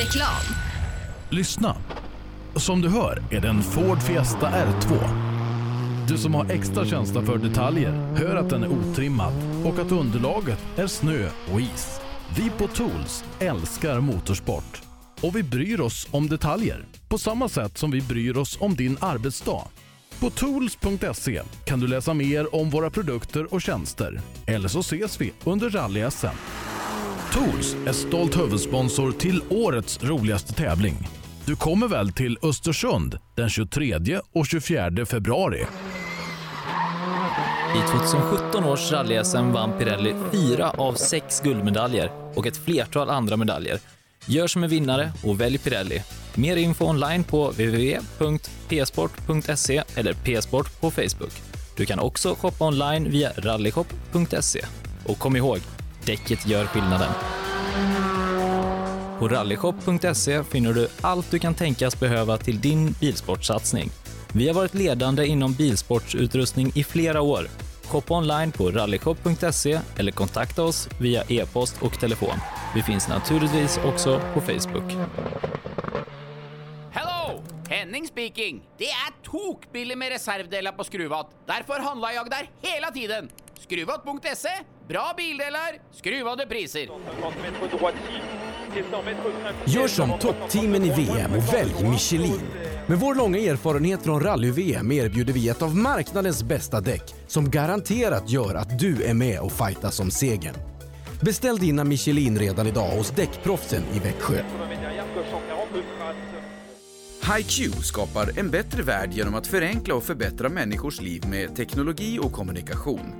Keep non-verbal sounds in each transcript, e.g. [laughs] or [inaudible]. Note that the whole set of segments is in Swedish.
Reklam. Lyssna. Som du hör är det en Ford Fiesta R2. Du som har extra känsla för detaljer hör att den är otrimmad och att underlaget är snö och is. Vi på Tools älskar motorsport och vi bryr oss om detaljer på samma sätt som vi bryr oss om din arbetsdag. På tools.se kan du läsa mer om våra produkter och tjänster. Eller så ses vi under rally-SM. Tools är stolt huvudsponsor till årets roligaste tävling. Du kommer väl till Östersund den 23 och 24 februari? I 2017 års rally-SM vann Pirelli fyra av sex guldmedaljer och ett flertal andra medaljer. Gör som en vinnare och välj Pirelli. Mer info online på www.psport.se eller psport på Facebook. Du kan också shoppa online via rallyshop.se. Och kom ihåg, däcket gör skillnaden. På rallyshop.se finner du allt du kan tänkas behöva till din bilsportsatsning. Vi har varit ledande inom bilsportsutrustning i flera år. Shoppa online på rallyshop.se eller kontakta oss via e-post och telefon. Vi finns naturligtvis också på Facebook. Hello! Henning speaking. Det är tokbilligt med reservdelar på Skruvat. Därför handlar jag där hela tiden. Skruvat.se. Bra bildelar, skruvade priser. Gör som toppteamen i VM och välj Michelin. Med vår långa erfarenhet från rally-VM erbjuder vi ett av marknadens bästa däck som garanterat gör att du är med och fightas om segern. Beställ dina Michelin redan idag hos Däckproffsen i Växjö. HiQ skapar en bättre värld genom att förenkla och förbättra människors liv med teknologi och kommunikation.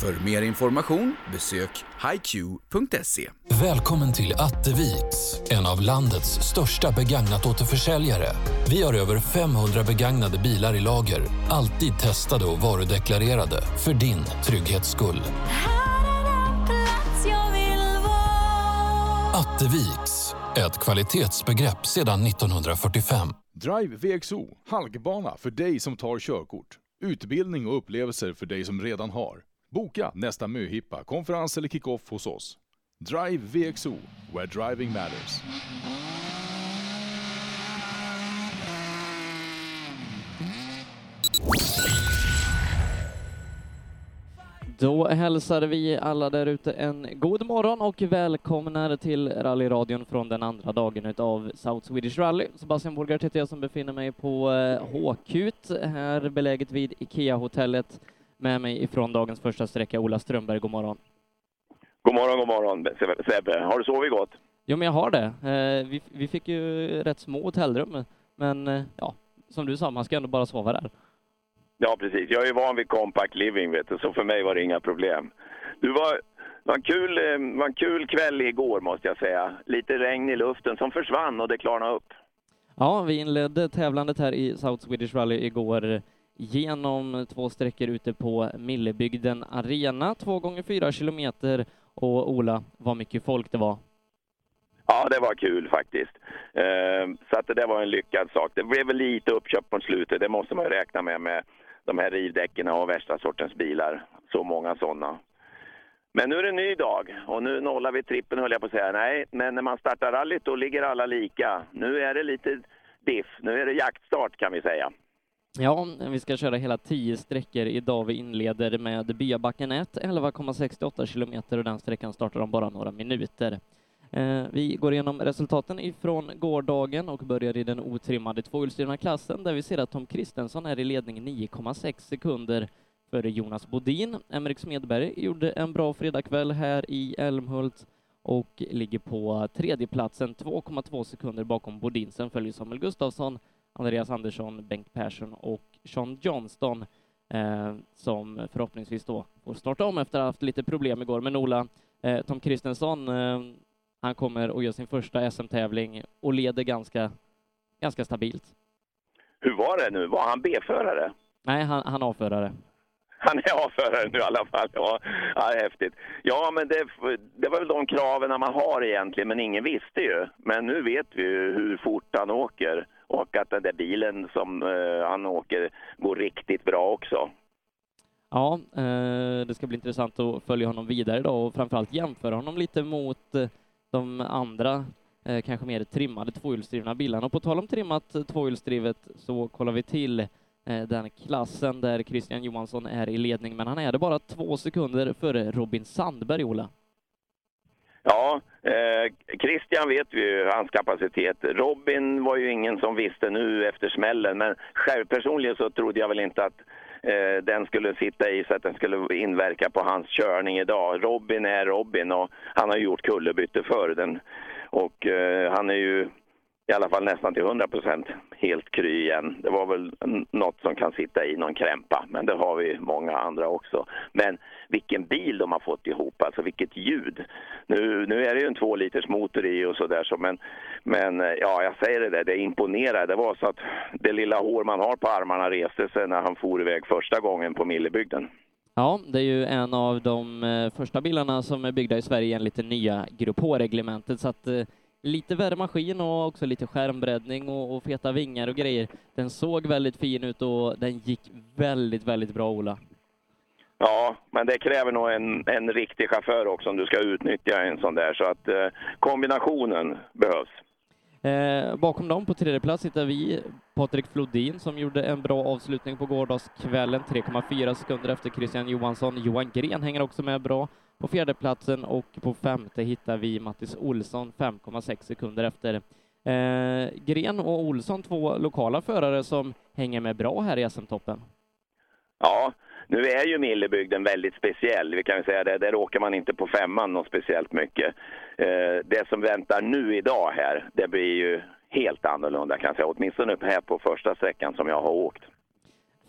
För mer information besök hiq.se. Välkommen till Atteviks, en av landets största begagnat återförsäljare. Vi har över 500 begagnade bilar i lager, alltid testade och varudeklarerade för din trygghets skull. Atteviks, ett kvalitetsbegrepp sedan 1945. Drive VXO, halkbana för dig som tar körkort. Utbildning och upplevelser för dig som redan har. Boka nästa möhippa, konferens eller kickoff hos oss. Drive VXO, where driving matters. Då hälsar vi alla där ute en god morgon och välkomnar till rallyradion från den andra dagen utav South Swedish Rally. Sebastian Borgart heter jag som befinner mig på Håkut, här beläget vid IKEA-hotellet. Med mig ifrån dagens första sträcka, Ola Strömberg. God morgon. God morgon, god morgon Sebbe. Har du sovit gott? Jo, men jag har det. Vi, vi fick ju rätt små hotellrum, men ja, som du sa, man ska ändå bara sova där. Ja, precis. Jag är van vid compact living, vet du, så för mig var det inga problem. Du var, var, en kul, var en kul kväll igår, måste jag säga. Lite regn i luften som försvann och det klarnade upp. Ja, vi inledde tävlandet här i South Swedish Rally igår genom två sträckor ute på Millebygden Arena, två gånger fyra kilometer. Och Ola, vad mycket folk det var. Ja, det var kul faktiskt. Så att det där var en lyckad sak. Det blev väl lite uppköp på slutet, det måste man ju räkna med, med de här rivdäcken och värsta sortens bilar. Så många sådana. Men nu är det en ny dag och nu nollar vi trippen höll jag på att säga. Nej, men när man startar rallyt då ligger alla lika. Nu är det lite diff. Nu är det jaktstart kan vi säga. Ja, vi ska köra hela tio sträckor idag. Vi inleder med Byabacken 1, 11,68 kilometer och den sträckan startar om bara några minuter. Eh, vi går igenom resultaten ifrån gårdagen och börjar i den otrimmade tvåhjulsdrivna klassen där vi ser att Tom Kristensson är i ledning 9,6 sekunder före Jonas Bodin. Emrik Smedberg gjorde en bra fredagkväll här i Älmhult och ligger på tredjeplatsen 2,2 sekunder bakom Bodin. Sen följer Samuel Gustafsson, Andreas Andersson, Bengt Persson och Sean Johnston eh, som förhoppningsvis då får starta om efter att ha haft lite problem igår. Men Ola, eh, Tom Kristensson eh, han kommer att göra sin första SM-tävling och leder ganska, ganska stabilt. Hur var det nu? Var han B-förare? Nej, han, han A-förare. Han är A-förare nu i alla fall. Ja, ja häftigt. Ja, men det, det var väl de kraven man har egentligen, men ingen visste ju. Men nu vet vi ju hur fort han åker och att den där bilen som uh, han åker går riktigt bra också. Ja, eh, det ska bli intressant att följa honom vidare då och framförallt jämföra honom lite mot de andra eh, kanske mer trimmade tvåhjulsdrivna bilarna. Och på tal om trimmat eh, tvåhjulsdrivet så kollar vi till eh, den klassen där Christian Johansson är i ledning, men han är det bara två sekunder före Robin Sandberg, Ola. Ja, eh, Christian vet vi ju hans kapacitet. Robin var ju ingen som visste nu efter smällen, men själv personligen så trodde jag väl inte att eh, den skulle sitta i så att den skulle inverka på hans körning idag. Robin är Robin och han har gjort kullerbyte förr. Den, och eh, han är ju i alla fall nästan till 100 procent helt kry igen. Det var väl något som kan sitta i någon krämpa, men det har vi många andra också. Men vilken bil de har fått ihop, alltså vilket ljud. Nu, nu är det ju en två liters motor i och sådär, så, men, men eh, ja, jag säger det där, det imponerar. Det var så att det lilla hår man har på armarna reste sig när han for iväg första gången på Millebygden. Ja, det är ju en av de eh, första bilarna som är byggda i Sverige enligt det nya Grupp H-reglementet, så att eh, lite värre maskin och också lite skärmbreddning och, och, feta vingar och grejer. Den såg väldigt fin ut och den gick väldigt, väldigt bra, Ola. Ja, men det kräver nog en, en riktig chaufför också om du ska utnyttja en sån där, så att eh, kombinationen behövs. Eh, bakom dem på tredje plats hittar vi Patrik Flodin som gjorde en bra avslutning på gårdagskvällen, 3,4 sekunder efter Christian Johansson. Johan Gren hänger också med bra på fjärdeplatsen och på femte hittar vi Mattis Olsson 5,6 sekunder efter. Eh, Gren och Olsson, två lokala förare som hänger med bra här i SM-toppen. Ja, nu är ju Millebygden väldigt speciell. Vi kan ju säga det, där åker man inte på femman något speciellt mycket. Eh, det som väntar nu idag här, det blir ju helt annorlunda kan jag säga. Åtminstone här på första sträckan som jag har åkt.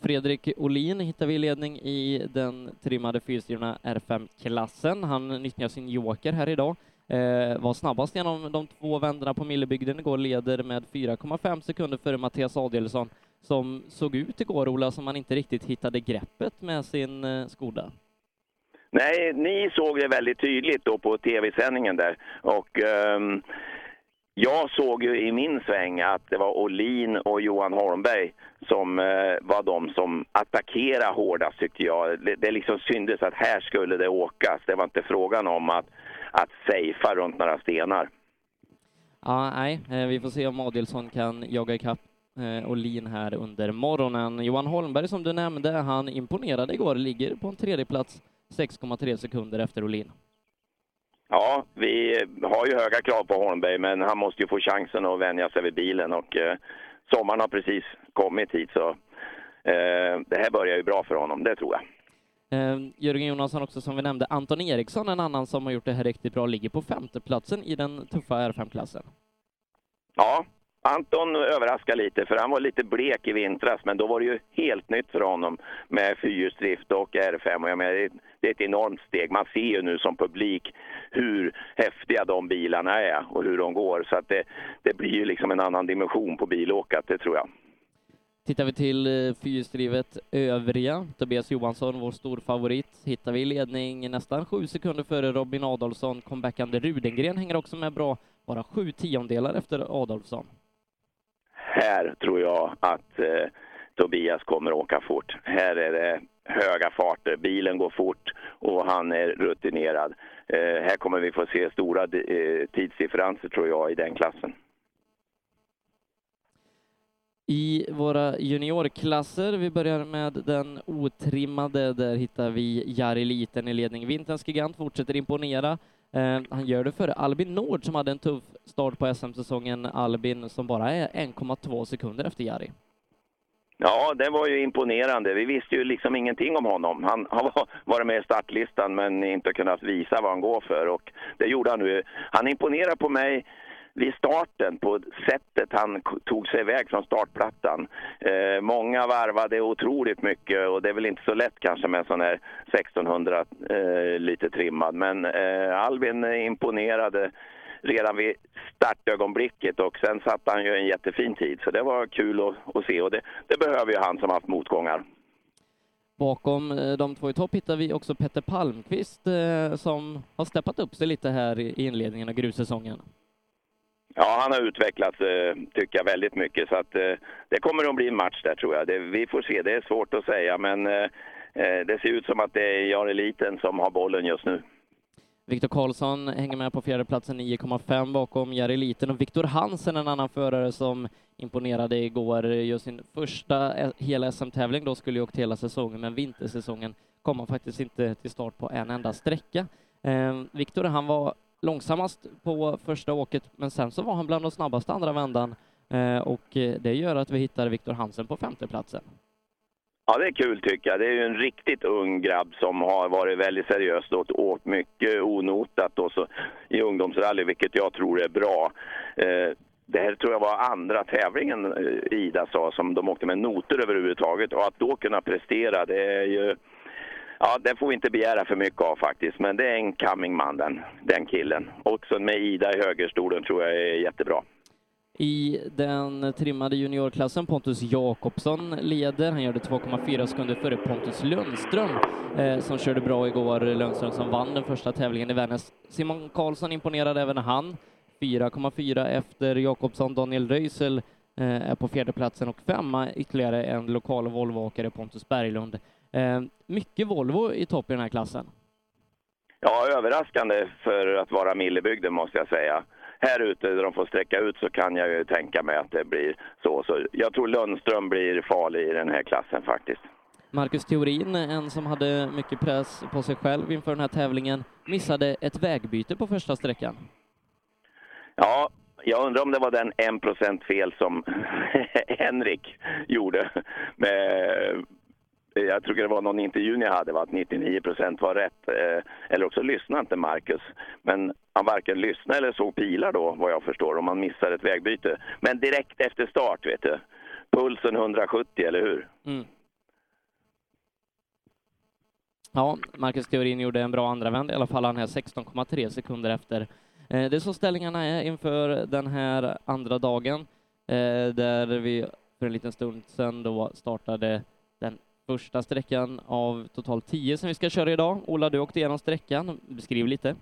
Fredrik Olin hittar vi i ledning i den trimmade fyrhjulsdrivna R5-klassen. Han nyttjar sin joker här idag. Eh, var snabbast genom de två vändorna på Millebygden igår, leder med 4,5 sekunder före Mattias Adelsson som såg ut igår, Ola, som man inte riktigt hittade greppet med sin eh, Skoda. Nej, ni såg det väldigt tydligt då på tv-sändningen där och um, jag såg ju i min sväng att det var Olin och Johan Holmberg som eh, var de som attackerade hårdast tyckte jag. Det, det liksom syntes att här skulle det åkas. Det var inte frågan om att, att safea runt några stenar. Ja, nej, eh, vi får se om Adelsson kan jaga ikapp eh, Olin här under morgonen. Johan Holmberg som du nämnde, han imponerade igår, ligger på en tredje plats 6,3 sekunder efter Olin. Ja, vi har ju höga krav på Holmberg, men han måste ju få chansen att vänja sig vid bilen och eh, sommaren har precis kommit hit så eh, det här börjar ju bra för honom, det tror jag. Eh, Jörgen Jonasson också som vi nämnde, Anton Eriksson, en annan som har gjort det här riktigt bra, ligger på femteplatsen i den tuffa R5-klassen. Ja, Anton överraskar lite, för han var lite blek i vintras, men då var det ju helt nytt för honom med fyrhjulsdrift och R5. Och jag menar, det är ett enormt steg. Man ser ju nu som publik hur häftiga de bilarna är och hur de går. Så att det, det blir ju liksom en annan dimension på bilåkat, det tror jag. Tittar vi till eh, fyrhjulsdrivet övriga, Tobias Johansson, vår stor favorit, hittar vi i ledning nästan sju sekunder före Robin Adolfsson. Comebackande Rudengren hänger också med bra, bara sju tiondelar efter Adolfsson här tror jag att eh, Tobias kommer att åka fort. Här är det höga farter, bilen går fort och han är rutinerad. Eh, här kommer vi få se stora eh, tidsdifferenser tror jag i den klassen. I våra juniorklasser, vi börjar med den otrimmade, där hittar vi Jari Liten i ledning. Vinterns gigant fortsätter imponera. Eh, han gör det före Albin Nord som hade en tuff start på SM-säsongen. Albin som bara är 1,2 sekunder efter Jari. Ja, det var ju imponerande. Vi visste ju liksom ingenting om honom. Han har varit med i startlistan men inte kunnat visa vad han går för och det gjorde han nu. Han imponerar på mig vid starten på sättet han tog sig iväg från startplattan. Eh, många varvade otroligt mycket och det är väl inte så lätt kanske med en sån här 1600 eh, lite trimmad. Men eh, Albin imponerade redan vid startögonblicket och sen satte han ju en jättefin tid. Så det var kul att, att se och det, det behöver ju han som haft motgångar. Bakom eh, de två i topp hittar vi också Petter Palmqvist eh, som har steppat upp sig lite här i inledningen av grussäsongen. Ja, han har utvecklats, eh, tycker jag, väldigt mycket. Så att, det kommer att bli en match där, tror jag. Det, vi får se, det är svårt att säga, men det ser ut som att det är Jan Eliten som har bollen just nu. Viktor Karlsson hänger med på fjärdeplatsen 9,5 bakom Jari Liten och Viktor Hansen, en annan förare som imponerade igår, gör sin första hela SM-tävling då, skulle ju åkt hela säsongen, men vintersäsongen kom han faktiskt inte till start på en enda sträcka. Eh, Viktor, han var långsammast på första åket, men sen så var han bland de snabbaste andra vändan ehm, eh, och det gör att vi hittar Viktor Hansen på femteplatsen. Ja, det är kul tycker jag. Det är ju en riktigt ung grabb som har varit väldigt seriös och åkt mycket onotat och så, i ungdomsrally, vilket jag tror är bra. Eh, det här tror jag var andra tävlingen eh, Ida sa som de åkte med noter överhuvudtaget och att då kunna prestera det är ju Ja, det får vi inte begära för mycket av faktiskt, men det är en coming man den, den killen. Också med Ida i högerstolen tror jag är jättebra. I den trimmade juniorklassen, Pontus Jakobsson leder. Han gör det 2,4 sekunder före Pontus Lundström eh, som körde bra igår. Lundström som vann den första tävlingen i Vännäs. Simon Karlsson imponerade även han. 4,4 efter Jakobsson. Daniel Röisel eh, är på fjärdeplatsen och femma ytterligare en lokal Volvoåkare, Pontus Berglund. Eh, mycket Volvo i topp i den här klassen. Ja, överraskande för att vara Millebygden måste jag säga här ute där de får sträcka ut så kan jag ju tänka mig att det blir så. Så jag tror Lundström blir farlig i den här klassen faktiskt. Marcus Theorin, en som hade mycket press på sig själv inför den här tävlingen, missade ett vägbyte på första sträckan. Ja, jag undrar om det var den 1% fel som [laughs] Henrik gjorde med Eh, jag tror det var någon intervju ni hade, va? att 99 procent var rätt. Eh, eller också lyssnade inte Marcus. Men han varken lyssnade eller såg pilar då, vad jag förstår, om han missar ett vägbyte. Men direkt efter start, vet du. Pulsen 170, eller hur? Mm. Ja, Marcus Theorin gjorde en bra andravänd, i alla fall. Han är 16,3 sekunder efter. Eh, det är så ställningarna är inför den här andra dagen, där vi för en liten stund sedan då startade första sträckan av totalt tio som vi ska köra idag. Ola, du åkte igenom sträckan. Beskriv lite.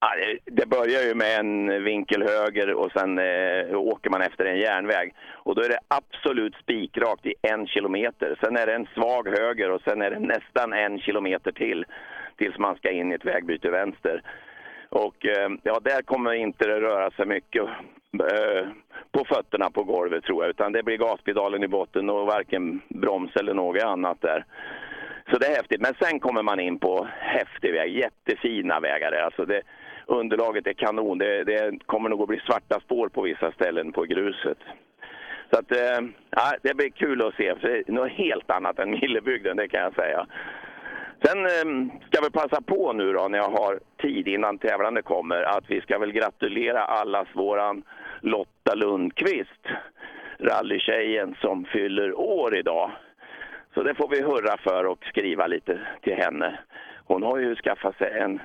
Ja, det börjar ju med en vinkel höger och sen eh, åker man efter en järnväg. Och då är det absolut spikrakt i en kilometer. Sen är det en svag höger och sen är det nästan en kilometer till tills man ska in i ett vägbyte vänster. Och eh, ja, där kommer inte det röra sig mycket eh, på fötterna på golvet tror jag, utan det blir gaspedalen i botten och varken broms eller något annat där. Så det är häftigt. Men sen kommer man in på häftig väg, jättefina vägar. Alltså det, underlaget är kanon. Det, det, kommer nog att bli svarta spår på vissa ställen på gruset. Så att, eh, ja, det blir kul att se. För det är något helt annat än Millebygden, det kan jag säga. Sen ehm, ska vi passa på nu då när jag har tid innan tävlande kommer att vi ska väl gratulera allas våran Lotta Lundqvist, rallytjejen som fyller år idag. Så det får vi hurra för och skriva lite till henne. Hon har ju skaffat sig en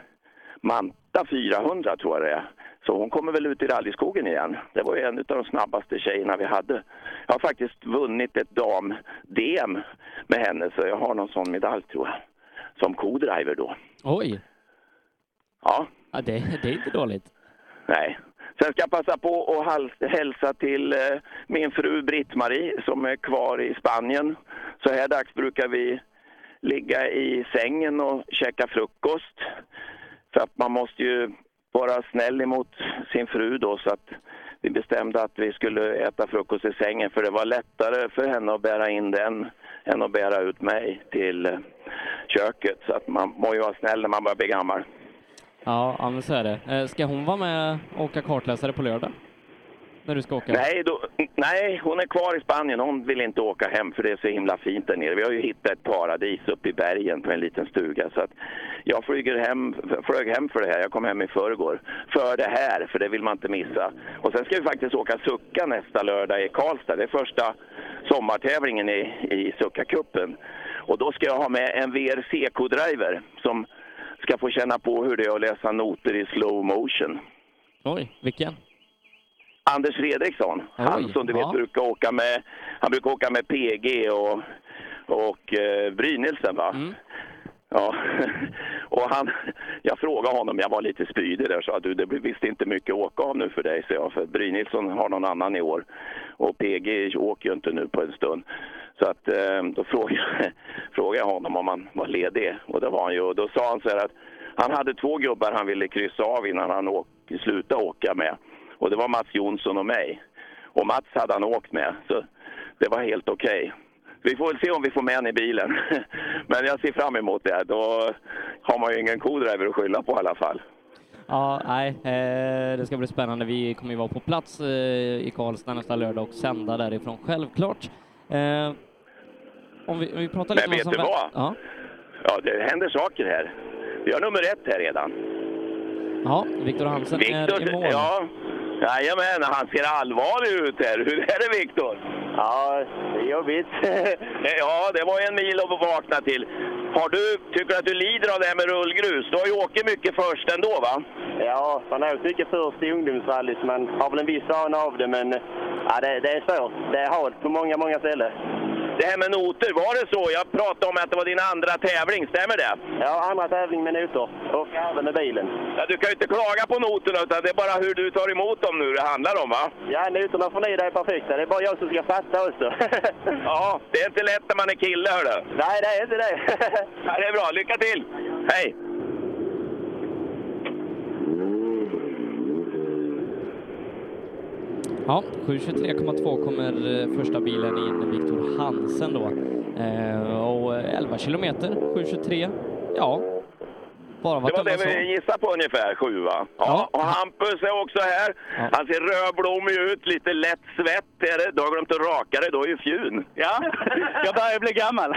Manta 400 tror jag det är. Så hon kommer väl ut i rallyskogen igen. Det var ju en av de snabbaste tjejerna vi hade. Jag har faktiskt vunnit ett dam-DM med henne så jag har någon sån medalj tror jag som co-driver då. Oj! Ja. ja det, det är inte dåligt. Nej. Sen ska jag passa på att hälsa till eh, min fru Britt-Marie som är kvar i Spanien. Så här dags brukar vi ligga i sängen och käka frukost. För att man måste ju vara snäll emot sin fru då så att vi bestämde att vi skulle äta frukost i sängen för det var lättare för henne att bära in den än att bära ut mig till eh, köket. Så att man må ju vara snäll när man börjar bli gammal. Ja, ja men så är det. Eh, ska hon vara med och åka kartläsare på lördag? När du ska åka? Nej, då, nej, hon är kvar i Spanien. Hon vill inte åka hem för det är så himla fint där nere. Vi har ju hittat ett paradis uppe i bergen på en liten stuga. Så att jag flyger hem, flög hem för det här. Jag kom hem i förrgår. För det här, för det vill man inte missa. Och sen ska vi faktiskt åka Sucka nästa lördag i Karlstad. Det är första sommartävlingen i, i Succa-cupen. Och då ska jag ha med en VRC-driver som ska få känna på hur det är att läsa noter i slow motion. Oj, vilken? Anders Fredriksson. Oj, han som du vet brukar åka med, han brukar åka med PG och, och eh, Brynildsen va? Mm. Ja, [laughs] och han, jag frågade honom, jag var lite spydig där, sa du det blir visst inte mycket att åka av nu för dig, så jag, för Brynilsson har någon annan i år och PG åker ju inte nu på en stund. Så att eh, då frågade, [laughs] frågade jag honom om han var ledig och det var han ju och då sa han så här att Han hade två gubbar han ville kryssa av innan han åk, slutade åka med. Och det var Mats Jonsson och mig. Och Mats hade han åkt med, så det var helt okej. Vi får väl se om vi får med honom i bilen. [laughs] Men jag ser fram emot det. Då har man ju ingen co-driver att skylla på i alla fall. Ja, nej, eh, det ska bli spännande. Vi kommer ju vara på plats eh, i Karlstad nästa lördag och sända därifrån, självklart. Eh, om vi, om vi pratar lite Men om vet du som- vad? Ja, Ja, det händer saker här. Vi har nummer ett här redan. ja Viktor Hansen är i mål. ja. Jajamän, han ser allvarlig ut här. Hur är det Viktor? Ja, det är jobbigt. [laughs] ja, det var en mil att vakna till. Har du, tycker du att du lider av det här med rullgrus? Du har ju åkt mycket först ändå va? Ja, man har åkt mycket först i ungdomsrally så man har väl en viss vana av det, men ja, det, det är svårt. Det är halt på många, många ställen. Det här med noter, var det så? Jag pratade om att det var din andra tävling, stämmer det? Ja, andra tävling med noter och även med bilen. Ja, du kan ju inte klaga på noterna, utan det är bara hur du tar emot dem nu det handlar om va? Ja, noterna från Ida är perfekta. Det är bara jag som ska fatta också. [laughs] Ja, det är inte lätt när man är kille hördu. Nej, det är inte det. Ja, det är bra, lycka till! Hej! Ja, 7.23,2 kommer eh, första bilen in, Viktor Hansen då. Eh, och 11 kilometer, 7.23. Ja, bara Det var det vi gissade på ungefär, sju va? Ja, och Hampus är också här. Han ser rödblommig ut, lite lätt svett är det. Du har glömt att raka dig, du har ju fjun. Ja, [laughs] jag börjar bli gammal.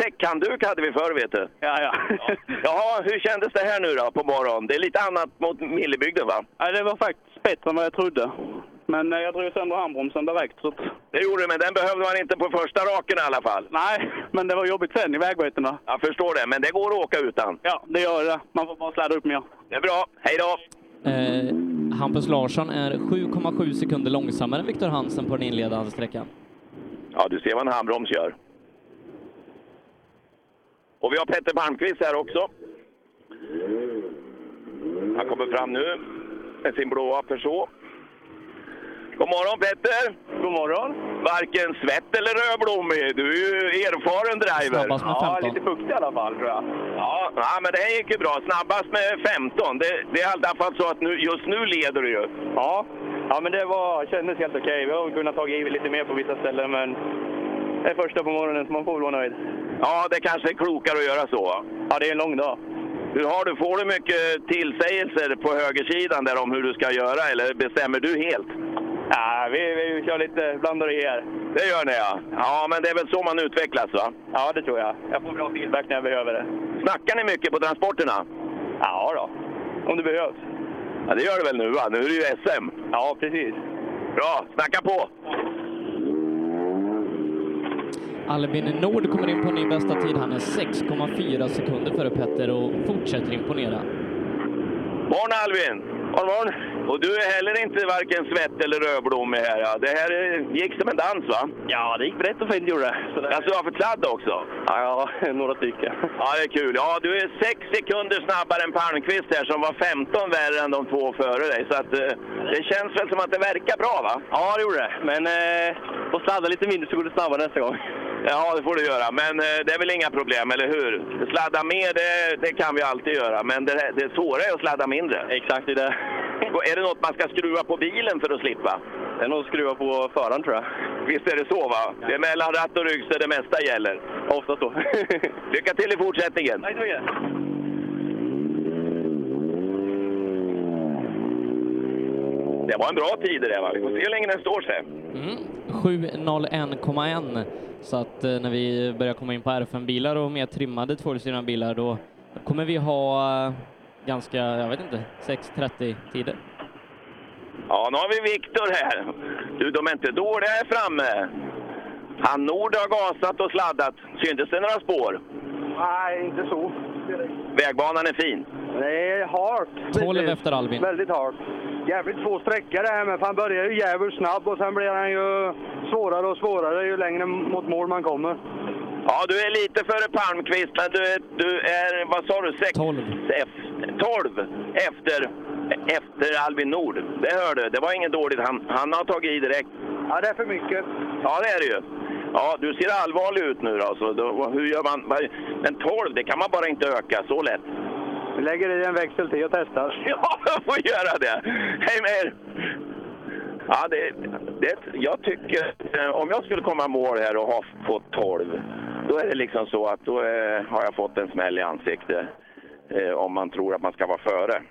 Säckhandduk hade vi förr vet du. Ja, ja. Jaha, hur kändes det här nu då på morgonen? Det är lite annat mot Millebygden va? ja, det var faktiskt bättre än vad jag trodde. Men eh, jag drog sönder handbromsen direkt. Så. Det gjorde du, men den behövde man inte på första raken i alla fall. Nej, men det var jobbigt sen i vägbytena. Jag förstår det, men det går att åka utan. Ja, det gör det. Man får bara sladda upp mer. Det är bra. Hej då! Eh, Hampus Larsson är 7,7 sekunder långsammare än Viktor Hansen på den inledande sträckan. Ja, du ser vad en handbroms gör. Och vi har Petter Palmqvist här också. Han kommer fram nu med sin blåa Peugeot. God morgon Petter! God morgon! Varken svett eller rödblommig. Du är ju erfaren driver. Snabbast med Ja, 15. lite fuktig i alla fall tror jag. Ja, ja, men det här gick ju bra. Snabbast med 15. Det, det är i alla fall så att nu, just nu leder du ju. Ja, ja men det var, kändes helt okej. Vi har kunnat ta i lite mer på vissa ställen, men det är första på morgonen så man får väl vara nöjd. Ja, det kanske är klokare att göra så. Ja, det är en lång dag. Hur har du, får du mycket tillsägelser på högersidan där om hur du ska göra eller bestämmer du helt? Ja, vi, vi kör lite blandar i här. Det gör ni ja. Ja, men det är väl så man utvecklas va? Ja, det tror jag. Jag får bra feedback när jag behöver det. Snackar ni mycket på transporterna? Ja då, om det behövs. Ja, det gör det väl nu va? Nu är det ju SM. Ja, precis. Bra, snacka på! Albin Nord kommer in på ny bästa tid. Han är 6,4 sekunder före Petter och fortsätter imponera. Morgon Alvin! Morgon, morgon. Och du är heller inte varken svett eller rödblommig här. Ja. Det här gick som en dans va? Ja, det gick rätt och fint gjorde det. Det- Alltså du har för sladd också? Ja, [laughs] några stycken. Ja, det är kul. Ja, du är sex sekunder snabbare än Palmqvist här som var 15 värre än de två före dig. Så att, eh, det känns väl som att det verkar bra va? Ja, det gjorde det. Men eh, får sladda lite mindre så går det snabbare nästa gång. Ja, det får du göra. Men eh, det är väl inga problem, eller hur? Sladda mer, det, det kan vi alltid göra. Men det, det svåra är att sladda mindre. Exakt, det är det. Är det något man ska skruva på bilen för att slippa? Det är nog att skruva på föraren tror jag. Visst är det så va? Det är mellan ratt och rygg så det mesta gäller. Ofta så. [laughs] Lycka till i fortsättningen! Tack så mycket. Det var en bra tid det där va? Vi får se hur länge den står sig. Mm. 7.01,1. Så att eh, när vi börjar komma in på R5-bilar och mer trimmade tvåhjulsdrivna bilar då kommer vi ha eh, ganska, jag vet inte, 6.30 tider. Ja, nu har vi Viktor här. Du, de är inte dåliga här framme. Han Nord har gasat och sladdat. Syntes det några spår? Nej, inte så. Vägbanan är fin. Det är hårt. 12 Väldigt- efter Albin. Väldigt hårt. Jävligt svår sträcka det här med, för han börjar ju jävligt snabb och sen blir han ju svårare och svårare ju längre mot mål man kommer. Ja, du är lite före Palmqvist, men du är, du är vad sa du? Sex, 12. 12 efter, efter Albin Nord. Det hörde Det var inget dåligt. Han, han har tagit i direkt. Ja, det är för mycket. Ja, det är det ju. Ja, du ser allvarlig ut nu då. Så då, hur gör man? Men 12, det kan man bara inte öka så lätt. Vi lägger i en växel till och testar. [laughs] Ja, jag får göra det. Hej med er! Ja, det, det, jag tycker, eh, om jag skulle komma mål här och ha fått 12, då är det liksom så att då eh, har jag fått en smäll i ansiktet. Eh, om man tror att man ska vara före.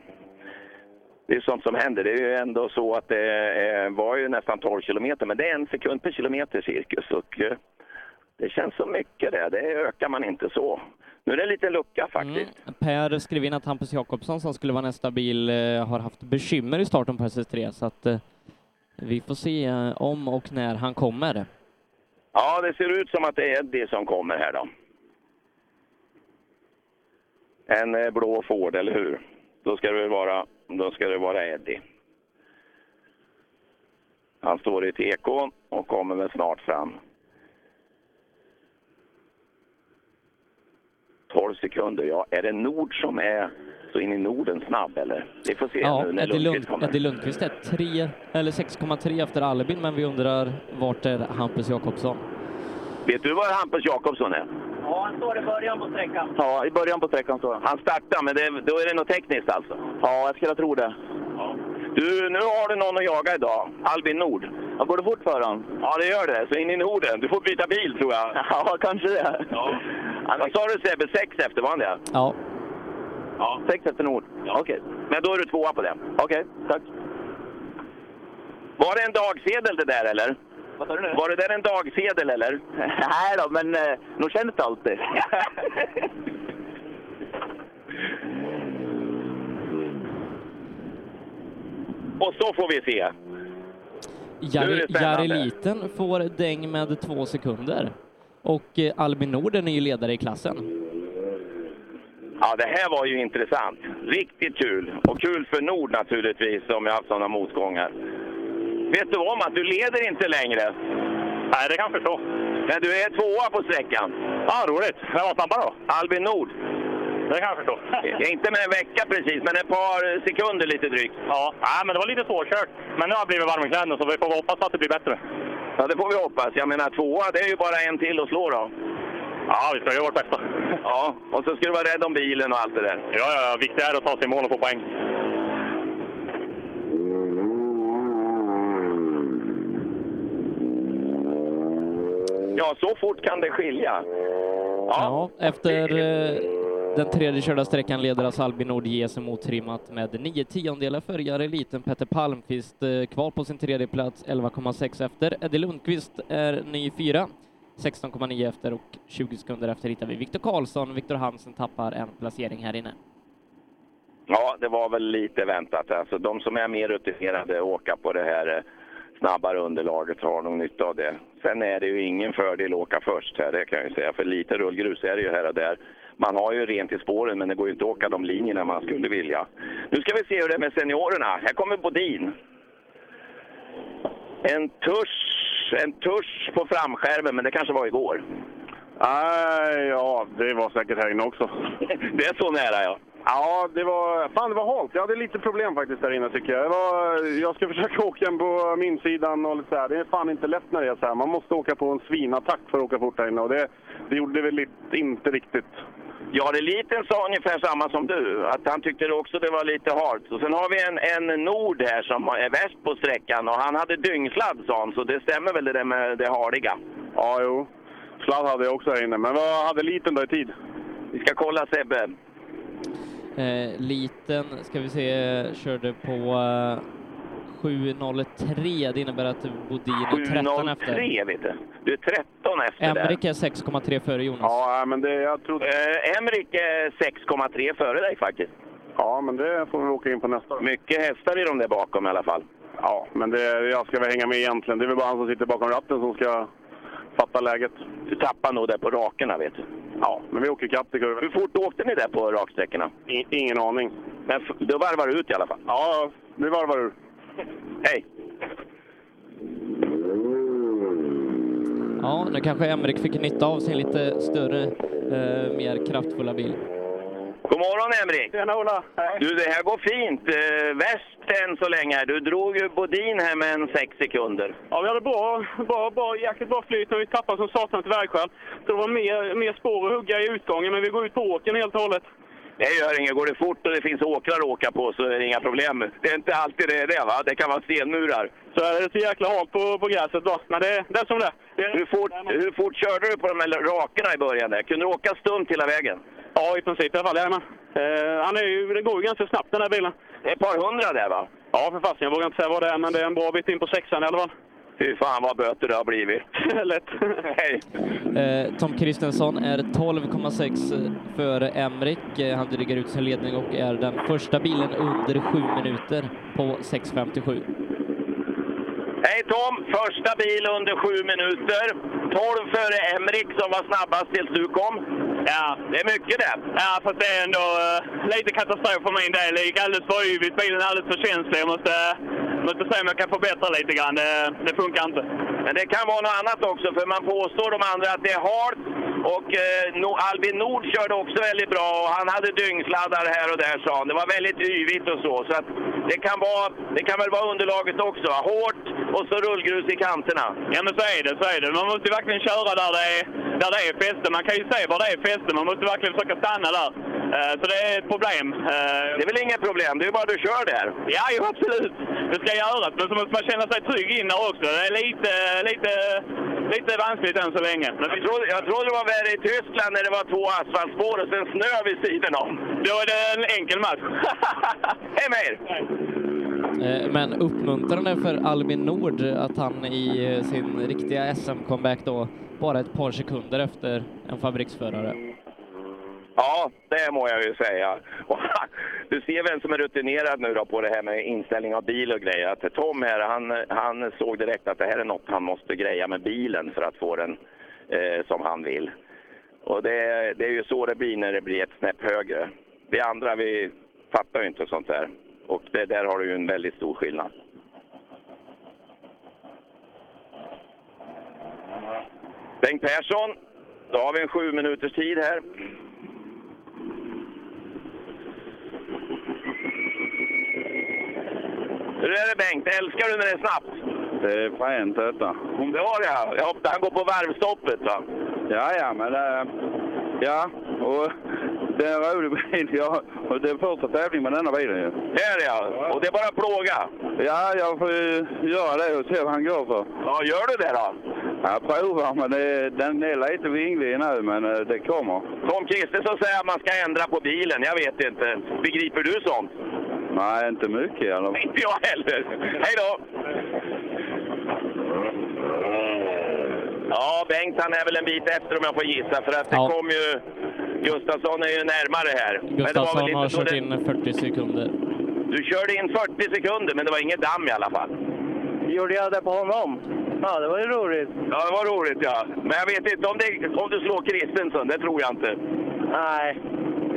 Det är sånt som händer. Det är ju ändå så att det eh, var ju nästan 12 kilometer, men det är en sekund per kilometer cirkus. Och, eh, det känns så mycket det. Det ökar man inte så. Nu är det en liten lucka faktiskt. Per skrev in att Hampus Jakobsson som skulle vara nästa bil eh, har haft bekymmer i starten på SS3 så att vi får se om och när han kommer. Ja, det ser ut som att det är Eddie som kommer här då. En eh, blå Ford, eller hur? Då ska det väl vara, då ska det vara Eddie. Han står i TK och kommer väl snart fram. 12 sekunder, ja. Är det Nord som är så in i Norden snabb eller? Vi får se Ja, nu när Eddie, Lundqvist Lund, kommer. Eddie Lundqvist är 3 eller 6,3 efter Albin, men vi undrar vart är Hampus Jakobsson? Vet du var Hampus Jakobsson är? Ja, han står i början på sträckan. Ja, i början på sträckan står han. Han startar, men det, då är det något tekniskt alltså? Ja, jag skulle tro det. Du, nu har du någon att jaga idag. Albin Nord. Ja, går det fort för honom? Ja, det gör det. Så in i Norden. Du får byta bil, tror jag. [laughs] Ja, kanske det. Ja. Vad sa du Sebbe? Sex efter, var han det? Ja. Ja. Sex efter Nord? Okej. Men då är du tvåa på det? Okej, tack. Var det en dagsedel det där, eller? Vad sa du nu? Var det där en dagsedel, eller? [laughs] Nej då, men eh, nog känns det alltid. [laughs] Och så får vi se. Jari. Jari Liten får däng med två sekunder. Och eh, Albin Norden är ju ledare i klassen. Ja, det här var ju intressant. Riktigt kul. Och kul för Nord naturligtvis, som jag haft sådana motgångar. Vet du om att du leder inte längre? Nej, det kan jag förstå. Men du är tvåa på sträckan. Ja, roligt. Vem var snabbare då? Albin Nord. Det kan jag förstå. inte med en vecka precis, men ett par sekunder lite drygt. Ja, nej, men det var lite svårkört. Men nu har jag blivit varm i kläderna så vi får hoppas att det blir bättre. Ja, det får vi hoppas. Jag menar, tvåa, det är ju bara en till att slå då. Ja, vi ska göra vårt bästa. Ja, och så ska du vara rädd om bilen och allt det där. Ja, ja, ja. Viktigt är att ta sig i mål och få poäng. Ja, så fort kan det skilja. Ja, efter eh, den tredje körda sträckan leder alltså Albin Nord GSM otrimmat med nio tiondelar för Liten. Peter Palmqvist eh, kvar på sin tredje plats 11,6 efter. Eddie Lundqvist är ny fyra. 16,9 efter och 20 sekunder efter hittar vi Viktor Karlsson. Viktor Hansen tappar en placering här inne. Ja, det var väl lite väntat. Alltså, de som är mer rutinerade och åka på det här eh, snabbare underlaget har nog nytta av det. Sen är det ju ingen fördel att åka först här, det kan jag ju säga. För lite rullgrus är det ju här och där. Man har ju rent i spåren, men det går ju inte att åka de linjerna man skulle vilja. Nu ska vi se hur det är med seniorerna. Här kommer Bodin. En tusch, en tusch på framskärmen, men det kanske var igår. Nej, ja, det var säkert här inne också. [laughs] Det är så nära, ja. Ja, det var, fan, det var halt. Jag hade lite problem faktiskt där inne tycker jag. Var, jag ska [laughs] försöka åka en på min sidan och lite så här. Det är fan inte lätt när det är så här. Man måste åka på en svinattack för att åka fort där inne och det, det gjorde väl lite, inte riktigt. Ja, det är lite sa ungefär samma som du. Att han tyckte också det var lite halt. Och sen har vi en, en Nord här som är värst på sträckan och han hade dyngsladd sa han, så det stämmer väl det där med det hardiga. Ja, jo. Sladd hade jag också här inne. Men vad hade liten då i tid? Vi ska kolla Sebbe. Eh, liten, ska vi se, körde på eh, 7.03. Det innebär att Bodin är 13 efter. 7.03 vet du. Du är 13 efter där. Emrik är 6,3 före Jonas. Ja, men det, jag trodde... Eh, Emrik är 6,3 före dig faktiskt. Ja, men det får vi åka in på nästa. Mycket hästar i de där bakom i alla fall. Ja, men det, jag ska väl hänga med egentligen. Det är väl bara han som sitter bakom ratten som ska fatta läget. Du tappar nog där på rakerna vet du. Ja, men vi åker ikapp i kurvan. Hur fort åkte ni där på raksträckorna? I, ingen aning. Men då varvar du ut i alla fall? Ja, vi varvar ur. Hej! Ja, nu kanske Emrik fick nytta av sin lite större, eh, mer kraftfulla bil. God morgon Emrik! Tjena Ola! Du, det här går fint. Eh, värst än så länge. Du drog ju Bodin här med en sex sekunder. Ja, vi hade bra, bra, bra, jäkligt bra flyt när vi tappade som satan till vägskäl. Så det var mer, mer spår att hugga i utgången, men vi går ut på åken helt och hållet. Det gör inget. Går det fort och det finns åkrar att åka på så är det inga problem. Det är inte alltid det det va? Det kan vara stenmurar. Så är det så jäkla halt på, på gräset då. Men det, det är som det är. Hur fort, hur fort körde du på de här rakerna i början? Där? Kunde du åka stumt hela vägen? Ja, i princip i alla fall. Jajamän. Eh, han är ju, det går ju ganska snabbt den här bilen. Det är ett par hundra där va? Ja, för fasen. Jag vågar inte säga vad det är, men det är en bra bit in på sexan i alla fall. Fy fan vad böter det har blivit. [laughs] Lätt. Hej! Eh, Tom Kristensson är 12,6 före Emrik. Eh, Han drygar ut sin ledning och är den första bilen under sju minuter på 6.57. Hej Tom! Första bil under sju minuter. 12 före Emrik som var snabbast tills du kom. Ja. Det är mycket det. Ja, fast det är ändå uh, lite katastrof för min del. Det gick alldeles för yvigt. Bilen är alldeles för känslig. Jag måste, eh, måste se om jag kan förbättra lite grann. Det, det funkar inte. Men det kan vara något annat också, för man påstår de andra att det är halt. Och eh, Albin Nord körde också väldigt bra och han hade dyngsladdar här och där sa han. Det var väldigt yvigt och så. Så att det, kan vara, det kan väl vara underlaget också. Hårt och så rullgrus i kanterna. Ja, men så är det. Så är det. Man måste ju verkligen köra där det är, där det är fäste. Man kan ju se var det är fäste. Man måste verkligen försöka stanna där. Eh, så det är ett problem. Eh, Det är väl inget problem, det är bara du kör där. Ja, jo, absolut. Det ska göras, men så måste man känna sig trygg in där också. Det är lite, lite, lite vanskligt än så länge. Men Jag trodde, jag trodde det var värre i Tyskland när det var två asfaltspår och sen snö vid sidan om. Då är det en enkel match. [laughs] Hej med er! Eh, men uppmuntrande för Albin Nord att han i eh, sin riktiga SM-comeback då bara ett par sekunder efter en fabriksförare. Ja, det må jag ju säga. [laughs] Och Du ser vem som är rutinerad nu då på det här med inställning av bil och grejer. Att Tom här, han, han såg direkt att det här är något han måste greja med bilen för att få den eh, som han vill. Och det, det är ju så det blir när det blir ett snäpp högre. Vi andra, vi fattar ju inte sånt där. Och det, där har du ju en väldigt stor skillnad. Bengt Persson, då har vi en sju minuters tid här. Hur är det Bengt? Älskar du när det är snabbt? Det är fränt detta. Det har jag. Jag hoppas han går på varvstoppet va? Ja, ja, men... äh, ja, och det är en rolig bil. Ja, och det är första tävling med denna bilen ju. Det är det ja. Och det är bara plåga. Ja, jag får ju göra det och se vad han går för. Ja, gör du det då? Jag provar, men det, den är lite vinglig nu, men äh, det kommer. Tom Kristensson säger att man ska ändra på bilen. Jag vet inte. Begriper du sånt? Nej, inte mycket i alla fall. Inte jag heller. Hej då! Ja, Bengt han är väl en bit efter om jag får gissa. För att det Ja. kom ju... Gustafsson är ju närmare här. Gustafsson har kört det- in 40 sekunder. Du körde in 40 sekunder, men det var inget damm i alla fall. Gjorde jag det på honom? Ja, det var ju roligt. Ja, det var roligt ja. Men jag vet inte om, det, om du slår Kristensson, det tror jag inte. Nej,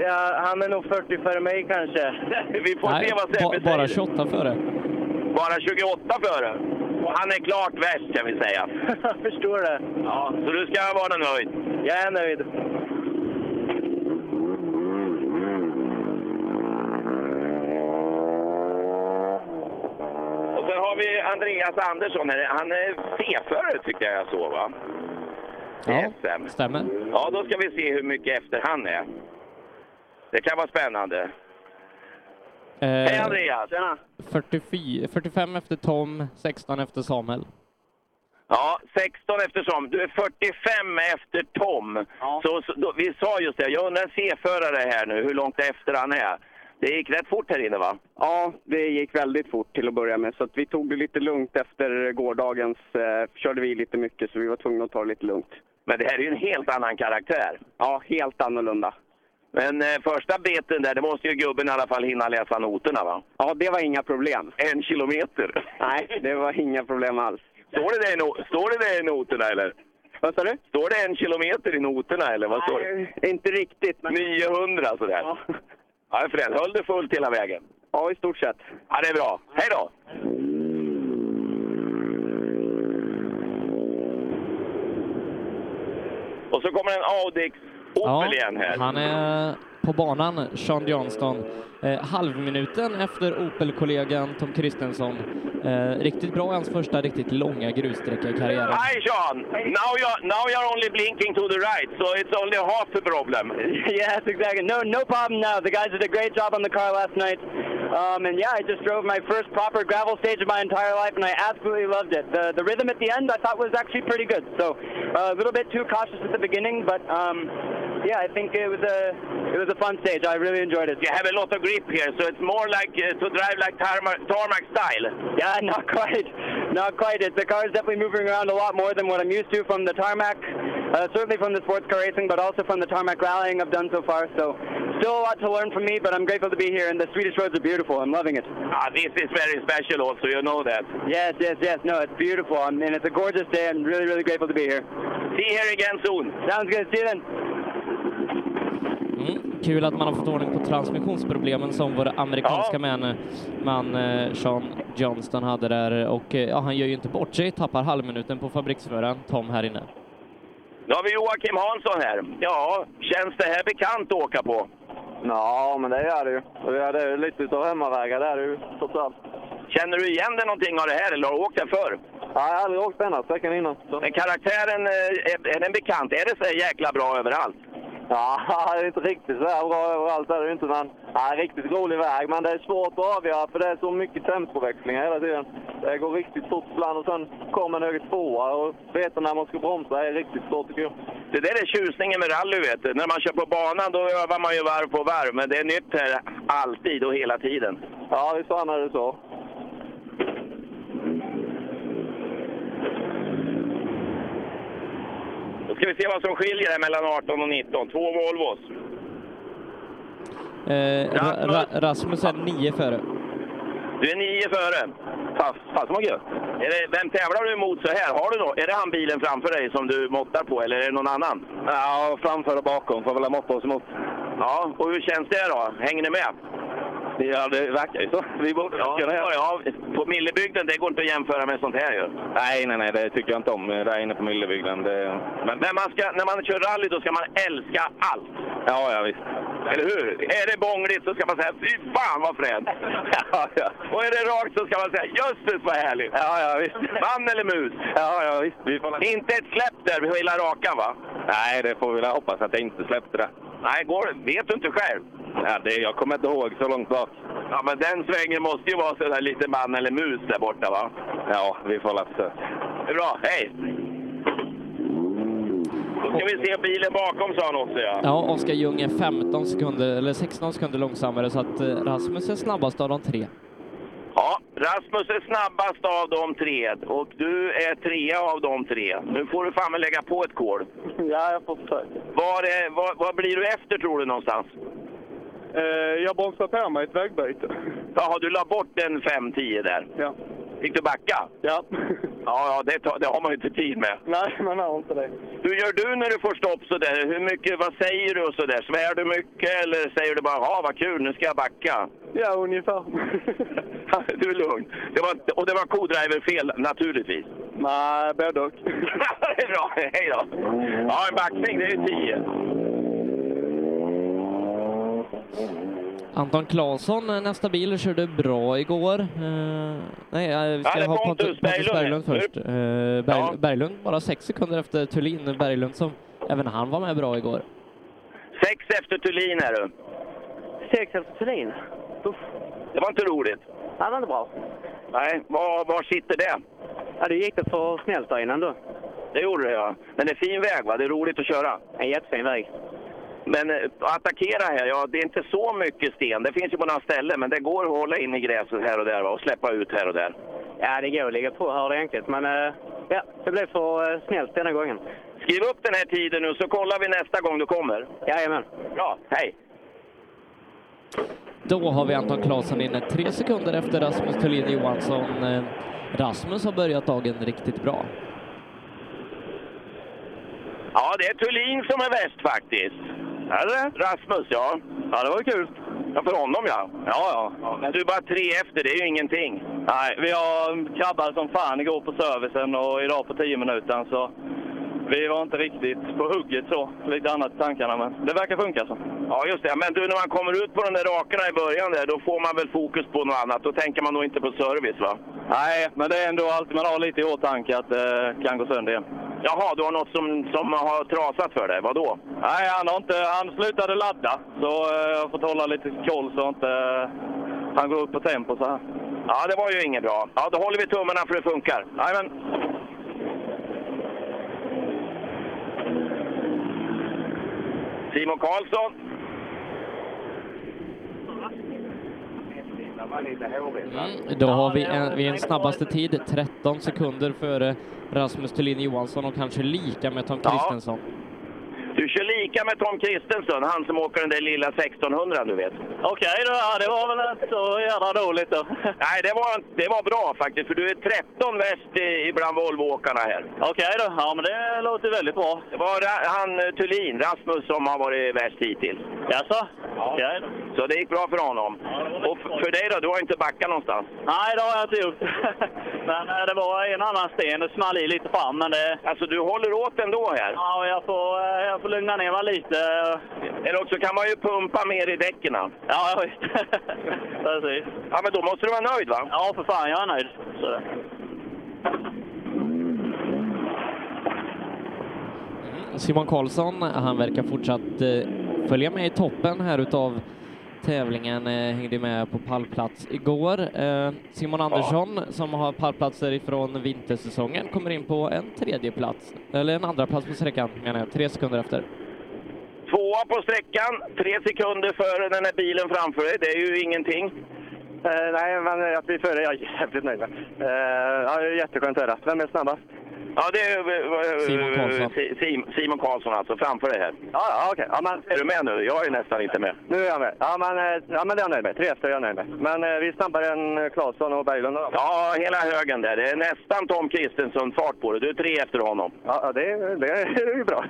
ja, han är nog 40 före mig kanske. [laughs] Vi får se vad Sebbe ba- bara säger. 28 före. Bara 28 före. Och han är klart värst kan vi säga. [laughs] Jag förstår det. Ja, så du ska vara nöjd. Jag är nöjd. Har vi Andreas Andersson här. Han är C-förare tyckte jag jag såg va? Ja, SM. stämmer. Ja, då ska vi se hur mycket efter han är. Det kan vara spännande. Hej Eh, Andreas! 44, 45 efter Tom, 16 efter Samuel. Ja, 16 eftersom. Du är 45 efter Tom. Så, så då, vi sa just det, jag undrar en C-förare här nu, hur långt efter han är. Det gick rätt fort här inne va? Ja, det gick väldigt fort till att börja med. Så vi tog det lite lugnt efter gårdagens. Eh, körde vi lite mycket så vi var tvungna att ta det lite lugnt. Men det här är ju en helt annan karaktär. Ja, helt annorlunda. Men eh, första beten där, det måste ju gubben i alla fall hinna läsa noterna va? Ja, det var inga problem. En kilometer? Nej, det var inga problem alls. Står det det i, no- står det det i noterna eller? Vad sa du? Står det en kilometer i noterna eller vad står det? Nej, inte riktigt. Men... 900 sådär? Ja. Ja, för den höll det fullt hela vägen? Ja, i stort sett. Ja, det är bra. Hej då! Och så kommer en Audix Opel igen här. Han är på banan, Sean Johnston. Eh, halvminuten efter Opel-kollegan Tom Kristensson. Eh, riktigt bra i hans första riktigt långa grussträcka i karriären. Hi, Sean. Now you're now you're only blinking to the right, so it's only half the problem. [laughs] yes, exactly. No, no problem now. The guys did a great job on the car last night. Um, and yeah, I just drove my first proper gravel stage of my entire life, and I absolutely loved it. The the rhythm at the end I thought was actually pretty good. So uh, a little bit too cautious at the beginning, but um, yeah, I think it was a it was a fun stage. I really enjoyed it. You have a lot of grip here, so it's more like uh, to drive like tarmac, tarmac style. Yeah, [laughs] not quite. Not quite. It, the car is definitely moving around a lot more than what I'm used to from the tarmac. Uh, certainly from the sports car racing, but also from the tarmac rallying I've done so far. So still a lot to learn from me, but I'm grateful to be here. And the Swedish roads are beautiful. I'm loving it. Ah, this is very special also, you know that. Yes, yes, yes. No, it's beautiful. I mean, it's a gorgeous day. I'm really, really grateful to be here. See you here again soon. Sounds good. See you then. Mm, kul att man har fått ordning på transmissionsproblemen som vår amerikanska man, man eh, Sean Johnston hade där och eh, ja, han gör ju inte bort sig, tappar halvminuten på fabriksföraren Tom här inne. Nu har vi Joakim Hansson här. Ja, känns det här bekant att åka på? Ja, men det gör det ju. Ja, det är lite utav hemmavägar det är det ju, trots allt. Känner du igen dig någonting av det här eller har du åkt det förr? Ja, jag har aldrig åkt denna sträckan innan. Så. Men karaktären, eh, är, är den bekant? Är det så här jäkla bra överallt? Ja, det [laughs] är inte riktigt så här bra överallt är det inte, men ja, riktigt rolig väg. Men det är svårt att avgöra för det är så mycket tempoväxlingar hela tiden. Det går riktigt fort ibland och sen kommer en höger tvåa och veta när man ska bromsa är riktigt svårt tycker jag. Det där är tjusningen med rally, vet du. När man kör på banan då övar man ju varv på varv, men det är nytt här alltid och hela tiden. Ja, visst fan är det så. Ska vi se vad som skiljer här mellan 18 och 19. Två Volvos. Eh, Ra Ra Rasmus är nio före. Du är nio före. Fasen vad gött. Är det, vem tävlar du emot så här? Har du då, är det han bilen framför dig som du måttar på eller är det någon annan? Ja, framför och bakom får väl ha måtta oss emot. Ja, och hur känns det då? Hänger ni med? Ja, det verkar ju så. Vi borde ja, kunna ja, ja, på Millebygden, det går inte att jämföra med sånt här ju. Nej, nej, nej, det tycker jag inte om där inne på Millebygden. Det... Men, men man ska, när man kör rally då ska man älska allt. Ja, ja visst. Eller hur? Är det bångligt så ska man säga fy fan vad fränt. [laughs] ja, ja. Och är det rakt så ska man säga jösses vad härligt. Ja, ja visst. Man eller mus? Ja, ja visst. Vi får... Inte ett släpp där vid hela rakan va? Nej, det får vi väl hoppas att jag inte släppte det. Nej, går, vet du inte själv? Ja, det, jag kommer inte ihåg så långt bak. Ja, men den svängen måste ju vara sådär lite man eller mus där borta va? Ja, vi får. Det är bra, hej! Då ska vi se bilen bakom sa han också ja. Ja, Oskar Ljung är 15 sekunder, eller 16 sekunder långsammare så att eh, Rasmus är snabbast av de tre. Ja, Rasmus är snabbast av de tre och du är trea av de tre. Nu får du fan lägga på ett kol. Ja, jag får försöka. Var, är, var, var blir du efter tror du någonstans? Eh, jag bromsade på mig ett vägbyte. Jaha, du la bort en 5-10 där? Ja. Fick du backa? Ja. [laughs] Ja, ja det, det har man ju inte tid med. Nej, man har inte det. Hur gör du när du får stopp sådär? Hur mycket, vad säger du och sådär? Svär du mycket eller säger du bara ja vad kul, nu ska jag backa? Ja, ungefär. [laughs] du är lugn. Det var, och det var co-driver-fel naturligtvis? Nej, både och. det [laughs] är bra, hej då. Ja, en backning det är ju 10. Anton Claesson, eh, nästa bil, körde bra igår. Uh, nej, vi ska Ja, ha Pontus Pontus, Berglund. Berglund först. Uh, Berg, Berglund bara sex sekunder efter Thulin Berglund som även han var med bra igår. Sex efter Thulin är du. Sex efter Thulin? Det var inte roligt. Det var inte bra. Nej, var, var sitter det? Ja, det gick det för snällt där innan då. Det gjorde det ja. Men det är fin väg va? Det är roligt att köra. En jättefin väg. Men eh, att attackera här, ja det är inte så mycket sten. Det finns ju på några ställen, men det går att hålla in i gräset här och där va? och släppa ut här och där. Ja, det går att ligga på här ordentligt, men eh, ja, det blev för eh, snällt denna gången. Skriv upp den här tiden nu så kollar vi nästa gång du kommer. Jajamän. Bra, hej! Då har vi Anton Claesson inne tre sekunder efter Rasmus Thulin Johansson. Eh, Rasmus har börjat dagen riktigt bra. Ja, det är Thulin som är värst faktiskt. Är det? Rasmus, ja. Ja, det var kul. Ja, för honom ja. Ja, ja. Men du är bara tre efter, det är ju ingenting. Nej, vi har krabbat som fan igår på servicen och idag på 10 minuter så vi var inte riktigt på hugget så. Lite annat i tankarna, men det verkar funka så. Ja, just det. Men du, när man kommer ut på de där rakorna i början där, då får man väl fokus på något annat. Då tänker man nog inte på service, va? Nej, men det är ändå alltid man har lite i åtanke att det kan gå sönder igen. Jaha, du har något som, som har trasat för dig. Vad då? Nej, han, har inte, han slutade ladda. Så eh, jag har fått hålla lite koll så inte eh, han går upp på tempo så här. Ja, det var ju inget bra. Ja, då håller vi tummarna för det funkar. Jajamän. Simon Karlsson. Mm, då har vi en, vi en snabbaste tid, 13 sekunder före Rasmus Thulin Johansson och kanske lika med Tom Ja. Du kör lika med Tom Kristensson, han som åker den där lilla 1600 du vet. Okej då, ja, det var väl inte så jävla dåligt då. [laughs] Nej, det var, det var bra faktiskt, för du är 13 värst i- bland Volvo-åkarna här. Okej då, ja men det låter väldigt bra. Det var han eh, Thulin, Rasmus, som har varit värst hittills. Jaså? Okej då. Så det gick bra för honom. Och f- för dig då, du har inte backat någonstans? Nej, det har jag inte gjort. [laughs] men eh, det var en annan sten, det small i lite fram. Men det... Alltså du håller åt ändå här? Ja, jag får, eh, jag får lugna ner mig lite. Eller också kan man ju pumpa mer i däcken. Ja. [laughs] Precis. Ja, men då måste du vara nöjd va? Ja, för fan, jag är nöjd. Så. Simon Karlsson, han verkar fortsatt eh, följa med i toppen här utav tävlingen, eh, hängde med på pallplats igår. Eh, Simon Andersson, som har pallplatser ifrån vintersäsongen, kommer in på en tredje plats, eller en andra plats på sträckan menar jag, tre sekunder efter. Tvåa på sträckan, tre sekunder före den här bilen framför dig. Det är ju ingenting. Eh, nej, men att vi före är jag jävligt nöjd med. Eh, ja, är jätteskönt att höra. Vem är snabbast? Ja, det är eh, Simon Karlsson. Si- Sim- Simon Karlsson alltså, framför dig här. Ja, ja okej. Ja, men, Är du med nu? Jag är nästan inte med. nu är jag med. Ja, men, eh, ja, men det är jag nöjd med. Tre efter är jag nöjd med. Men eh, vi är snabbare än eh, Claesson och Berglund. Ja, hela högen där. Det är nästan Tom Kristensson fart på det. Du är tre efter honom. Ja, ja, det, [laughs] det är ju bra.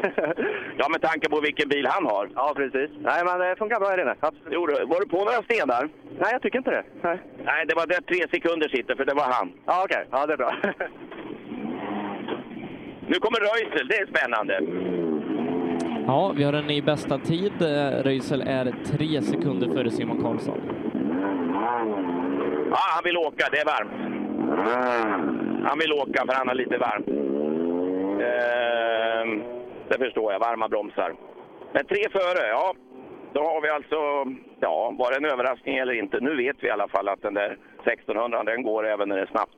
Ja, med tanke på vilken bil han har. Ja, precis. Nej, men det funkar bra här inne. Absolut. Jo, var du på några stenar? Nej, jag tycker inte det. Nej, Nej, det var där tre sekunder sitter, för det var han. ja, okej. Ja, det är bra. [laughs] Nu kommer Röisel, det är spännande. Ja, vi har en ny bästa tid. Eh, Röisel är tre sekunder före Simon Karlsson. Ja, han vill åka, det är varmt. Han vill åka för han har lite varmt. Ehm, det förstår jag, varma bromsar. Men tre före, ja. Då har vi alltså, ja, var det en överraskning eller inte? Nu vet vi i alla fall att den där 1600 den går även när det är snabbt.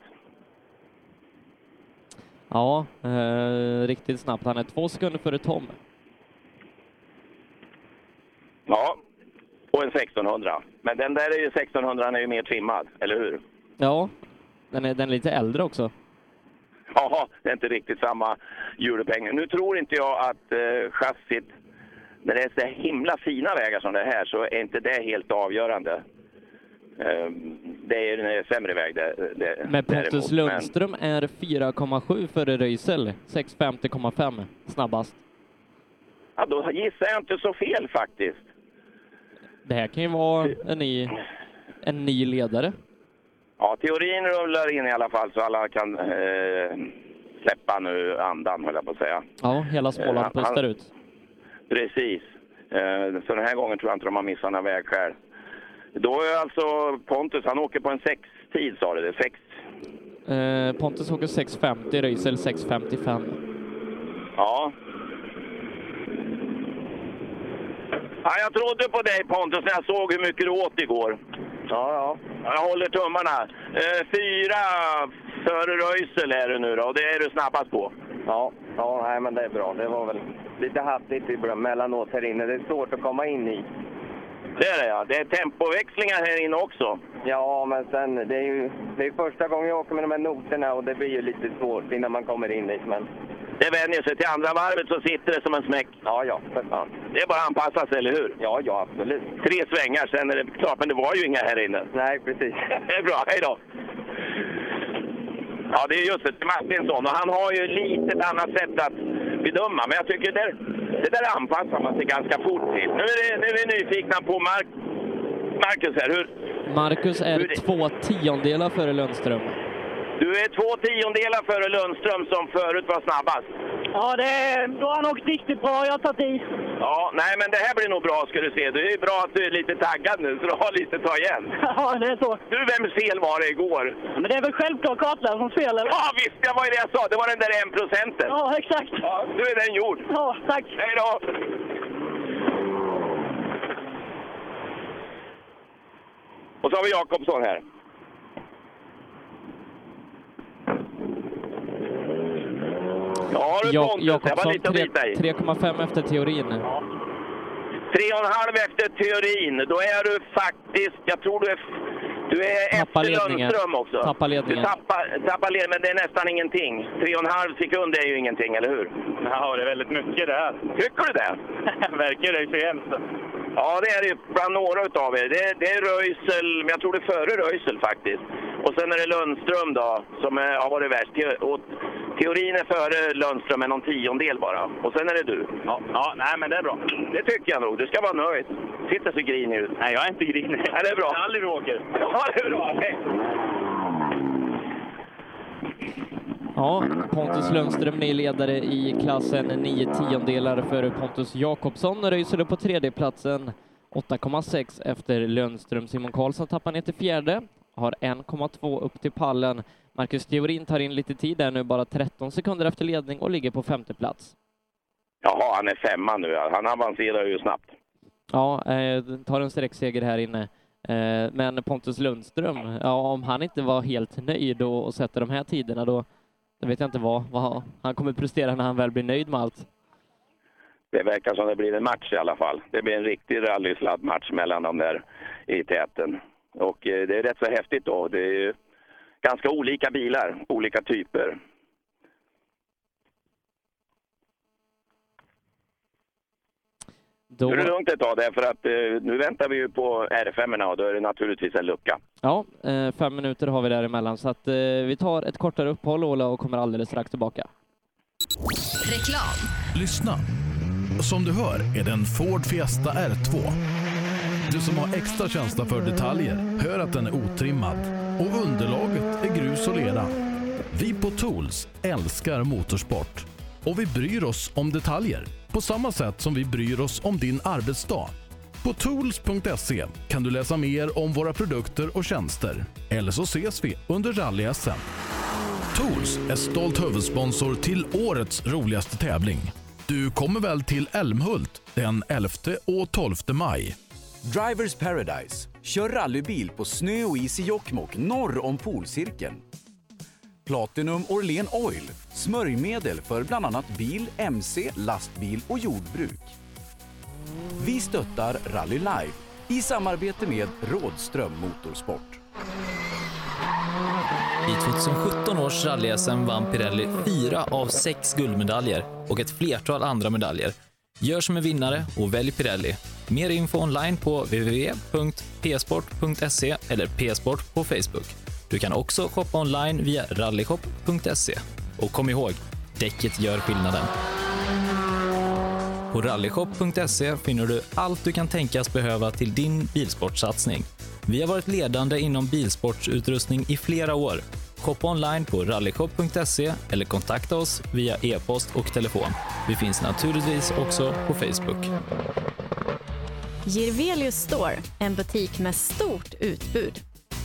Ja, eh, riktigt snabbt. Han är två sekunder före Tom. Ja, och en 1600. Men den där är ju 1600 är ju mer trimmad, eller hur? Ja, den är, den är lite äldre också. Ja, det är inte riktigt samma hjulupphängning. Nu tror inte jag att eh, chassit, när det är så himla fina vägar som det här, så är inte det helt avgörande. Eh, det är är sämre väg det, det, Men Pontus däremot. Men- Lundström är 4,7 före Röisel. 6.50,5 snabbast. Ja, då gissar jag inte så fel faktiskt. Det här kan ju vara en ny, en ny ledare. Ja, teorin rullar in i alla fall så alla kan eh, släppa nu andan, höll jag på att säga. Ja, hela Eh, Småland pustar ut. Precis. Eh, Så den här gången tror jag inte de har missat några vägskär. Då är alltså Pontus, han åker på en sextid sa du det? Sex? Eh, Pontus åker 6.50, Röisel 6.55. Ja. ja. Jag trodde på dig Pontus när jag såg hur mycket du åt igår. Ja, ja. Jag håller tummarna. Eh, fyra före Röisel är du nu då, och det är du snabbast på. Ja, ja nej, men det är bra. Det var väl lite hattigt ibland mellanåt här inne. Det är svårt att komma in i. Det är det ja. Det är tempoväxlingar här inne också. Ja, men sen det är ju det är första gången jag åker med de här noterna och det blir ju lite svårt innan man kommer in dit. Men Det vänjer sig. Till andra varvet så sitter det som en smäck. ja, ja, för fan. Det är bara att anpassa sig, eller hur? Ja, ja, absolut. Tre svängar, sen är det klart. Men det var ju inga här inne. Nej, precis. [laughs] Det är bra. Hej då! Ja, det är just det. Martinsson. Och han har ju lite ett annat sätt att bedöma. Men jag tycker det, det där anpassar man sig ganska fort till. Nu är, det, nu är vi nyfikna på Mark, Marcus här. Hur, Marcus är Hur två tiondelar före Lundström. du är två tiondelar före Lundström som förut var snabbast. Ja, det, då har han åkt riktigt bra. Jag har tagit i. Ja, nej men det här blir nog bra ska du se. Det är bra att du är lite taggad nu så du har lite att ta igen. [laughs] Ja, det är så. Du, vems fel var det igår? Men det är väl självklart kartläsarens fel, eller? Ja visst, det var ju det jag sa. Det var den där en procenten. Ja, exakt. Ja, nu är den gjord. Ja, tack. Hej då! Och så har vi Jakobsson här. Ja du Ja, Pontus, det var Jakobsson lite i. 3,5 efter teorin. Tre och en halv efter teorin. Då är du faktiskt, jag tror du är, du är Tappar efter ledningen. Lundström också. Tappar ledningen. Du tappar, tappar ledningen, men det är nästan ingenting. Tre och en halv sekund är ju ingenting, eller hur? Ja, det är väldigt mycket det här. Tycker du det? [laughs] Verkar det så hemskt. Ja, det är det ju bland några utav er. Det, det är Röisel, men jag tror det är före Röisel faktiskt. Och sen är det Lundström då, som är, har varit värst. Te, och teorin är före Lundström med någon tiondel bara. Och sen är det du. Ja, ja, nej men det är bra. Det tycker jag nog. Du ska vara nöjd. Sitter så grinig ut. Nej, jag är inte grinig. Nej, det är bra. Jag har aldrig bråkigt. Ja, det är bra. Hej. Ja, Pontus Lundström är ledare i klassen 9 tiondelar före Pontus Jakobsson. Röisel på tredjeplatsen 8,6 efter Lundström. Simon Karlsson tappar ner till fjärde, har 1,2 upp till pallen. Marcus Theorin tar in lite tid där nu, bara 13 sekunder efter ledning och ligger på femte plats. Jaha, han är femma nu. Han avancerar ju snabbt. Ja, eh, tar en sträckseger här inne. Eh, men Pontus Lundström, ja, om han inte var helt nöjd och, och sätter de här tiderna då, då vet jag inte vad, vad han kommer prestera när han väl blir nöjd med allt. Det verkar som det blir en match i alla fall. Det blir en riktig rallysladdmatch mellan de där i täten. Och eh, det är rätt så häftigt då. Det är ganska olika bilar, olika typer. Då... Nu är det lugnt ett tag därför att eh, nu väntar vi ju på R5 och då är det naturligtvis en lucka. Ja, eh, fem minuter har vi däremellan så att eh, vi tar ett kortare uppehåll Ola och kommer alldeles strax tillbaka. Reklam. Lyssna. Som du hör är det en Ford Fiesta R2. Du som har extra känsla för detaljer hör att den är otrimmad och underlaget är grus och lera. Vi på Tools älskar motorsport och vi bryr oss om detaljer på samma sätt som vi bryr oss om din arbetsdag. På tools.se kan du läsa mer om våra produkter och tjänster. Eller så ses vi under rally-SM. Tools är stolt huvudsponsor till årets roligaste tävling. Du kommer väl till Älmhult den 11 och 12 maj? Drivers Paradise. Kör rallybil på snö och is i Jokkmokk norr om polcirkeln. Platinum Orlen Oil. Smörjmedel för bland annat bil, mc, lastbil och jordbruk. Vi stöttar Rally Life i samarbete med Rådström Motorsport. I 2017 års rally-SM vann Pirelli fyra av sex guldmedaljer och ett flertal andra medaljer. Gör som en vinnare och välj Pirelli. Mer info online på www.psport.se eller psport på Facebook. Du kan också shoppa online via rallyshop.se. Och kom ihåg, däcket gör skillnaden. På rallyshop.se finner du allt du kan tänkas behöva till din bilsportsatsning. Vi har varit ledande inom bilsportsutrustning i flera år. Shoppa online på rallyshop.se eller kontakta oss via e-post och telefon. Vi finns naturligtvis också på Facebook. Girvelius Store, en butik med stort utbud.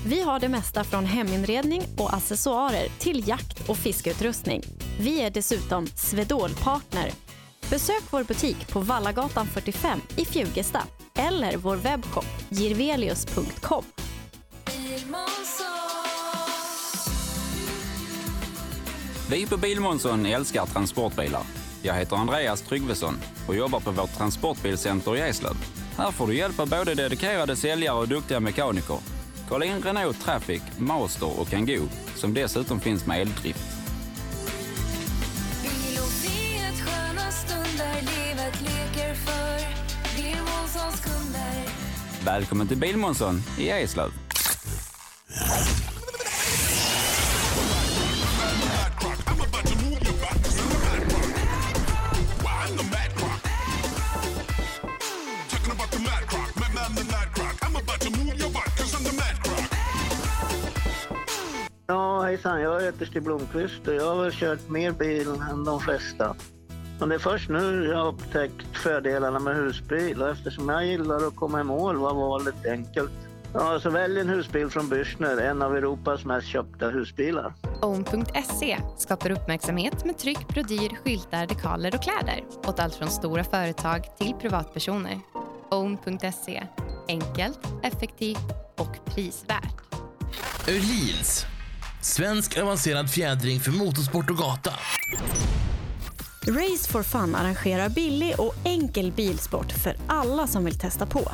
Vi har det mesta från heminredning och accessoarer till jakt och fiskeutrustning. Vi är dessutom Swedol-partner. Besök vår butik på Vallagatan 45 i Fjugesta eller vår webbshop girvelius.com. Vi på Bilmånsson älskar transportbilar. Jag heter Andreas Tryggvesson och jobbar på vårt transportbilcenter i Eslöv. Här får du hjälp av både dedikerade säljare och duktiga mekaniker. Kolla in Renault Traffic, Master och Kangoo som dessutom finns med eldrift. Välkommen till Bilmånsson i Eslöv. Hejsan. Jag heter Stig Blomqvist och jag har väl kört mer bil än de flesta. Och det är först nu jag har upptäckt fördelarna med husbil och eftersom jag gillar att komma i mål var valet enkelt. Ja, så välj en husbil från Bürstner, en av Europas mest köpta husbilar. Own.se skapar uppmärksamhet med tryck, brodyr, skyltar, dekaler och kläder åt allt från stora företag till privatpersoner. Own.se enkelt, effektivt och prisvärt. Öhlins. Svensk avancerad fjädring för motorsport och gata. Race for Fun arrangerar billig och enkel bilsport för alla som vill testa på.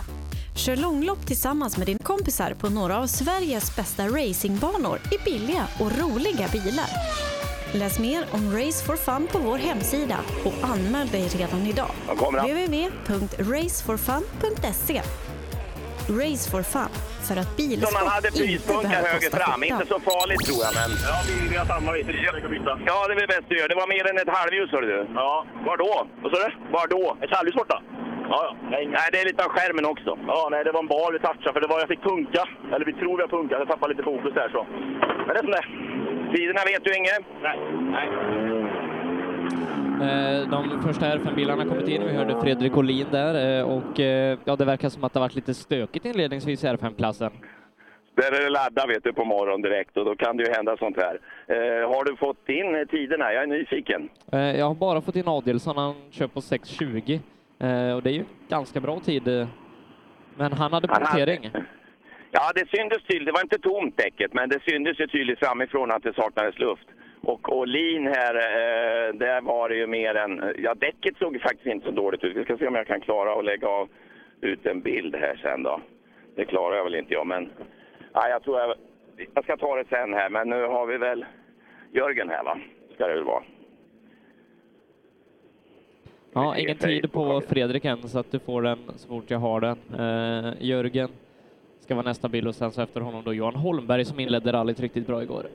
Kör långlopp tillsammans med dina kompisar på några av Sveriges bästa racingbanor i billiga och roliga bilar. Läs mer om Race for Fun på vår hemsida och anmäl dig redan idag. www.raceforfun.se Race for Fun, för att Som bilsport man hade höger fram. Inte så farligt tror jag, men... Ja, vi, vi har samma. Vi ska byta. Ja, det är väl bäst du gör. Det var mer än ett halvljus, hörde du. Ja. Var då? Vad sa du? Var då? Ett halvljus borta? Ja, ja. Nej, det är lite av skärmen också. Ja, nej, det var en bal vi touchade, för det var, jag fick punka. Eller vi tror vi har punkat. Jag tappade lite fokus där, så. Men det är som det är. Tiderna vet du inget? Nej. nej. Eh, De första R5-bilarna har kommit in. Vi hörde Fredrik Olin där eh, och eh, ja, det verkar som att det har varit lite stökigt inledningsvis i R5-klassen. Där är det ladda vet du på morgonen direkt och då kan det ju hända sånt här. Eh, har du fått in tiderna? Jag är nyfiken. Eh, Jag har bara fått in Adelsson, han kör på 6.20 eh, och det är ju ganska bra tid. Men han hade Han hade- punktering. Ja, det syntes tydligt. Det var inte tomt däcket, men det syntes ju tydligt framifrån att det saknades luft. Och Åhlin här, eh, där var det ju mer än... Ja, däcket såg ju faktiskt inte så dåligt ut. Vi ska se om jag kan klara att lägga av ut en bild här sen då. Det klarar jag väl inte jag, men... Ja, jag tror jag... Jag ska ta det sen här, men nu har vi väl Jörgen här va? Ska det väl vara. Ja, ingen tid på Fredrik än så att du får den så fort jag har den. Eh, Jörgen ska vara nästa bild och sen så efter honom då Johan Holmberg som inledde rallyt riktigt bra igår.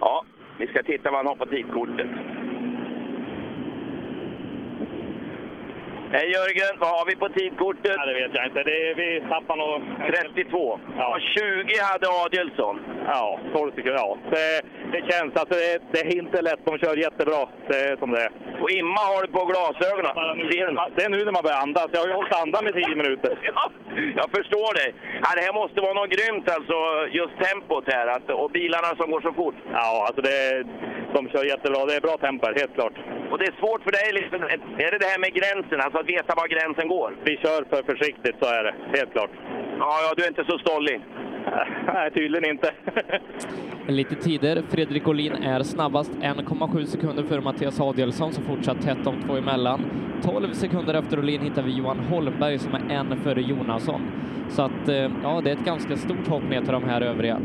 Ja, vi ska titta vad han har på tidkortet. Hej Jörgen, vad har vi på tidkortet? Ja, det vet jag inte. Det är, vi tappar nog... 32. Ja. 20 hade Adielsson. Ja, 12 sekunder. Ja. Det, det känns. Alltså, det, det är inte lätt. De kör jättebra. Det är som det är. Och Imma har du på glasögonen. Det är nu när man börjar andas. Jag har ju hållit andan i 10 minuter. [laughs] Ja, jag förstår dig. Ja, det här måste vara något grymt alltså, just tempot här. Att, och bilarna som går så fort. Ja, alltså det, de kör jättebra. Det är bra tempo helt klart. Och det är svårt för dig, liksom, är det det här med gränsen? Alltså att veta var gränsen går? Vi kör för försiktigt, så är det. Helt klart. Ja, ja du är inte så stollig. [laughs] Nej, tydligen inte. [laughs] Lite tider. Fredrik Olin är snabbast, 1,7 sekunder före Mattias Adielsson som fortsatt tätt de två emellan. 12 sekunder efter Olin hittar vi Johan Holmberg som är en före Jonasson. Så att, eh, ja, det är ett ganska stort hopp ner till de här övriga.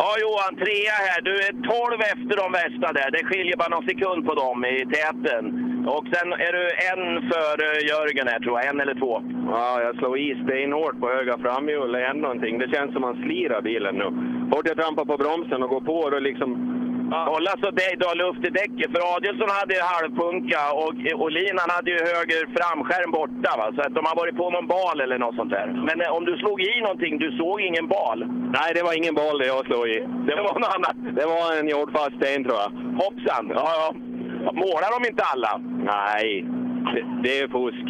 Ja, Johan, trea här. Du är 12 efter de värsta där. Det skiljer bara någon sekund på dem i täten. Och sen är du en före Jörgen här, tror jag. En eller två. Ja, jag slår i stenhårt på höga framhjul. Det händer någonting. Det känns som man slirar bilen nu. Fort jag trampar på bromsen och går på, då liksom... Kolla så du har luft i däcket. För Adielsson hade ju halvpunka och Olin han hade ju höger framskärm borta. Va? Så att de har varit på någon bal eller något sånt där. Men eh, om du slog i någonting, du såg ingen bal? Nej, det var ingen bal det jag slog i. Det var något annat? Det var en jordfast sten, tror jag. Hoppsan! Ja, ja. Målar de inte alla? Nej, det, det är fusk.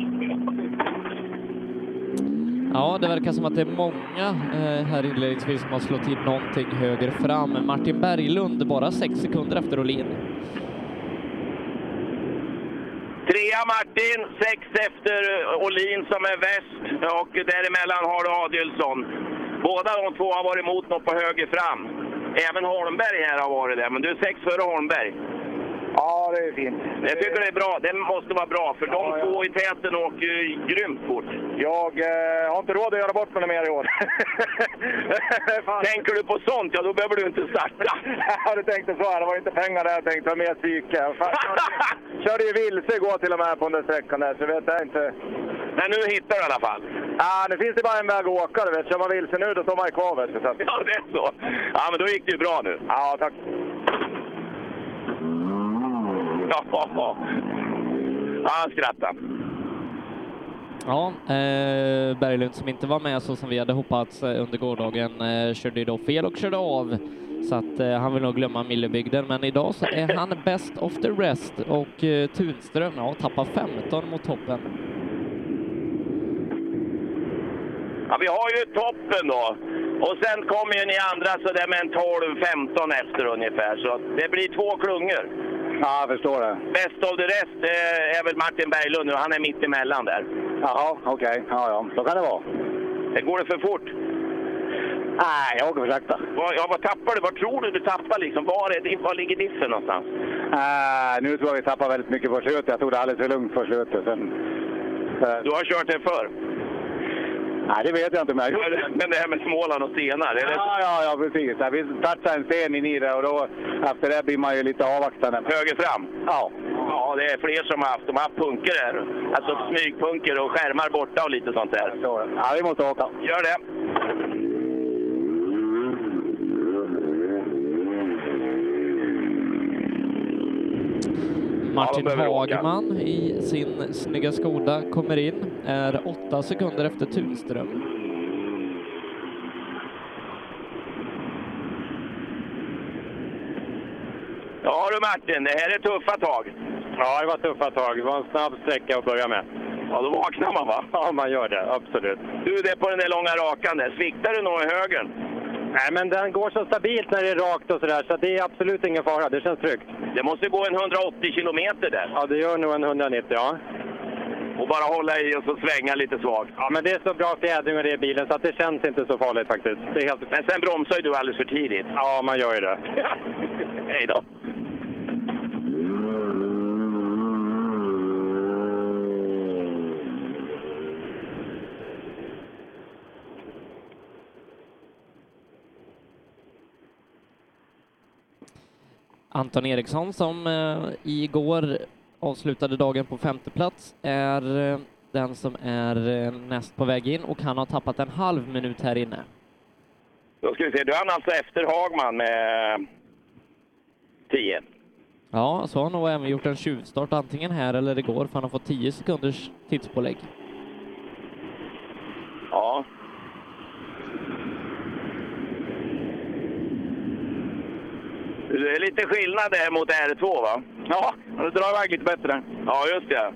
Ja, det verkar som att det är många eh, här inledningsvis som har slått in någonting höger fram. Martin Berglund bara sex sekunder efter Olin. Trea Martin, sex efter Olin som är väst och däremellan har du Adielsson. Båda de två har varit emot något på höger fram. Även Holmberg här har varit det, men du är sex före Holmberg. Ja, det är fint. Jag tycker det är bra. Det måste vara bra, för de två i täten åker ju grymt fort. Jag eh, har inte råd att göra bort mig mer i år. [laughs] Tänker du på sånt, ja då behöver du inte starta. [laughs] ja, du tänkte så. Det var inte pengar där jag tänkte, var mer psyke. Jag körde ju vilse igår till och med på den sträckan där, så vet jag inte. Men nu hittar du i alla fall. Ja, nu finns det bara en väg att åka. Du vet. Kör man vilse nu, då står man kvar. Vet du, så att... Ja, det är så. Ja, men då gick det ju bra nu. Ja, tack. Ja, han skrattade. Ja, eh, Berglund som inte var med så som vi hade hoppats eh, under gårdagen eh, körde ju då fel och körde av Så att eh, han vill nog glömma Millebygden, men idag så är han best of the rest och eh, Tunström, ja, tappar 15 mot toppen. Ja, vi har ju toppen då. Och sen kommer ju ni andra så där med en 12-15 efter ungefär. Så det blir två klungor. Ja, jag förstår det. Best of the rest är väl Martin Berglund och han är mitt emellan där. Jaha, okej. Ja, ja. Så kan det vara. Det går det för fort? Nej, jag åker för sakta. Vad, ja, vad tappar du? Vad tror du du tappar liksom? Var, är, var ligger diffen någonstans? Äh, nu tror jag vi tappar väldigt mycket på slutet. Jag tog det alldeles för lugnt på slutet. Sen, eh, Du har kört det förr? Nej, det vet jag inte. Men, Men det här med Småland och stenar, det... ja, ja, ja, precis. Vi touchade en sten in i det och då, efter det blir man ju lite avvaktande. Höger fram? Ja. Ja, det är fler som har haft. De har haft punker här. Alltså smygpunker och skärmar borta och lite sånt där. Ja, vi måste åka. Gör det. Martin åka. Hagman i sin snygga Skoda kommer in, är åtta sekunder efter Tunström. Ja du Martin, det här är tuffa tag. Ja, det var tuffa tag. Det var en snabb sträcka att börja med. Ja, då vaknar man va? Ja, man gör det. Absolut. Du, det är på den där långa rakan där. Sviktar du nog i högern? Nej, men den går så stabilt när det är rakt och sådär, så det är absolut ingen fara. Det känns tryggt. Det måste gå en 180 kilometer där. Ja, det gör nog en 190, ja. Och bara hålla i och så svänga lite svagt. Ja, men det är så bra fjädring och det i bilen så att det känns inte så farligt faktiskt. Det är helt... Men sen bromsar ju du alldeles för tidigt. Ja, man gör ju det. [laughs] Hej då. Anton Eriksson som eh, igår avslutade dagen på femte plats är eh, den som är eh, näst på väg in och han har tappat en halv minut här inne. Då ska vi se, du är alltså efter Hagman med 10. Ja, så har han nog även gjort en tjuvstart antingen här eller igår för han har fått 10 sekunders tidspålägg. Ja. Det är lite skillnad där mot R2 va? Ja, det drar iväg lite bättre. Ja, just det.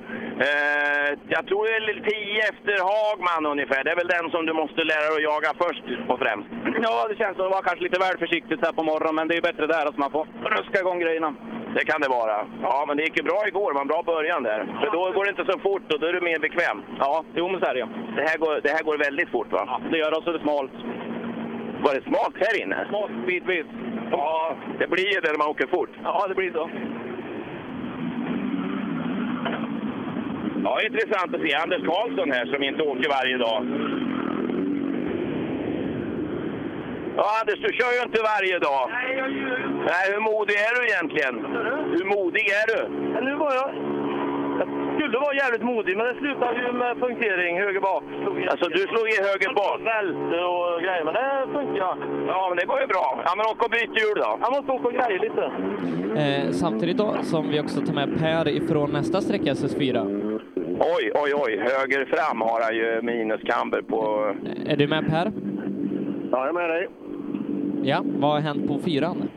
Eh, jag tror det är 10 efter Hagman ungefär. Det är väl den som du måste lära dig att jaga först och främst. Ja, det känns som det var kanske lite väl försiktigt här på morgonen, men det är bättre där att man får ruska igång grejerna. Det kan det vara. Ja, men det gick ju bra igår. En bra början där. För då går det inte så fort och då är du mer bekväm. Ja, jo men så är det. Det här går, det här går väldigt fort va? Ja, det gör det och så är det smalt. Var det smalt här inne? Smalt, bitvis. Ja, det blir ju det när man åker fort. Ja, det blir så. Ja, intressant att se Anders Karlsson här som inte åker varje dag. Ja, Anders, du kör ju inte varje dag. Nej, jag gör Nej, hur modig är du egentligen? Hur modig är du? Men nu var jag... Skulle vara jävligt modig, men det slutade ju med punktering höger bak. Alltså, du slog i höger bak? Välte och grejer, men det funkar. Ja, men det går ju bra. Ja, men åk och byt hjul då. Jag måste åka och greja lite. Eh, samtidigt då som vi också tar med Per ifrån nästa sträcka SS4. Oj, oj, oj. Höger fram har han ju minuskamber på... Är du med Per? Ja, jag är med dig. Ja, vad har hänt på fyran?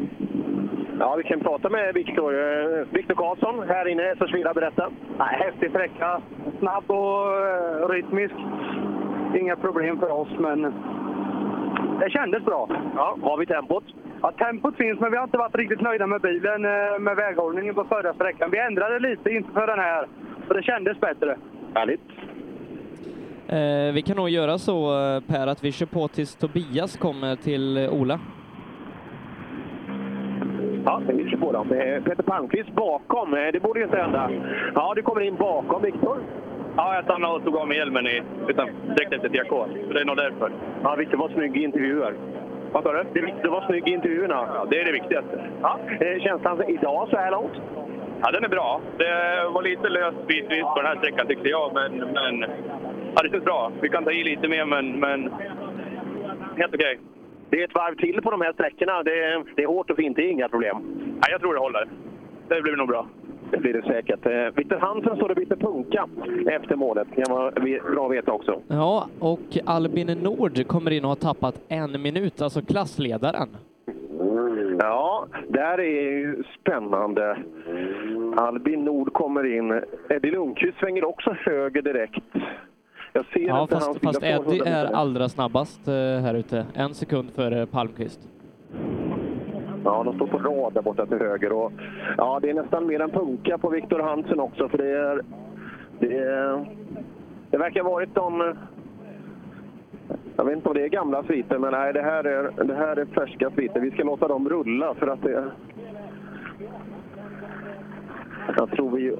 Ja, vi kan prata med Viktor. Eh, Viktor Karlsson här inne, SS4, berätta. Nej, häftig sträcka. Snabb och eh, rytmisk. Inga problem för oss, men det kändes bra. Ja, har vi tempot? Ja, tempot finns, men vi har inte varit riktigt nöjda med bilen, eh, med väghållningen på förra sträckan. Vi ändrade lite inför den här, så det kändes bättre. Härligt. Eh, vi kan nog göra så Per att vi kör på tills Tobias kommer till Ola. Ja, vi kör på då. Eh, Peter Palmqvist bakom. Eh, Det borde ju inte hända. Ja, du kommer in bakom, Viktor. Ja, jag stannade och tog av mig hjälmen i, utan, direkt efter TK. Så det är nog därför. Ja, Viktor var snygg i intervjuer. Vad sa du? Det att vara snygg i intervjuerna. Ja, det är det viktigaste. Ja. Eh, Känslan idag så här långt? Ja, den är bra. Det var lite löst bitvis på den här sträckan tyckte jag, men, men ja, det känns bra. Vi kan ta i lite mer, men, men helt okej. Det är ett varv till på de här sträckorna. Det är, det är hårt och fint, det är inga problem. Ja, jag tror det håller. Det blir nog bra. Det blir det säkert. Eh, Viktor Hansen står det byter punka efter målet. Det kan vara vi- bra att veta också. Ja, och Albin Nord kommer in och har tappat en minut, alltså klassledaren. Ja, där är ju spännande. Albin Nord kommer in. Eddie Lundqvist svänger också höger direkt. Jag ser Ja, inte fast, hans fast Eddie 100 är allra snabbast eh, här ute. En sekund före Palmqvist. Ja, de står på rad där borta till höger. Och, ja, det är nästan mer än punka på Viktor Hansen också. För det, är, det, är, det verkar ha varit de... Jag vet inte om det är gamla sviter, men nej, det här är, det här är färska sviter. Vi ska låta dem rulla för att det... Jag tror vi...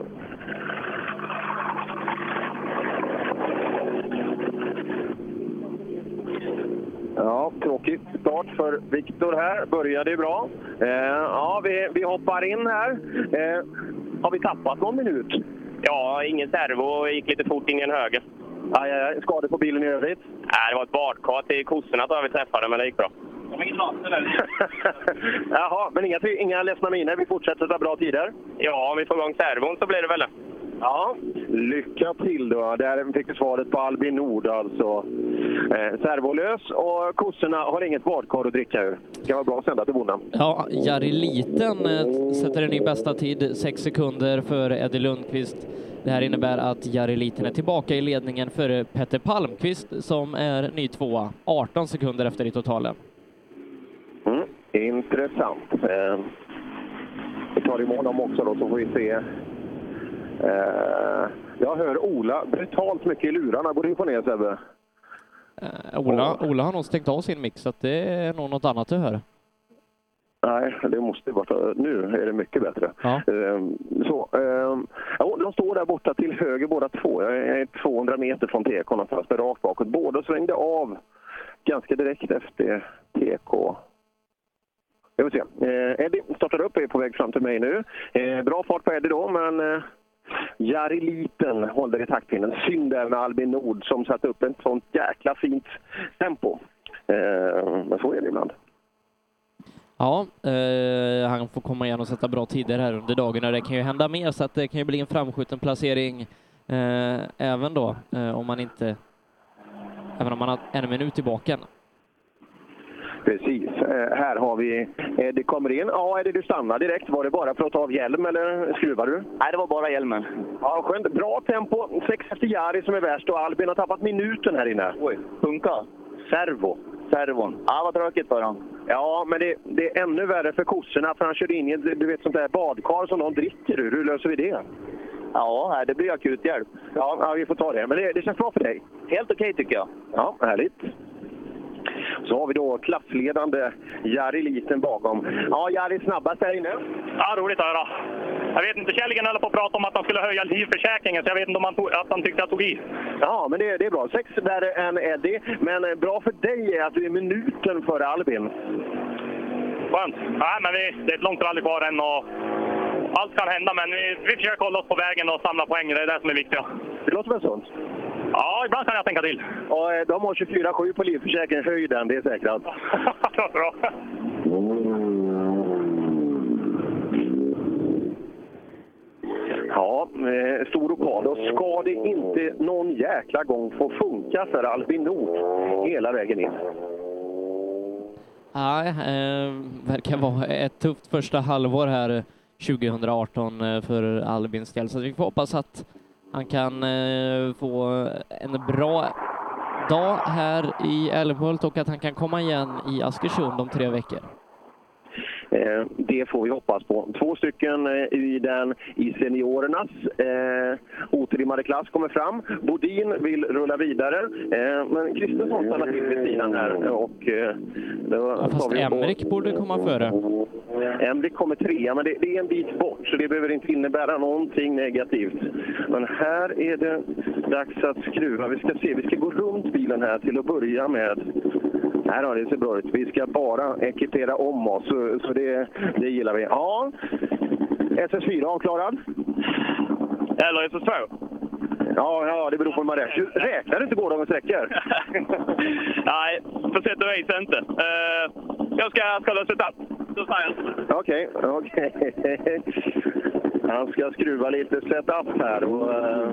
Ja, tråkig start för Viktor här. Började ju bra. Eh, ja, vi, vi hoppar in här. Eh, har vi tappat någon minut? Ja, ingen servo och gick lite fort in i en höger. Aj, aj, aj. Skador på bilen i övrigt? Nej, det var ett badkar till kossorna tror jag vi träffade, men det gick bra. De? [laughs] Jaha, men inga, inga ledsna miner. Vi fortsätter ta bra tider. Ja, om vi får igång servon så blir det väl det. Ja, lycka till då. Där fick vi svaret på Albin Nord alltså. Eh, servolös och kossorna har inget badkar att dricka ur. Det kan vara bra att sända till bonden. Ja, Jari Liten eh, sätter en ny bästa tid, sex sekunder före Eddie Lundqvist. Det här innebär att Jari Liten är tillbaka i ledningen före Petter Palmqvist som är ny tvåa, 18 sekunder efter i totalen. Mm, intressant. Eh, vi tar i mål dem också då så får vi se. Eh, jag hör Ola brutalt mycket i lurarna. Går du få ner Sebbe? Eh, Ola, Ola har nog stängt av sin mix, så det är nog något annat du hör. Nej, det måste vara... Nu är det mycket bättre. Ja. Ehm, så, ehm, ja, de står där borta till höger båda två. Jag är 200 meter från TK någonstans, med rakt bakåt. Båda svängde av ganska direkt efter TK. Jag vill se. Eh, Eddie startar upp, är på väg fram till mig nu. Bra fart på Eddie då, men Jari Liten håller i taktpinnen. Synd där med Albin Nord som satte upp ett sånt jäkla fint tempo. Eh, men så är det ibland. Ja, eh, han får komma igen och sätta bra tider här under dagen och det kan ju hända mer så att det kan ju bli en framskjuten placering eh, även då eh, om man inte, även om man har en minut i baken. Precis. Eh, här har vi Eddie kommer in. Ja, Eddie, du stannar direkt. Var det bara för att ta av hjälm eller skruvar du? Nej, det var bara hjälmen. Ja, skönt. Bra tempo. Sex efter Jari som är värst och Albin har tappat minuten här inne. Oj, punka? Servo. Servon. Ja, vad tråkigt för honom. Ja, men det, det är ännu värre för kossorna för han körde in i du vet, sånt där badkar som de dricker ur. Hur löser vi det? Ja, det blir akuthjälp. Ja, ja, vi får ta det. Men det, det känns bra för dig? Helt okej tycker jag. Ja, härligt. Så har vi då klassledande Jari Liten bakom. Ja, Jari snabbast här inne. Ja, roligt att höra. Jag vet inte, Källingen höll på att prata om att han skulle höja livförsäkringen, så jag vet inte om han tog, att han tyckte jag tog i. Ja, men det, det är bra. Sex värre än Eddie. Men bra för dig är att du är minuten före Albin. Skönt. Nej, men vi, det är ett långt rally kvar än och allt kan hända, men vi, vi försöker hålla oss på vägen och samla poäng. Det är det som är viktigt. Det låter väl sunt? Ja, ibland kan jag tänka till. Och eh, de har 24-7 på livförsäkringen. Höj den, det är säkrat. [laughs] Bra. Ja, eh, stor lokal. Och ska det inte någon jäkla gång få funka för Albin Nord hela vägen in? Nej, eh, verkar vara ett tufft första halvår här 2018 eh, för Albins del, så vi får hoppas att han kan eh, få en bra dag här i Älmhult och att han kan komma igen i Askersund om tre veckor. Eh, det får vi hoppas på. Två stycken eh, i den i seniorernas eh, otrimmade klass kommer fram. Bodin vill rulla vidare, eh, men Kristensson stannar till vid sidan här. Och, eh, Ja, fast Emrik borde komma före. Emrik kommer trea, men det, det är en bit bort så det behöver inte innebära någonting negativt. Men här är det dags att skruva. Vi ska se, vi ska gå runt bilen här till att börja med. Här har det ser bra ut. Vi ska bara ekipera om oss, så, så det, det gillar vi. Ja, SS4 avklarad. Eller SS2? Ja, ja, det beror på hur man räknar. Räknar du inte gårdagens sträckor? [laughs] Nej, på sätt och vis inte. Eh, jag ska, säger jag. Okej, okej. Han ska skruva lite setup här. Och, eh,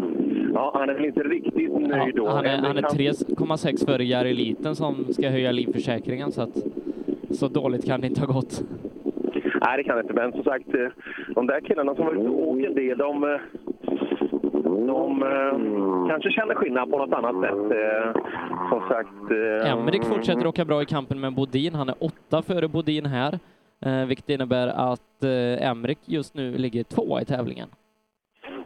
ja, han är väl inte riktigt nöjd då. Han är, han är Emrik, 3,6 före Jari Liten som ska höja livförsäkringen, så att så dåligt kan det inte ha gått. Nej, det kan inte. Men som sagt, eh, de där killarna som var ute och åker det, de, eh, de eh, kanske känner skillnad på något annat sätt. Eh, Som sagt... eh, Emrik fortsätter åka bra i kampen med Bodin. Han är åtta före Bodin här, eh, vilket innebär att eh, Emrik just nu ligger tvåa i tävlingen.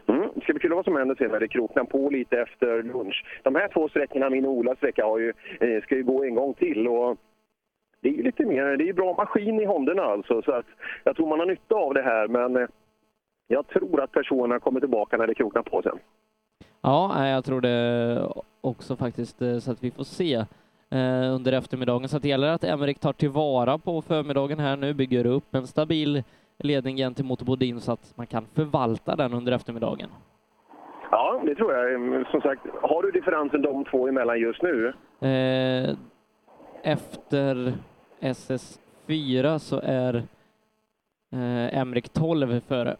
Mm. Det ska bli kul vad som händer sen när det kroknar på lite efter lunch. De här två sträckorna, min och Olas sträcka, har ju, ska ju gå en gång till. Och det är ju lite mer, det är bra maskin i Hondorna alltså. Så att jag tror man har nytta av det här, men eh, jag tror att personerna kommer tillbaka när det kroknar på sen. Ja, jag tror det också faktiskt, eh, så att vi får se eh, under eftermiddagen. Så det gäller att Emrik tar tillvara på förmiddagen här nu, bygger upp en stabil ledning gentemot Bodin så att man kan förvalta den under eftermiddagen. Ja, det tror jag. Mm, Som sagt, har du differensen de två emellan just nu? Eh, efter SS4 så är eh, Emrik 12 före.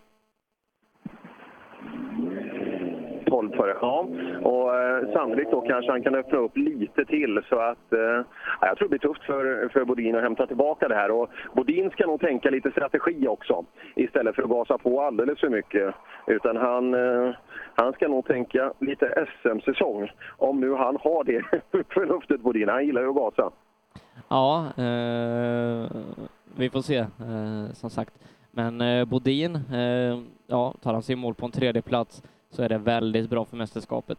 12 före. Ja, och eh, sannolikt då kanske han kan öppna upp lite till så att eh, jag tror det blir tufft för, för Bodin att hämta tillbaka det här. Och Bodin ska nog tänka lite strategi också istället för att gasa på alldeles för mycket. Utan han, eh, han ska nog tänka lite SM-säsong om nu han har det [laughs] förnuftet Bodin. Han gillar ju att gasa. Ja, eh, vi får se eh, som sagt. Men eh, Bodin, eh, ja, tar han sig i mål på en tredje plats så är det väldigt bra för mästerskapet.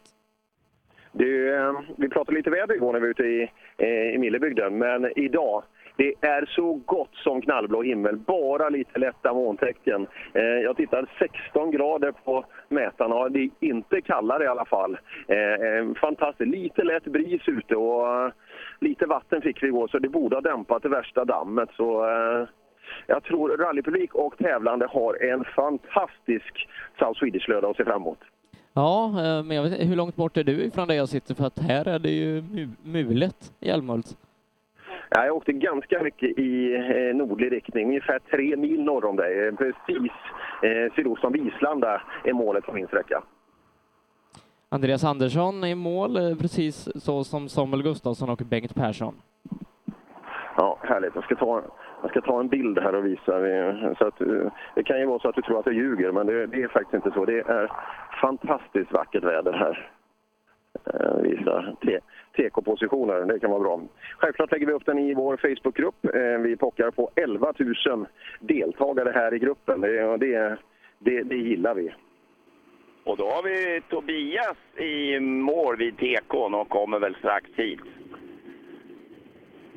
Du, eh, vi pratade lite väder igår när vi var ute i, eh, i Millebygden, men idag det är så gott som knallblå himmel, bara lite lätta molntecken. Eh, jag tittar 16 grader på mätarna, det är inte kallare i alla fall. Eh, eh fantastiskt, lite lätt bris ute och lite vatten fick vi igår så det borde ha dämpat det värsta dammet. Så, eh, jag tror rallypublik och tävlande har en fantastisk South Swedish-lördag att se fram emot. Ja, eh, men jag vet, inte, hur långt bort är du ifrån där jag sitter? För att här är det ju mu- mulet i Älmhult. Ja, jag åkte ganska mycket i eh, nordlig riktning, ungefär tre mil norr om dig. Eh, Precis eh, sydost om Vislanda är målet på min sträcka. Andreas Andersson i mål, eh, precis så som Samuel Gustafsson och Bengt Persson. Ja, härligt. Jag ska ta, jag ska ta en bild här och visa. Så att, eh, det kan ju vara så att du tror att jag ljuger, men det, det är faktiskt inte så. Det är fantastiskt vackert väder här. Eh, visa TK-positioner, det kan vara bra. Självklart lägger vi upp den i vår Facebookgrupp. Vi pockar på 11 000 deltagare här i gruppen. Det, det, det, det gillar vi. Och då har vi Tobias i mål vid tekon och kommer väl strax hit.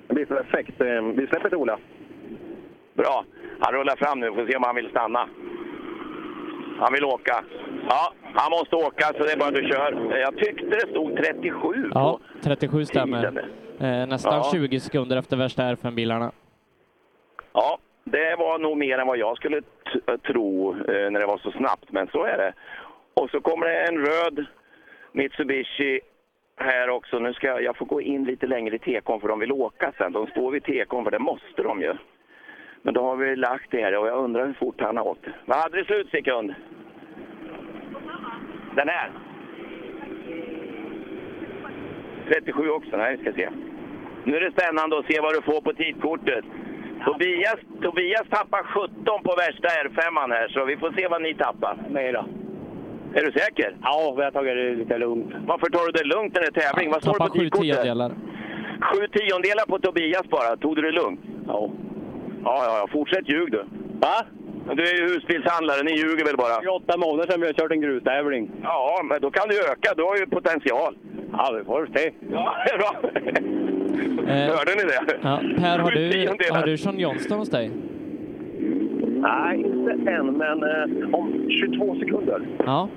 Det blir perfekt. Eh, Vi släpper till Ola. Bra. Han rullar fram nu. Får se om han vill stanna. Han vill åka. Ja, han måste åka så det är bara du kör. Jag tyckte det stod 37 på. Ja, 37 stämmer. Eh, nästan Ja. 20 sekunder efter värsta R5-bilarna. Ja, det var nog mer än vad jag skulle tro eh, när det var så snabbt, men så är det. Och så kommer det en röd Mitsubishi här också. Nu ska jag, jag får gå in lite längre i tekon för de vill åka sen. De står vid tekon för det måste de ju. Men då har vi lagt det här och jag undrar hur fort han har åkt. Vad hade du slutsekund? Den här? 37 också? Nej, vi ska se. Nu är det spännande att se vad du får på tidkortet. Tobias, Tobias tappar 17 på värsta R5 här, så vi får se vad ni tappar. Nej då. Är du säker? Ja, vi har tagit det lite lugnt. Varför tar du det lugnt när det är tävling? vad står det på sju tidkortet? tiondelar. Sju tiondelar på Tobias bara. Tog du det lugnt? Ja. Ja, ja, ja. Fortsätt ljug du. Va? Du är ju husbilshandlare, ni ljuger väl bara? Det är åtta månader sedan vi har kört en grustävling. Ja, men då kan du öka. Du har ju potential. Ja, vi får se. Ja, det är bra. Hörde ni det? Ja, per, har du, har du Sean Johnston hos dig? Nej, inte än, men eh, om 22 sekunder. Ja.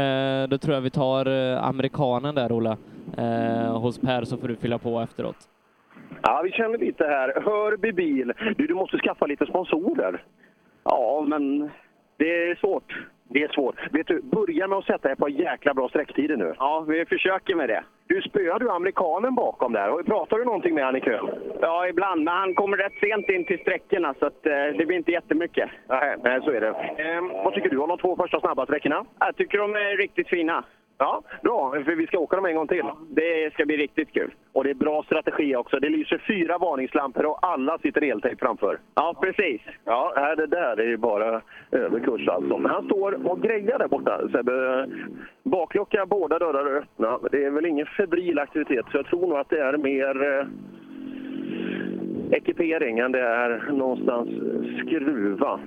Eh, då tror jag vi tar eh, amerikanen där, Ola. Eh, hos Per så får du fylla på efteråt. Ja, vi känner lite här. Hörby bil. Du, du måste skaffa lite sponsorer. Ja, men det är svårt. Det är svårt. Vet du, börja med att sätta ett par jäkla bra sträcktider nu. Ja, vi försöker med det. Du spöar du amerikanen bakom där. Pratar du någonting med han i kön? Ja, ibland. Men han kommer rätt sent in till sträckorna så att, eh, det blir inte jättemycket. Nej, nej så är det. Ehm, vad tycker du om de två första snabba sträckorna? Jag tycker de är riktigt fina. Ja, bra. För vi ska åka dem en gång till. Det ska bli riktigt kul. Och det är bra strategi också. Det lyser fyra varningslampor och alla sitter eltejp framför. Ja, precis. Ja, det där är ju bara överkurs alltså. Men han står och grejar där borta, Sebbe. Baklucka, båda dörrar är öppna. Det är väl ingen febril aktivitet, så jag tror nog att det är mer eh, ekipering än det är någonstans skruva.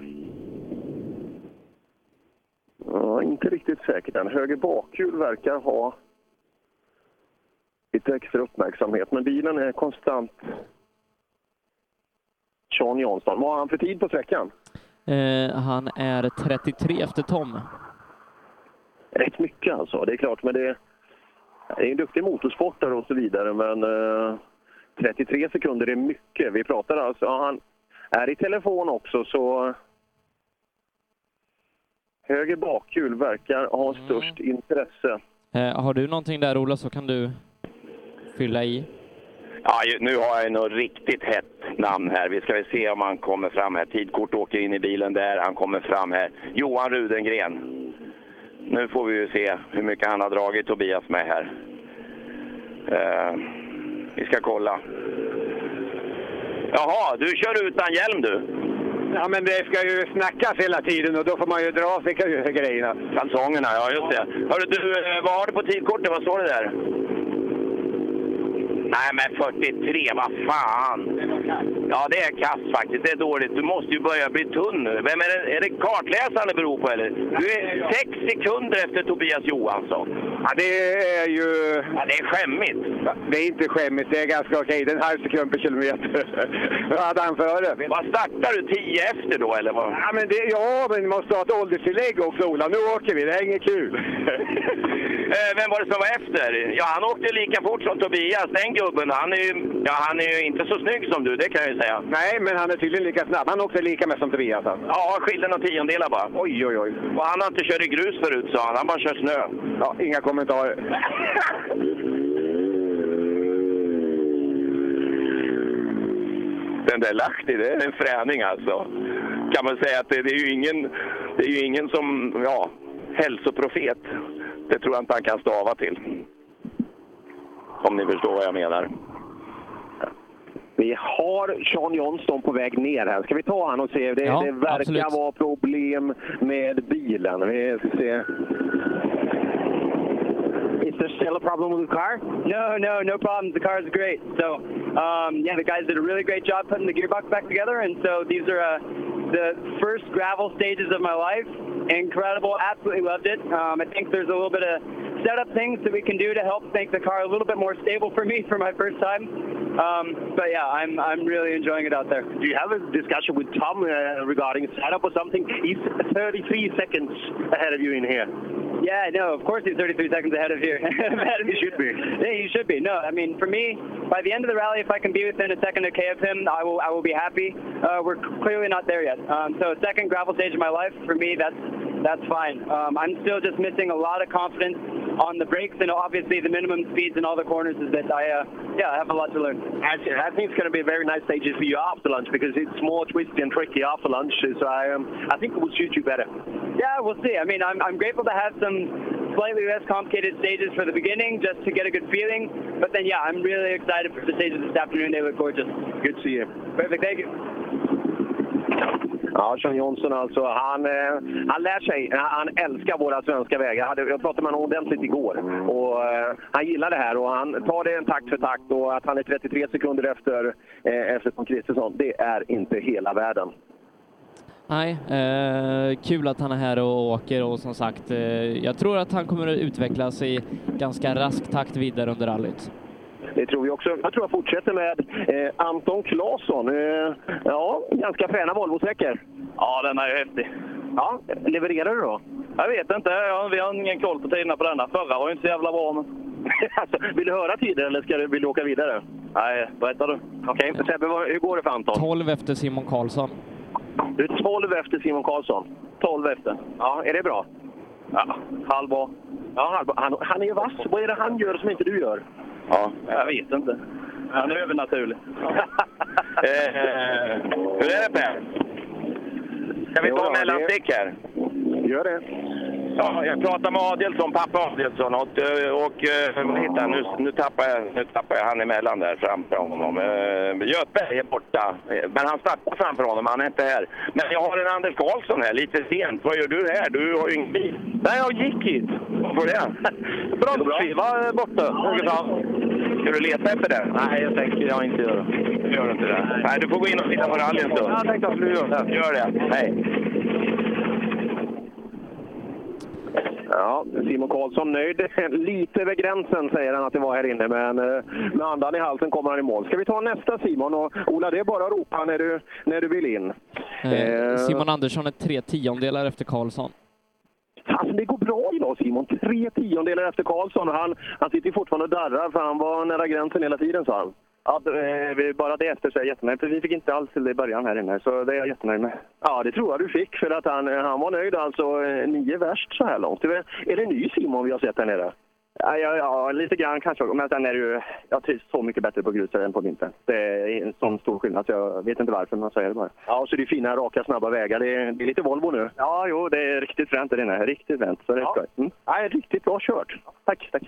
Ja, inte riktigt säkert än. Höger bakhjul verkar ha lite extra uppmärksamhet, men bilen är konstant Sean Jansson. Vad har han för tid på sträckan? Eh, han är 33 efter Tom. Rätt mycket alltså, det är klart. Men det, det är en duktig motorsportare och så vidare, men eh, 33 sekunder är mycket. Vi pratar alltså, ja, han är i telefon också, så höger bakhjul verkar ha störst intresse. Eh, har du någonting där Ola så kan du fylla i. Ja, nu har jag något riktigt hett namn här. Vi ska väl se om han kommer fram här. Tidkort åker in i bilen där. Han kommer fram här. Johan Rudengren. Nu får vi ju se hur mycket han har dragit Tobias med här. Eh, vi ska kolla. Jaha, du kör utan hjälm du? Ja, men det ska ju snackas hela tiden och då får man ju dra av sig grejerna. Kalsongerna, ja just det. Hörru du, eh, vad har du på tidkortet? Vad står det där? Nej men 43, vad fan! Ja det är kast faktiskt, det är dåligt. Du måste ju börja bli tunn nu. Vem är det, är det kartläsaren det beror på eller? Du är sex sekunder efter Tobias Johansson. Ja, det är ju... Ja, det är skämmigt. Det är inte skämmigt, det är ganska okej. Det är en halv sekund per kilometer. [laughs] Vad hade han före? Vad startar du? 10 efter då eller vad? Ja, men det, ja, men vi måste ha ett ålderstillägg också Ola. Nu åker vi, det är inget kul. [laughs] Eh, Vem var det som var efter? Ja, han åkte lika fort som Tobias, den gubben. Han är ju, ja, han är ju inte så snygg som du, det kan jag ju säga. Nej, men han är tydligen lika snabb. Han åkte lika med som Tobias. Han. Ja, skilde några tiondelar bara. Oj, oj, oj. Och han har inte kört i grus förut, sa han. Han bara kör snö. Ja, inga kommentarer. [laughs] Den där Lahti, det är en fräning alltså. Kan man säga att det, det är ju ingen, det är ju ingen som, ja, hälsoprofet. Det tror jag inte han kan stava till. Om ni förstår vad jag menar. Vi har Sean Johnston på väg ner här. Ska vi ta han och se? Det, Ja, det verkar absolut. vara problem med bilen. Vi ska se. Is there still a problem with the car? No, no, no problems. The car is great. So, um, yeah, the guys did a really great job putting the gearbox back together, and so these are uh, the first gravel stages of my life. Incredible, absolutely loved it. Um, I think there's a little bit of setup things that we can do to help make the car a little bit more stable for me for my first time. Um, but yeah, I'm I'm really enjoying it out there. Do you have a discussion with Tom uh, regarding setup or something? He's 33 seconds ahead of you in here. Yeah, no, of course he's 33 seconds ahead of here. [laughs] ahead of He should be. Yeah, he should be. No, I mean, for me, by the end of the rally, if I can be within a second or K of him, I will I will be happy. Uh, we're clearly not there yet. Um, so second gravel stage of my life, for me, that's that's fine. Um, I'm still just missing a lot of confidence on the brakes and obviously the minimum speeds in all the corners is that I uh, yeah I have a lot to learn. I, I think it's going to be a very nice stages for you after lunch because it's more twisty and tricky after lunch. So I, um, I think it will suit you better. Yeah, we'll see. I mean, I'm, I'm grateful to have some slightly less complicated stages for the beginning just to get a good feeling. But then, yeah, I'm really excited for the stages this afternoon. They look gorgeous. Good to see you. Perfect. Thank you. Ja, Sean Johnson alltså, han, eh, han lär sig. Han älskar våra svenska vägar. Jag hade- Jag pratade med honom ordentligt igår. Och, eh, han gillar det här och han tar det en takt för takt. Och att han är 33 sekunder efter, eh, efter Tom Kristersson, det är inte hela världen. Nej, eh, kul att han är här och åker och som sagt, eh, jag tror att han kommer att utvecklas i ganska rask takt vidare under rallyt. Det tror vi också. Jag tror jag fortsätter med eh, Anton Claesson. Eh, ja, ganska fräna Volvo-sträckor. Ja, den är ju häftig. Ja, levererar du då? Jag vet inte, jag, vi har ingen koll på tiderna på denna. Förra var ju inte så jävla bra. Men... [laughs] alltså, vill du höra tider eller ska du, vill du åka vidare? Nej, berätta du. Okej, Sebbe, vad- hur går det för Anton? 12 efter Simon Karlsson. Du är 12 efter Simon Karlsson. 12 efter. Ja, är det bra? Ja, halvbra. Ja, halvbra. han, han är ju vass. Vad är det han gör som inte du gör? Ja. Jag vet inte. Han är övernaturlig. [laughs] Eh, hur är det Per? Ska vi ta ja, mellanstick här? Gör det. Ja, jag pratade med Adelsson, pappa Adelsson och, eh, och eh, heter han? Nu, nu, tappar jag, nu tappar jag han emellan där framför honom. Uh, Göthberg är borta, Eh, men han startar framför honom, han är inte här. Men jag har en Anders Karlsson här, lite sent. Vad gör du här? Du har ju ingen bil. Nej, jag gick hit. Varför [laughs] det? Bromsskiva är borta. Ska du leta efter den? Nej, jag tänker jag inte göra. Du gör inte det? Nej, du får gå in och titta på rally en stund. Jag tänkte jag skulle göra det. Gör det. Hej. Ja, Simon Karlsson nöjd. [laughs] Lite över gränsen säger han att det var här inne, men eh, med andan i halsen kommer han i mål. Ska vi ta nästa Simon? Och Ola, det är bara att ropa när du, när du vill in. Eh, Eh, Simon Andersson är tre tiondelar efter Karlsson. Alltså det går bra idag Simon. Tre tiondelar efter Karlsson och han, han sitter fortfarande och darrar för han var nära gränsen hela tiden sa han. Ja, det- vi- bara det efter så är jag jättenöjd. För vi fick inte alls till det i början här inne, så det är jag jättenöjd med. Ja, det tror jag du fick för att han, han var nöjd alltså. eh, Nio värst så här långt. Är det ny Simon vi har sett här nere? Ja, ja, ja, lite grann kanske. Men sen är det ju... Jag trivs så mycket bättre på grus än på vintern. Det är en sån stor skillnad så jag vet inte varför, men så är det bara. Ja, så det är fina, raka, snabba vägar. Det är, det är lite Volvo nu. Ja, jo, det är riktigt fränt där inne. Riktigt fränt. Så det är Ja. skoj. Mm. Nej, riktigt bra kört. Tack, tack.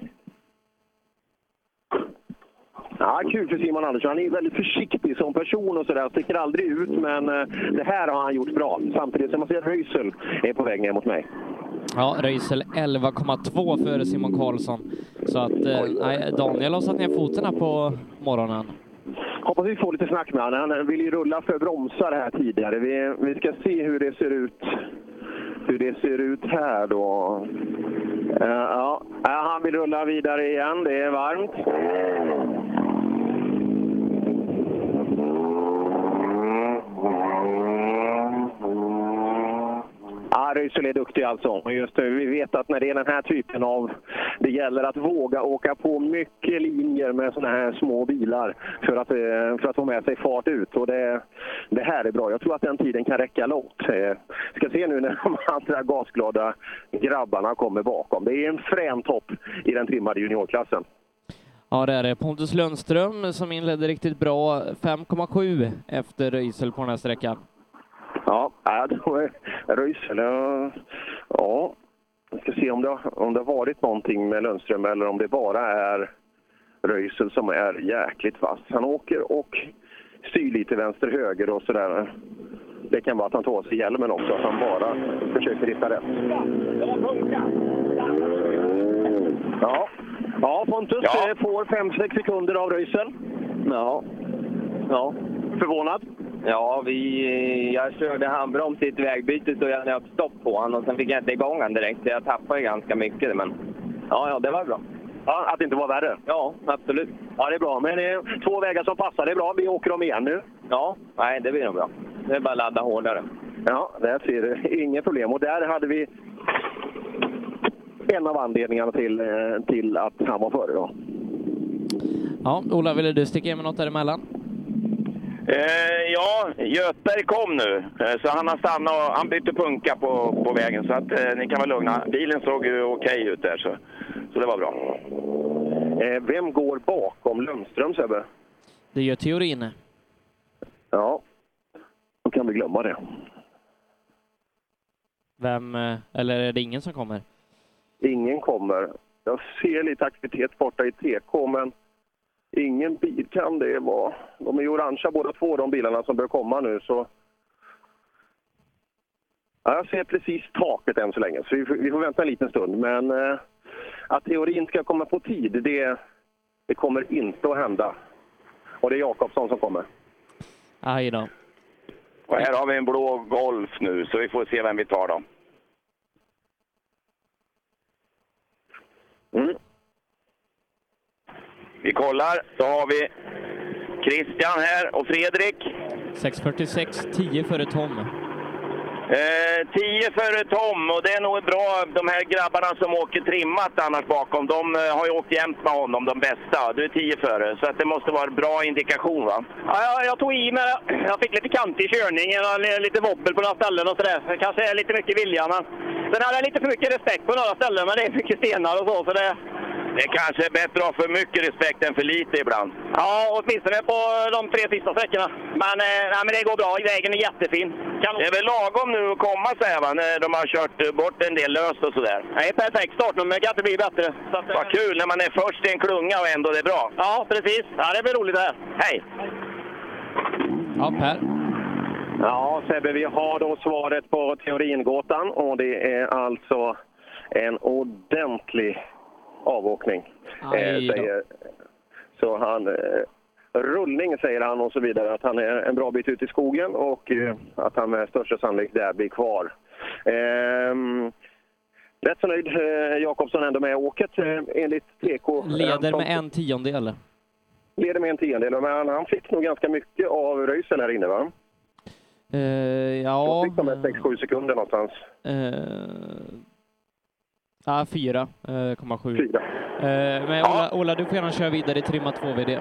Ja, kul för Simon Andersson. Han är väldigt försiktig som person och sådär. Sticker aldrig ut, men eh, det här har han gjort bra. Samtidigt som man ser att Röisel är på väg ner mot mig. Ja, Röisel 11,2 före Simon Karlsson. Så att eh, Daniel har satt ner foten på morgonen. Hoppas vi får lite snack med honom. Han vill ju rulla för bromsar här tidigare. Vi, vi ska se hur det ser ut hur det ser ut här då. Eh, ja, Ja, han vill rulla vidare igen. Det är varmt. Ja, Röisel är duktig alltså. Just det, vi vet att när det är den här typen av... Det gäller att våga åka på mycket linjer med såna här små bilar för att, eh, för att få med sig fart ut. Och det, det här är bra. Jag tror att den tiden kan räcka långt. Vi Ska se nu när de andra gasglada grabbarna kommer bakom. Det är en frän topp i den trimmade juniorklassen. Ja, det är det. Pontus Lundström som inledde riktigt bra. 5,7 efter Röisel på den här sträckan. Ja, äh, då är Röisel. ja, vi ska se om det, har- om det har varit någonting med Lundström eller om det bara är Röisel som är jäkligt vass. Han åker och styr lite vänster-höger och sådär. Det kan vara att han tar av sig hjälmen också, att han bara försöker hitta rätt. Ja, ja Pontus eh, får 5-6 sekunder av Röisel. Ja. Ja. Förvånad? Ja, vi, jag körde handbroms i ett vägbyte så jag nöp stopp på honom och sen fick jag inte igång honom direkt så jag tappade ganska mycket. Men ja, ja, det var bra. Ja, att det inte var värre? Ja, absolut. Ja, det är bra. Men det är två vägar som passar. Det är bra. Vi åker dem igen nu. Ja, nej, det blir nog bra. Det är bara att ladda hårdare. Ja, där ser du. Inga problem. Och där hade vi en av anledningarna till, eh, till att han var före. Då. Ja, Ola, ville du sticka in med något däremellan? Eh, ja, Göthberg kom nu, eh, så han har stannat och han bytte punka på, på vägen. Så att eh, ni kan vara lugna. Bilen såg ju okej ut där, så, så det var bra. Eh, vem går bakom Lundström, Sebbe? Det gör teorin. Ja, då kan vi glömma det. Vem, eh, eller är det ingen som kommer? Ingen kommer. Jag ser lite aktivitet borta i TK, men ingen bil kan det vara. De är ju orangea båda två, de bilarna som bör komma nu. Så... Ja, jag ser precis taket än så länge, så vi får, vi får vänta en liten stund. Men eh, att teorin ska komma på tid, det, det kommer inte att hända. Och det är Jakobsson som kommer. Aj då. Och här har vi en blå Golf nu, så vi får se vem vi tar då. Mm. Vi kollar, då har vi Christian här och Fredrik. 6.46, 10 före Tom. Eh, 10 före Tom och det är nog bra. De här grabbarna som åker trimmat annars bakom, de eh, har ju åkt jämt med honom, de bästa. Du är 10 före, så att det måste vara en bra indikation va? Ja, jag, jag tog i med, jag fick lite kantig körning, lite wobbel på några ställen och sådär. Det kanske är lite mycket vilja, men sen hade jag lite för mycket respekt på några ställen, men det är mycket stenar och så, så det... Det kanske är bättre att ha för mycket respekt än för lite ibland. Ja, åtminstone på de tre sista sträckorna. Men, eh, nej, men det går bra, vägen är jättefin. Det är väl lagom nu att komma så här va, när de har kört bort en del löst och sådär. Nej, perfekt startnummer. kan inte bli bättre. Så att, Vad kul när man är först i en klunga och ändå det är bra. Ja, precis. Ja, det blir roligt det här. Hej! Ja, Per. Ja, Sebbe, vi har då svaret på teoringåtan och det är alltså en ordentlig avåkning. Säger, så han, eh, rullning säger han och så vidare, att han är en bra bit ut i skogen och eh, att han med största sannolikhet där blir kvar. Ehm, rätt så nöjd eh, Jakobsson ändå med åket eh, enligt TK. Leder med en tiondel. Leder med en tiondel, men han fick nog ganska mycket av Röisel här inne va? Eh, ja... fick de här 6-7 sekunder någonstans. Eh, ja, 4,7. Fyra. Eh, men Ola, Ola, du får gärna köra vidare i trimma 2VD.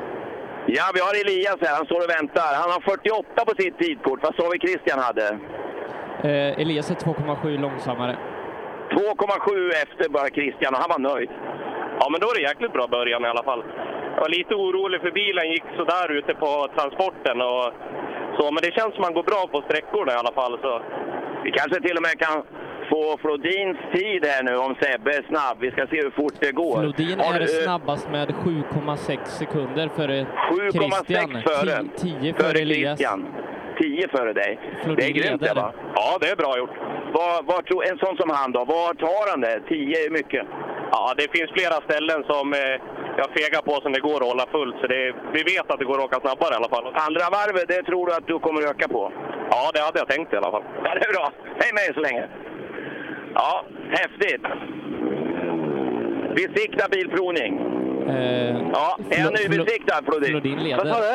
Ja, vi har Elias här. Han står och väntar. Han har 48 på sitt tidkort. Vad sa vi Christian hade? Eh, Elias är 2,7 långsammare. 2,7 efter bara Christian och han var nöjd. Ja, men då är det jäkligt bra början i alla fall. Jag var lite orolig för bilen gick så där ute på transporten och så, men det känns som att man går bra på sträckorna i alla fall. Så. Vi kanske till och med kan få Flodins tid här nu om Sebbe är snabb. Vi ska se hur fort det går. Flodin är du- snabbast med 7,6 sekunder före 7,6 Christian. före. 10 före Elias. Christian. 10 före dig. Flodin det är grymt det va? Ja, det är bra gjort. Vad tror, en sån som han då, var tar han det? 10 är mycket. Ja, det finns flera ställen som eh, jag fegar på som det går att hålla fullt, så det, vi vet att det går att åka snabbare i alla fall. Andra varvet, det tror du att du kommer öka på? Ja, det hade jag tänkt i alla fall. Ja, det är bra. Hej med er så länge. Ja, häftigt. Besikta bilprovning. Eh, Ja, är han nybesiktad Flodin? Flodin leder. Vad sa du?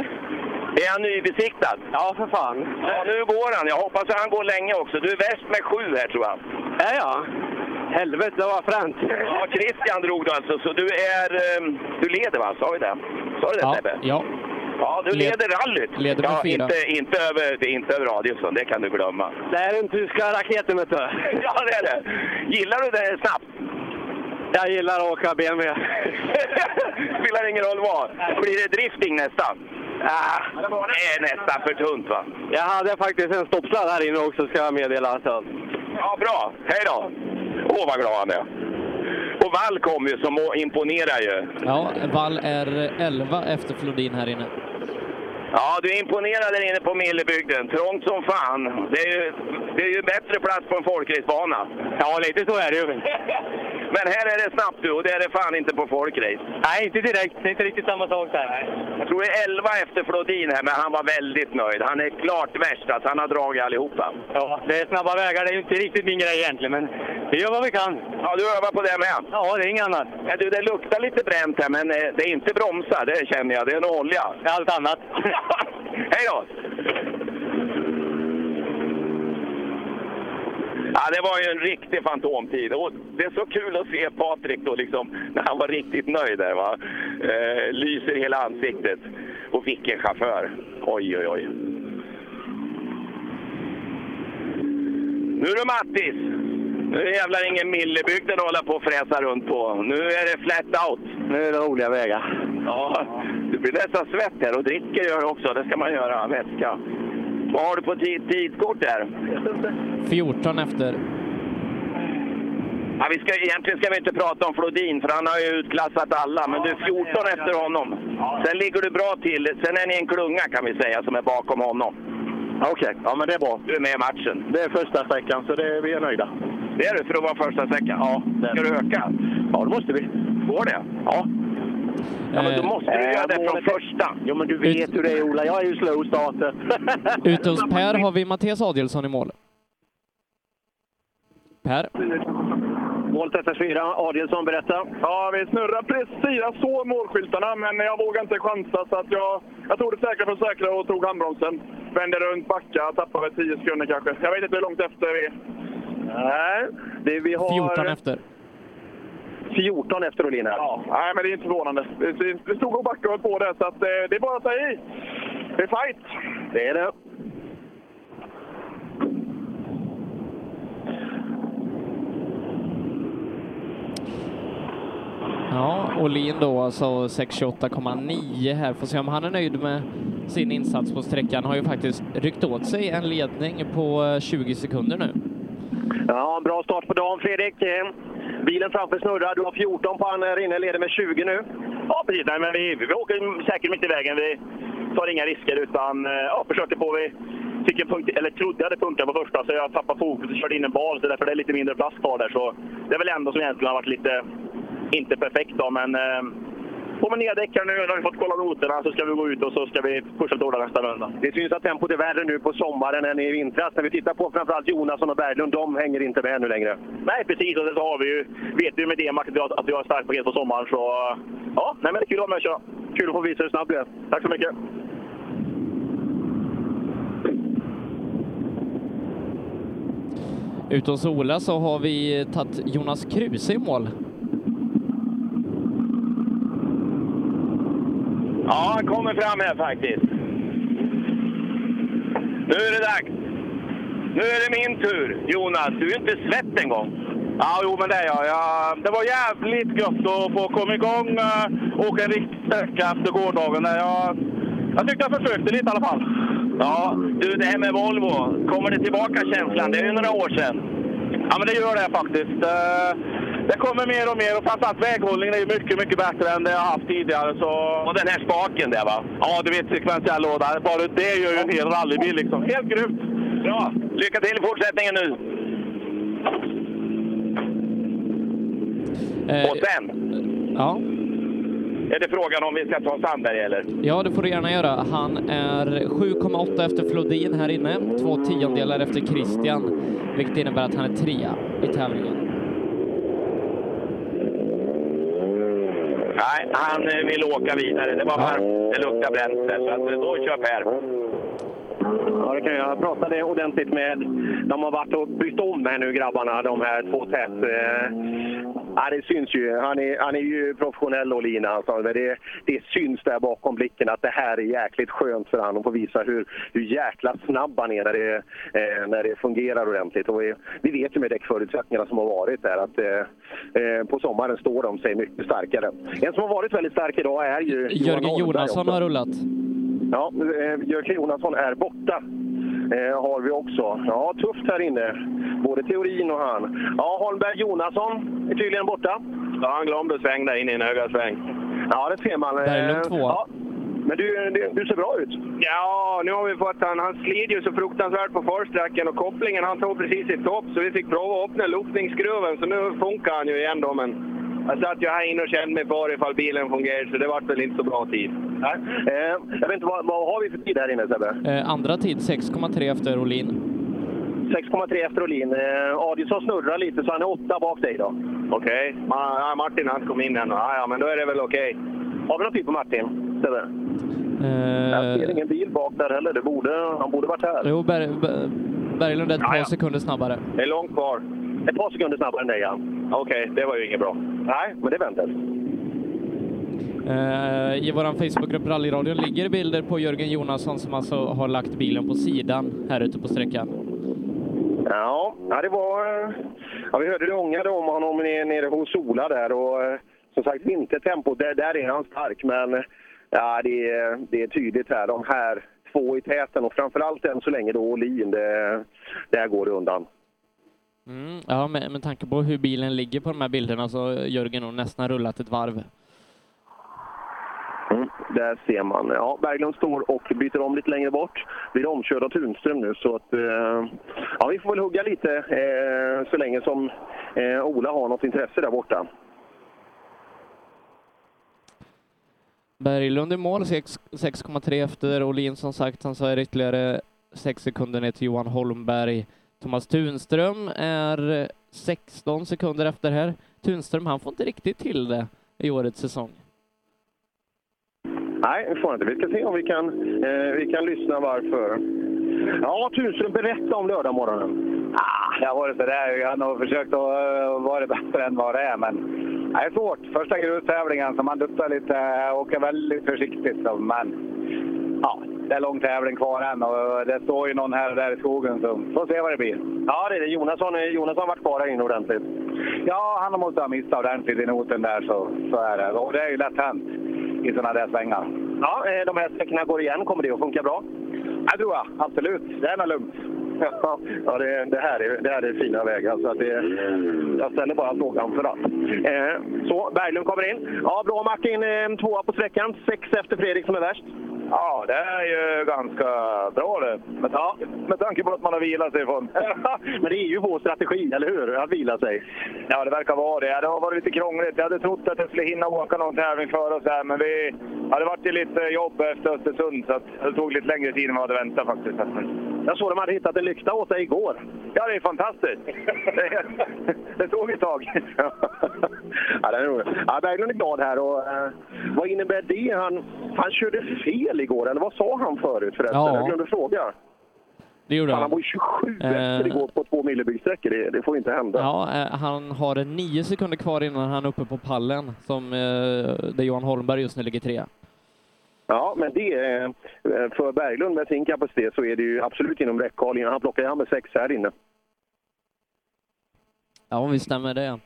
Är han nybesiktad? Ja, för fan. Ja, nu går han. Jag hoppas att han går länge också. Du är värst med sju här tror jag. Ja, ja. Helvete vad fränt. Ja, Christian drog du alltså, så du är... ehm, Du leder va? Sa vi det? Sa du det Ja, Sebbe? ja. Ja, du Led- leder rallyt. leder med ja, fyra. Inte, inte, över, det är inte över radiusen, det kan du glömma. Det är den tyska raketen vet du. [laughs] Ja, det är det. Gillar du det snabbt? Jag gillar att åka BMW. [laughs] Spelar ingen roll vad. Blir det drifting nästan? Ah, det är nästan för tunt va? Jag hade faktiskt en stoppsladd här inne också ska jag meddela. Så. Ja, bra. Hej då! Åh, vad glad han är. Och Wall kom ju som imponerar ju. Ja, Wall är 11 efter Flodin här inne. Ja, du är imponerad där inne på Millebygden. Trångt som fan. Det är ju, det är ju bättre plats på en folkracebana. Ja, lite så är det ju. [laughs] Men här är det snabbt du och det är det fan inte på folkrace. Nej, inte direkt. Det är inte riktigt samma sak där. Jag tror det är 11 efter Flodin här, men han var väldigt nöjd. Han är klart värst, alltså han har dragit allihopa. Ja, det är snabba vägar. Det är ju inte riktigt min grej egentligen, men vi gör vad vi kan. Ja, du övar på det med? Ja, det är inget annat. Ja, du, det luktar lite bränt här, men eh, det är inte bromsar, det känner jag. Det är nog olja. Det är allt annat. [laughs] [laughs] Hej då! Ja, det var ju en riktig fantomtid. Och det är så kul att se Patrik då liksom, när han var riktigt nöjd där. Va? Eh, lyser i hela ansiktet. Och vilken chaufför! Oj, oj, oj. Nu är det Mattis! Nu är det jävlar ingen Millebygden att hålla på och fräsa runt på. Nu är det flat out. Nu är det roliga vägar. Ja, det blir nästan svett här och dricker gör det också. Det ska man göra, vätska. Vad har du på tid, tidkort där? 14 efter. Ja, vi ska, egentligen ska vi inte prata om Flodin, för han har ju utklassat alla. Men du är 14 efter honom. Sen ligger du bra till. Sen är ni en klunga kan vi säga, som är bakom honom. Okej, ja men det är bra. Du är med i matchen. Det är första sträckan, så det, vi är nöjda. Det är du, för att vara första sträckan? Ja. Ska du öka? Ja, det måste vi. Går det? Ja. Ja, men då måste du Eh, göra det från första. Jo, men du vet hur det är Ola. Jag är ju slow starter. [laughs] Ute hos Per har vi Mattias Adielsson i mål. Per? Volt SS4, Adielsson, berätta. Ja, vi snurrar precis. Jag såg målskyltarna, men jag vågade inte chansa. Så att jag, jag tog det säkra för säkra och tog handbromsen. Vände runt, backade, tappade väl 10 sekunder kanske. Jag vet inte hur långt efter vi är. Nej, det vi har... 14 efter. 14 efter Olin. Ja, nej, men det är inte förvånande. Vi stod och backade på där, så att, eh, det är bara att ta i. Det är fight. Det är det. Ja, Olin då alltså 628,9 här. Får se om han är nöjd med sin insats på sträckan har ju faktiskt ryckt åt sig en ledning på eh, 20 sekunder nu. Ja, bra start på dagen Fredrik. Eh, bilen framför snurrar. Du har 14 på han här inne, leder med 20 nu. Ja, precis. Nej, men vi, vi åker säkert mitt i vägen. Vi tar inga risker utan eh, ja, försöker på. Vi fick en punkt, eller trodde jag hade punkat på första så jag tappade fokus och körde in en bal. Så därför är det lite mindre plats kvar där. Så det är väl ändå som egentligen har varit lite, inte perfekt då, men eh, på med nya däck här nu. Nu har vi fått kolla noterna så ska vi gå ut och så ska vi pusha hårdare nästa vända. Det syns att tempot är värre nu på sommaren än i vintras. När vi tittar på framförallt Jonasson och Berglund, de hänger inte med nu längre. Nej, precis. Och så har vi ju, vet vi med D-Mac att vi har- ett starkt paket på sommaren. Så ja, nej, men det är kul att vara med och köra. Kul att få visa hur snabb du är. Tack så mycket. Ute hos Ola så har vi tagit Jonas Kruse i mål. Ja, han kommer fram här faktiskt. Nu är det dags. Nu är det min tur. Jonas, du är inte svett en gång. Ja, jo, men det är jag. jag. Det var jävligt gött att få komma igång och åka en riktig sträcka efter gårdagen. Jag, jag tyckte jag försökte lite i alla fall. Ja, du, det här med Volvo. Kommer det tillbaka känslan? Det är ju några år sedan. Ja, men det gör det faktiskt. Eh, Eh, Det kommer mer och mer och framförallt väghållningen är ju mycket, mycket bättre än det jag haft tidigare. Så... Och den här spaken där va? Ja, du vet sekventiell låda. Bara det gör ju en hel rallybil liksom. Helt grymt! Bra! Lycka till i fortsättningen nu! Och sen Ja, är det frågan om vi ska ta Sandberg eller? ja, det får du gärna göra. Han är 7,8 efter Flodin här inne, två tiondelar efter Christian, vilket innebär att han är trea i tävlingen. Nej, han eh, vill åka vidare. Det var varmt. Det luktar bränsle. Så att, eh, då kör Per. Ja, det kan jag. Jag pratade ordentligt med... De har varit och bytt om här nu, grabbarna, de här två tätt. Eh, Ja, det syns ju. Han är, han är ju professionell, Olina. Alltså. Men det, det syns där bakom blicken att det här är jäkligt skönt för honom att få visa hur, hur jäkla snabb han är när det, eh, när det fungerar ordentligt. Och vi, vi vet ju med däckförutsättningarna som har varit där att eh, eh, på sommaren står de sig mycket starkare. En som har varit väldigt stark idag är ju Johan Jörgen Jonasson också. har rullat. Ja, eh, Jörgen Jonasson är borta. Eh, har vi också. Ja, tufft här inne. Både teorin och han. Ja, Holmberg Jonasson är tydligen borta. Ja, han glömde sväng där inne i en höga sväng. Ja, det ser man. Eh, Berglund tvåa. Ja. Men du, du, du ser bra ut. Ja, nu har vi fått han. Han slider ju så fruktansvärt på försträcken och kopplingen han tog precis i topp så vi fick prova att öppna luftningsskruven så nu funkar han ju igen då men jag satt ju här inne och kände mig för ifall bilen fungerar så det vart väl inte så bra tid. Nej. Eh, jag vet inte, vad, vad har vi för tid här inne Sebbe? Eh, andra tid 6,3 efter Olin. 6,3 efter Olin. Eh, Adielsson snurrar lite så han är åtta bak dig då. Okej. Ma- ja, Martin han kom in här nu. Ja, ja, men då är det väl okej. Har vi någon tid på Martin? Sebbe? Jag ser ingen bil bak där heller. Det borde, han borde varit här. Jo, Ber Ber Berglund är ett par sekunder snabbare. Det är långt kvar. Ett par sekunder snabbare än dig, ja. Okej, det var ju inget bra. Nej, men det väntar. Eh, I vår Facebookgrupp Rallyradion ligger bilder på Jörgen Jonasson som alltså har lagt bilen på sidan här ute på sträckan. Ja, det var... eh, Ja, vi hörde det ångade om honom nere, hos Ola där och eh, som sagt vintertempo, där, där är han stark men ja, det, är, det är tydligt här. De här två i täten och framförallt än så länge då Olin, det, där går det undan. Mm, ja, med, med tanke på hur bilen ligger på de här bilderna så Jörgen nog nästan rullat ett varv. Mm, där ser man. Ja, Berglund står och byter om lite längre bort. Blir omkörd av Tunström nu så att... Eh, ja, vi får väl hugga lite eh, så länge som eh, Ola har något intresse där borta. Berglund i mål, sex- 6,3 efter Olin som sagt. Han sa ytterligare 6 sekunder ner till Johan Holmberg. Thomas Tunström är 16 sekunder efter här. Tunström, han får inte riktigt till det i årets säsong. Nej, vi får inte. Vi ska se om vi kan, eh, vi kan lyssna varför. Ja, Tunström, berätta om lördagmorgonen. Ah, det har varit sådär. Jag har nog försökt att uh, vara bättre än vad det är, men det är svårt. Första grustävlingen, så man duttar lite, äh, åker väldigt försiktigt. Men ja, det är lång tävling kvar än och det står ju någon här och där i skogen, så får se vad det blir. Ja, det är det. Jonasson, Jonasson har varit kvar här inne ordentligt. Ja, han måste ha missat ordentligt i noten där, så, så är det. Och det är ju lätt hänt i sådana där svängar. Ja, eh, de här sträckorna går igen. Kommer det att funka bra? Det tror jag, absolut. Det är nog lugnt. Ja, det, det, här är, det här är fina vägar. Så det, jag ställer bara frågan för att. Eh, så, Berglund kommer in. Ja, bra Martin. Eh, tvåa på sträckan. Sex efter Fredrik som är värst. Ja, det är ju ganska bra det. Med, ja. med tanke på att man har vilat sig från... [laughs] Men det är ju vår strategi, eller hur? Att vila sig. Ja, det verkar vara det. Det har varit lite krångligt. Jag hade trott att jag skulle hinna åka någon tävling före oss här, men vi hade varit lite jobb efter Östersund, så att det tog lite längre tid än vad jag hade väntat faktiskt. Jag såg att de hade hittat en lykta åt dig igår. Ja, det är fantastiskt. det, [laughs] tog ett tag. [laughs] ja, det är roligt. Ja, Berglund är glad här. Och, eh, vad innebär det? Han, han körde fel igår, eller vad sa han förut förresten? Ja. Jag glömde fråga. Det gjorde han. han var ju 27 Eh. efter igår på två millebyggssträckor. Det, det får inte hända. Ja, eh, han har nio sekunder kvar innan han är uppe på pallen, som eh, där Johan Holmberg just nu ligger trea. Ja, men det är, eh, för Berglund med sin kapacitet så är det ju absolut inom räckhåll. Han plockar ju med sex här inne. Ja, visst stämmer det.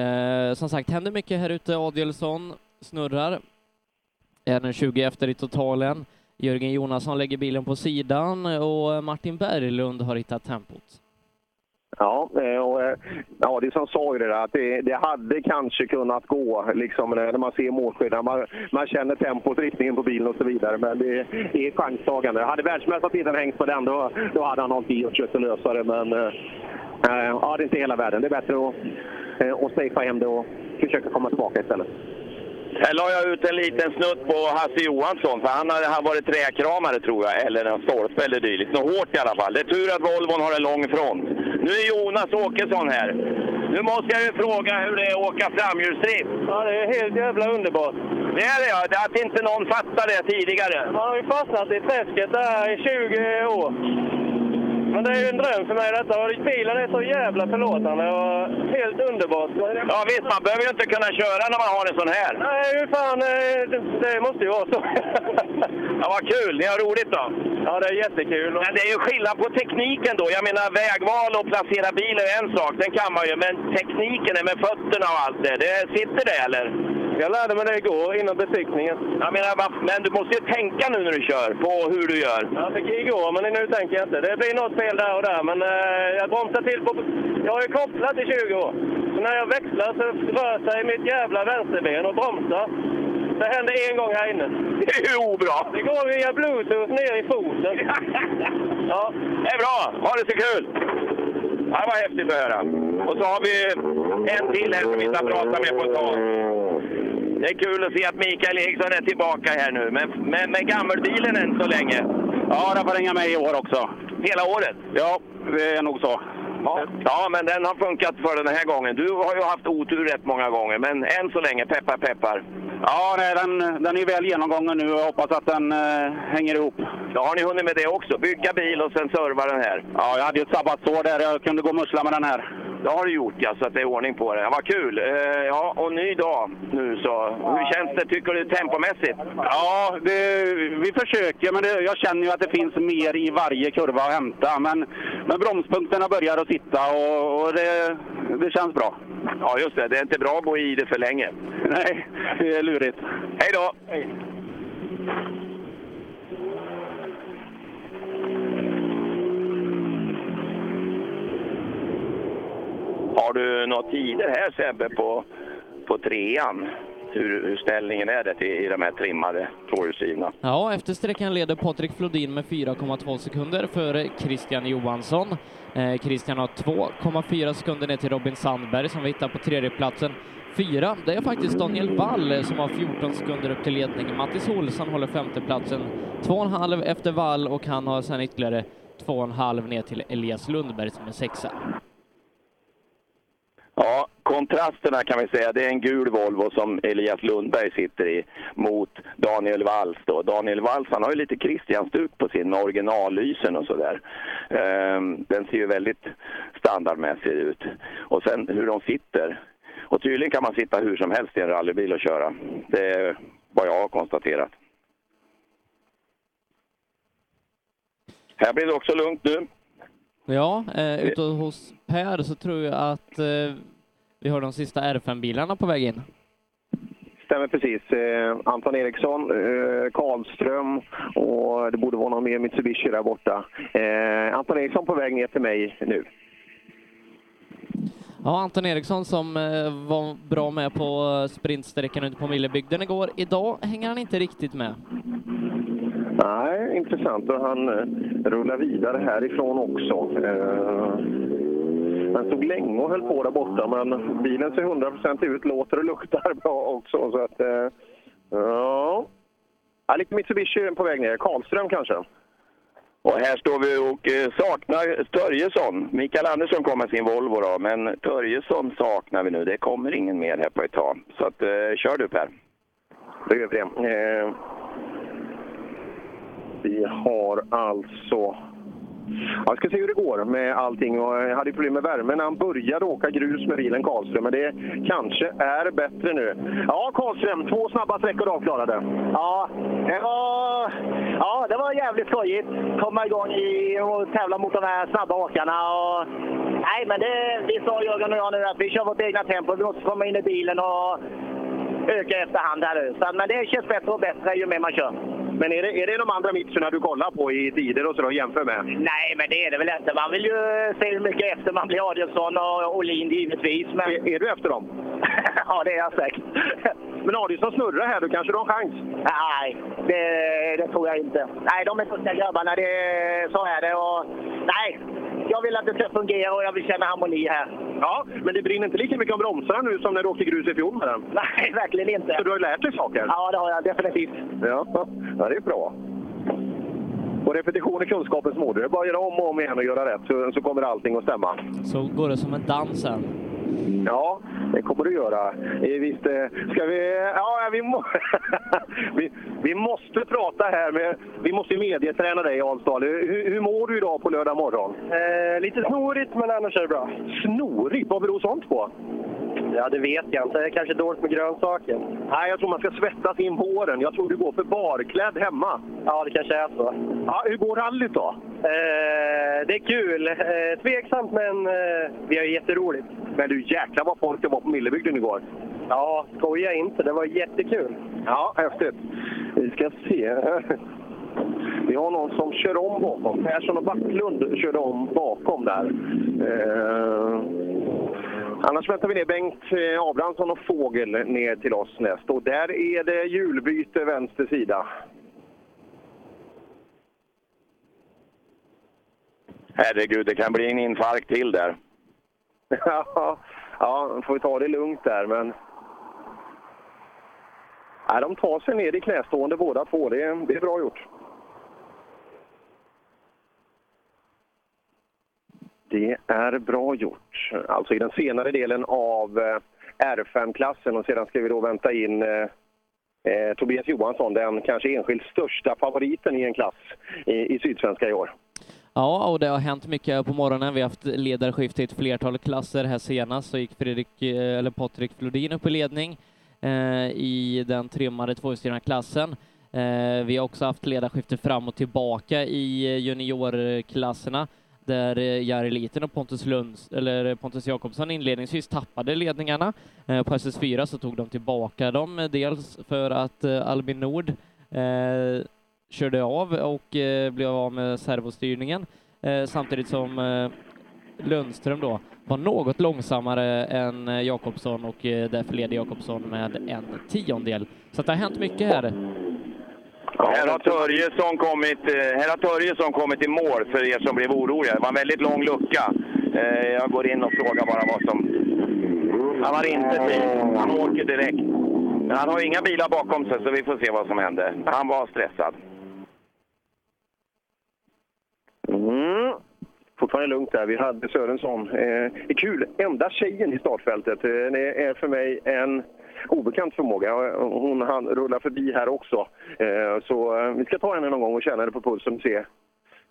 Eh, som sagt, händer mycket här ute. Adielsson snurrar. Är den 20 efter i totalen. Jörgen Jonasson lägger bilen på sidan och Martin Berglund har hittat tempot. Ja, eh, och eh, ja, det som sa ju det där, att det, det hade kanske kunnat gå liksom, när man ser målskillnaden. Man, man känner tempot, riktningen på bilen och så vidare. Men det, det är chanstagande. Hade världsmästartiteln hängt på den, då, då hade han hållit i och försökt lösa det. Men äh, ja, det är inte hela världen. Det är bättre att, eh, att safea hem det och försöka komma tillbaka istället. Här la jag ut en liten snutt på Hasse Johansson, för han har han varit träkramare tror jag, eller en stolpe eller dylikt. Något hårt i alla fall. Det är tur att Volvon har en lång front. Nu är Jonas Åkesson här. Nu måste jag ju fråga hur det är att åka framhjulsdrift. Ja, det är helt jävla underbart. Det är det ja, det att inte någon fattar det tidigare. Man har ju fastnat i träsket där i 20 år. Men det är ju en dröm för mig detta. Och bilen är så jävla förlåtande och helt underbart. Ja visst, man behöver ju inte kunna köra när man har en sån här. Nej, hur fan, eh, det, det måste ju vara så. [laughs] Ja, vad kul! Ni har roligt då? Ja, det är jättekul. Men det är ju skillnad på tekniken då. Jag menar vägval och placera bil är en sak, den kan man ju. Men tekniken är med fötterna och allt det. det sitter det eller? Jag lärde mig det igår innan besiktningen. Jag menar, men du måste ju tänka nu när du kör på hur du gör. Jag fick igår, men nu tänker jag inte. Det blir något fel där och där, men eh, jag bromsar till på... Jag har ju kopplat i 20 år. Så när jag växlar så rör sig mitt jävla vänsterben och bromsar. Det händer en gång här inne. [laughs] Det är ju obra! Det går via bluetooth ner i foten. [laughs] Ja, det är bra! Ha det så kul! Ja, vad häftigt att höra. Och så har vi en till här som vi ska prata med på ett tag. Det är kul att se att Mikael Eriksson är tillbaka här nu, med, med, med gammelbilen än så länge. Ja, den får hänga med i år också. Hela året? Ja, det är nog så. Ja. ja, men den har funkat för den här gången. Du har ju haft otur rätt många gånger, men än så länge, peppar peppar. Ja, nej, den, den är väl genomgången nu och jag hoppas att den eh, hänger ihop. Ja, har ni hunnit med det också? Bygga bil och sen serva den här? Ja, jag hade ju ett sabbatsår där jag kunde gå och mussla med den här. Det har du gjort ja, så att det är ordning på det. Vad kul! Eh, ja, och ny dag nu så. Hur känns det, tycker du, tempomässigt? Ja, det, vi försöker, men det, jag känner ju att det finns mer i varje kurva att hämta. Men, men bromspunkterna börjar att sitta och, och det, det känns bra. Ja, just det. Det är inte bra att gå i det för länge. Nej, det är lurigt. Hej då! Har du några tider här Sebbe på, på trean? Hur, hur ställningen är det till, i de här trimmade tvåhjulsdrivna? Ja, efter sträckan leder Patrik Flodin med 4,2 sekunder före Christian Johansson. Eh, Christian har 2,4 sekunder ner till Robin Sandberg som vi hittar på tredjeplatsen. Fyra, det är faktiskt Daniel Wall som har 14 sekunder upp till ledning. Mattis Olsson håller femteplatsen. Två och en halv efter Wall och han har sedan ytterligare två och en halv ner till Elias Lundberg som är sexa. Ja, kontrasterna kan vi säga. Det är en gul Volvo som Elias Lundberg sitter i mot Daniel Walls. Då. Daniel Walls han har ju lite Christian-stuk på sin med originallysen och sådär. Ehm, den ser ju väldigt standardmässig ut. Och sen hur de sitter. Och tydligen kan man sitta hur som helst i en rallybil och köra. Det är vad jag har konstaterat. Här blir det också lugnt nu. Ja, eh, ute hos Per så tror jag att eh, vi har de sista R5-bilarna på väg in. Stämmer precis. Eh, Anton Eriksson, eh, Karlström och det borde vara någon mer Mitsubishi där borta. Eh, Anton Eriksson på väg ner till mig nu. Ja, Anton Eriksson som eh, var bra med på sprintsträckan ute på Millebygden igår. Idag hänger han inte riktigt med. Nej, intressant. Och han eh, rullar vidare härifrån också. Eh, han stod länge och höll på där borta, men bilen ser 100% ut, låter och luktar [laughs] bra också. Så att, eh, ja. ja. Lite Mitsubishi på väg ner. Karlström kanske? Och här står vi och saknar Törjesson. Mikael Andersson kom med sin Volvo då, men Törjesson saknar vi nu. Det kommer ingen mer här på ett tag. Så att, kör du Per. Det gör vi det. Vi har alltså... Ja, jag ska se hur det går med allting. Jag hade problem med värmen när han började åka grus med bilen Karlström, men det kanske är bättre nu. Ja, Karlström, två snabba sträckor avklarade. Ja, det var, ja, det var jävligt skojigt. Komma igång i och tävla mot de här snabba åkarna. Och, nej, men det, vi sa Jörgen och jag nu att vi kör vårt egna tempo. Vi måste komma in i bilen och öka efterhand här. Så, men det känns bättre och bättre ju mer man kör. Men är det, är det de andra Mitsubishi du kollar på i tider och så då, jämför med? Nej, men det är det väl inte. Man vill ju se hur mycket efter man blir Adielsson och Olin givetvis. Men... Är, är du efter dem? [laughs] ja, det är jag säkert. [laughs] men Adielsson snurrar här, då kanske du har en chans? Nej, det, det tror jag inte. Nej, de är duktiga grabbarna. Det, så är det. Och, nej, jag vill att det ska fungera och jag vill känna harmoni här. Ja, men det brinner inte lika mycket om bromsarna nu som när du åkte grus i fjol med den? Nej, [laughs] verkligen inte. Så du har lärt dig saker? Ja, det har jag definitivt. Ja, ja det är bra. Och repetition är kunskapens moder. Det är bara att göra om och om igen och göra rätt så, så kommer allting att stämma. Så går det som en dans sen. Ja, det kommer du göra. Eh, Visst, eh, ska vi... Ja, vi, må, [laughs] vi, vi måste prata här med... Vi måste medieträna dig, Alsdal. Hur, hur mår du idag på lördag morgon? Eh, lite snorigt, men annars är det bra. Snorigt? Vad beror sånt på? Ja, det vet jag inte. Det är kanske dåligt med grönsaker. Nej, jag tror man ska svettas in våren. Jag tror du går för barklädd hemma. Ja, det kanske är så. Ja, hur går rallyt då? Eh, det är kul. Eh, tveksamt, men eh, vi har jätteroligt. Men du, jäklar vad folk det var på Millebygden igår. Ja, skoja inte. Det var jättekul. Ja, häftigt. Vi ska se. Vi har någon som kör om bakom. Persson och Backlund körde om bakom där. Eh, annars väntar vi ner Bengt eh, Abrahamsson och Fågel ner till oss näst. Och där är det hjulbyte vänster sida. Herregud, det kan bli en infarkt till där. [laughs] ja, ja, får vi ta det lugnt där, men... Nej, de tar sig ner i knästående båda två. Det det är bra gjort. Det är bra gjort. Alltså i den senare delen av eh, R5-klassen och sedan ska vi då vänta in eh, eh, Tobias Johansson, den kanske enskilt största favoriten i en klass i, i Sydsvenska i år. Ja, och det har hänt mycket på morgonen. Vi har haft ledarskifte i ett flertal klasser. Här senast så gick Fredrik, eh, eller Patrik Flodin upp i ledning eh, i den trimmade tvåhjulsdrivna klassen. Eh, vi har också haft ledarskifte fram och tillbaka i juniorklasserna där eh, Jari Liten och Pontus, Lunds, eller eh, Pontus Jakobsson inledningsvis tappade ledningarna. Eh, på SS4 så tog de tillbaka dem, dels för att Albin Nord eh, körde av och eh, blev av med servostyrningen eh, samtidigt som eh, Lundström då var något långsammare än Jakobsson och därför leder Jakobsson med en tiondel. Så det har hänt mycket här. Här har, Törjesson kommit, här har Törjesson kommit i mål för er som blev oroliga. Det var en väldigt lång lucka. Jag går in och frågar bara vad som... Han har inte tid. Han åker direkt. Men han har inga bilar bakom sig så vi får se vad som händer. Han var stressad. Mm. Fortfarande lugnt där. Vi hade Sörensson. Eh, det är kul. Enda tjejen i startfältet. Eh, det är för mig en obekant förmåga. Hon han rullar förbi här också. Eh, så eh, vi ska ta henne någon gång och känna henne på pulsen och se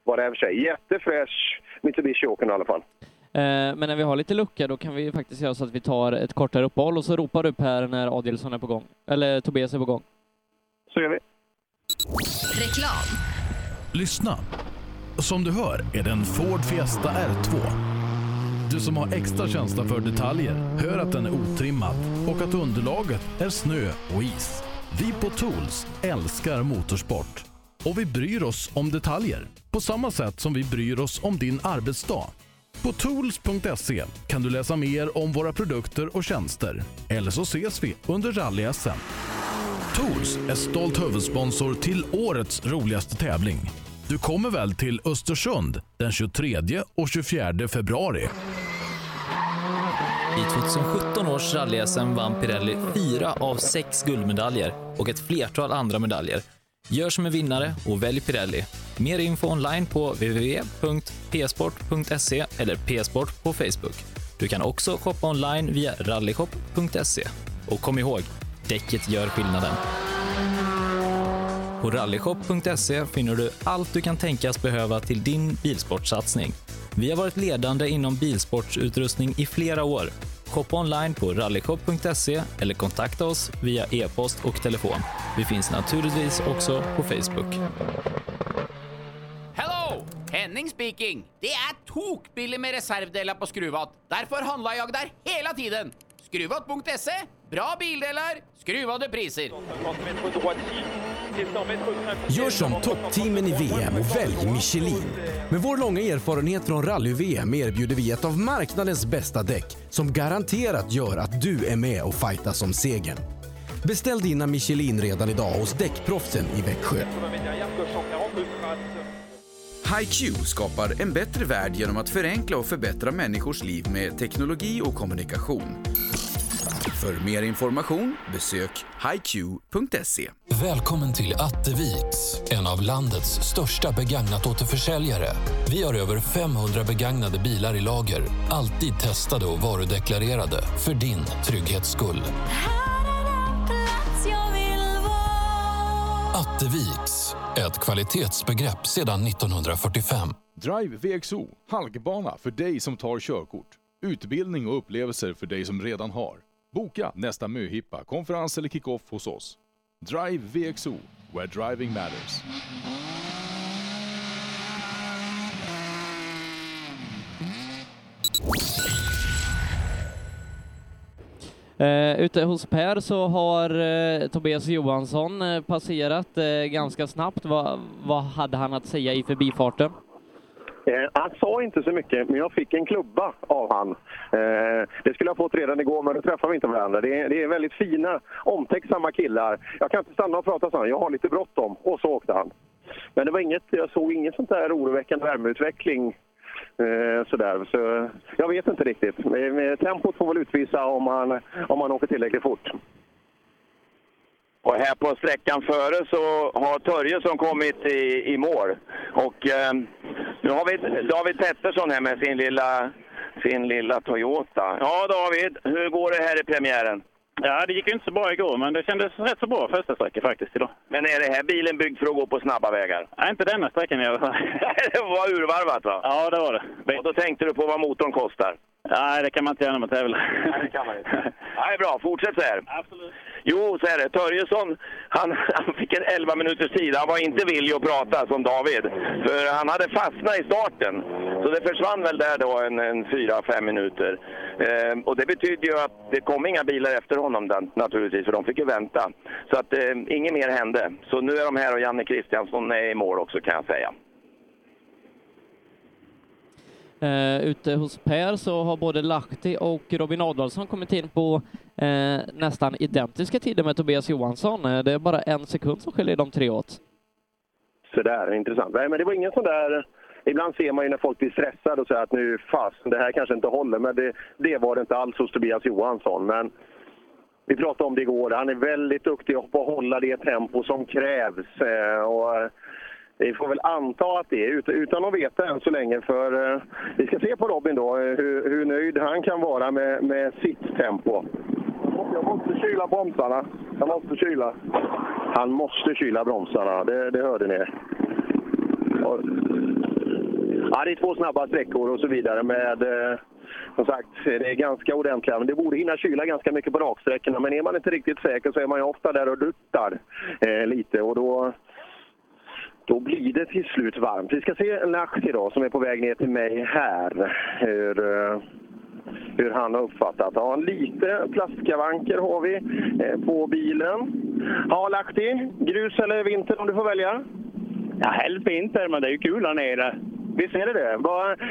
vad det är för tjej. Jättefräsch Mitsubishi-åkern i alla fall. Eh, men när vi har lite lucka då kan vi faktiskt göra så att vi tar ett kortare uppehåll och så ropar du upp här när Adielsson är på gång. Eller Tobias är på gång. Så gör vi. Reklam. Lyssna. Som du hör är det en Ford Fiesta R2. Du som har extra känsla för detaljer hör att den är otrimmad och att underlaget är snö och is. Vi på Tools älskar motorsport och vi bryr oss om detaljer på samma sätt som vi bryr oss om din arbetsdag. På tools.se kan du läsa mer om våra produkter och tjänster. Eller så ses vi under rally-SM. Tools är stolt huvudsponsor till årets roligaste tävling. Du kommer väl till Östersund den 23 och 24 februari? I 2017 års rally-SM vann Pirelli fyra av sex guldmedaljer och ett flertal andra medaljer. Gör som en vinnare och välj Pirelli. Mer info online på www.psport.se eller psport på Facebook. Du kan också shoppa online via rallyshop.se. Och kom ihåg, däcket gör skillnaden. På rallyshop.se finner du allt du kan tänkas behöva till din bilsportsatsning. Vi har varit ledande inom bilsportsutrustning i flera år. Shoppa online på rallyshop.se eller kontakta oss via e-post och telefon. Vi finns naturligtvis också på Facebook. Hello! Henning speaking. Det är tokbilligt med reservdelar på Skruvat. Därför handlar jag där hela tiden. Skruvat.se. Bra bildelar, skruvade priser. Gör som toppteamen i VM och välj Michelin. Med vår långa erfarenhet från rally-VM erbjuder vi ett av marknadens bästa däck som garanterat gör att du är med och fightas om segern. Beställ dina Michelin redan idag hos Däckproffsen i Växjö. HiQ skapar en bättre värld genom att förenkla och förbättra människors liv med teknologi och kommunikation. För mer information besök hiq.se. Välkommen till Atteviks, en av landets största begagnat återförsäljare. Vi har över 500 begagnade bilar i lager, alltid testade och varudeklarerade för din trygghets skull. Atteviks, ett kvalitetsbegrepp sedan 1945. Drive VXO, halkbana för dig som tar körkort. Utbildning och upplevelser för dig som redan har. Boka nästa möhippa, konferens eller kickoff hos oss. Drive VXO, where driving matters. Uh, ute hos Per så har uh, Tobias Johansson eh, passerat uh, ganska snabbt. Va, vad hade han att säga i förbifarten? Eh, han sa inte så mycket, men jag fick en klubba av han. Eh, det skulle jag fått redan igår, men då träffade vi inte varandra. Det är, det är väldigt fina, omtänksamma killar. Jag kan inte stanna och prata, sa han. Jag har lite bråttom. Och så åkte han. Men det var inget, jag såg inget sånt där oroväckande värmeutveckling. Eh, sådär. Så jag vet inte riktigt. Eh, tempot får väl utvisa om han om han åker tillräckligt fort. Och här på sträckan före så har Törjesson kommit i, i mål. Och eh, nu har vi David Pettersson här med sin lilla, sin lilla Toyota. Ja David, hur går det här i premiären? Ja, det gick ju inte så bra igår, men det kändes rätt så bra första sträckan faktiskt idag. Men är det här bilen byggd för att gå på snabba vägar? Nej, inte denna sträckan i alla fall. [laughs] det var urvarvat va? Ja, det var det. Och då tänkte du på vad motorn kostar? Nej, det kan man inte göra när man tävlar. Nej, det kan man inte. Nej, bra. Fortsätt så här. Absolut. Jo, så är det. Törjesson, han, [laughs] han fick en 11 minuters tid. Han var inte villig att prata som David. För han hade fastnat i starten. Så det försvann väl där då en, en 4-5 minuter. Eh, och det betyder ju att det kom inga bilar efter honom den, naturligtvis, för de fick ju vänta. Så att eh, inget mer hände. Så nu är de här och Janne Kristiansson är i mål också kan jag säga. Uh, ute hos Per så har både Lahti och Robin Adolfsson kommit in på uh, nästan identiska tider med Tobias Johansson. Uh, det är bara en sekund som skiljer de tre åt. Sådär, intressant. Nej, men det var ingen sån där... Ibland ser man ju när folk blir stressade och säger att nu fast, det här kanske inte håller. Men det, det var det inte alls hos Tobias Johansson. Men vi pratade om det igår. Han är väldigt duktig på att hålla det tempo som krävs. Och, vi får väl anta att det är utan att veta än så länge. För eh, vi ska se på Robin då, eh, hur, hur nöjd han kan vara med, med sitt tempo. Jag måste kyla bromsarna. Jag måste kyla. Han måste kyla bromsarna, det, det hörde ni. Och, ja, det är två snabba sträckor och så vidare med eh, som sagt, det är ganska ordentliga. Men det borde hinna kyla ganska mycket på raksträckorna. Men är man inte riktigt säker så är man ju ofta där och duttar eh, lite. Och då, då blir det till slut varmt. Vi ska se Lahti då, som är på väg ner till mig här. Hur, eh, hur han har uppfattat. Ja, lite plastskavanker har vi eh, på bilen. Ja, Lahti, grus eller vinter om du får välja? Ja, helst vinter, men det är ju kul här nere. Visst är det det?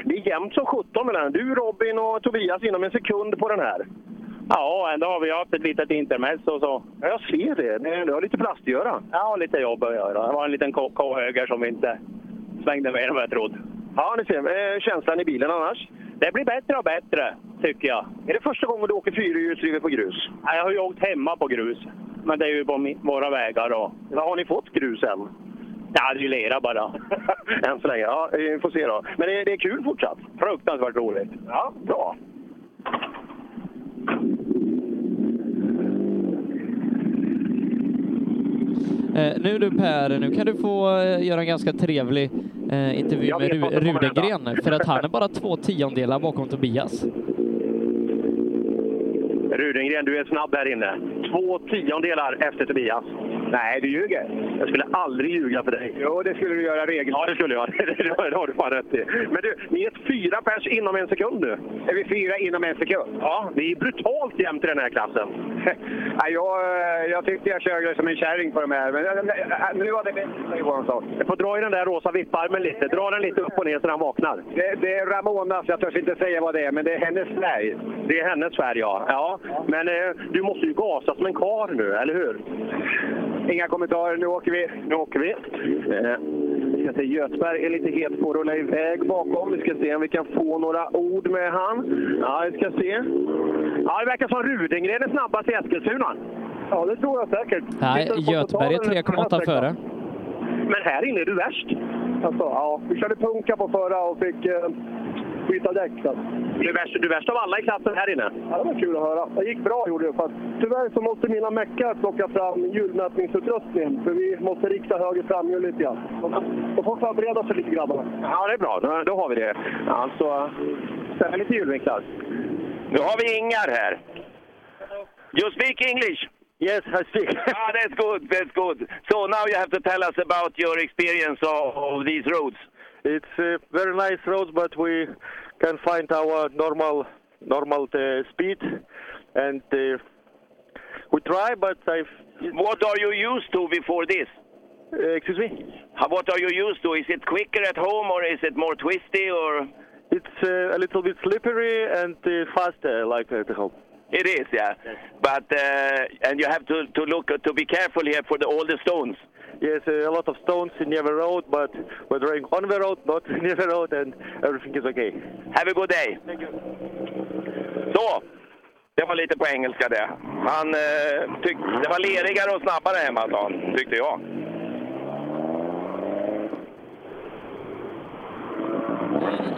Det är jämnt som 17 mellan du, Robin och Tobias inom en sekund på den här. Ja, ändå har vi haft ett litet intermezzo så. Ja, jag ser det. Det har lite plast att göra. Ja, lite jobb att göra. Det var en liten K-höger som inte svängde mer än vad jag trodde. Ja, ni ser. Eh, känslan i bilen annars? Det blir bättre och bättre, tycker jag. Är det första gången du åker fyrhjulsdrivet på grus? Ja, Jag har ju åkt hemma på grus, men det är ju på våra vägar. Och... Vad har ni fått grus än? Ja, det är ju lera bara. [laughs] Än så länge. Ja, vi får se då. Men det, det är kul fortsatt? Fruktansvärt roligt. Ja, bra. Eh, nu du Per, nu kan du få eh, göra en ganska trevlig eh, intervju Jag med Ru- Rudengren, för att han är bara två tiondelar bakom Tobias. Rudengren, du är snabb här inne. Två tiondelar efter Tobias. Nej, du ljuger. Jag skulle aldrig ljuga för dig. Jo, det skulle du göra regel. Ja, det skulle jag. [laughs] Det har du fan rätt i. Men du, ni är fyra pers inom en sekund nu. Är vi fyra inom en sekund? Ja, det är brutalt jämnt i den här klassen. [laughs] Ja, jag, jag tyckte jag körde som en kärring på de här, men nu var det bättre Johan sa. Jag får dra i den där rosa vipparmen lite. Dra den lite upp och ner så den vaknar. Det, det är Ramonas, jag törs inte säga vad det är, men det är hennes färg. Det är hennes färg, ja. ja. Men eh, du måste ju gasa som en kar nu, eller hur? Inga kommentarer, nu åker vi. Nu åker vi. Eh, vi ska se, Göthberg är lite het på att rulla iväg bakom. Vi ska se om vi kan få några ord med han. Ja, vi ska se. Ja, det verkar som Rudengren är snabbast i Eskilstuna. Ja, det tror jag säkert. Nej, Göteborg är totalen på den här 3,8 sträckan. före. Men här inne är du värst. Alltså, ja, vi körde punka på förra och fick eh, byta däck. Så. Du är, värst, du är värst av alla i klassen här inne. Ja, det var kul att höra. Det gick bra gjorde det. Fast tyvärr så måste mina meckar plocka fram hjulmätningsutrustningen. För vi måste rikta höger framhjul lite grann. De får förbereda sig lite grabbarna. Ja, det är bra. Då, då har vi det. Alltså, ställa lite hjulvinklar. Nu har vi Ingar här. You speak English? Yes, I speak. [laughs] ah, that's good, that's good. So now you have to tell us about your experience of, of these roads. It's a very nice road, but we can find our normal normal uh, speed, and uh, we try. But I. What are you used to before this? Uh, excuse me. How, what are you used to? Is it quicker at home or is it more twisty or? It's uh, a little bit slippery and uh, faster, like at home. It is, yeah. But uh, and you have to to look to be careful here for the all the stones. Yes, a lot of stones in the road, but we're driving on the road, not [laughs] near the road, and everything is okay. Have a good day. Så, det var lite på engelska det. Han eh, tyck, det var lerigare och snabbare hemma, sa han, tyckte jag.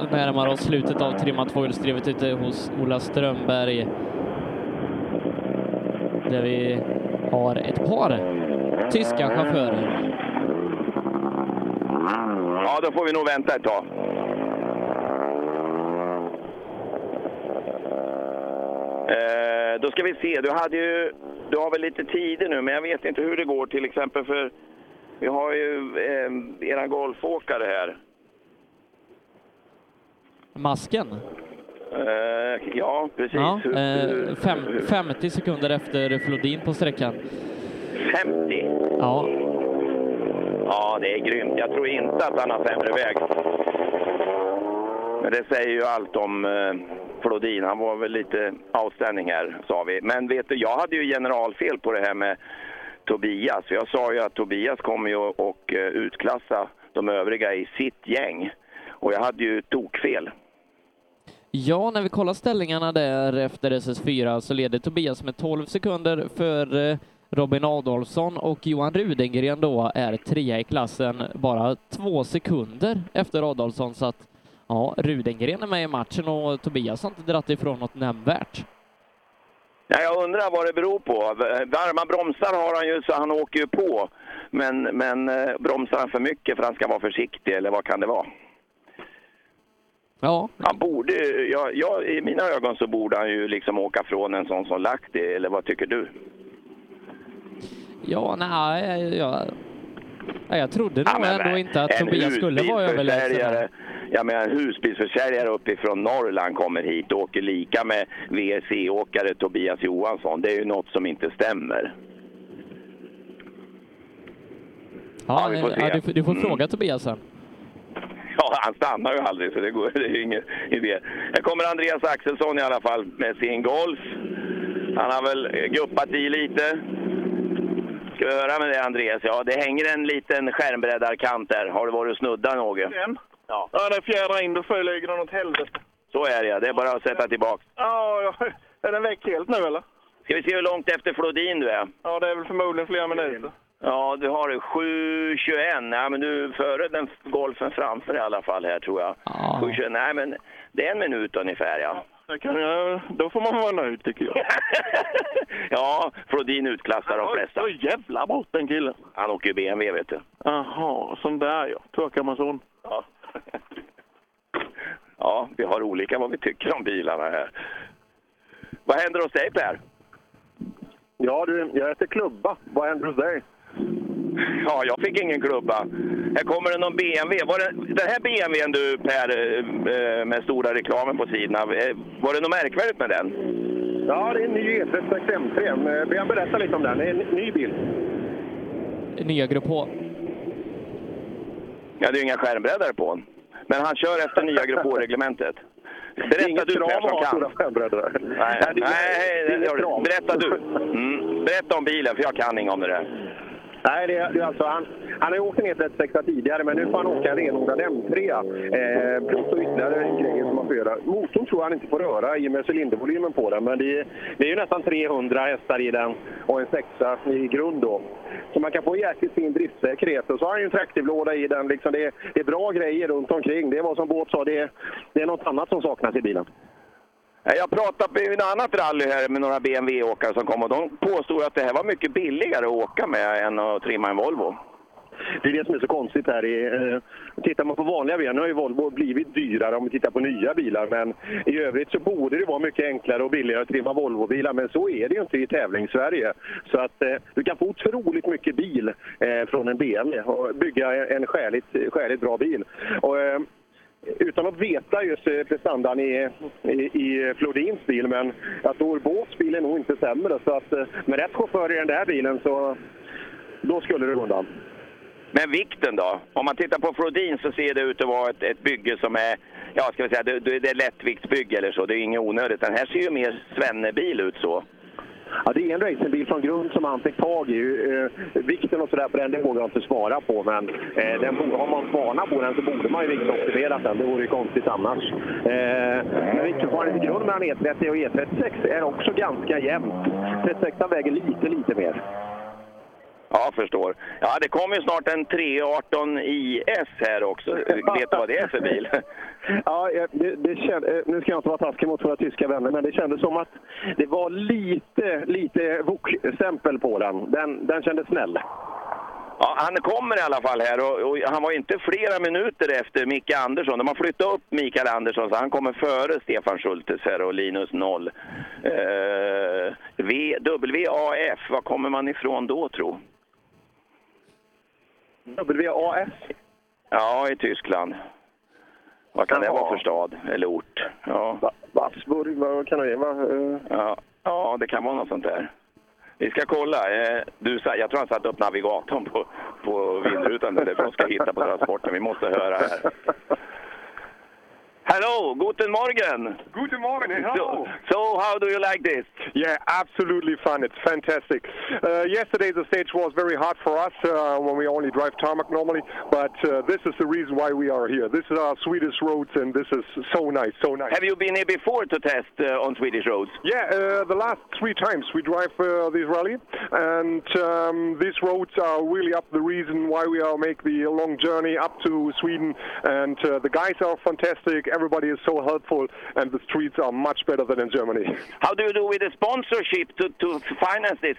Nu närmar oss slutet av trimmat tvåhjulsdrivet ute hos Ola Strömberg. Där vi har ett par tyska chaufförer. Ja, då får vi nog vänta ett tag. Eh, då ska vi se, du hade ju, du har väl lite tider nu, men jag vet inte hur det går till exempel för vi har ju eh, era golfåkare här. Masken. Eh, ja, precis. Ja, eh, fem, hur- 50 sekunder efter Flodin på sträckan. 50? Ja, Ja, det är grymt. Jag tror inte att han har sämre väg. Men det säger ju allt om eh, Flodin. Han var väl lite outstanding här, sa vi. Men vet du, jag hade ju generalfel på det här med Tobias. Jag sa ju att Tobias kommer ju att eh, utklassa de övriga i sitt gäng. Och jag hade ju tokfel. Ja, när vi kollar ställningarna där efter SS4 så leder Tobias med 12 sekunder för eh, Robin Adolfsson och Johan Rudengren då är trea i klassen, bara två sekunder efter Adolfsson. Så att ja, Rudengren är med i matchen och Tobias har inte dratt ifrån något nämnvärt. Ja, jag undrar vad det beror på. Varma bromsar har han ju så han åker ju på. Men, men eh, bromsar han för mycket för att han ska vara försiktig eller vad kan det vara? Ja. Han borde, ja, ja, I mina ögon så borde han ju liksom åka från en sån som Lahti, eller vad tycker du? Ja, nej, ja. Ja, jag trodde nog men ändå inte att Tobias skulle vara överlägsen. Jag menar, en husbilsförsäljare uppifrån Norrland kommer hit och åker lika med VRC-åkare Tobias Johansson. Det är ju något som inte stämmer. Ja, ja, se. du, får- du får Mm. fråga Tobias sen. Ja, han stannar ju aldrig så det, går, det är ingen idé. Här kommer Andreas Axelsson i alla fall med sin Golf. Han har väl guppat i lite. Ska vi höra med det Andreas? Ja, det hänger en liten skärmbreddarkant där. Har du varit och snuddat något? Den? Ja. Ja, det fjädrar in. Då flyger den åt helvete. Så är det, det är bara att sätta tillbaka. Ja, ja. Är den väck helt nu eller? Ska vi se hur långt efter Flodin du är? Ja, det är väl förmodligen flera minuter. Ja, du har 7.21. Ja, men du är före den golfen framför i alla fall här tror jag. 7.21. Nej, men det är en minut ungefär ja. Det kan jag, då får man vara nöjd tycker jag. [laughs] Ja, Flodin utklassar de flesta. Så jävla bort den killen. Han åker ju BMW vet du. Jaha, sån där ja. Tvåkammarson. Ja. [laughs] ja, vi har olika vad vi tycker om bilarna här. Vad händer hos dig Per? Ja du, jag äter klubba. Vad händer hos dig? [laughs] Ja, jag fick ingen klubba. Här kommer det någon BMW. Var det, den här BMWn du Per, eh, med stora reklamen på sidorna, eh, var det något märkvärdigt med den? Ja, det är en ny E36 M3. Ber jag berätta lite om den. Det är en ny bil. Nya Grupp H. Ja, det är ju inga skärmbreddare på den. Men han kör efter nya Grupp H-reglementet. Berätta du Per som kan. Nej, Nej, nej, det är- det. Berätta du. Mm. Berätta om bilen, för jag kan inget om det där. Nej, det det är alltså, han, han har ju åkt en E36 tidigare, men nu får han åka en renodlad M3. Eh, plus och ytterligare grejer som man får göra. Motorn tror jag han inte får röra i och med cylindervolymen på den, men det är, det är ju nästan 300 hästar i den och en sexa i grund då. Så man kan få jäkligt fin driftsäkerhet. Och så har han ju en traktivlåda i den. Liksom det, är, det är bra grejer runt omkring. Det är vad som Båt sa, det är, det är något annat som saknas i bilen. Jag pratade på ett annat rally här med några BMW-åkare som kom och de påstod att det här var mycket billigare att åka med än att trimma en Volvo. Det är det som är så konstigt här. Eh, tittar man på vanliga bilar, nu har ju Volvo blivit dyrare om vi tittar på nya bilar, men i övrigt så borde det vara mycket enklare och billigare att trimma Volvo-bilar, men så är det ju inte i tävlings-Sverige. Så att eh, du kan få otroligt mycket bil eh, från en BMW och bygga en skäligt, skäligt bra bil. Och, eh, utan att veta just eh, prestandan i, i, i Flodins bil, men jag tror Båts bil är nog inte sämre. Så att eh, med rätt chaufför i den där bilen så då skulle det gå undan. Men vikten då? Om man tittar på Flodin så ser det ut att vara ett, ett bygge som är, ja ska vi säga, det, det är lättviktsbygge eller så. Det är inget onödigt. Den här ser ju mer svennebil ut så. Ja, det är en racingbil från grund som han fick tag i. Eh, vikten och sådär på den, det vågar jag inte svara på. Men eh, den, har man spanat på den så borde man ju viktoptimera den. Det vore ju konstigt annars. Eh, men viktförfarandet e i grund mellan E30 och E36 är också ganska jämnt. E 36 väger lite, lite mer. Ja, förstår. Ja, det kommer ju snart en 318 IS här också. Vet du vad det är för bil? [laughs] Ja, det, det känd, eh, nu ska jag inte vara taskig mot våra tyska vänner, men det kändes som att det var lite, lite VOK-stämpel på den. den. Den kändes snäll. Ja, han kommer i alla fall här och, och han var inte flera minuter efter Micke Andersson. De har flyttat upp Mikael Andersson så han kommer före Stefan Schultes här och Linus Noll. Eh, v, WAF, var kommer man ifrån då tro? WAS? Ja, i Tyskland. Vad kan det Jaha. vara för stad eller ort? Ja. Watzburg, vad kan det vara? Ja, ja, det kan vara något sånt där. Vi ska kolla. Eh, Du, jag tror han satte upp navigatorn på, på vindrutan där för de ska hitta på transporten. Vi måste höra här. Hello, guten Morgen. Guten Morgen, hello. So, so how do you like this? Yeah, absolutely fun. It's fantastic. Uh, yesterday the stage was very hard for us uh, when we only drive tarmac normally, but uh, this is the reason why we are here. This is our Swedish roads, and this is so nice, so nice. Have you been here before to test uh, on Swedish roads? Yeah, uh, the last three times we drive uh, this rally, and um, these roads are really up the reason why we are make the long journey up to Sweden. And uh, the guys are fantastic. Everybody is so helpful, and the streets are much better than in Germany. How do you do with the sponsorship to, to finance this?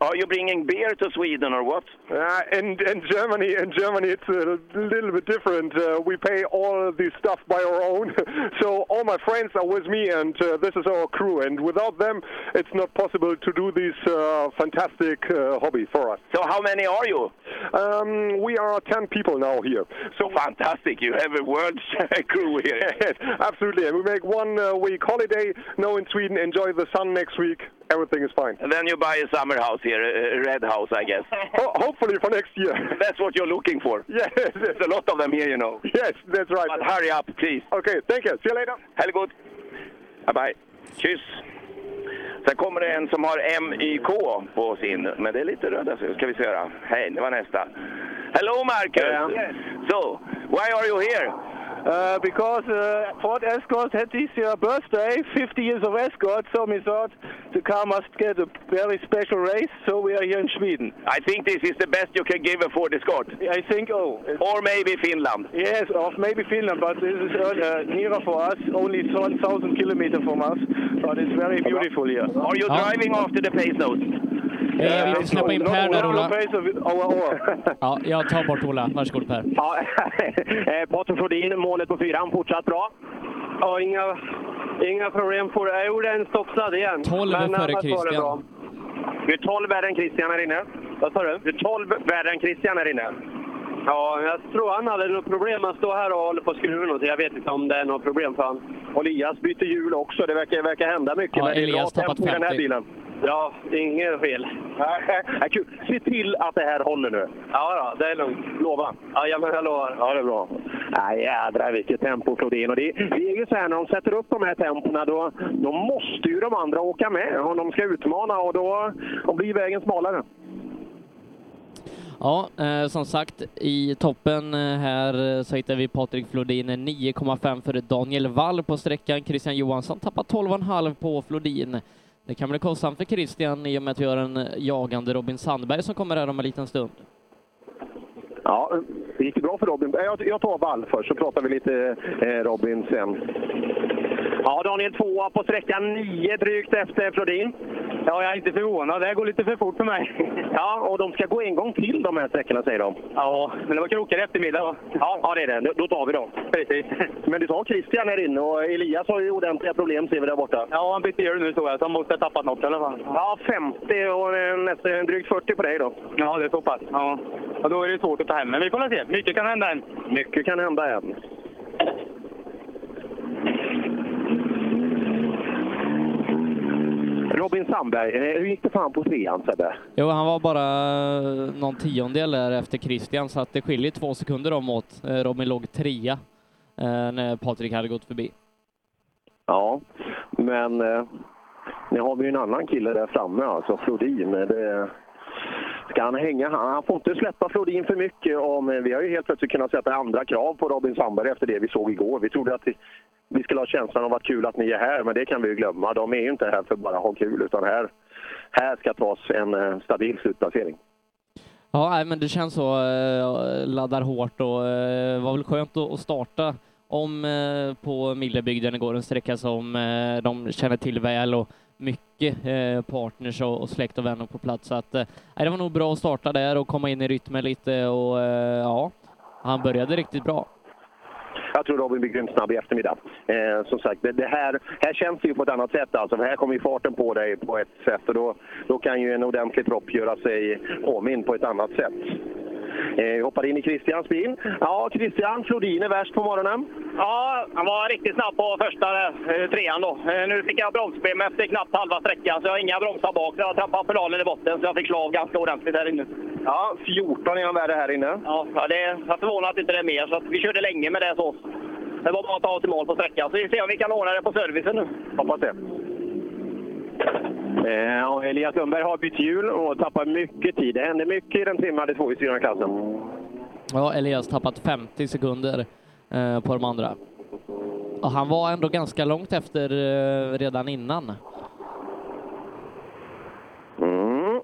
Are you bringing beer to Sweden or what? Uh, in, in Germany, in Germany, it's a little bit different. Uh, we pay all this stuff by our own, [laughs] so all my friends are with me, and uh, this is our crew. And without them, it's not possible to do this uh, fantastic uh, hobby for us. So how many are you? Um, we are 10 people now here. So Fantastic, you have a world [laughs] crew here. Yes, absolutely. And we make one uh, week holiday now in Sweden, enjoy the sun next week. Everything is fine. And then you buy a summer house here, a red house, I guess. [laughs] Ho- hopefully for next year. [laughs] That's what you're looking for. [laughs] Yes, There's a lot of them here, you know. Yes, that's right. But hurry up, please. Okay, thank you. See you later. Ha det gott. Bye bye. Kyss. Sen kommer det en som har MYK på sin, men det är lite röda så ska vi se. Hej, det var nästa. Hello Marcus! So, why are you here? Uh, because uh, Ford Escort had this year birthday, 50 years of Escort, so we thought the car must get a very special race, so we are here in Sweden. I think this is the best you can give a Ford Escort. I think, oh. Or maybe Finland. Yes, or maybe Finland, but this is uh, nearer for us, only 1,000 kilometers from us, but it's very beautiful here. Are you driving after the pace note? Eh, vi kan släppa in Per där, Ola. Ja, jag tar bort Ola. Varsågod Per. Ja, [laughs] eh, Patrik Flodin, målet på fyran, fortsatt bra. Ja, inga, inga problem det. Jag gjorde en stoppstad igen. 12 Men före var det Christian. Du är 12 värre än Christian här inne. Vad sa du? Du är 12 värre än Christian här inne. Ja, jag tror han hade något problem. Han står här och håller på att skruva något. Jag vet inte om det är något problem för han. Och Elias byter hjul också. Det verkar, verkar hända mycket. Ja, men det är Elias bra tappat tempo i den här 50. bilen. Ja, det är inget fel. [laughs] Ja, kul. Se till att det här håller nu. Ja, då, det är lugnt. Lova? Ja, men jag lovar. Ja, det är bra. Nej, jädrar vilket tempo Flodin. Och det, det är ju så här när de sätter upp de här tempona då, då måste ju de andra åka med om de ska utmana och då, då blir vägen smalare. Ja, eh, som sagt, i toppen eh, här eh, så hittar vi Patrik Flodin 9,5 före Daniel Wall på sträckan. Christian Johansson tappar 12,5 på Flodin. Det kan bli kostsamt för Christian i och med att vi har en eh, jagande Robin Sandberg som kommer här om en liten stund. Ja, det gick bra för Robin. Jag, jag tar Wall först så pratar vi lite eh, Robin sen. Ja, Daniel tvåa på sträckan, nio drygt efter Flodin. Ja, jag är inte förvånad. Det här går lite för fort för mig. [laughs] Ja, och de ska gå en gång till de här sträckorna säger de. Ja, men det var krokar i eftermiddag va? Ja, ja det är det. Då tar vi dem. Precis. [laughs] Men du tar Christian här inne och Elias har ju ordentliga problem ser vi där borta. Ja, han bytte hjul nu såg jag, så han måste ha tappat något i alla fall. Ja, 50 och eh, nästan drygt 40 på dig då. Ja, det är så pass. Ja. Och då är det svårt att ta hem, men vi får se. Mycket kan hända än. Mycket kan hända än. Robin Sandberg, eh, hur gick det för han på trean Sebbe? Jo, han var bara eh, någon tiondel där efter Christian, så att det skiljer två sekunder om åt. Eh, Robin låg trea när Patrik hade gått förbi. Ja, men nu har vi ju en annan kille där framme, alltså Flodin. Det, ska han hänga? Han, han får inte släppa Flodin för mycket. Om, eh, vi har ju helt plötsligt kunnat sätta andra krav på Robin Sandberg efter det vi såg igår. Vi trodde att vi, vi skulle ha känslan av att kul att ni är här, men det kan vi ju glömma. De är ju inte här för att bara ha kul, utan här, här ska tas en eh, stabil slutplacering. Ja, men det känns så. Eh, laddar hårt och var väl skönt att starta om på Millebygden igår, en sträcka som de känner till väl och mycket eh, partners och, och släkt och vänner på plats. Så att, eh, det var nog bra att starta där och komma in i rytmen lite och eh, ja, han började riktigt bra. Jag tror Robin blir grymt snabb i eftermiddag. Eh, som sagt, det, det här, här känns det ju på ett annat sätt. Alltså, för här kommer ju farten på dig på ett sätt och då, då kan ju en ordentlig propp göra sig påminn på ett annat sätt. Eh, hoppar in i Christians bil. Ja, Christian, Flodin är värst på morgonen. Ja, han var riktigt snabb på första eh, trean då. Eh, Nu fick jag bromsproblem efter knappt halva sträckan, så jag har inga bromsar bak. Jag tappade pedalen i botten, så jag fick slå av ganska ordentligt här inne. Ja, 14 är han värre här inne. Ja, det, är förvånad att inte det är mer, så vi körde länge med det så. Det var bara att ta oss till mål på sträckan, så vi ser om vi kan ordna det på servicen nu. Hoppas det. Eh, Elias Lundberg har bytt hjul och tappar mycket tid. Det händer mycket i den trimmade tvåhjulsdrivna klassen. Ja, Elias tappat 50 sekunder eh, på de andra. Och han var ändå ganska långt efter eh, redan innan. Mm.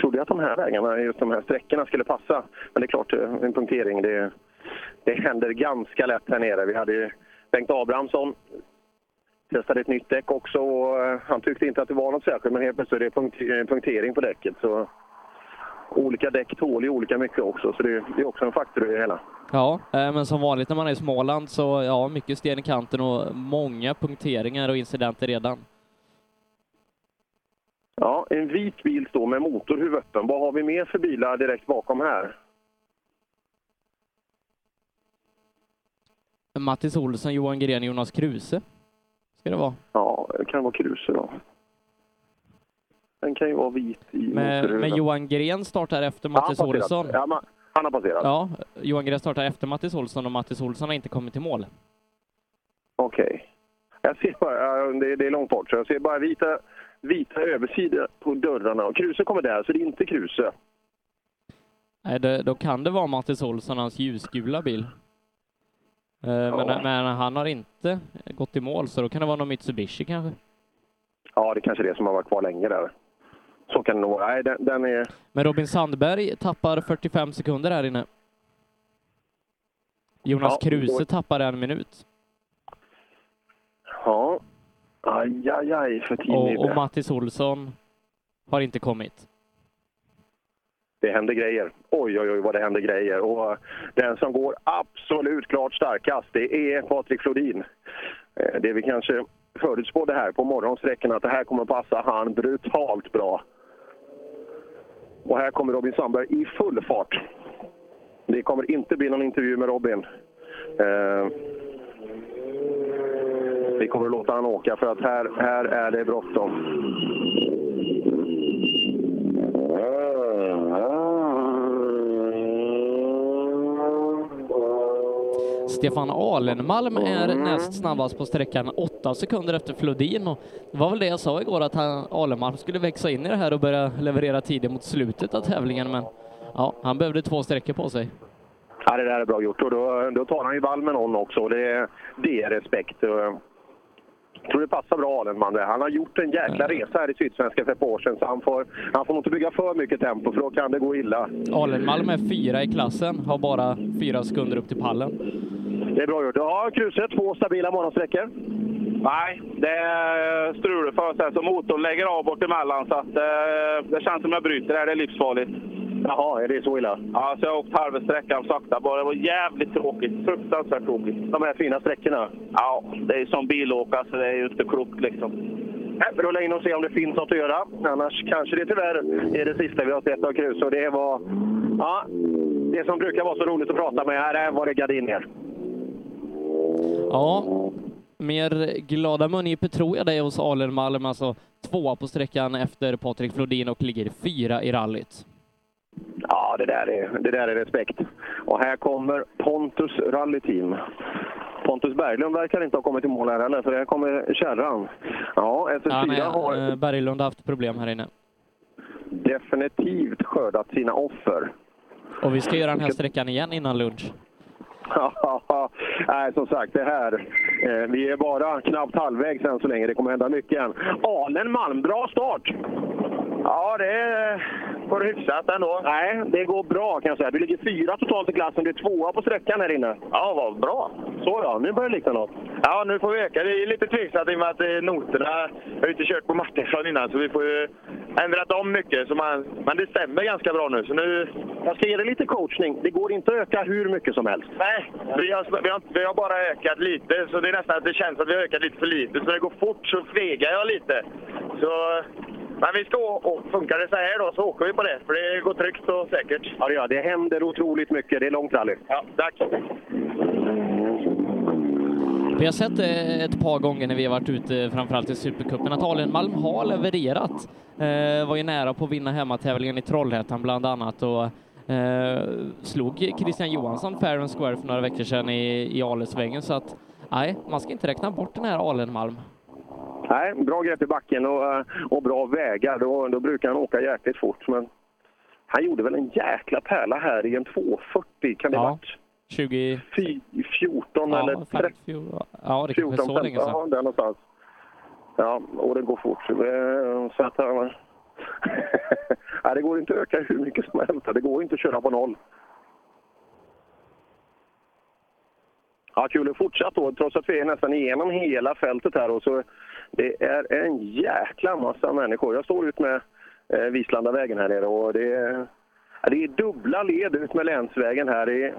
Trodde jag att de här vägarna, just de här sträckorna skulle passa. Men det är klart, eh, en punktering, det, det händer ganska lätt här nere. Vi hade Bengt Abrahamsson testade ett nytt däck också och eh, han tyckte inte att det var något särskilt men helt plötsligt är det punkt, eh, punktering på däcket. Så olika däck tål ju olika mycket också så det, är också en faktor i det hela. Ja, eh, men som vanligt när man är i Småland så ja, mycket sten i kanten och många punkteringar och incidenter redan. Ja, en vit bil står med motorhuv öppen. Vad har vi mer för bilar direkt bakom här? Mattis Olsson, Johan Gren, Jonas Kruse. Ska det vara. Ja, det kan vara Kruse då. Den kan ju vara vit i Men, men Johan Gren startar efter Ja, han. Olsson. Ja, men han har passerat. Ja, Johan Gren startar efter Mattis Olsson och Mattis Olsson har inte kommit till mål. Okej. Jag ser bara, det, det är långt bort, så jag ser bara vita, vita översidor på dörrarna. Och Kruse kommer där, så det är inte Kruse. Nej, det, då kan det vara Mattis Olsson, hans ljusgula bil. Eh, Men, men han har inte gått i mål, så då kan det vara någon Mitsubishi kanske. Ja, det är kanske är det som har varit kvar länge där. Så kan det nog vara. Nej, den, den är... Men Robin Sandberg tappar 45 sekunder här inne. Jonas Ja, Kruse då- tappar en minut. Ja. Aj, aj, aj för Team Och, och Mattis Olsson har inte kommit. Det händer grejer. Oj, oj, oj vad det händer grejer. Och eh, den som går absolut klart starkast, det är Patrik Flodin. Eh, det vi kanske förutspådde här på morgonsträckan att det här kommer passa han brutalt bra. Och här kommer Robin Sandberg i full fart. Det kommer inte bli någon intervju med Robin. Eh, vi kommer att låta han åka för att här, här är det bråttom. Stefan Alenmalm är näst snabbast på sträckan, åtta sekunder efter Flodin. Och det var väl det jag sa igår, att han, Alenmalm skulle växa in i det här och börja leverera tider mot slutet av tävlingen. Men ja, han behövde två sträckor på sig. Ja, det där är bra gjort. Och då, då tar han ju vall med någon också. Och det, det är respekt. Jag tror det passar bra Alenman. Han har gjort en jäkla resa här i Sydsvenska för ett par år sedan. Så han får, han får nog inte bygga för mycket tempo för då kan det gå illa. Alenmalm är fyra i klassen, har bara fyra sekunder upp till pallen. Det är bra gjort. Ja, Kruse, två stabila morgonsträckor. Nej, det är strul för sig. Så motorn lägger av bort emellan så att eh, det känns som jag bryter här. Det är livsfarligt. Jaha, är det så illa? Ja, så jag har åkt halva sträckan sakta bara. Det var jävligt tråkigt. Fruktansvärt tråkigt. De här fina sträckorna? Ja, det är som bilåka så det är ju inte klokt liksom. Nej, Rulla in och se om det finns något att göra. Annars kanske det tyvärr är det sista vi har sett av Kruse. Och det var... Ja, det som brukar vara så roligt att prata med. Här var det gardiner. Ja, mer glada mungiper tror jag det är hos Alenmalm, alltså tvåa på sträckan efter Patrik Flodin och ligger fyra i rallyt. Ja, det där, är, det där är respekt. Och här kommer Pontus rallyteam. Pontus Berglund verkar inte ha kommit i mål här heller, för här kommer kärran. Ja, Ja, SS4 nej, har eh, Berglund har haft problem här inne. definitivt skördat sina offer. Och vi ska göra den här sträckan igen innan lunch. [laughs] Nej, som sagt, det här... Eh, vi är bara knappt halvvägs än så länge. Det kommer hända mycket än. Alen Malm, bra start! Ja, det går hyfsat ändå. Nej, det går bra kan jag säga. Du ligger fyra totalt i klassen. Du är tvåa på sträckan här inne. Ja, vad bra. Så ja, nu börjar det likna något. Ja, nu får vi öka. Det är lite tveksamt i och med att eh, noterna... Jag har ju inte kört på Martinsson innan, så vi får ju ändrat om mycket. Så man, men det stämmer ganska bra nu. Så nu... Jag ska ge dig lite coachning. Det går inte att öka hur mycket som helst. Nej, vi har, vi, har, vi har bara ökat lite. Så det är nästan att det känns att vi har ökat lite för lite. Så när det går fort så fegar jag lite. Så... Men vi ska, och funkar det så här då så åker vi på det. För det går tryggt och säkert. Ja, det gör det. händer otroligt mycket. Det är långt rally. Ja, tack. Vi har sett eh, ett par gånger när vi har varit ute, framförallt i Supercupen, att Alenmalm har levererat. Eh, var ju nära på att vinna hemmatävlingen i Trollhättan bland annat och eh, slog Christian Johansson fair and square för några veckor sedan i, i Alesvängen så att nej, man ska inte räkna bort den här Alenmalm. Nej, bra grepp i backen och, eh, och bra vägar. Då, då brukar han åka jäkligt fort. Men han gjorde väl en jäkla pärla här i en 240. Kan det Ja. varit 20... 14 Ja, eller fem- 13? fjol- ja, det kanske är så länge sedan. Ja, där någonstans. Ja, och det går fort. Eh, Så att han... [laughs] Nej, det går inte att öka hur mycket som helst. Det går inte att köra på noll. Ja, kul att fortsätta då, trots att vi är nästan igenom hela fältet här. Och så det är en jäkla massa människor. Jag står ut med eh, Vislandavägen här nere och det är, det är dubbla led ut med länsvägen här. Det är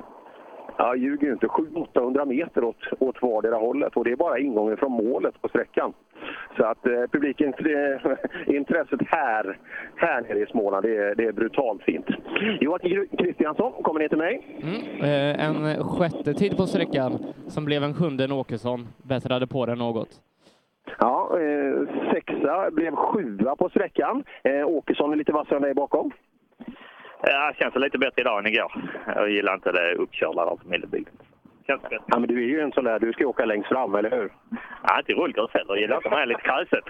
jag ljuger ju inte. 700-800 meter åt, åt vardera hållet och det är bara ingången från målet på sträckan. Så att eh, publikens [laughs] eh, intresset här, här nere i Småland, det är, det är brutalt fint. Joakim Kristiansson kommer ner till mig. Eh, En sjätte tid på sträckan som blev en sjunde när Åkesson bättrade på den något. Ja, eh, sexa blev sjua på sträckan. Eh, Åkesson är lite vassare än dig bakom. Ja, det känns lite bättre idag än igår. Jag gillar inte det uppkörda där på Millebilen. Känns bättre. Ja, men du är ju en sån där, du ska åka längst fram, eller hur? Ja, inte rullgrus heller. Jag gillar inte de här lite kruset.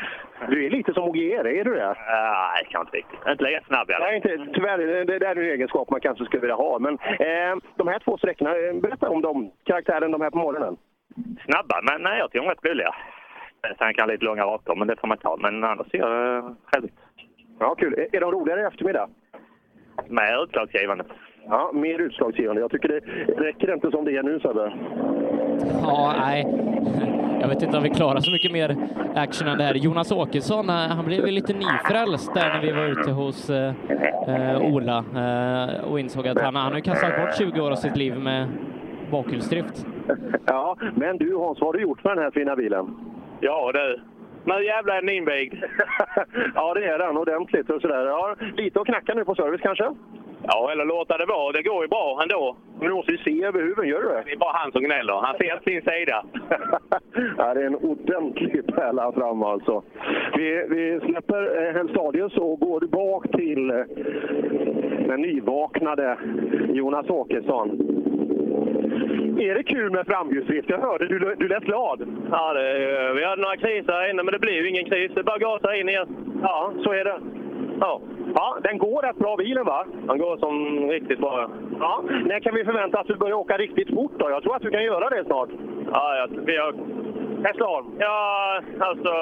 Du är lite som OGR, är du det? Nej, kanske inte riktigt. Inte lika snabb i alla fall. Nej, inte, tyvärr. Det där är en egenskap man kanske skulle vilja ha. Men eh, de här två sträckorna, eh, berätta om dem. Karaktären de här på morgonen. Snabba, men nej, jag tycker de är rätt roliga. Sen kan lite långa rakor, men det får man ta. Men annars är det eh, trevligt. Ja, kul. Är, är de roligare i eftermiddag? Mer utslagsgivande. Ja, mer utslagsgivande. Jag tycker det räcker inte som det är nu, Sebbe. Ja, nej. Jag vet inte om vi klarar så mycket mer action än det här. Jonas Åkesson, eh, han blev ju lite nyfrälst där när vi var ute hos eh, eh, Ola eh, och insåg att han, han har ju kastat bort 20 år av sitt liv med bakhjulsdrift. Ja, men du Hans, vad har du gjort med den här fina bilen? Ja du, nu jävlar är den invigd. [laughs] ja, det är den ordentligt och sådär. Ja, lite att knacka nu på service kanske? Ja, eller låta det vara. Det går ju bra ändå. Men du måste ju se över huven, gör du det? Det är bara han som gnäller. Han ser sin sida. [laughs] ja, det är en ordentlig pärla fram alltså. Vi, vi släpper eh, Helstadius och går tillbaka till eh, den nyvaknade Jonas Åkesson. Är det kul med framhjulsdrift? Jag hörde du, du lät glad. Ja, det, vi hade några kriser här inne, men det ju ingen kris. Det är bara att gasa in igen. Ja, så är det. Ja. Ja, den går rätt bra bilen va? Den går som riktigt bra. Ja. När kan vi förvänta att du börjar åka riktigt fort då? Jag tror att du kan göra det snart. Ja, ja vi har... Hässleholm? Ja, alltså...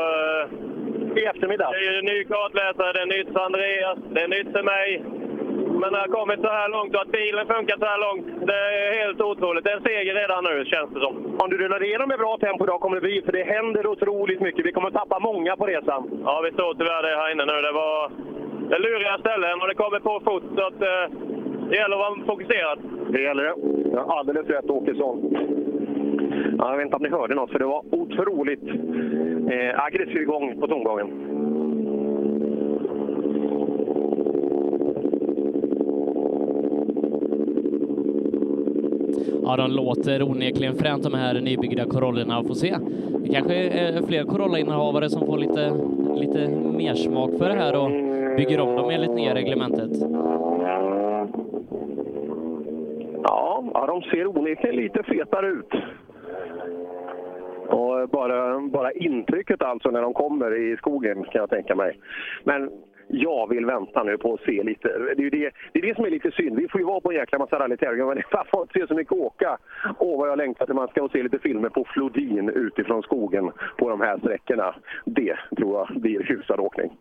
I eftermiddag? Det är ju en ny kartläsare, det är nytt för Andreas, det är nytt för mig. Men det har kommit så här långt och att bilen funkar så här långt, det är helt otroligt. Det är en seger redan nu, känns det som. Om du rullar igenom med bra tempo idag kommer det bli, för det händer otroligt mycket. Vi kommer tappa många på resan. Ja, vi står tyvärr det här inne nu. Det var det luriga ställen och det kommer på fort. Så att, eh, det gäller att vara fokuserad. Det gäller det. Ja, alldeles rätt Åkesson. Ja, jag vet inte om ni hörde något, för det var otroligt eh, aggressiv gång på tomgången. Ja, de låter onekligen fränt de här nybyggda Corollorna. Får se. Det kanske är fler Corolla-innehavare som får lite, lite mer smak för det här och bygger om dem enligt nya reglementet. Ja, ja, de ser onekligen lite fetare ut. Och bara, bara intrycket alltså när de kommer i skogen kan jag tänka mig. Men jag vill vänta nu på att se lite. Det är det, det, är det som är lite synd. Vi får ju vara på en jäkla massa rallytävlingar men man får inte se så mycket åka. Åh vad jag längtar till man ska se lite filmer på Flodin utifrån skogen på de här sträckorna. Det tror jag blir hyfsad åkning.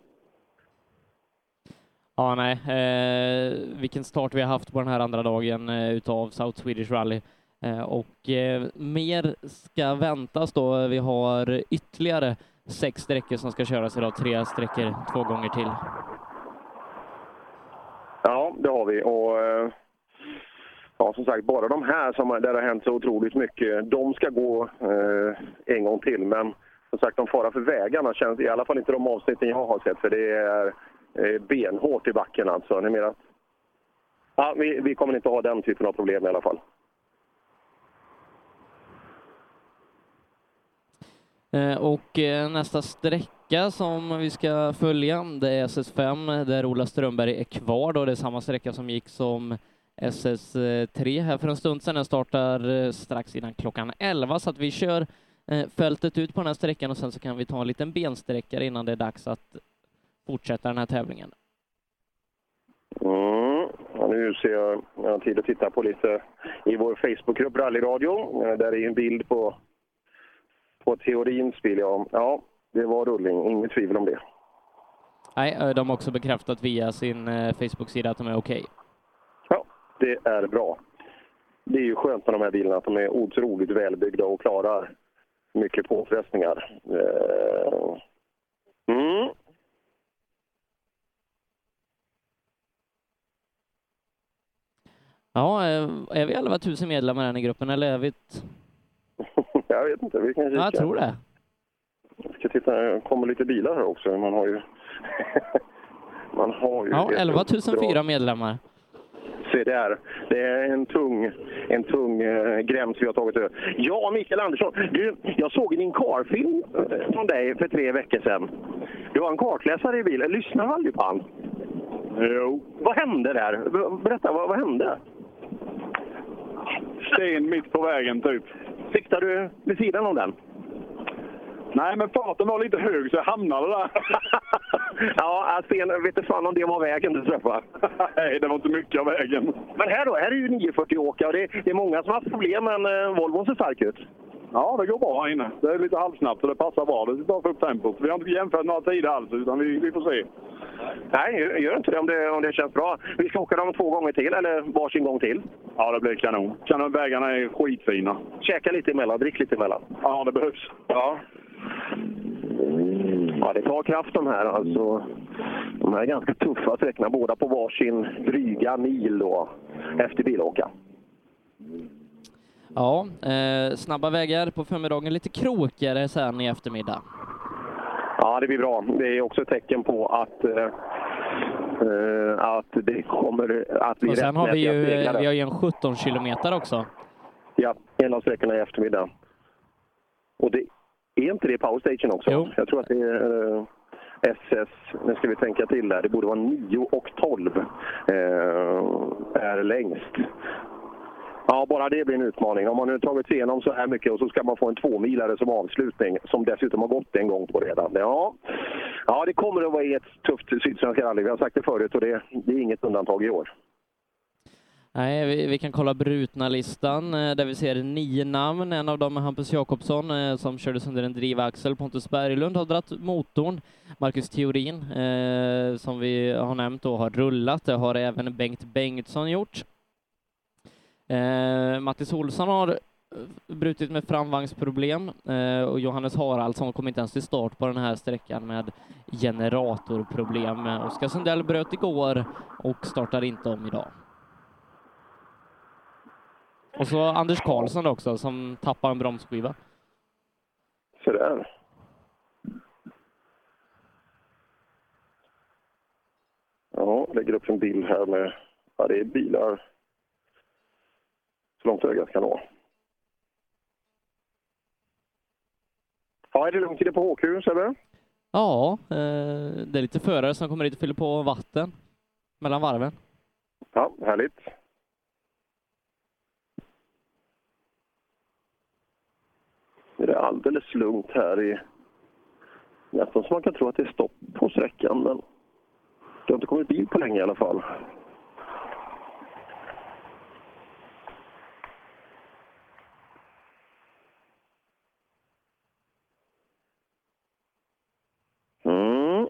Ja, nej, eh, vilken start vi har haft på den här andra dagen eh, utav South Swedish Rally. Eh, och eh, mer ska väntas då. Vi har ytterligare sex sträckor som ska köras idag, tre sträckor två gånger till. Ja, det har vi. Och, eh, ja, som sagt, bara de här som, där det har hänt så otroligt mycket, de ska gå eh, en gång till. Men som sagt, de fara för vägarna känns i alla fall inte de avsnitten jag har sett, för det är eh, benhårt i backen alltså. Ni menar? Ja, vi, vi kommer inte ha den typen av problem i alla fall. Eh, och eh, nästa sträcka som vi ska följa, det är SS5 där Ola Strömberg är kvar då. Det är samma sträcka som gick som SS3 här för en stund sedan. Den startar eh, strax innan klockan 11 så att vi kör fältet ut på den här sträckan och sen så kan vi ta en liten bensträckare innan det är dags att fortsätta den här tävlingen. Mm. Ja, nu ser jag, jag har tid att titta på lite i vår Facebookgrupp Rallyradio. Där är ju en bild på, på teorins bil. Ja. ja, det var rullning, inget tvivel om det. Nej, eh, de har också bekräftat via sin eh, Facebook-sida att de är okej. Ja, det är bra. Det är ju skönt med de här bilarna att de är otroligt välbyggda och klarar mycket påfrestningar. Eh, Mm. Ja, är vi 11 000 medlemmar i gruppen eller är vi ett... Jag vet inte, vi kan kika. Ja, jag tror det. Jag ska titta, det kommer lite bilar här också. Man har ju... [laughs] Man har ju... Ja, ett 11 uppdrag. 004 medlemmar. Se där. Det är en tung, en tung eh, gräns vi har tagit över. Ja, Mikael Andersson. Du, jag såg din karfilm eh, från dig för tre veckor sedan. Du har en kartläsare i bilen. Lyssnar du aldrig på han? Jo. Vad hände där? Ber- Berätta, vad, vad hände? Sten mitt på vägen typ. Siktar du vid sidan om den? Nej, men farten var lite hög så jag hamnade där. [laughs] ja, Sten, vet du fan om det var vägen du träffade? [laughs] Nej, det var inte mycket av vägen. Men här då, här är ju 940 åka och det, det är många som har haft problem men eh, Volvon ser stark ut. Ja, det går bra här inne. Det är lite halvsnabbt så det passar bra. Det är bara att få upp tempot. Vi har inte jämfört några tider alls, utan vi, vi får se. Nej, gör- gör inte det om, det om det känns bra. Vi ska åka dem två gånger till, eller varsin gång till. Ja, det blir kanon. kanon. Vägarna är skitfina. Käka lite emellan, drick lite emellan. Ja, det behövs. Ja. Ja, det tar kraft de här alltså. De här är ganska tuffa sträckorna, båda på varsin dryga mil då, efter bilåka. Ja, eh, snabba vägar på förmiddagen, lite krokigare sen i eftermiddag. Ja, det blir bra. Det är också ett tecken på att, eh, eh, att det kommer att bli Och sen har vi ju, vi har ju en 17 kilometer också. Ja, en av sträckorna i eftermiddag. Och det är inte det Power Station också? Jo. Jag tror att det är eh, SS, nu ska vi tänka till där, det borde vara 9 och 12 eh, är längst. Ja, bara det blir en utmaning. Om man nu tagit sig igenom så här mycket och så ska man få en tvåmilare som avslutning, som dessutom har gått en gång på redan. Ja, ja det kommer att vara ett tufft Sydsvenska rally. Vi har sagt det förut och det, det är inget undantag i år. Nej, vi, vi kan kolla brutna-listan eh, där vi ser nio namn. En av dem är Hampus Jakobsson eh, som körde sönder en drivaxel. Pontus Berglund har dratt motorn. Marcus Theorin, eh, som vi har nämnt, då, har rullat. Det har även Bengt Bengtsson gjort. Eh, Mattis Olsson har eh, brutit med framvagnsproblem eh, och Johannes Haraldsson kom inte ens till start på den här sträckan med generatorproblem. Eh, Oskar Sundell bröt igår och startar inte om idag. Och så Anders Karlsson också som tappar en bromsskiva. Så där. Ja, lägger upp en bild här med, ja det är bilar så långt ögat kan nå. Ja, är det lugnt inne på HQ, Sebbe? Ja, eh, det är lite förare som kommer hit och fyller på vatten mellan varven. Ja, härligt. Det är alldeles lugnt här i... Nästan som man kan tro att det är stopp på sträckan, men det har inte kommit bil på länge i alla fall. Mm.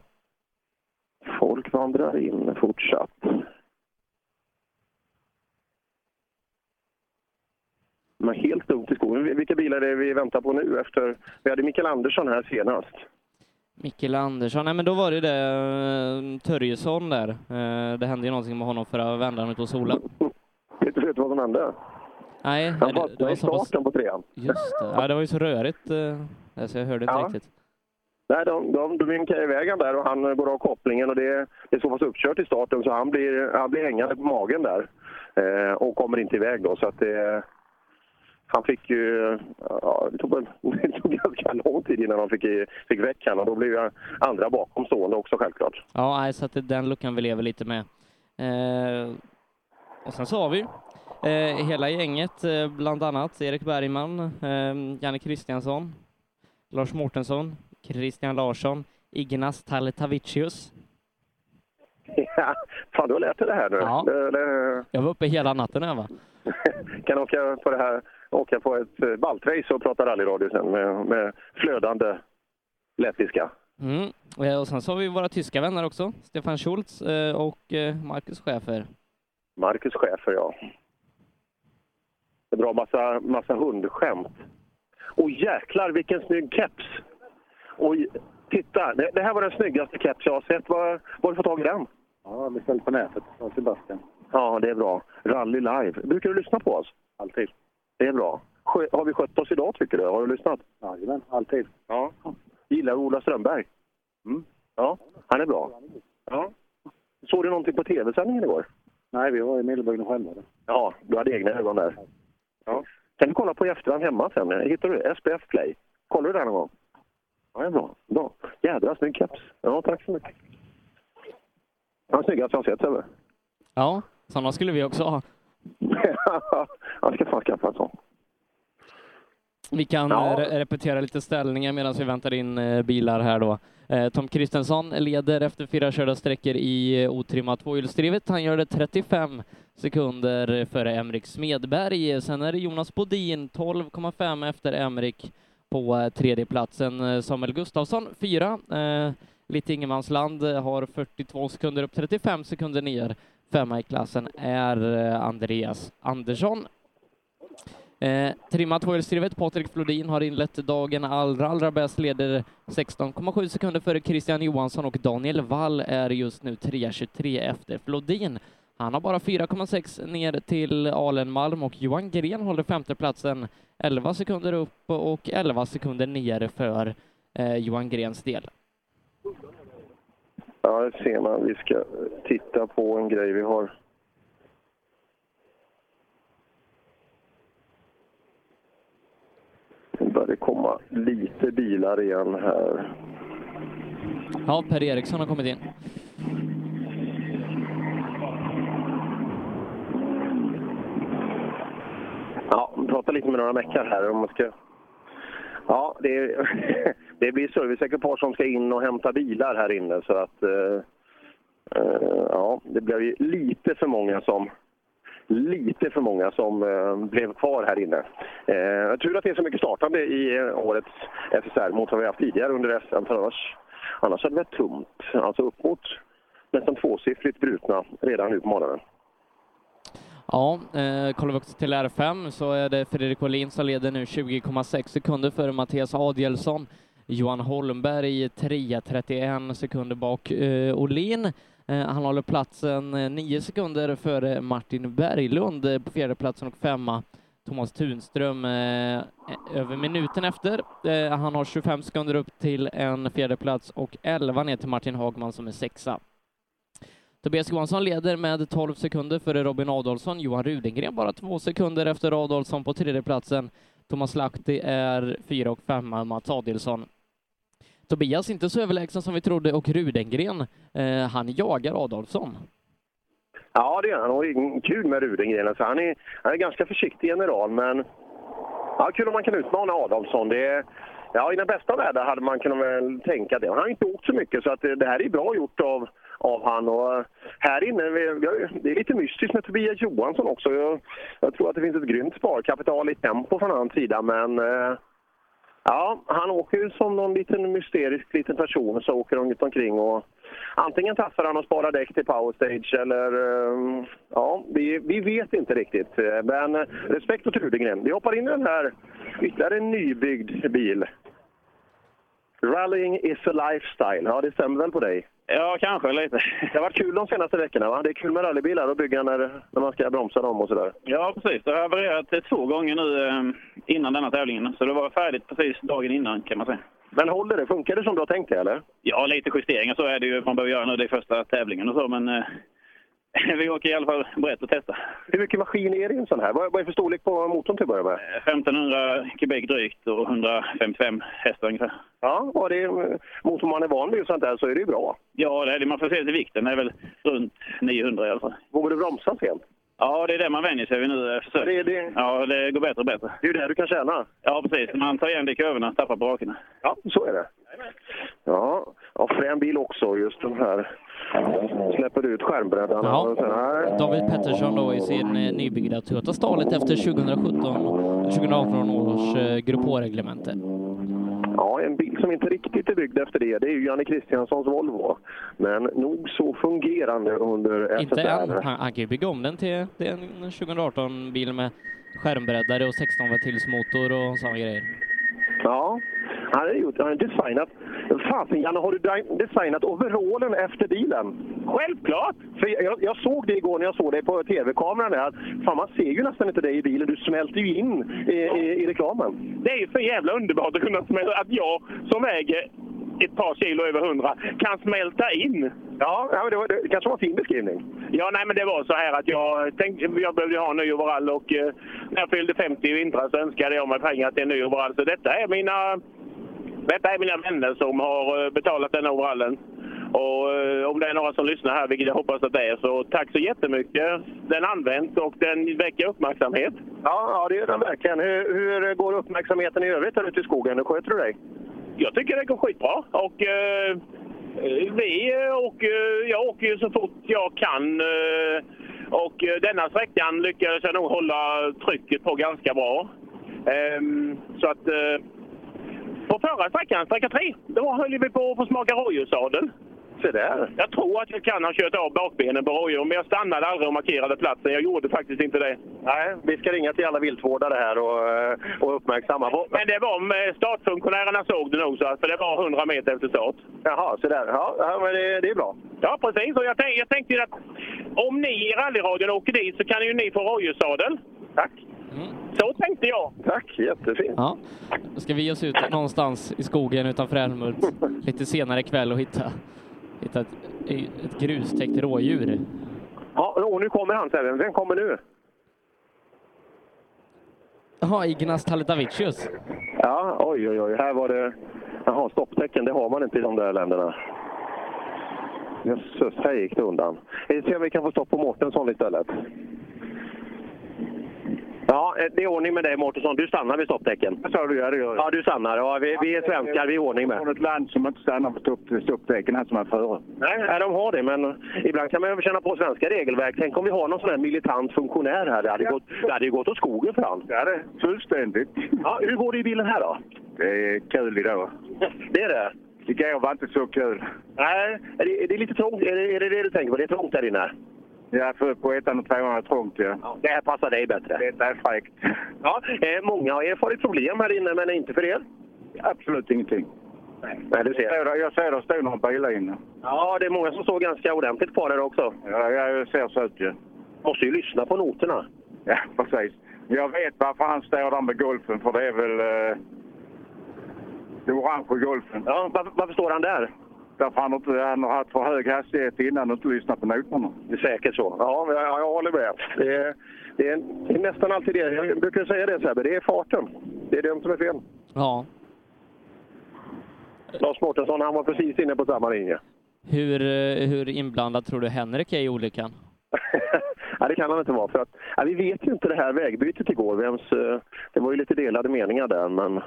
Folk vandrar in fortsatt. Men helt lugnt i skogen. Vilka bilar är det vi väntar på nu? efter? Vi hade Mikael Andersson här senast. Mikael Andersson, nej men då var det det eh, Törjesson där. Eh, det hände ju någonting med honom förra vändan ute hos Sola. [laughs] Vet du vad som hände? Nej, Han fastnade i starten på trean. Just det. Ja, det var ju så rörigt, eh, så jag hörde inte Ja. riktigt. Nej, de, de, de vinkar iväg vägen där och han går av kopplingen och det, det är så pass uppkört i starten så han blir, han blir hängande på magen där eh, och kommer inte iväg då. Så att det, han fick ju, ja, det tog, [laughs] det tog ganska lång tid innan han fick, fick väck honom och då blev ju andra bakom stående också självklart. Ja, så att det är den luckan vi lever lite med. Eh, och sen så har vi eh, hela gänget, eh, bland annat Erik Bergman, eh, Janne Kristiansson, Lars Mårtensson, Christian Larsson, Ignas Taletavicius. [laughs] Ja, fan, du har lärt dig det här nu. Ja. Det, det, Jag var uppe hela natten här va? [laughs] kan åka på det här, åka på ett eh, baltrace och prata rallyradio sen med, med flödande lettiska. Mm. Eh, Och sen så har vi våra tyska vänner också, Stefan Schultz eh, och Marcus Schäfer. Marcus Schäfer, ja. Det är bra massa, massa hundskämt. Och jäklar vilken snygg keps! Oj, titta! Det, det här var den snyggaste keps jag har sett. Var var har du fått tag i den? Ja, beställt på nätet av Sebastian. Ja, det är bra. Rally live. Brukar du lyssna på oss? Alltid. Det är bra. Har vi skött oss idag tycker du? Har du lyssnat? Jajamän, alltid. Ja. Gillar du Ola Strömberg? Mm. Ja, han är bra. Ja. Såg du någonting på tv-sändningen igår? Nej, vi var i Medelbygden själva. Ja, du hade egna ögon där. Ja. Kan du kolla på i efterhand hemma sen? Hittar du SPF Play? Kollar du där någon gång? Ja, det är bra. bra. Jädra snygg keps. Ja, tack så mycket. Ja, snyggast jag sett, Sebbe. Ja, sådana skulle vi också ha. [laughs] jag ska fan skaffa en sån. Vi kan Ja. eh, re repetera lite ställningar medan vi väntar in eh, bilar här då. Eh, Tom Kristensson leder efter fyra körda sträckor i eh, otrimmat tvåhjulsdrivet. Han gör det 35 sekunder före Emrik Smedberg. Sen är det Jonas Bodin 12,5 efter Emrik på eh, tredjeplatsen. Eh, Samuel Gustafsson fyra. Eh, Lite Ingenmansland har 42 sekunder upp, 35 sekunder ner. Femma i klassen är Andreas Andersson. Eh, trimmat tvåhjulsdrivet. Patrik Flodin har inlett dagen allra, allra bäst, leder 16,7 sekunder före Christian Johansson och Daniel Wall är just nu 3.23 efter Flodin. Han har bara 4,6 ner till Alenmalm och Johan Gren håller femteplatsen 11 sekunder upp och 11 sekunder ner för eh, Johan Grens del. Ja, det ser man. Vi ska titta på en grej vi har. Nu börjar det komma lite bilar igen här. Ja, Per Eriksson har kommit in. Ja, prata lite med några meckar här om man ska... Ja, det, är, [laughs] det blir serviceekipage som ska in och hämta bilar här inne så att... Eh, eh, ja, det blev ju lite för många som... Lite för många som eh, blev kvar här inne. Eh, tur att det är så mycket startande i eh, årets SSR mot vad vi haft tidigare under SM, för annars, annars hade det varit tomt. Alltså upp mot nästan tvåsiffrigt brutna redan nu på morgonen. Ja, eh, kollar vi också till R5 så är det Fredrik Wallin som leder nu 20,6 sekunder före Mattias Adielsson. Johan Holmberg 3.31 sekunder bak eh, Olin. Eh, han håller platsen eh, 9 sekunder före Martin Berglund eh, på fjärde platsen och femma Thomas Tunström eh, eh, över minuten efter. Eh, han har 25 sekunder upp till en fjärde plats och 11 ner till Martin Hagman som är sexa. Tobias Johansson leder med 12 sekunder före Robin Adolfsson. Johan Rudengren bara två sekunder efter Adolfsson på tredjeplatsen. Thomas Lahti är fyra och femma, Mats Adilsson. Tobias inte så överlägsen som vi trodde och Rudengren, eh, han jagar Adolfsson. Ja, det är han. Och kul med Rudengren. Alltså, han, är, han är ganska försiktig general, men ja, kul om man kan utmana Adolfsson. Det är, ja, I den bästa världen hade man kunnat väl tänka det. Han har inte åkt så mycket, så att det, det här är bra gjort av, av han. Och här inne, vi, vi har, det är lite mystiskt med Tobias Johansson också. Jag, jag tror att det finns ett grymt sparkapital i tempo från hans sida, men eh, Ja, han åker ju som någon liten mysterisk liten person så åker han runt omkring och antingen tassar han och sparar däck till powerstage eller eh, ja, vi, vi vet inte riktigt. Men eh, respekt åt Rudengren. Vi hoppar in i den här ytterligare en nybyggd bil. Rallying is a lifestyle. Ja, det stämmer väl på dig? Ja, kanske lite. Det har varit kul de senaste veckorna va? Det är kul med rallybilar och bygga när, när man ska bromsa dem och sådär. Ja, precis. Det har havererat två gånger nu eh, innan denna tävlingen. Så det var färdigt precis dagen innan kan man säga. Men håller det? Funkar det som du har tänkt det eller? Ja, lite justeringar så är det ju man behöver göra nu. Det är första tävlingen och så, men eh, [laughs] vi åker i alla fall brett och testa. Hur mycket maskin är det i en sån här? Vad är det för storlek på motorn till att börja med? 1500 kubik drygt och 155 hästar ungefär. Ja, och det, mot om man är van vid och sånt där så är det ju bra. Ja, det är det. Man får se till vikten. Det är väl runt 900 i alla fall. Vågar du bromsa sent? Ja, det är det man vänjer sig vid nu. eh, Försök. Det, det, Ja, det går bättre och bättre. det är ju där du kan tjäna. Ja, precis. Man tar igen det i kurvorna, tappar på rakerna. Ja, så är det. Ja, ja frän bil också, just den här. Släpper ut skärmbreddarna. Ja. David Pettersson då i sin eh, nybyggda Toyota Starlet efter 2017 2018 års eh, Grupp H-reglemente. Ja, en bil som inte riktigt är byggd efter det, det är ju Janne Kristianssons Volvo. Men nog så fungerande under Inte än. Han, han kan ju bygga om den till, till en 2018-bil med skärmbreddare och 16 ventilsmotor och sådana grejer. Ja, han har, gjort, han har designat Fasen Janne, har du de- designat overallen efter bilen? Självklart! För jag, jag såg det igår när jag såg dig på tv-kameran. Där. Fan, man ser ju nästan inte dig i bilen. Du smälter ju in i, i, i reklamen. Det är ju så jävla underbart att kunna smälta, att jag som väger ett par kilo över 100 kan smälta in. Ja, det, var, det kanske var en fin beskrivning. Ja, nej men det var så här att jag tänkte, jag behövde ha en ny overall och eh, när jag fyllde 50 i vintras önskade jag mig pengar till en ny overall. Så detta är mina, detta är mina vänner som har eh, betalat den overallen. Och eh, om det är några som lyssnar här, vilket jag hoppas att det är, så tack så jättemycket. Den används och den väcker uppmärksamhet. Ja, ja det är den verkligen. Hur, hur går uppmärksamheten i övrigt här ute i skogen? Hur sköter du dig? Jag tycker det går skitbra. Och, eh, vi eh, åker, jag åker ju så fort jag kan. Eh, och eh, denna sträckan lyckades jag nog hålla trycket på ganska bra. Ehm, så att eh, på förra sträckan, sträcka tre, då höll vi på att få smaka rådjurssadel. Se där. Jag tror att jag kan ha kört av bakbenen på rådjur, men jag stannade aldrig och markerade platsen. Jag gjorde faktiskt inte det. Nej, vi ska ringa till alla viltvårdare här och, eh, och uppmärksamma. Men det var med startfunktionärerna såg det nog, så för det var 100 meter efter start. Jaha, så där. Ja, men det, det är bra. Ja, precis. Och jag, tänk, jag tänkte att om ni i rallyradion åker dit så kan ju ni få rådjurssadel. Tack. Så tänkte jag. Tack, jättefint. Ja. Då ska vi ge oss ut någonstans i skogen utanför Älmhult lite senare ikväll och hitta, hitta ett, ett grustäckt rådjur. Ja, och nu kommer han Sebbe. Vem kommer nu? Jaha, Ignaz Taletavicius. Ja, oj, oj, oj. Här var det... Jaha, stopptecken. Det har man inte i de där länderna. Jösses, här gick det undan. Vi ser om vi kan få stopp på Mårtensson istället. Ja, eh, det är ordning med dig Mårtensson. Du stannar vid stopptecken. Vad sa du? Ja, det gör jag. Ja, du stannar. Ja, vi, vi är svenskar, vi är ordning med. Från ett land som inte stannar på stopp, stopptecken, här som är före. Nej, nej, de har det, men ibland kan man ju känna på svenska regelverk. Tänk om vi har någon sån här militant funktionär här. Det hade, gått, det hade ju gått åt skogen för han. Ja, det fullständigt. Ja, hur går det i bilen här då? Det är kul idag. Det är det? Igår var inte så kul. Nej, är det, är det lite trångt? Är det, är det det du tänker på? Det är trångt där inne? Ja, för på ettan och tvåan är det trångt, ja. Det här passar dig bättre? Detta är fräckt. Ja, eh, många har erfarit problem här inne, men inte för er? Absolut ingenting. Nej, du ser. Jag ser, det- det står några bilar inne. Ja, det är många som står ganska ordentligt kvar där också. Ja, jag ser så ut ju. Måste ju lyssna på noterna. Ja, precis. Jag vet varför han står där med golfen, för det är väl eh, det orange golfen. Ja, varför, varför står han där? Därför han, inte, han har haft för hög hastighet innan och inte lyssnat på noterna. Det är säkert så. Ja, jag, jag håller med. Det är, det, är, det är nästan alltid det. Jag brukar säga det Sebbe, det är farten. Det är det som är fel. Ja. Lars Mårtensson, han var precis inne på samma linje. Hur, eh, hur inblandad tror du Henrik är i olyckan? [laughs] Nej, det kan han inte vara. För att, ja, vi vet ju inte det här vägbytet igår. Vems, eh, det var ju lite delade meningar där, men...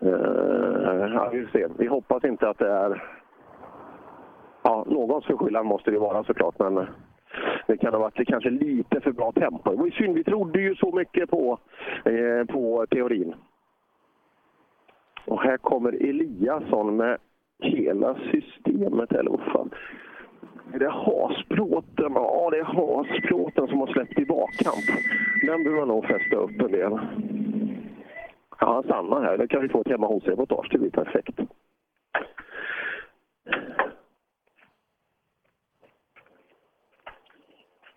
Eh, ja, vi, får se. vi hoppas inte att det är... Ja, någons förskyllan måste det ju vara såklart, men det kan ha varit kanske lite för bra tempo. Det var ju synd, vi trodde ju så mycket på, eh, på teorin. Och här kommer Eliasson med hela systemet, eller vad fan. Är det hasplåten? Ja, det är hasplåten som har släppt i bakkant. Den behöver man nog fästa upp en del. Ja, han stannar här. Det kan vi få ett hemma hos-reportage. Det blir perfekt.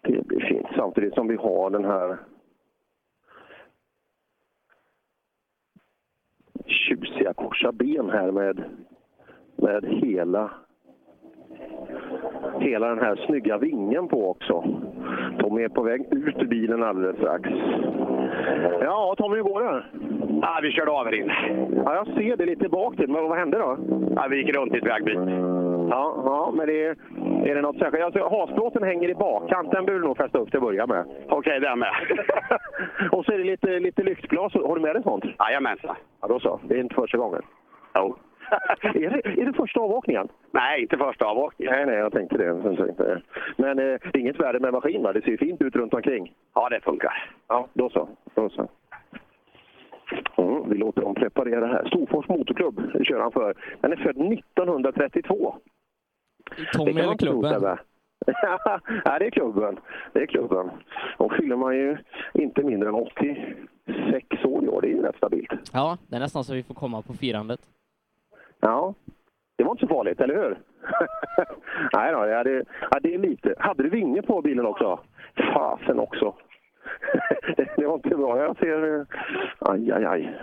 Det blir fint. Samtidigt som vi har den här tjusiga korsa ben här med, med hela hela den här snygga vingen på också. Tommy är på väg ut ur bilen alldeles strax. Ja, Tommy, hur går det? Ja, vi körde av här inne. Ja, jag ser det lite bak till, men vad hände då? Ja, vi gick runt i ett vägbyte. Ja, ja men det är, är det något särskilt? Alltså, hasplåten hänger i bakkant, den behöver du nog fästa upp till att börja med. Okej, det med. [laughs] Och så är det lite, lite lyktglas. Har du med dig sånt? Jajamensan. Ja, då så. Det är inte första gången. Jo. [laughs] är, det, är det första avåkningen? Nej, inte första avåkningen. Nej, nej, jag tänkte det. Jag tänkte det. Men eh, är inget värde med maskin, va? Det ser ju fint ut runt omkring. Ja, det funkar. Ja, då så. Då så. Mm, vi låter dem preparera här. Storfors Motorklubb kör han för. Den är född 1932. Tommy eller klubben? Nej, [laughs] det är klubben. Det är klubben. Och fyller man ju inte mindre än 86 år i år. Det är ju rätt stabilt. Ja, det är nästan så vi får komma på firandet. Ja, det var inte så farligt, eller hur? [laughs] Nej då, ja, det, ja, det är lite. Hade du vinge på bilen också? Fasen också. [laughs] det, var inte bra. Jag ser... Eh, aj, aj, aj.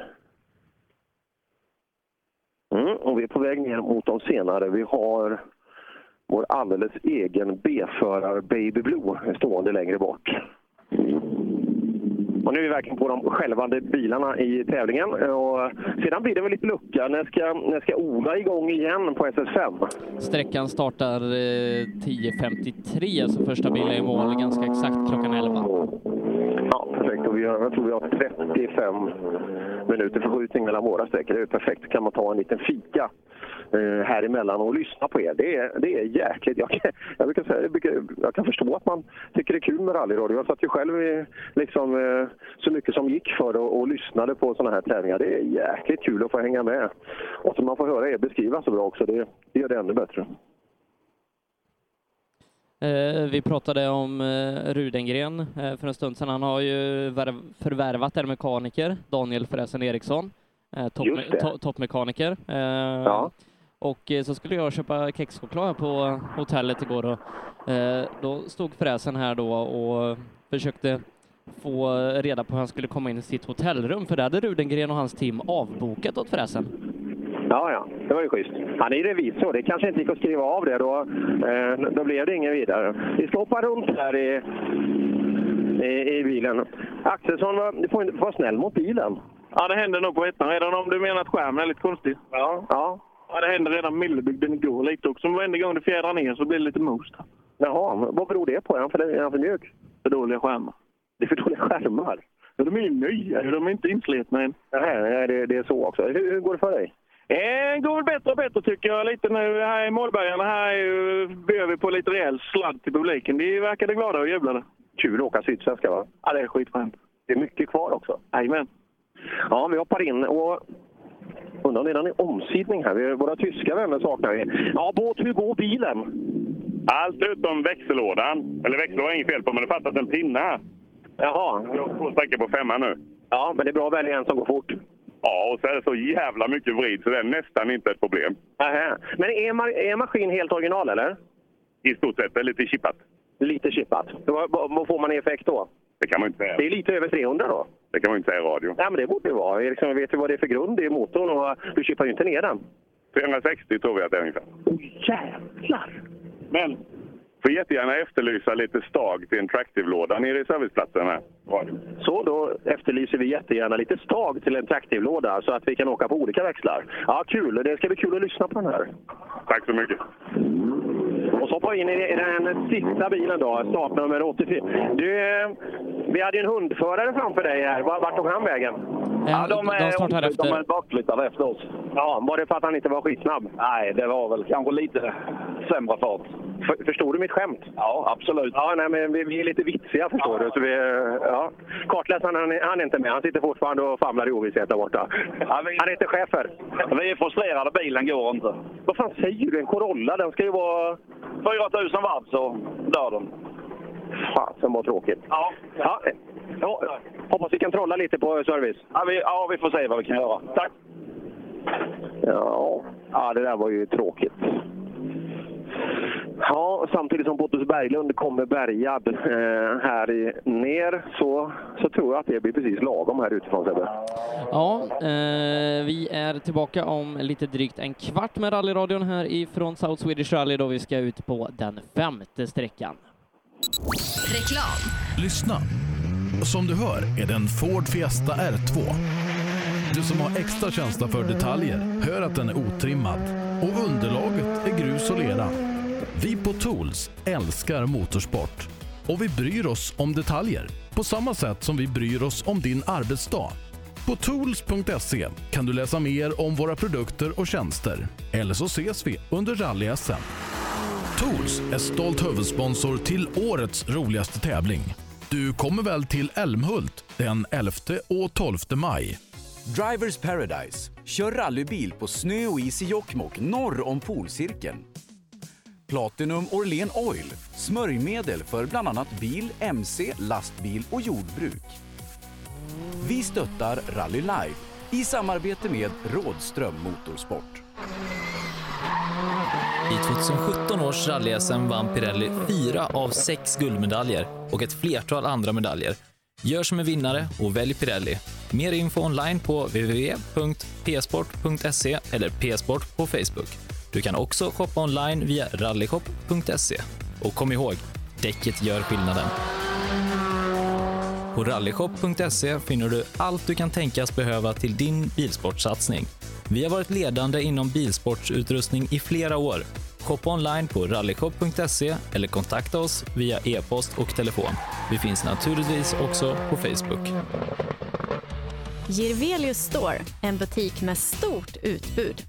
Mm, och vi är på väg ner mot de senare. Vi har vår alldeles egen B-förare Baby Blue stående längre bort. Och nu är vi verkligen på de självande bilarna i tävlingen. Och sedan blir det väl lite lucka. När ska, när ska Ola igång igen på SS5? Sträckan startar eh, 10.53, så första bilen är i mål ganska exakt klockan 11. Mm, ja, perfekt. Och vi har, jag tror vi har 35 minuter förskjutning mellan våra sträckor. Det är perfekt. kan man ta en liten fika eh, här emellan och lyssna på er. Det är, det är jäkligt. Jag, kan- jag, brukar säga, jag, brukar, jag kan förstå att man tycker det är kul med rallyradio. Jag satt ju själv i, liksom, eh, så mycket som gick för det och, och lyssnade på sådana här tävlingar. Det är jäkligt kul att få hänga med. Och så man får höra er beskriva så bra också. Det, det gör det ännu bättre. Eh, vi pratade om eh, Rudengren eh, för en stund sedan. Han har ju värv- förvärvat en mekaniker, Daniel Fräsen Eriksson, toppmekaniker. Eh, Och så skulle jag köpa kexchoklad på hotellet igår och då stod Fräsen här då och försökte få reda på hur han skulle komma in i sitt hotellrum, för det hade Rudengren och hans team avbokat åt Fräsen. Ja, ja, det var ju schysst. Han är ju revisor. Det kanske inte gick att skriva av det. Då, eh, då blev det ingen vidare. Vi ska hoppa runt här i, i, i bilen. Axelsson, va- du får vara snäll mot bilen. Ja, det händer nog på ettan redan om du menar att skärmen är lite konstig. Ja. Ja, ja det hände redan Millebygden igår lite också. Men varenda gång det fjädrar ner så blir det lite most. Jaha, vad beror det på? Är han för, är han för mjuk? För dåliga skärmar. Det är för dåliga skärmar? Ja, de är ju nya, de är inte inslitna än. Nej, nej det, det är så också. Hur, hur går det för dig? Det går väl bättre och bättre tycker jag lite nu här i målbergarna. Här bjöd vi på lite rejäl sladd till publiken. De verkade glada och jublade. Kul att åka Sydsvenska va? Ja, det är skitskönt. Det är mycket kvar också. Jajamän. Ja, vi hoppar in och undrar om det är någon omsidning här. Vi, våra tyska vänner saknar vi. Ja, båt, hur går bilen? Allt utom växellådan. Eller växellådan är inget fel på, men det fattas en pinne här. Jaha. Jag har två sträckor på femman nu. Ja, men det är bra att välja en som går fort. Ja, och så är det så jävla mycket vrid så det är nästan inte ett problem. Aha. Men är, ma är maskin helt original eller? I stort sett. Det är lite chippat. Lite chippat. Vad, vad, får man i effekt då? Det kan man inte säga. Det är lite över 300 då? Det kan man inte säga i radio. Ja, men det borde det vara. Liksom, vet du vad det är för grund i motorn och du chippar ju inte ner den. 360 tror vi att det är ungefär. Jävlar! Men får jättegärna efterlysa lite stag till en Tractive-låda nere i serviceplatsen här. Så då efterlyser vi jättegärna lite stag till en traktivlåda så att vi kan åka på olika växlar. Ja, kul. Det ska bli kul att lyssna på den här. Tack så mycket. Och så hoppar vi in i den sista bilen då, startnummer 84. Du, eh, vi hade ju en hundförare framför dig här. Vart tog han vägen? Ja, de är- de startar efter. De är bakflyttade efter oss. Ja, var det för att han inte var skitsnabb? Nej, det var väl kanske lite sämre fart. För, förstod du mitt skämt? Ja, absolut. Ja, nej, men vi, vi är lite vitsiga förstår du. Så vi, ja. Kartläsaren han, är- han är inte med. Han sitter fortfarande och famlar i ovisshet där borta. Han heter Schäfer. Vi är frustrerade, bilen går inte. Vad fan säger du? En Corolla, den ska ju vara... 4000 watt så dör den. Fasen vad tråkigt. Ja. Ja. ja. Hoppas vi kan trolla lite på service. Ja vi, ja, vi får se vad vi kan göra. Tack! Ja, ja det där var ju tråkigt. Ja, samtidigt som Pontus Berglund kommer bärgad eh, här i, ner så, så tror jag att det blir precis lagom här utifrån Sebbe. Ja, eh, vi är tillbaka om lite drygt en kvart med rallyradion här ifrån South Swedish Rally då vi ska ut på den femte sträckan. Reklam. Lyssna! Som du hör är det en Ford Fiesta R2. Du som har extra känsla för detaljer hör att den är otrimmad och underlaget är grus och lera. Vi på Tools älskar motorsport och vi bryr oss om detaljer på samma sätt som vi bryr oss om din arbetsdag. På tools.se kan du läsa mer om våra produkter och tjänster. Eller så ses vi under rally-SM. Tools är stolt huvudsponsor till årets roligaste tävling. Du kommer väl till Älmhult den 11 och 12 maj? Drivers Paradise. Kör rallybil på snö och is i Jokkmokk norr om polcirkeln. Platinum Orlen Oil. Smörjmedel för bland annat bil, mc, lastbil och jordbruk. Vi stöttar Rally Life i samarbete med Rådström Motorsport. I 2017 års rally-SM vann Pirelli fyra av sex guldmedaljer och ett flertal andra medaljer. Gör som en vinnare och välj Pirelli. Mer info online på www.psport.se eller psport på Facebook. Du kan också shoppa online via rallyshop.se. Och kom ihåg, däcket gör skillnaden. På rallyshop.se finner du allt du kan tänkas behöva till din bilsportsatsning. Vi har varit ledande inom bilsportsutrustning i flera år. Shoppa online på rallyshop.se eller kontakta oss via e-post och telefon. Vi finns naturligtvis också på Facebook. Girvelius Store, en butik med stort utbud.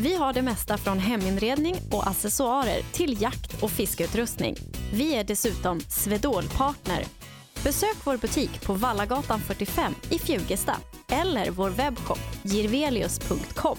Vi har det mesta från heminredning och accessoarer till jakt och fiskeutrustning. Vi är dessutom Swedol-partner. Besök vår butik på Vallagatan 45 i Fjugesta eller vår webbshop girvelius.com.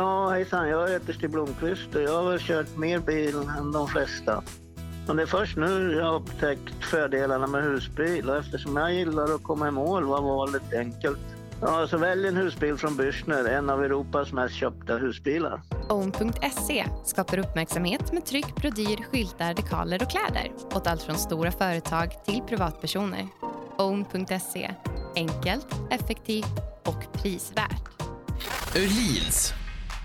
Ja, hejsan. Jag heter Stig Blomqvist och jag har väl kört mer bil än de flesta. Och det är först nu jag har upptäckt fördelarna med husbil och eftersom jag gillar att komma i mål var valet enkelt. Ja, så välj en husbil från Bürstner, en av Europas mest köpta husbilar. Own.se skapar uppmärksamhet med tryck, brodyr, skyltar, dekaler och kläder åt allt från stora företag till privatpersoner. Own.se enkelt, effektivt och prisvärt. Öhlins.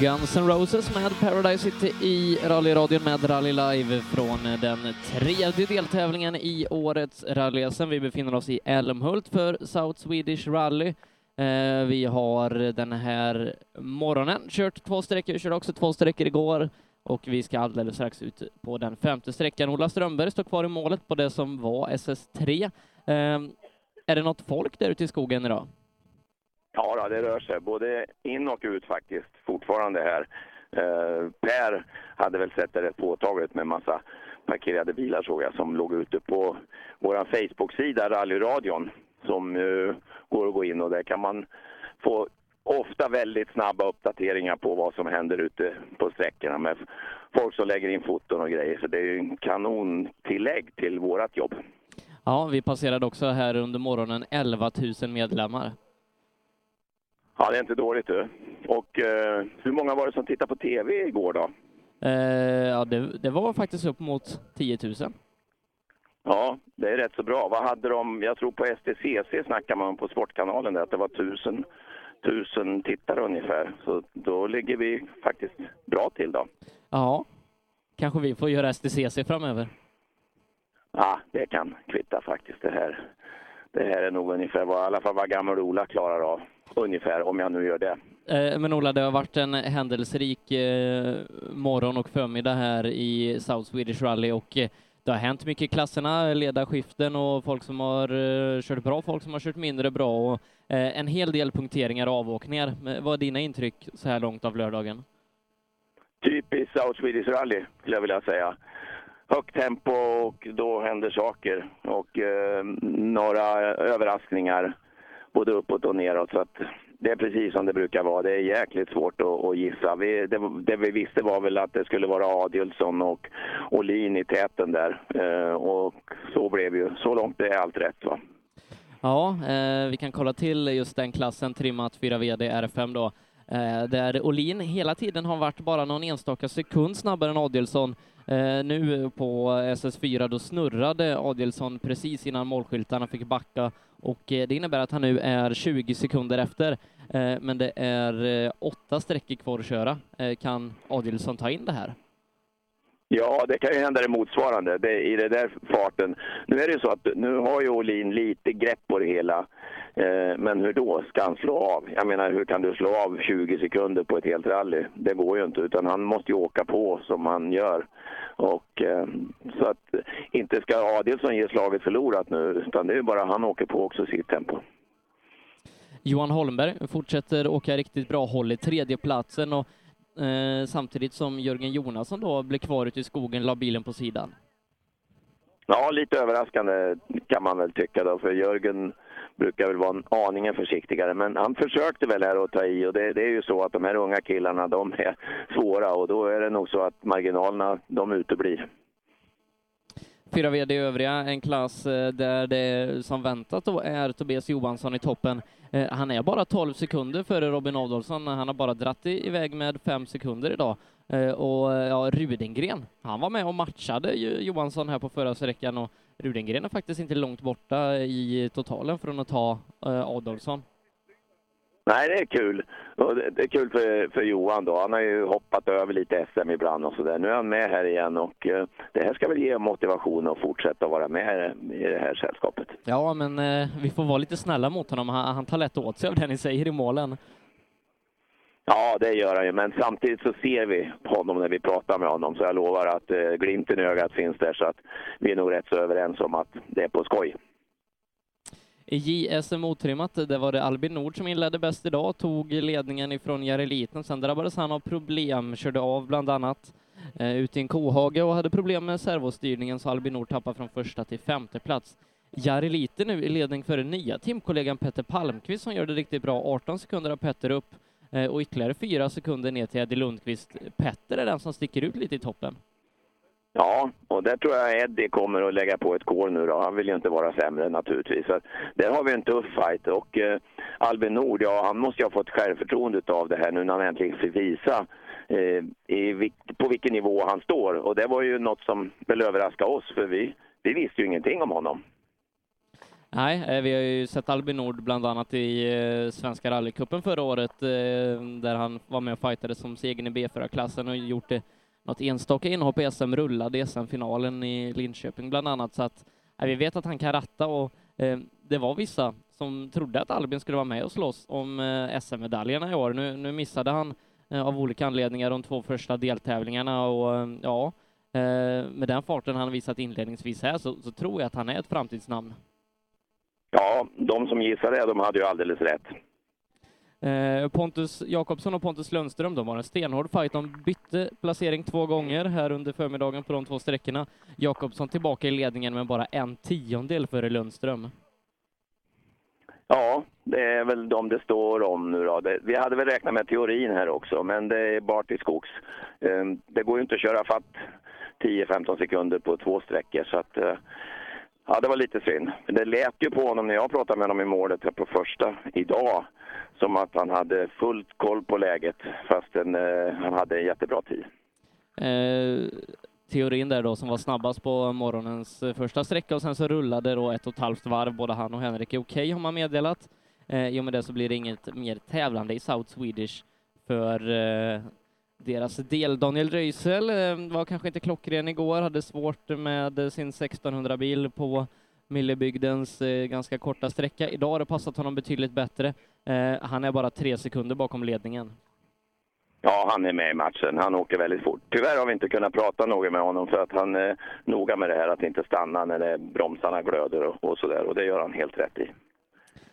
Guns N' Roses med Paradise City i rallyradion med Rally Live från den tredje deltävlingen i årets rally -SM. Vi befinner oss i Älmhult för South Swedish Rally. Eh, vi har den här morgonen kört två sträckor, körde också två sträckor igår och vi ska alldeles strax ut på den femte sträckan. Ola Strömberg står kvar i målet på det som var SS3. Eh, är det något folk där ute i skogen idag? Ja, då, det rör sig både in och ut faktiskt fortfarande här. Eh, per hade väl sett det rätt påtagligt med massa parkerade bilar såg jag som låg ute på vår Facebook-sida Rallyradion som eh, går att gå in och där kan man få ofta väldigt snabba uppdateringar på vad som händer ute på sträckorna med folk som lägger in foton och grejer. Så det är ju en kanontillägg till vårt jobb. Ja, vi passerade också här under morgonen 11 000 medlemmar. Ja, det är inte dåligt du. Och eh, hur många var det som tittade på TV igår då? Eh, ja, det, det var faktiskt upp mot 10 000. Ja, det är rätt så bra. Vad hade de? Jag tror på STCC snackar man på Sportkanalen där, att det var tusen, tusen tittare ungefär. Så då ligger vi faktiskt bra till då. Ja, kanske vi får göra STCC framöver. Ja, det kan kvitta faktiskt det här. Det här är nog ungefär vad, i alla fall vad gammal Ola klarar av. Ungefär, om jag nu gör det. Eh, Men Ola, det har varit en händelserik eh, morgon och förmiddag här i South Swedish Rally och eh, det har hänt mycket i klasserna, ledarskiften och folk som har kört bra, folk som har kört mindre bra och en hel del punkteringar och avåkningar. Vad är dina intryck så här långt av lördagen? Typiskt South Swedish Rally skulle jag vilja säga. Högt tempo och då händer saker. Och eh, några överraskningar både uppåt och neråt. Så att det är precis som det brukar vara. Det är jäkligt svårt att, att gissa. Vi, det, det vi visste var väl att det skulle vara Adielsson och Olin i täten där. Eh, och så blev ju. Så långt är allt rätt. Va? Ja, eh, vi kan kolla till just den klassen, trimmat 4 VD R5 då, eh, där Olin hela tiden har varit bara någon enstaka sekund snabbare än Adielsson. Eh, nu på SS4 då snurrade Adielsson precis innan målskyltarna fick backa och eh, det innebär att han nu är 20 sekunder efter. Eh, men det är eh, åtta sträckor kvar att köra. Eh, kan Adielsson ta in det här? Ja, det kan ju hända det motsvarande det, i den där farten. Nu är det ju så att nu har ju Olin lite grepp på det hela. Eh, men hur då? Ska han slå av? Jag menar, hur kan du slå av 20 sekunder på ett helt rally? Det går ju inte, utan han måste ju åka på som han gör. Och, eh, så att inte ska Adielsson ge slaget förlorat nu, utan det är ju bara han åker på också sitt tempo. Johan Holmberg fortsätter åka riktigt bra håll i tredjeplatsen och eh, samtidigt som Jörgen Jonasson då blir kvar ute i skogen, la bilen på sidan. Ja, lite överraskande kan man väl tycka då, för Jörgen brukar väl vara en aningen försiktigare. Men han försökte väl här att ta i och det, det är ju så att de här unga killarna, de är svåra och då är det nog så att marginalerna, de uteblir. Fyra VD övriga, en klass eh, där det som väntat då är Tobias Johansson i toppen. Eh, Han är bara 12 sekunder före Robin Adolfsson. Han har bara dratt iväg med fem sekunder idag. Eh, Och eh, ja, Rudengren, han var med och matchade Johansson här på förra sträckan och Rudengren är faktiskt inte långt borta i totalen från att ta eh, Adolfsson. Nej, det är kul. Och det, är kul för, för Johan då. Han har ju hoppat över lite SM ibland och sådär. Nu är han med här igen och eh, det här ska väl ge motivation att fortsätta vara med i det här sällskapet. Ja, men eh, vi får vara lite snälla mot honom. Han, han tar lätt åt sig av det ni säger i målen. Ja, det gör han ju, men samtidigt så ser vi honom när vi pratar med honom, så jag lovar att eh, glimten i ögat finns där, så att vi är nog rätt så överens om att det är på skoj. I JSM otrimmat, där var det Albin Nord som inledde bäst idag, tog ledningen ifrån Jareliten. Sen drabbades han av problem, körde av bland annat eh, ut i en kohage och hade problem med servostyrningen, så Albin Nord tappade från första till femte plats. Jareliten nu i ledning före nya teamkollegan Petter Palmqvist som gör det riktigt bra. 18 sekunder har Petter upp eh, och ytterligare fyra sekunder ner till Eddie Lundqvist. Petter är den som sticker ut lite i toppen. Ja, och där tror jag Eddie kommer att lägga på ett kol nu då. Han vill ju inte vara sämre naturligtvis. Så där har vi en tuff fight. Och eh, Albin Nord, ja han måste ju ha fått självförtroende av det här nu när han äntligen fick visa eh, i, på vilken nivå han står. Och det var ju något som väl överraskade oss, för vi, vi visste ju ingenting om honom. Nej, eh, vi har ju sett Albin Nord bland annat i eh, Svenska rallycupen förra året, eh, där han var med och fightade som segern i B4-klassen och gjort det något enstaka inhopp i SM, rullade i SM-finalen i Linköping bland annat, så att eh, vi vet att han kan ratta och eh, det var vissa som trodde att Albin skulle vara med och slåss om eh, SM-medaljerna i år. Nu, nu missade han eh, av olika anledningar de två första deltävlingarna och eh, ja, eh, med den farten han visat inledningsvis här så, så tror jag att han är ett framtidsnamn. Ja, de som gissade det, de hade ju alldeles rätt. Eh, Pontus Jakobsson och Pontus Lundström, de har en stenhård fight. De bytte placering två gånger här under förmiddagen på de två sträckorna. Jakobsson tillbaka i ledningen med bara en tiondel före Lundström. Ja, det är väl de det står om nu då. Det, vi hade väl räknat med teorin här också, men det är bart i skogs. Eh, Det går ju inte att köra fatt 10-15 sekunder på två sträckor, så att eh, ja, det var lite synd. Men det lät ju på honom när jag pratade med honom i målet på första idag, som att han hade fullt koll på läget, fastän eh, han hade en jättebra tid. Eh, teorin där då som var snabbast på morgonens eh, första sträcka och sen så rullade då ett och ett halvt varv. Både han och Henrik är okej har man meddelat. Eh, I och med det så blir det inget mer tävlande i South Swedish för eh, deras del. Daniel Röisel eh, var kanske inte klockren igår, hade svårt med eh, sin 1600-bil på Millebygdens eh, ganska korta sträcka. Idag har det passat honom betydligt bättre. Han är bara tre sekunder bakom ledningen. Ja, han är med i matchen. Han åker väldigt fort. Tyvärr har vi inte kunnat prata något med honom för att han är noga med det här att inte stanna när det, bromsarna glöder och, och sådär. Och det gör han helt rätt i.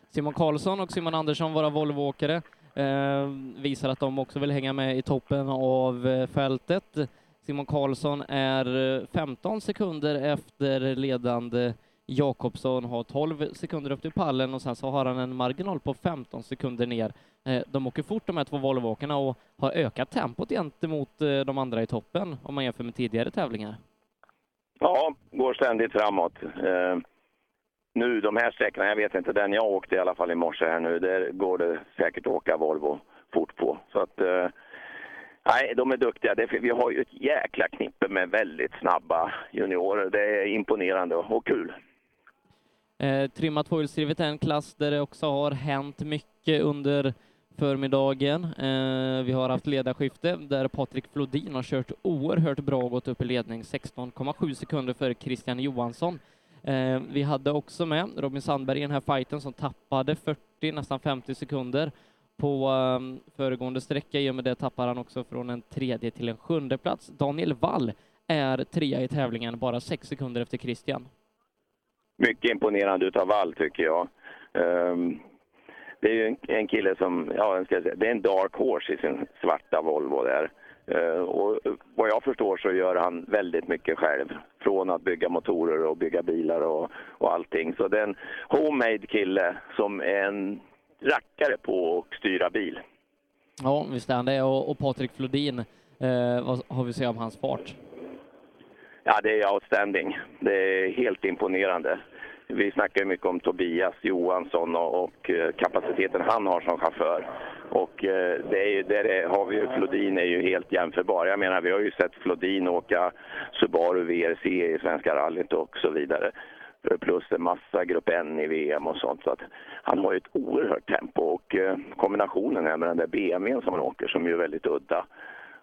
Simon Karlsson och Simon Andersson, våra Volvoåkare, Ehm, visar att de också vill hänga med i toppen av eh, fältet. Simon Karlsson är eh, 15 sekunder efter ledande Jakobsson, har 12 sekunder upp till pallen och sen så har han en marginal på 15 sekunder ner. Eh, de åker fort de här två Volvoåkarna och har ökat tempot gentemot de andra i toppen om man jämför med tidigare tävlingar. Ja, går ständigt framåt. Ehm, nu, de här sträckorna, jag vet inte, den jag åkte i alla fall i morse här nu, där går det säkert att åka Volvo fort på. Så att, eh, nej, de är duktiga. Det, vi har ju ett jäkla knippe med väldigt snabba juniorer. Det är imponerande och, och kul. Eh, trimmat tvåhjulsdrivet är en klass där det också har hänt mycket under förmiddagen. Eh, vi har haft ledarskifte där Patrik Flodin har kört oerhört bra och gått upp i ledning 16,7 sekunder för Christian Johansson. Eh, vi hade också med Robin Sandberg i den här fighten som tappade 40, nästan 50 sekunder på um, föregående sträcka. I och med det tappar han också från en tredje till en sjunde plats. Daniel Wall är trea i tävlingen, bara sex sekunder efter Christian. Mycket imponerande utav Wall tycker jag. Um, det är ju en, en kille som, ja, jag ska säga, det är en dark horse i sin svarta Volvo där. Eh, och vad jag förstår så gör han väldigt mycket själv. Från att bygga motorer och bygga bilar och, och allting. Så det är en homemade kille som är en rackare på att styra bil. Ja, visst är han det. Och, och Patrik Flodin, eh, vad har vi att säga om hans fart? Ja, det är outstanding. Det är helt imponerande. Vi snackar ju mycket om Tobias Johansson och, och eh, kapaciteten han har som chaufför. Och eh, det är ju, där är, har vi ju, Flodin är ju helt jämförbar. Jag menar, vi har ju sett Flodin åka Subaru VRC i Svenska rallyt och så vidare. Plus en massa Grupp N i VM och sånt. Så att han har ju ett oerhört tempo och eh, kombinationen här med den där BMWn som han åker som ju är väldigt udda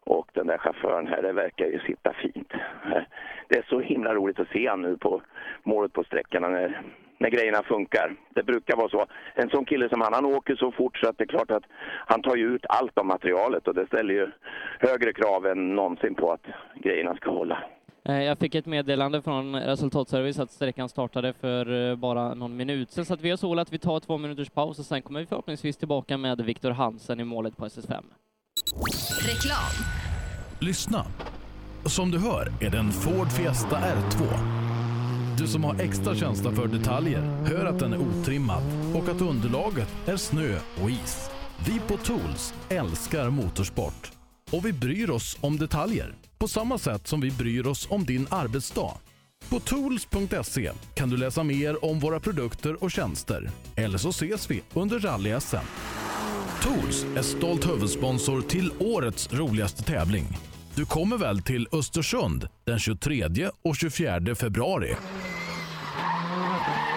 och den där chauffören här, det verkar ju sitta fint. Det är så himla roligt att se han nu på målet på sträckorna när, när grejerna funkar. Det brukar vara så. En sån kille som han, han åker så fort så att det är klart att han tar ju ut allt av materialet och det ställer ju högre krav än någonsin på att grejerna ska hålla. Eh, jag fick ett meddelande från resultatservice att sträckan startade för eh, bara någon minut sen så att vi har så att vi tar två minuters paus och sen kommer vi förhoppningsvis tillbaka med Viktor Hansen i målet på SS5. Reklam. Lyssna! Som du hör är det en Ford Fiesta R2. Du som har extra känsla för detaljer hör att den är otrimmad och att underlaget är snö och is. Vi på Tools älskar motorsport och vi bryr oss om detaljer på samma sätt som vi bryr oss om din arbetsdag. På tools.se kan du läsa mer om våra produkter och tjänster. Eller så ses vi under rally-SM. Tools är stolt huvudsponsor till årets roligaste tävling. Du kommer väl till Östersund den 23 och 24 februari?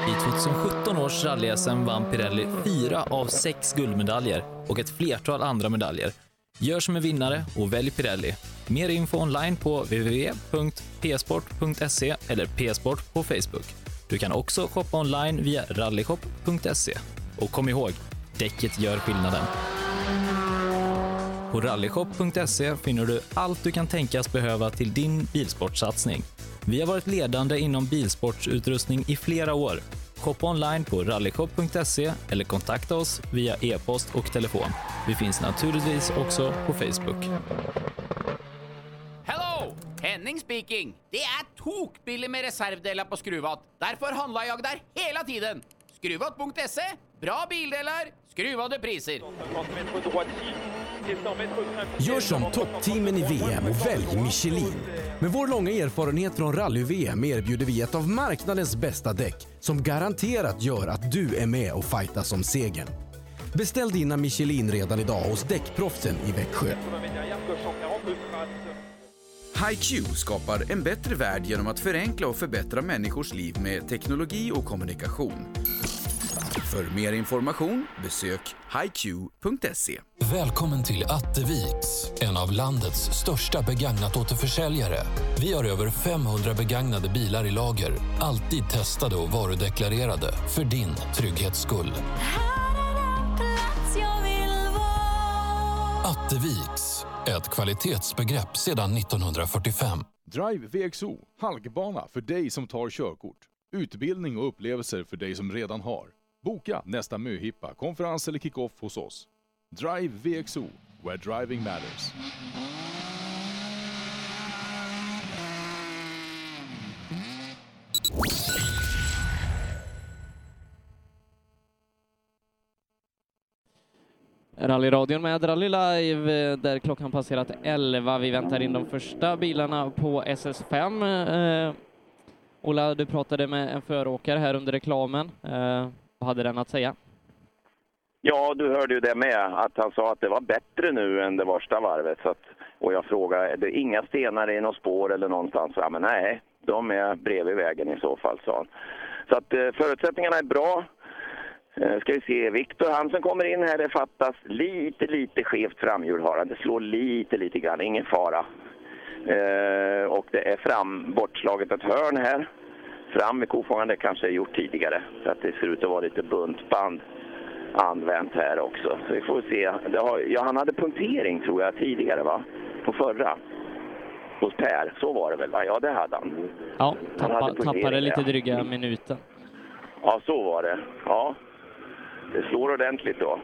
I 2017 års rally-SM vann Pirelli fyra av sex guldmedaljer och ett flertal andra medaljer. Gör som en vinnare och välj Pirelli. Mer info online på www.psport.se eller psport på Facebook. Du kan också shoppa online via rallyshop.se. Och kom ihåg, däcket gör skillnaden. På rallyshop.se finner du allt du kan tänkas behöva till din bilsportsatsning. Vi har varit ledande inom bilsportsutrustning i flera år. Shoppa online på rallyshop.se eller kontakta oss via e-post och telefon. Vi finns naturligtvis också på Facebook. Hello! Henning speaking. Det är tokbilligt med reservdelar på Skruvat. Därför handlar jag där hela tiden. Skruvat.se. Bra bildelar, skruvade priser. Gör som toppteamen i VM och välj Michelin. Med vår långa erfarenhet från rally-VM erbjuder vi ett av marknadens bästa däck som garanterat gör att du är med och fightas om segern. Beställ dina Michelin redan idag hos Däckproffsen i Växjö. HiQ skapar en bättre värld genom att förenkla och förbättra människors liv med teknologi och kommunikation. För mer information besök hiq.se. Välkommen till Atteviks, en av landets största begagnat återförsäljare. Vi har över 500 begagnade bilar i lager, alltid testade och varudeklarerade för din trygghets skull. Atteviks, ett kvalitetsbegrepp sedan 1945. Drive VXO, halkbana för dig som tar körkort. Utbildning och upplevelser för dig som redan har. Boka nästa möhippa, konferens eller kick-off hos oss. Drive VXO, where driving matters. Rallyradion med Rally Live eh, där klockan passerat 11. Vi väntar in de första bilarna på SS5. Eh, Ola, du pratade med en föråkare här under reklamen. Eh, hade den att säga? Ja, du hörde ju det med, att han sa att det var bättre nu än det första varvet. Så att, och jag frågade, är det inga stenar i något spår eller någonstans? Ja, men nej, de är bredvid vägen i så fall, sa han. Så att eh, förutsättningarna är bra. Eh, ska vi se, Viktor Hansen kommer in här. Det fattas lite, lite skevt framhjul har han. Det slår lite, lite grann. Ingen fara. Eh, och det är fram, bortslaget ett hörn här. Fram med kofångaren, det kanske är gjort tidigare. Så att det ser ut att vara lite buntband använt här också. Så vi får se. Har, ja, han hade punktering tror jag tidigare va? På förra. Hos Per. Så var det väl va? Ja, det hade han. Ja, Han tappa, punktering, tappade lite dryga minuten. Ja, så var det. Ja. Det slår ordentligt då.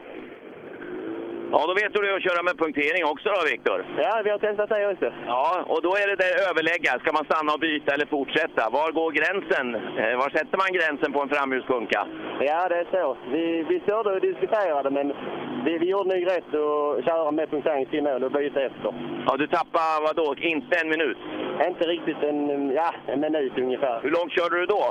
Ja, då vet du hur att köra med punktering också då, Viktor? Ja, vi har testat det också. Ja, och då är det där överlägga. Ska man stanna och byta eller fortsätta? Var går gränsen? Eh, Var sätter man gränsen på en framhjulspunka? Ja, det är så. Vi, vi stod och diskuterade, men vi, vi gjorde nog rätt att köra med punktering till mål och byta efter. Ja, du tappar vad då? Inte en minut? Inte riktigt en, ja, en minut ungefär. Hur långt körde du då?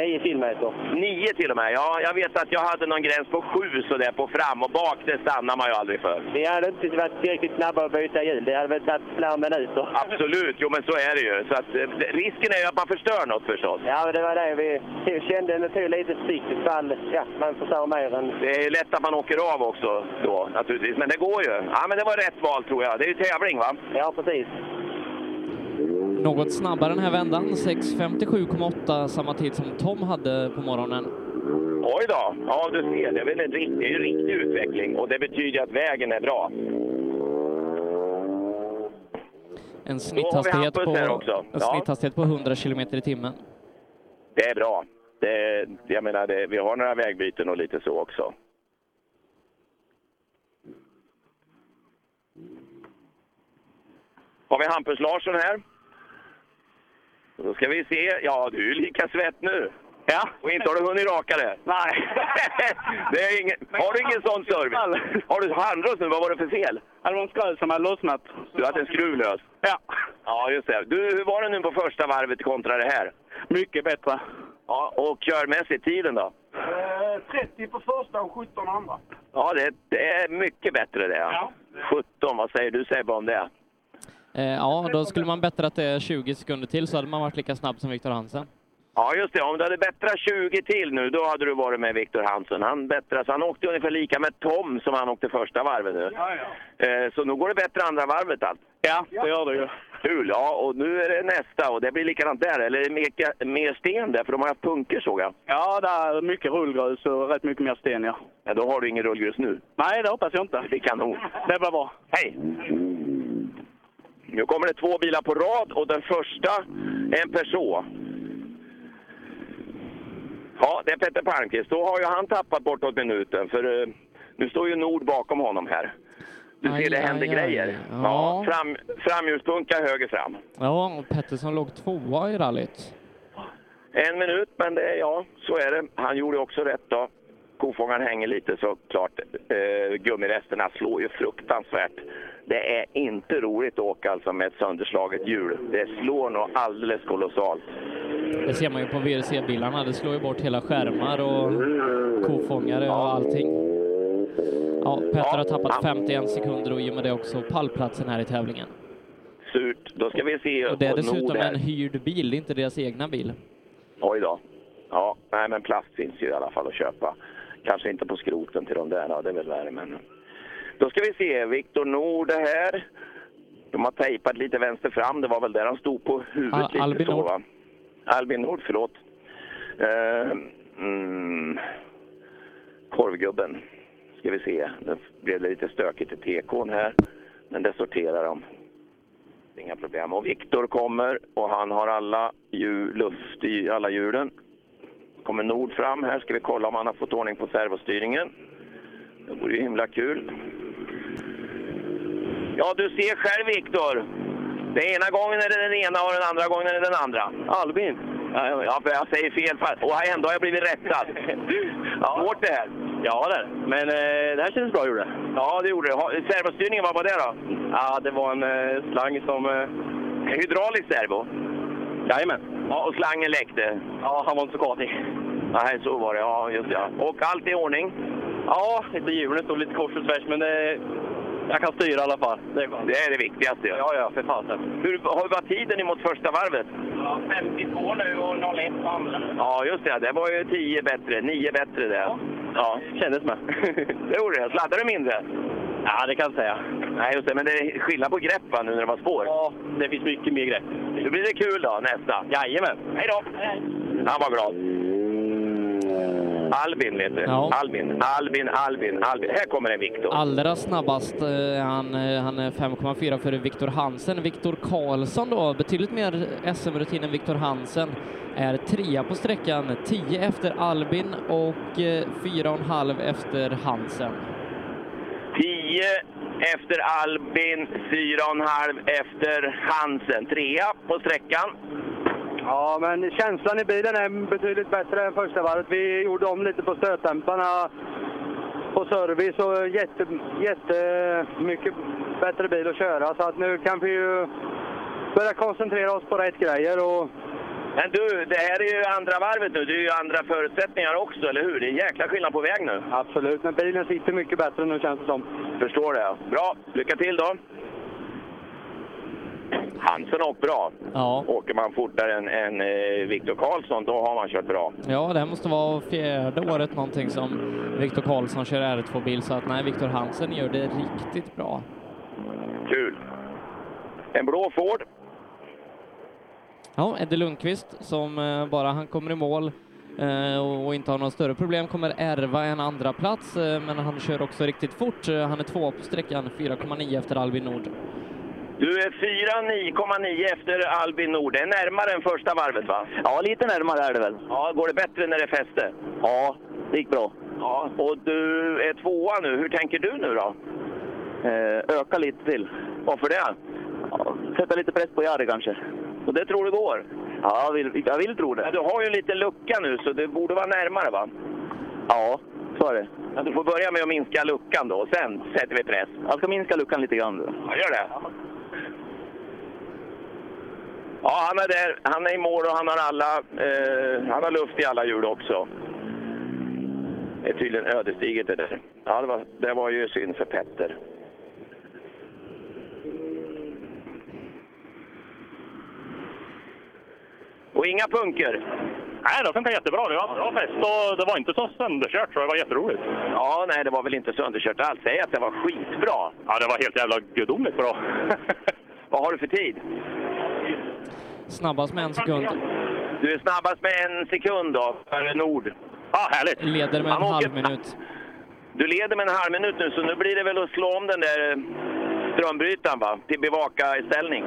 Nio kilometer. Nio till och med? Ja, jag vet att jag hade någon gräns på sju sådär på fram och bak, det stannar man ju aldrig för. Vi hade inte varit tillräckligt snabba att byta hjul. Det hade väl tagit flera minuter. Absolut, jo men så är det ju. Så att, eh, risken är ju att man förstör något förstås. Ja, det var det vi kände. Det tog lite försiktigt ifall ja, man förstör mer än... Det är ju lätt att man åker av också då naturligtvis, men det går ju. Ja, men det var rätt val tror jag. Det är ju tävling va? Ja, precis. Något snabbare den här vändan, 6.57,8, samma tid som Tom hade på morgonen. Oj då! Ja, du ser. Det är väl en riktig, det är en riktig utveckling och det betyder att vägen är bra. En snitthastighet på, också. en Ja. snitthastighet på 100 kilometer i timmen. Det är bra. Det, jag menar, det, vi har några vägbyten och lite så också. Har vi Hampus Larsson här? Då ska vi se. Ja, du är lika svett nu. Ja. Och inte har du hunnit raka det? Nej. [laughs] det är ingen, har du ingen sån service? Har du handrust nu? Vad var det för fel? Det var en skruv som hade lossnat. Du hade en skruv lös? Ja. Ja, just det. Du, hur var det nu på första varvet kontra det här? Mycket bättre. Ja, och körmässigt tiden då? 30 på första och 17 andra. Ja, det, det är mycket bättre det. Ja. 17, vad säger du Sebbe om det? Eh, ja, då skulle man bättra att det är 20 sekunder till så hade man varit lika snabb som Viktor Hansen. Ja, just det. Om du hade bättrat 20 till nu, då hade du varit med Viktor Hansen. Han bättrade, så han åkte ungefär lika med Tom som han åkte första varvet nu. Ja, ja. Eh, så nu går det bättre andra varvet allt. Ja, det gör det ju. Kul! Ja, och nu är det nästa och det blir likadant där. Eller är det mer, mer sten där? För de har haft punkter såg jag. Ja, det är mycket rullgrus och rätt mycket mer sten, ja. Ja, då har du ingen rullgrus nu. Nej, det hoppas jag inte. Det är kanon. Det blir bra. Hej! Nu kommer det två bilar på rad och den första är en Peugeot. Ja, det är Petter Palmqvist. Då har ju han tappat bortåt minuten för eh, nu står ju Nord bakom honom här. Du Aj, ser, det händer aj, aj. grejer. Ja. fram, framhjulspunka höger fram. Ja, Pettersson låg tvåa i rallyt. En minut, men det, ja, så är det. Han gjorde också rätt då. Kofångaren hänger lite såklart. Eh, gummiresterna slår ju fruktansvärt. Det är inte roligt att åka alltså med ett sönderslaget hjul. Det slår nog alldeles kolossalt. Det ser man ju på VRC-bilarna. Det slår ju bort hela skärmar och kofångare och allting. Ja, Petter har tappat 51 sekunder och i och med det också pallplatsen här i tävlingen. Surt. Då ska vi se Och det är dessutom en hyrd bil, inte deras egna bil. Oj då. Ja, nej men plast finns ju i alla fall att köpa. Kanske inte på skroten till de där, då, det är väl värre men... Då ska vi se, Viktor Nord är här. De har tejpat lite vänster fram, det var väl där han stod på huvudet Al- lite Albin så va? Albin Nord, förlåt. Uh, mm, korvgubben. Ska vi se, nu blev det lite stökigt i tekon här. Men det sorterar de. Inga problem. Och Viktor kommer och han har alla hjul, luft i alla hjulen. Kommer Nord fram här. Ska vi kolla om han har fått ordning på servostyrningen. Det vore ju himla kul. Ja, du ser själv Viktor. Den ena gången är det den ena och den andra gången är det den andra. Albin? Ja, ja, för jag säger fel. Och ändå har jag blivit rättad. [laughs] Svårt det här. Ja, det Men eh, det här kändes bra, gjorde det. Ja, det gjorde det. Servostyrningen, vad var det då? Ja, det var en eh, slang som... Eh... Hydraulisk servo? Jajamän. Ja, och slangen läckte? Ja, han var inte så kartig. Nej, så var det. Ja, just det. ja. Och allt i ordning? Ja, lite hjulen stod lite kors och tvärs, men det, jag kan styra i alla fall. Det är. Det är det viktigaste. Ja, ja, för fasen. Hur har var tiden emot första varvet? Ja, 52 nu och 01 på andra. Ja, just det. Det var ju 10 bättre. 9 bättre det. Ja, kändes med. [laughs] det gjorde det. Sladdade du mindre? Ja, det kan jag säga. Nej, just det. Men det är skillnad på grepp va, nu när det var spår? Ja, det finns mycket mer grepp. Då blir det kul då, nästa. Jajamän. Hej då! Han var glad. Albin du. Ja. Albin, Albin, Albin, Albin. Här kommer en Viktor. Allra snabbast, eh, han, eh, han är 5,4 före Viktor Hansen. Viktor Karlsson då, betydligt mer SM-rutin än Viktor Hansen, är trea på sträckan, 10 efter Albin och eh, 4,5 efter Hansen. 10 efter Albin, 4,5 efter Hansen. Trea på sträckan. Ja, men känslan i bilen är betydligt bättre än första varvet. Vi gjorde om lite på stötdämparna på service och jätte, jätte mycket bättre bil att köra. Så att nu kan vi ju börja koncentrera oss på rätt grejer. Och... Men du, det här är ju andra varvet nu. Det är ju andra förutsättningar också, eller hur? Det är en jäkla skillnad på väg nu. Absolut, men bilen sitter mycket bättre nu känns det som. Förstår det. Bra, lycka till då. Hansen har åkt bra. Ja. Åker man fortare än, än eh, Viktor Karlsson, då har man kört bra. Ja, det här måste vara fjärde året någonting som Viktor Karlsson kör R2-bil, så att nej, Viktor Hansen gör det riktigt bra. Kul! En blå Ford. Ja, Eddie Lundqvist som eh, bara han kommer i mål eh, och inte har några större problem kommer ärva en andra plats, men han kör också riktigt fort. Han är två på sträckan, 4,9 efter Albin Nord. Du är 4,9,9 efter Albin Nord. Det är närmare än första varvet va? Ja, lite närmare är det väl. Ja, går det bättre när det är fäste? Ja, det gick bra. Ja, och du är tvåa nu. Hur tänker du nu då? Eh, öka lite till. Varför det? Ja, sätta lite press på Jari kanske. Och det tror du går? Ja, jag vill, jag vill tro det. Men du har ju en liten lucka nu, så det borde vara närmare va? Ja, så är det. Ja, du får börja med att minska luckan då, och sen sätter vi press. Jag ska minska luckan lite grann. Ja, gör det. Ja, han är där. Han är i mål och han har alla... Eh, han har luft i alla hjul också. Det är tydligen ödesdigert det där. Ja, det var, det var ju synd för Petter. Och inga punker? Nej, det funkar jättebra. Det var bra fest och det var inte så sönderkört så det var jätteroligt. Ja, nej, det var väl inte sönderkört alls. Säg att det var skitbra. Ja, det var helt jävla gudomligt bra. [laughs] Vad har du för tid? Snabbast med en sekund. Du är snabbast med en sekund då, före Nord. Ja, härligt. Leder med en Han åker- halv minut. Du leder med en halv minut nu, så nu blir det väl att slå om den där strömbrytaren va? Till bevaka i ställning.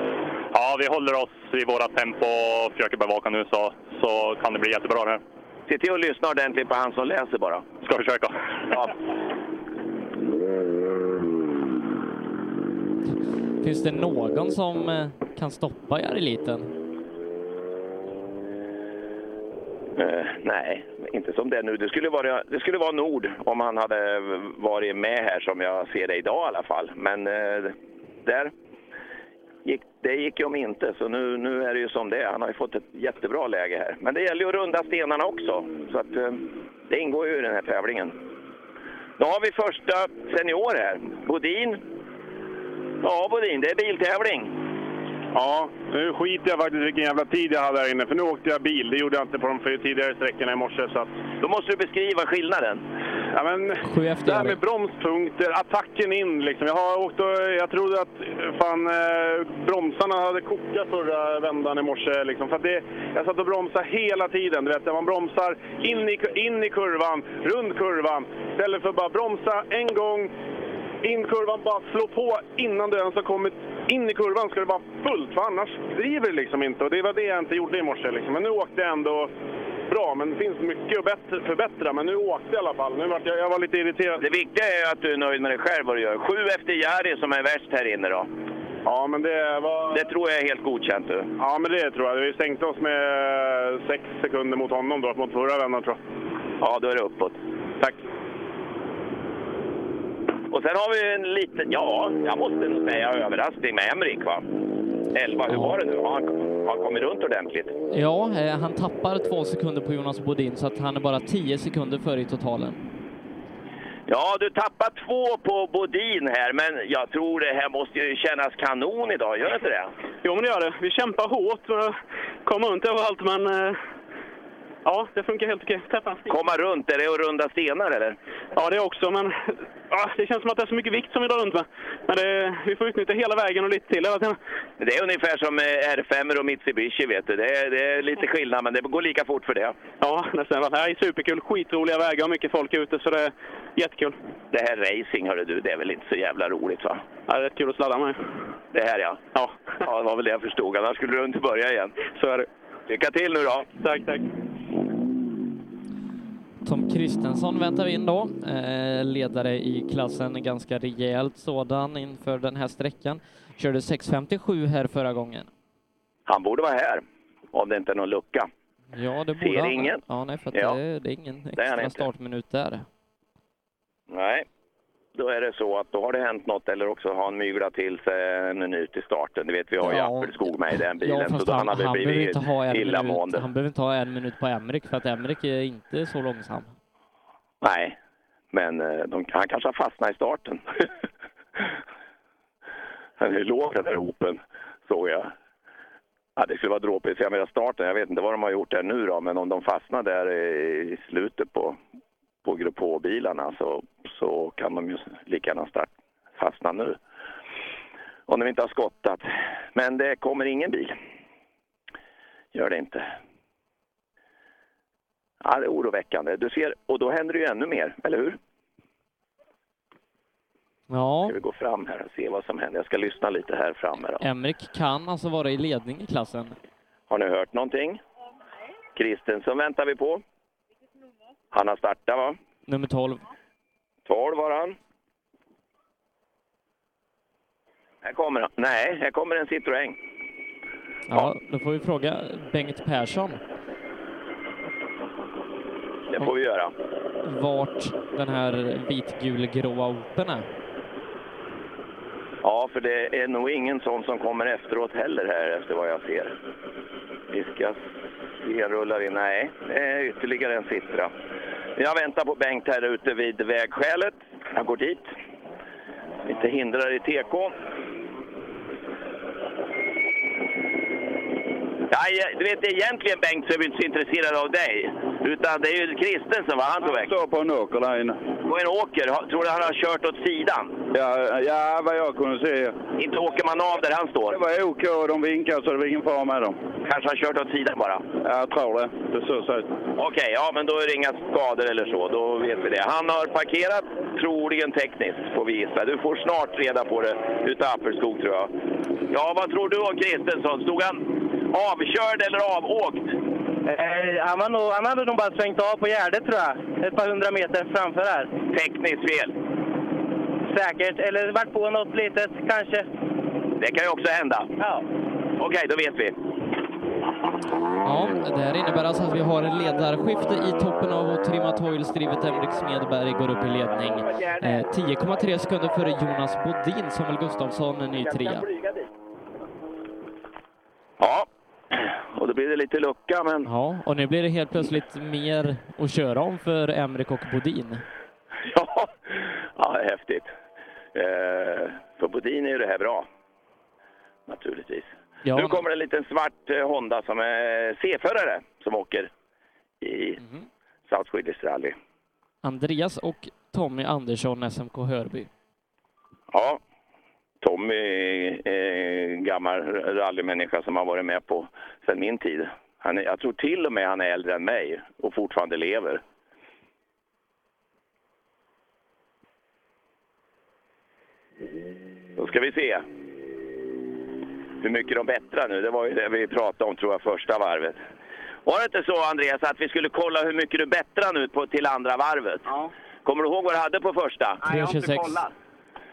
Ja, vi håller oss i våra tempo och försöker bevaka nu så, så kan det bli jättebra det här. Se till att lyssna ordentligt på han som läser bara. Ska försöka. Ja. Finns det någon som eh, kan stoppa Jari-liten? Uh, nej, inte som det är nu. Det skulle, vara, det skulle vara Nord om han hade varit med här som jag ser det idag i alla fall. Men uh, där gick, det gick ju om inte, så nu, nu är det ju som det är. Han har ju fått ett jättebra läge här. Men det gäller ju att runda stenarna också, så att, uh, det ingår ju i den här tävlingen. Då har vi första senior här, Bodin. Ja, Bodin, det är biltävling. Ja, nu skiter jag faktiskt i vilken jävla tid jag hade här inne, för nu åkte jag bil. Det gjorde jag inte på de tidigare sträckorna i morse. Så att... Då måste du beskriva skillnaden. Ja, men, det här med bromspunkter, attacken in liksom. Jag har åkt och, jag trodde att fan, eh, bromsarna hade kokat förra vändan i morse. Liksom. För att det, jag satt och bromsade hela tiden. Du vet, man bromsar in i, in i kurvan, runt kurvan. Istället för att bara bromsa en gång, in kurvan, bara slå på innan du ens har kommit in i kurvan ska det vara fullt, för annars driver det liksom inte. Och det var det jag inte gjorde i morse. Liksom. Men nu åkte jag ändå bra, men det finns mycket att bättre, förbättra. Men nu åkte jag i alla fall. Nu var jag, jag var lite irriterad. Det viktiga är att du är nöjd med dig själv vad du gör. Sju efter Jari som är värst här inne då. Ja, men det var... Det tror jag är helt godkänt du. Ja, men det tror jag. Vi sänkte oss med sex sekunder mot honom då, mot förra vändan tror jag. Ja, då är det uppåt. Tack. Och sen har vi en liten, ja, jag måste nog säga överraskning med Emrik va. 11, hur var det nu? Ja, han- Har han kommit runt ordentligt? Ja, eh, han tappar två sekunder på Jonas Bodin så att han är bara 10 sekunder före i totalen. Ja, du tappar två på Bodin här, men jag tror det här måste ju kännas kanon idag, gör det inte det? Jo, men det gör det. Vi kämpar hårt för att komma runt överallt, men eh, ja, det funkar helt okej. Träffa. Komma runt, är det att runda stenar eller? Ja, det också, men ja, det känns som att det är så mycket vikt som vi drar runt med. Men det, vi får utnyttja hela vägen och lite till hela tiden. Det är ungefär som eh, R5 och Mitsubishi, vet du. Det är, det är lite skillnad, men det går lika fort för det. Ja, nästan. Det här är superkul. Skitroliga vägar och mycket folk ute, så det är jättekul. Det här racing, hörru du, det är väl inte så jävla roligt va? Ja, det är kul att sladda med. Det här ja. Ja. Ja, det var väl det jag förstod. Annars skulle du inte börja igen. Så är det. Lycka till nu då! Tack, tack. Tom Kristensson väntar vi in då, eh, ledare i klassen, ganska rejält sådan inför den här sträckan. Körde 6.57 här förra gången. Han borde vara här, om det inte är någon lucka. Ja, det Ser borde han. ingen? Ja, nej, för Ja. det, det är ingen Det är han extra startminut där. Nej, då är det så att då har det hänt något eller också har han myglat till sig en minut i starten. Det vet vi har ju Ja. Appelskog med i den bilen, Ja, så han, han han behöver inte ha en minut, han behöver inte ha en minut på Emrik för att Emrik är inte så långsam. Nej, men eh, de, han kanske har fastnat i starten. [laughs] Han är låg den där hopen, såg jag. Ja, det skulle vara dråpligt se med starten. Jag vet inte vad de har gjort där nu då, men om de fastnar där i slutet på, på Grupp H-bilarna så, så kan de ju lika gärna start, fastna nu. Om de inte har skottat. Men det kommer ingen bil. Gör det inte. Ja, det är oroväckande. Du ser, och då händer det ju ännu mer, eller hur? Ja, Ska vi gå fram här och se vad som händer? Jag ska lyssna lite här framme då. Emrik kan alltså vara i ledning i klassen. Har ni hört någonting? Kristensson väntar vi på. Han har startat va? Nummer 12. 12 var han. Här kommer han. Nej, här kommer en Citroën. Ja, då får vi fråga Bengt Persson Det får vi göra. vart den här vitgulgråa Open är. Ja, för det är nog ingen sån som kommer efteråt heller här efter vad jag ser. Vi ska se, rullar in. Nej, eh, ytterligare en Citra. Jag väntar på Bengt här ute vid vägskälet. Jag går dit. Lite hindrar i TK. Ja, jag- du vet, egentligen Bengt så är vi inte så intresserade av dig. Utan det är ju Kristensen, va? Han tog väg. står på en åker där inne. På en åker. Tror du han har kört åt sidan? Ja, ja, vad jag kunde se. Inte åker man av där han står? Det var OK och de vinkade så det var ingen fara med dem. Kanske har kört åt sidan bara? Ja, jag tror det. Det såg så ut. Okej, ja men då är det inga skador eller så. Då vet vi det. Han har parkerat, troligen tekniskt får vi gissa. Du får snart reda på det utav Appelskog tror jag. Ja, vad tror du om Kristensson? Stod han avkörd eller avåkt? Eh, han, var nog, han hade nog bara svängt av på Gärdet tror jag. Ett par hundra meter framför här. Tekniskt fel. Säkert. Eller varit på något litet kanske. Det kan ju också hända. Ja. Okej, då vet vi. Ja, det här innebär alltså att vi har en ledarskifte i toppen av vårt trimmat Hoils-drivet Emrik Smedberg går upp i ledning. Eh, 10,3 sekunder före Jonas Bodin, Samuel Gustafsson, en ny trea. Ja, och då blir det lite lucka men... Ja, och nu blir det helt plötsligt mer att köra om för Emrik och Bodin. [laughs] Ja, ja häftigt. Eh, för Bodin är ju det här bra. Naturligtvis. Ja. Nu kommer en liten svart eh, Honda som är C-förare som åker i Mhm. South Swedish Rally. Andreas och Tommy Andersson, SMK Hörby. Ja, Tommy är en gammal rallymänniska som har varit med på sedan min tid. Han är, jag tror till och med han är äldre än mig och fortfarande lever. Då ska vi se hur mycket de bättrar nu. Det var ju det vi pratade om tror jag första varvet. Var det inte så Andreas att vi skulle kolla hur mycket du bättrar nu på, till andra varvet? Ja. Kommer du ihåg vad du hade på första? Nej, jag har inte 3,26.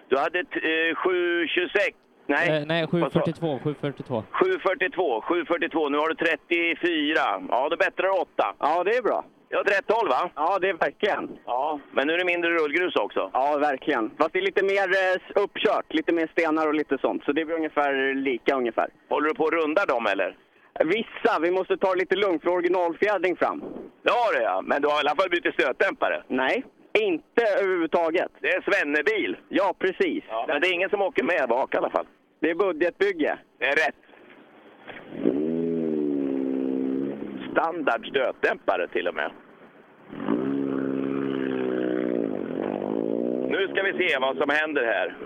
Du hade eh, 7,26. Nej, Eh, nej, 7.42, 7.42. 7,42. 7,42. Nu har du 34. Ja, då bättrar du 8. Ja, det är bra. Ja, åt rätt håll va? Ja, det är verkligen. Ja, men nu är det mindre rullgrus också. Ja, verkligen. Fast det är lite mer eh, uppkört, lite mer stenar och lite sånt. Så det blir ungefär lika ungefär. Håller du på att runda dem eller? Vissa. Vi måste ta det lite lugnt för originalfjädring fram. Det har du ja, men du har i alla fall bytt stötdämpare. Nej, inte överhuvudtaget. Det är Svennebil. Ja, precis. Ja, men det är ingen som åker med bak i alla fall. Det är budgetbygge. Det är rätt. Standard stötdämpare till och med. Nu ska vi se vad som händer här.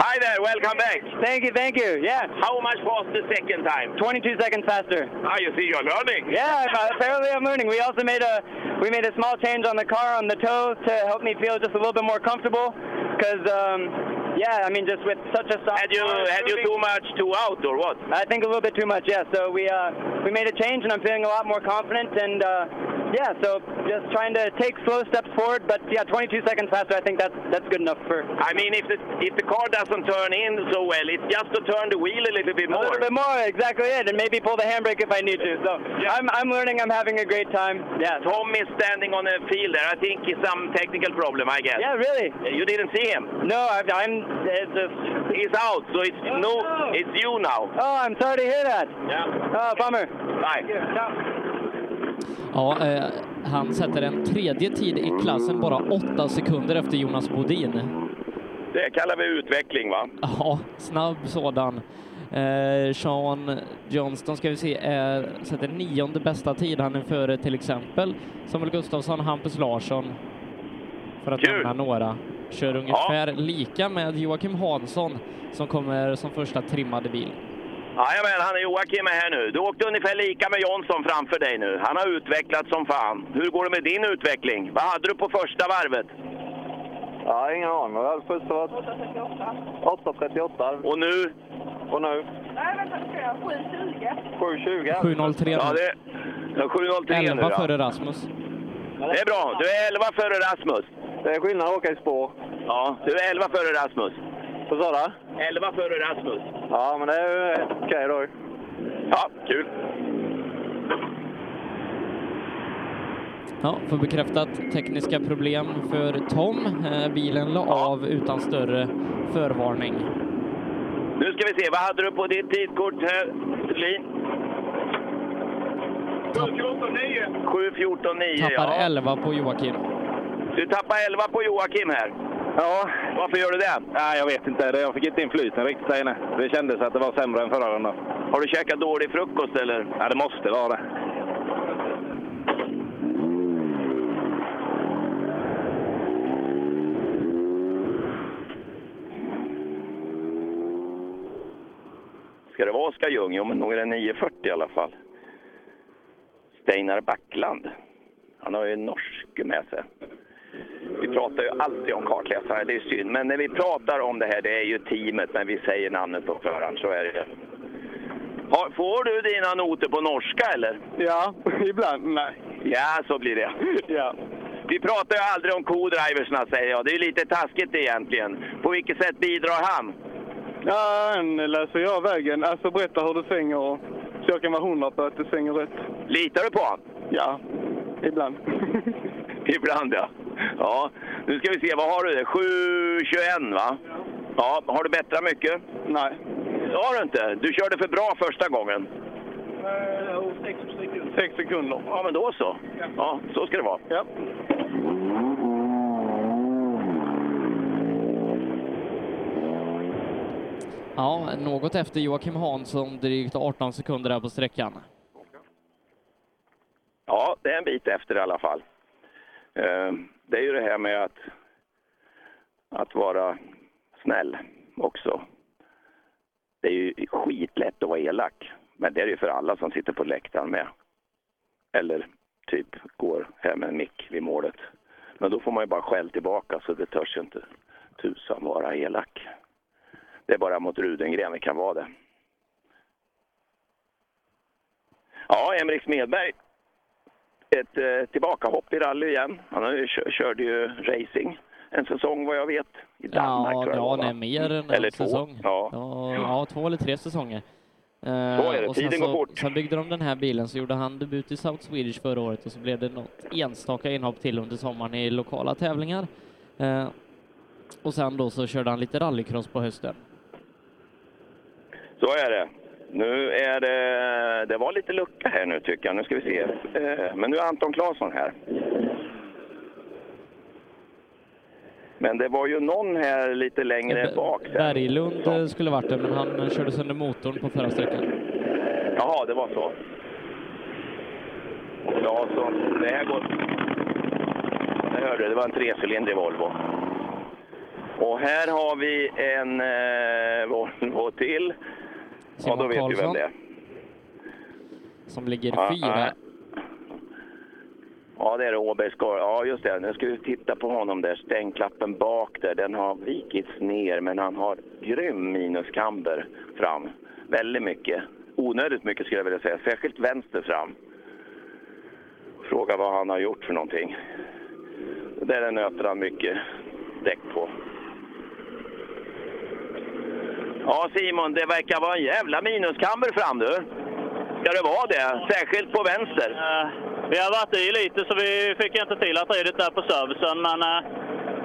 Hi there, welcome back. Thank you, thank you. Yeah. How much was the second time? 22 seconds faster. Ah, you see, you're learning. Yeah, I'm- apparently I'm learning. We also made a we made a small change on the car on the toe to help me feel just a little bit more comfortable. Because um, yeah, I mean just with such a soft. Had you had you too much two out or what? I think a little bit too much. Yeah. So we uh, we made a change, and I'm feeling a lot more confident. And uh, yeah, so just trying to take slow steps forward. But yeah, 22 seconds faster. I think that's that's good enough for. I mean, if the if the car doesn't turn in so well, it's just to turn the wheel a little bit A more. little bit more, exactly it, and maybe pull the handbrake if I need to. So I'm, I'm learning. I'm having a great time. Yeah. Tom is standing on the field there. I think it's some technical problem, I guess. Yeah, really. You didn't see him? No, I, I'm. It's just. He's out, so it's oh, no, it's you now. Oh, I'm sorry to hear that. Yeah. Oh, bummer. Bye. Ja, eh, han sätter en tredje tid i klassen bara åtta sekunder efter Jonas Bodin. Det kallar vi utveckling, va? Ja, snabb sådan. Eh, Sean Johnston ska vi se, är, sätter nionde bästa tid. Han är före till exempel Samuel Gustafsson, Hampus Larsson, för att Kul. nämna några. Kör ungefär lika med Joakim Hansson som kommer som första trimmade bil. Jajamän, han är Joakim är här nu. Du åkte ungefär lika med Jonsson framför dig nu. Han har utvecklats som fan. Hur går det med din utveckling? Vad hade du på första varvet? Ja, ingen aning. Jag hade först varit 8.38. Och nu? Och nu? Nej, vänta, nu ska jag 7.20. 7.20. 7.03 Ja, nu. det ja, 7.03 nu 11 ja. före Rasmus. Det är bra. Du är 11 före Rasmus. Det är skillnad att åka i spår. Ja, du är 11 före Rasmus. Vad sa du? 11 före Rasmus. Ja, men det är okej då. Ja, kul. Ja, får bekräftat tekniska problem för Tom. Eh, bilen la av utan större förvarning. Nu ska vi se, vad hade du på ditt tidkort här, Lin? 7.14,9. Tappar ja. 11 på Joakim. Du tappar 11 på Joakim här. Ja. Varför gör du det? Nej, jag vet inte. Jag fick inte inflytande riktigt där inne. Det kändes att det var sämre än förra rundan. Har du käkat dålig frukost eller? Ja, det måste vara det. Ska det vara Oskar Ljung? Jo, men nog är det 9.40 i alla fall. Steinar Backland. Han har ju en norsk med sig. Vi pratar ju alltid om kartläsare, det är synd. Men när vi pratar om det här, det är ju teamet, men vi säger namnet på förhand, så är det. Har, får du dina noter på norska eller? Ja, [laughs] ibland. Nej. Ja, så blir det. [laughs] Ja. Vi pratar ju aldrig om co-driversna säger jag. Det är ju lite taskigt egentligen. På vilket sätt bidrar han? Ja, han läser jag vägen. Alltså berätta hur det svänger och så jag kan vara hundra på att det svänger rätt. Litar du på honom? Ja, ibland. [laughs] Ibland ja. Ja, nu ska vi se, vad har du? 7.21 va? Ja, har du bättrat mycket? Nej. Det har du inte. Du körde för bra första gången. Sex sekunder. Ja, men då så. Ja, så ska det vara. Ja. Ja, något efter Joakim Hansson, drygt 18 sekunder där på sträckan. Ja, det är en bit efter i alla fall. Eh, Det är ju det här med att, att vara snäll också. Det är ju skitlätt att vara elak, men det är det ju för alla som sitter på läktaren med. Eller typ går hem med en mick vid målet. Men då får man ju bara skäll tillbaka så det törs ju inte tusan vara elak. Det är bara mot Rudengren vi kan vara det. Ja, Emrik Smedberg ett eh, tillbakahopp i rally igen. Han körde ju racing en säsong vad jag vet i Danmark. Ja, tror jag det ja nej, mer än Eller en två. säsong. Ja. Ja, ja, två eller tre säsonger. Eh, Så är det, och tiden går så. Sen byggde de den här bilen, så gjorde han debut i South Swedish förra året och så blev det något enstaka inhopp till under sommaren i lokala tävlingar. Eh, Och sen då så körde han lite rallycross på hösten. Så är det. Nu är det... Det var lite lucka här nu tycker jag. Nu ska vi se. Eh, Men nu är Anton Claesson här. Men det var ju någon här lite längre bak. Där. Berglund eh, skulle varit det, men han eh, körde sönder motorn på förra sträckan. Jaha, det var så. Claesson, det här går... Det hörde det var en trecylindrig Volvo. Och här har vi en eh, Volvo till. Ja, Simon då vet vi vem Karlsson. det är. Som ligger Ja, fyra. ja. Ja, det är det Åbergs Ja, just det. Nu ska vi titta på honom där. Stängklappen bak där, den har vikits ner, men han har grym minuskamber fram. Väldigt mycket. Onödigt mycket skulle jag vilja säga. Särskilt vänster fram. Fråga vad han har gjort för någonting. Där nöter han mycket däck på. Ja, Simon, det verkar vara en jävla minuskamber fram du. Ska det vara det? Särskilt på vänster. Vi har varit i lite så vi fick inte till att redigt där på servicen, men eh,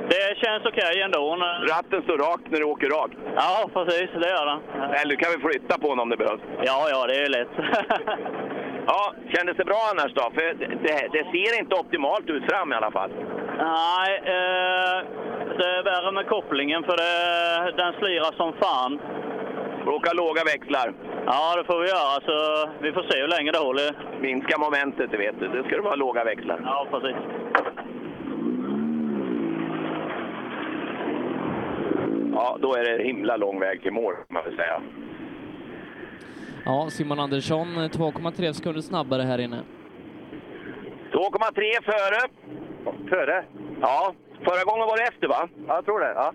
det känns okej ändå. Ratten står rakt när du åker rakt. Ja, precis. Det gör den. Eller du kan vi flytta på honom om det behövs. Ja, ja, det är lätt. [laughs] Ja, kändes det bra annars då? För det, det, ser inte optimalt ut fram i alla fall. Nej, eh, det är värre med kopplingen för det, den slirar som fan. Åka låga växlar. Ja, det får vi göra. Så vi får se hur länge det håller. Minska momentet, det vet du. Det ska det vara låga växlar. Ja, precis. Ja, då är det himla lång väg till mål, kan man väl säga. Ja, Simon Andersson eh, 2,3 sekunder snabbare här inne. 2,3 före. Före? Ja, förra gången var det efter va? Ja, jag tror det. Ja.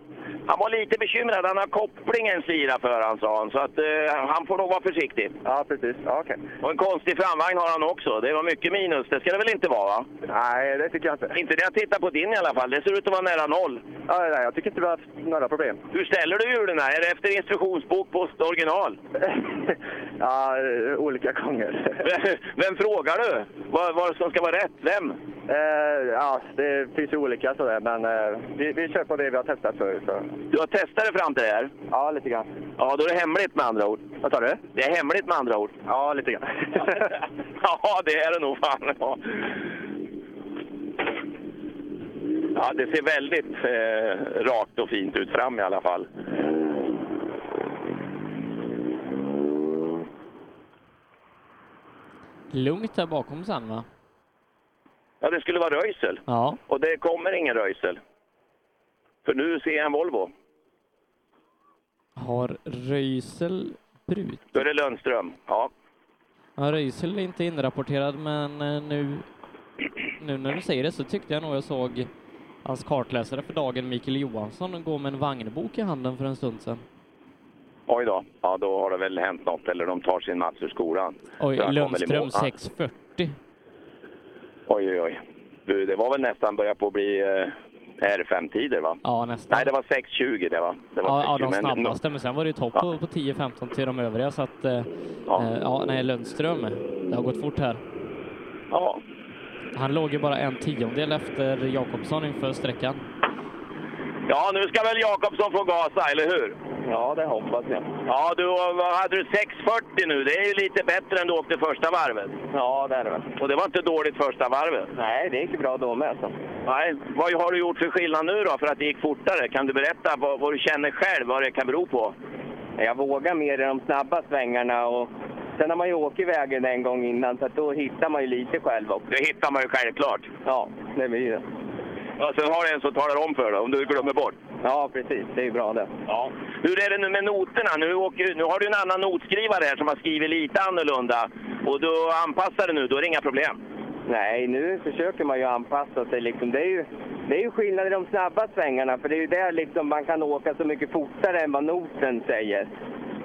Han var lite bekymrad. Han har kopplingen slirar för han sa han. Så att eh, han får nog vara försiktig. Ja, precis. Ja, okej. Och en konstig framvagn har han också. Det var mycket minus. Det ska det väl inte vara va? Nej, det tycker jag inte. Inte det jag tittar på din i alla fall. Det ser ut att vara nära noll. Ja, nej, jag tycker inte vi har haft några problem. Hur ställer du hjulen? Är det efter instruktionsbok på original? [laughs] ja, olika gånger. Vem frågar du? Vad, vad som ska vara rätt? Vem? Eh, ja, det finns ju olika sådär, men eh, vi, vi kör på det vi har testat förut. Så. Du har testat det fram till det här? Ja, lite grann. Ja, då är det hemligt med andra ord. Vad sa du? Det är hemligt med andra ord. Ja, lite grann. [laughs] ja, det är det nog fan. Ja. Ja, det ser väldigt eh, rakt och fint ut fram i alla fall. Lugnt där bakom sen va? Ja, det skulle vara Röisel. Ja. Och det kommer ingen Röisel. För nu ser jag en Volvo. Har Röisel brut? Då är det Lundström. Ja. Ja, Röisel är inte inrapporterad, men eh, nu, nu när du säger det så tyckte jag nog jag såg hans kartläsare för dagen, Mikael Johansson, gå med en vagnbok i handen för en stund sedan. Oj då. Ja, då har det väl hänt något. Eller de tar sin Mats ur skolan. Oj, Lundström mål. Ja. 640. Oj, oj, oj. Du, det var väl nästan börjat på att bli eh, R5-tider va? Ja, nästan. Nej, det var 6.20 det va? Det var Ja, ja, 6.20, de men- snabbaste, men sen var det ju topp på, på 10-15 till de övriga, så att... eh, eh, Ja, nej, Lundström, det har gått fort här. Ja. Han låg ju bara en tiondel efter Jakobsson inför sträckan. Ja, nu ska väl Jakobsson få gasa, eller hur? Ja, det hoppas jag. Ja, du, vad hade du 6.40 nu? Det är ju lite bättre än du åkte första varvet. Ja, det är det väl. Och det var inte dåligt första varvet. Nej, det gick bra då med. Så. Nej, vad har du gjort för skillnad nu då för att det gick fortare? Kan du berätta vad, vad du känner själv, vad det kan bero på? Jag vågar mer i de snabba svängarna och sen har man ju åkt i vägen en gång innan så då hittar man ju lite själv också. Det hittar man ju självklart. Ja, det blir det. Ja, sen har du en som talar om för dig om du glömmer bort. Ja, precis. Det är ju bra det. Ja. Hur är det nu med noterna? Nu, åker, nu har du en annan notskrivare här som har skrivit lite annorlunda. Och du anpassar det nu, då är det inga problem. Nej, nu försöker man ju anpassa sig. Liksom. Det, är ju, det är ju skillnad i de snabba svängarna, för det är ju där liksom man kan åka så mycket fortare än vad noten säger.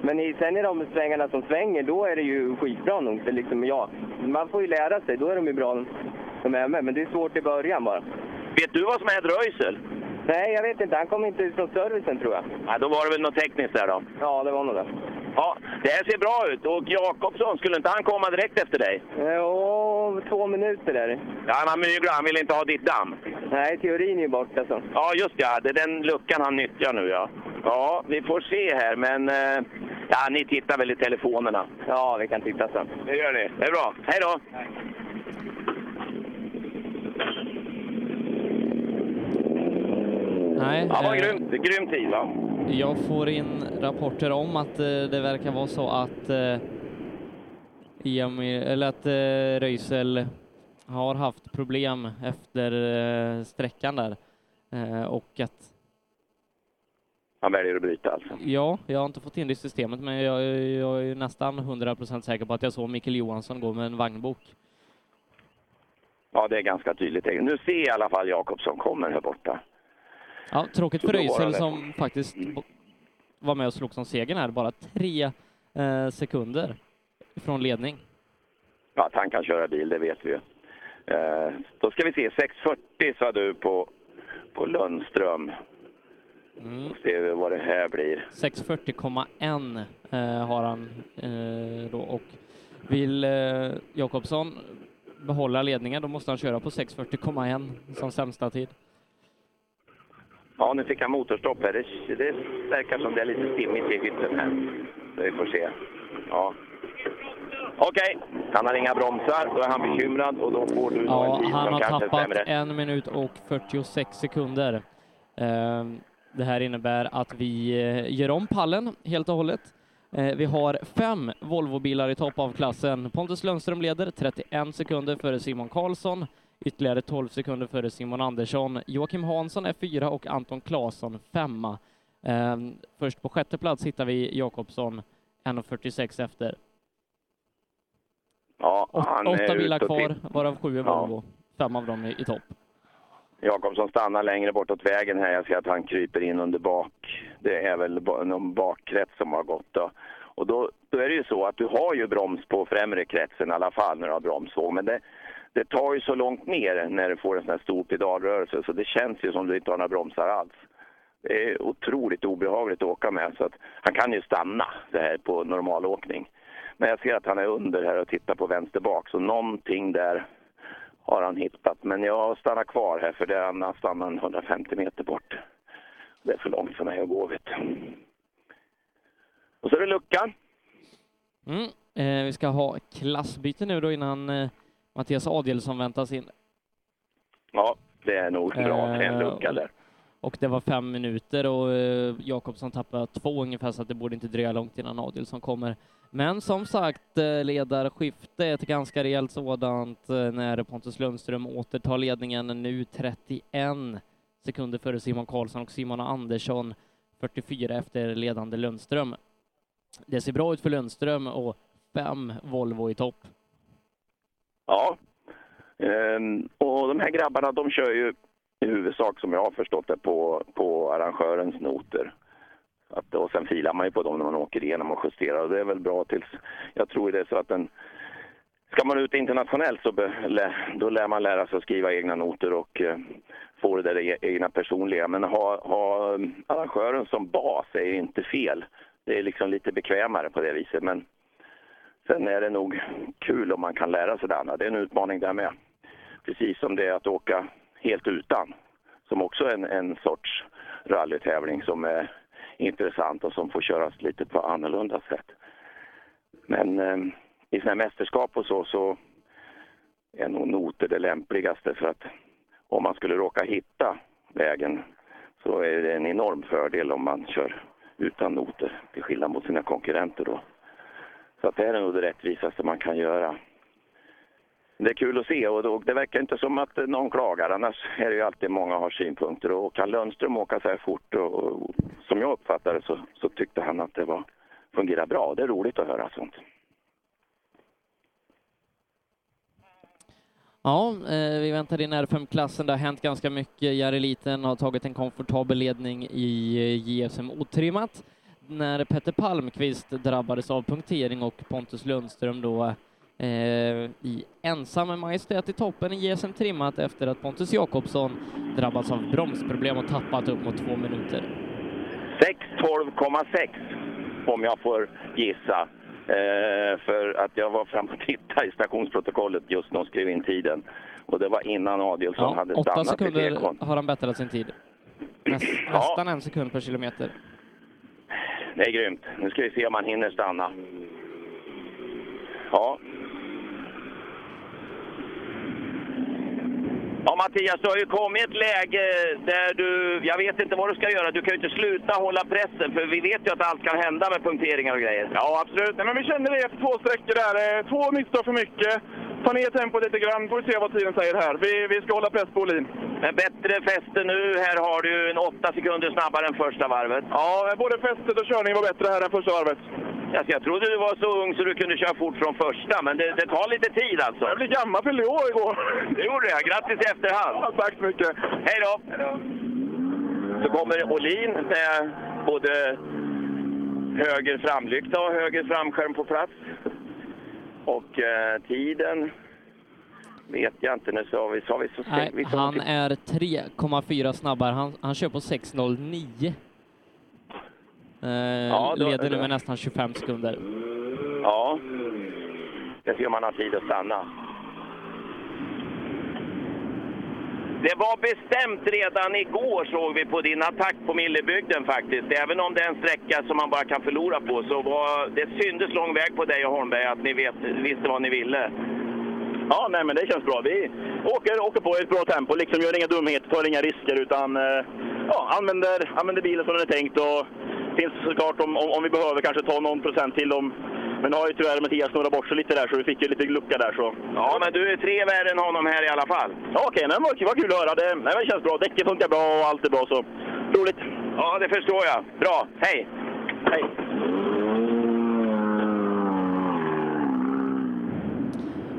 Men i, sen i de svängarna som svänger, då är det ju skitbra noter. Liksom, ja, man får ju lära sig, då är de ju bra de är med. Men det är svårt i början bara. Vet du vad som är ett röjsel? Nej, jag vet inte. Han kom inte ut från servicen tror jag. Ja, då var det väl något tekniskt där då. Ja, det var nog det. Ja, det här ser bra ut. Och Jakobsson, skulle inte han komma direkt efter dig? Ja, två minuter är det. Ja, han har myglat. Han vill inte ha ditt damm. Nej, teorin är ju borta så. Ja, just ja. Det är den luckan han nyttjar nu ja. Ja, vi får se här men... eh, Ja, ni tittar väl i telefonerna? Ja, vi kan titta sen. Det gör ni. Det är bra. Hej då! Nej. Ja, eh, grymt. Grym tid va? Jag får in rapporter om att eh, det verkar vara så att eh, eller att eh, Röisel har haft problem efter eh, sträckan där eh, och att Han väljer att bryta alltså. Ja, jag har inte fått in det i systemet, men jag, jag är nästan 100% säker på att jag såg Mikael Johansson gå med en vagnbok. Ja, det är ganska tydligt. Nu ser jag i alla fall Jakobsson kommer här borta. Ja, tråkigt för Så Röisel som faktiskt var med och slog som segern här, bara tre eh, sekunder från ledning. Ja, att han kan köra bil, det vet vi ju. Eh, då ska vi se, 6.40 sa du på, på Lundström. Mm. Ser vi vad det här blir. 640,1 eh, har han eh, då och vill eh, Jakobsson behålla ledningen då måste han köra på 640,1 som sämsta tid. Ja, nu fick han motorstopp här. Det, det verkar som det är lite stimmigt i hytten här. Så vi får se. Ja. Okej, han har inga bromsar. Då är han bekymrad och då får du Ja, en tid han som har tappat sämre. en minut och 46 sekunder. Eh, Det här innebär att vi eh, gör om pallen helt och hållet. Eh, Vi har fem Volvobilar i topp av klassen. Pontus Lundström leder 31 sekunder före Simon Karlsson, ytterligare 12 sekunder före Simon Andersson. Joakim Hansson är fyra och Anton Claesson femma. Eh, Först på sjätte plats hittar vi Jakobsson 1.46 efter. Ja, han är Åtta bilar kvar, varav sju är Ja. Volvo. Fem av dem är i topp. Jakobsson stannar längre bortåt vägen här. Jag ser att han kryper in under bak. Det är väl någon bakkrets som har gått då. Och då, då är det ju så att du har ju broms på främre kretsen i alla fall när du har bromsvåg. Men det, det tar ju så långt ner när du får en sån här stor pedalrörelse så det känns ju som du inte har några bromsar alls. Det är otroligt obehagligt att åka med så att han kan ju stanna det här på normalåkning. Men jag ser att han är under här och tittar på vänster bak så någonting där har han hittat. Men jag stannar kvar här för det är han stannar 150 meter bort. Det är för långt för mig att gå vet. Och så är det luckan. Mm. Eh, vi ska ha klassbyte nu då innan eh, Mattias Adielsson väntas in. Ja, det är nog bra med en Eh, lucka där. Och det var fem minuter och eh, Jakobsson tappade två ungefär så att det borde inte dröja långt innan Adielsson kommer. Men som sagt, eh, ledarskifte, ett ganska rejält sådant när Pontus Lundström återtar ledningen nu 31 sekunder före Simon Karlsson och Simon Andersson 44 efter ledande Lundström. Det ser bra ut för Lundström och fem Volvo i topp. Ja. Ehm, och de här grabbarna de kör ju i huvudsak som jag har förstått det på, på arrangörens noter. Att, och sen filar man ju på dem när man åker igenom och justerar och det är väl bra tills... Jag tror det är så att den... Ska man ut internationellt så be, lä, då lär man lära sig att skriva egna noter och eh, få det där e-, egna personliga. Men ha, ha arrangören som bas är inte fel. Det är liksom lite bekvämare på det viset. Men sen är det nog kul om man kan lära sig det andra. Det är en utmaning där med. Precis som det är att åka helt utan. Som också är en, en sorts rallytävling som är intressant och som får köras lite på annorlunda sätt. Men eh, i sådana här mästerskap och så, så är nog noter det lämpligaste för att om man skulle råka hitta vägen så är det en enorm fördel om man kör utan noter till skillnad mot sina konkurrenter då. Så att det här är nog det rättvisaste man kan göra. Det är kul att se och då- det verkar inte som att någon klagar. Annars är det ju alltid många har synpunkter. Och kan Lundström åka så här fort och, och som jag uppfattade så, så tyckte han att det var, fungerar bra. Det är roligt att höra sånt. Ja, eh, vi väntar in R5-klassen. Det har hänt ganska mycket. Jari Liten har tagit en komfortabel ledning i eh, JSM otrimmat när Petter Palmqvist drabbades av punktering och Pontus Lundström då eh, i ensam majestät i toppen i JSM trimmat efter att Pontus Jakobsson drabbats av bromsproblem och tappat upp mot två minuter. 6.12,6 om jag får gissa. Eh, för att jag var fram och tittade i stationsprotokollet just när de skrev in tiden. Och det var innan Adielsson Ja, hade åtta stannat i sekunder tekon. har han bättrat sin tid. Näs, nästan en sekund per kilometer. Det är grymt. Nu ska vi se om han hinner stanna. Ja. Ja, Mattias, du har ju kommit i ett läge där du... Jag vet inte vad du ska göra. Du kan ju inte sluta hålla pressen, för vi vet ju att allt kan hända med punkteringar och grejer. Ja, absolut. Nej, men vi kände det efter två sträckor där. Eh, två misstag för mycket. Ta ner tempot lite grann, får vi se vad tiden säger här. Vi, vi ska hålla press på Olin. Men bättre fäste nu. Här har du en åtta sekunder snabbare än första varvet. Ja, både fästet och körningen var bättre här än första varvet. Alltså, jag trodde du var så ung så du kunde köra fort från första, men det, det tar lite tid alltså. Jag blev gammal, fyllde år igår. Det gjorde jag. Grattis i efterhand. Ja, tack så mycket. Hej då! Så kommer Olin med både höger framlykta och höger framskärm på plats. Och eh, tiden vet jag inte. Nu sa vi, sa vi så Nej, vi han är 3,4 snabbare. Han, han kör på 6.09. Eh, Ja, då- leder nu med nästan 25 sekunder. Ja, det ser man har tid att stanna. Det var bestämt redan igår såg vi på din attack på Millebygden faktiskt. Även om det är en sträcka som man bara kan förlora på så var det syndes lång väg på dig och Holmberg att ni vet, visste vad ni ville. Ja, nej, men det känns bra. Vi åker, åker på i ett bra tempo, liksom gör inga dumheter, tar inga risker utan eh, ja, använder, använder bilen som den är tänkt. Och finns såklart om, om, om vi behöver kanske ta någon procent till om men nu har ju tyvärr Mattias snurrat bort sig lite där så vi fick ju lite lucka där så. Ja, men du är tre värre än honom här i alla fall. Ja, okej, men vad vad kul att höra. Det, nej, det känns bra. Däcket funkar bra och allt är bra så roligt. Ja, det förstår jag. Bra, hej! Hej!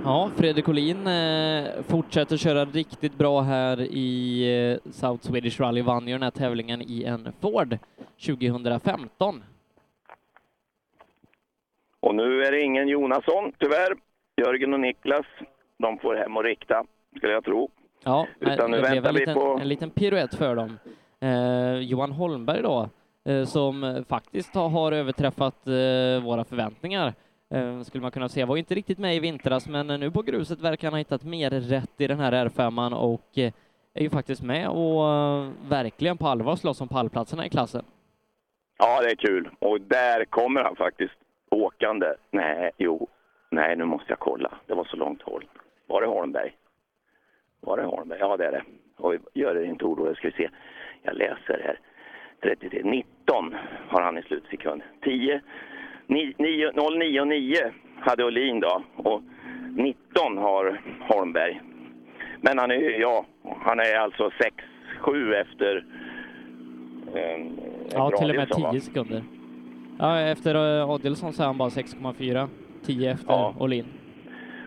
Ja, Fredrik Olin eh, fortsätter köra riktigt bra här i eh, South Swedish Rally. Vann ju den här tävlingen i en Ford 2015. Och nu är det ingen Jonasson, tyvärr. Jörgen och Niklas, de får hem och rikta, skulle jag tro. Ja, Utan nu det blev en vi liten, på- en liten piruett för dem. Eh, Johan Holmberg då, eh, som faktiskt har, har överträffat eh, våra förväntningar. Eh, skulle man kunna säga. Var inte riktigt med i vintras, men nu på gruset verkar han ha hittat mer rätt i den här R5 och eh, är ju faktiskt med och eh, verkligen på allvar slåss om pallplatserna i klassen. Ja, det är kul. Och där kommer han faktiskt åkande. Nej, jo. Nej, nu måste jag kolla. Det var så långt håll. Var det Holmberg? Var det Holmberg? Ja, det är det. Oj, gör det inte orolig. Ska vi se. Jag läser här. 33. 19 har han i slutsekund. 10. 9, 09 9 hade Olin då. Och 19 har Holmberg. Men han är ju, ja, han är alltså 6-7 efter eh, Ja, till och med Adielsson, va? 10 sekunder. Ja, efter eh, Adielsson så är han bara 6,4. 10 efter Ja. Olin.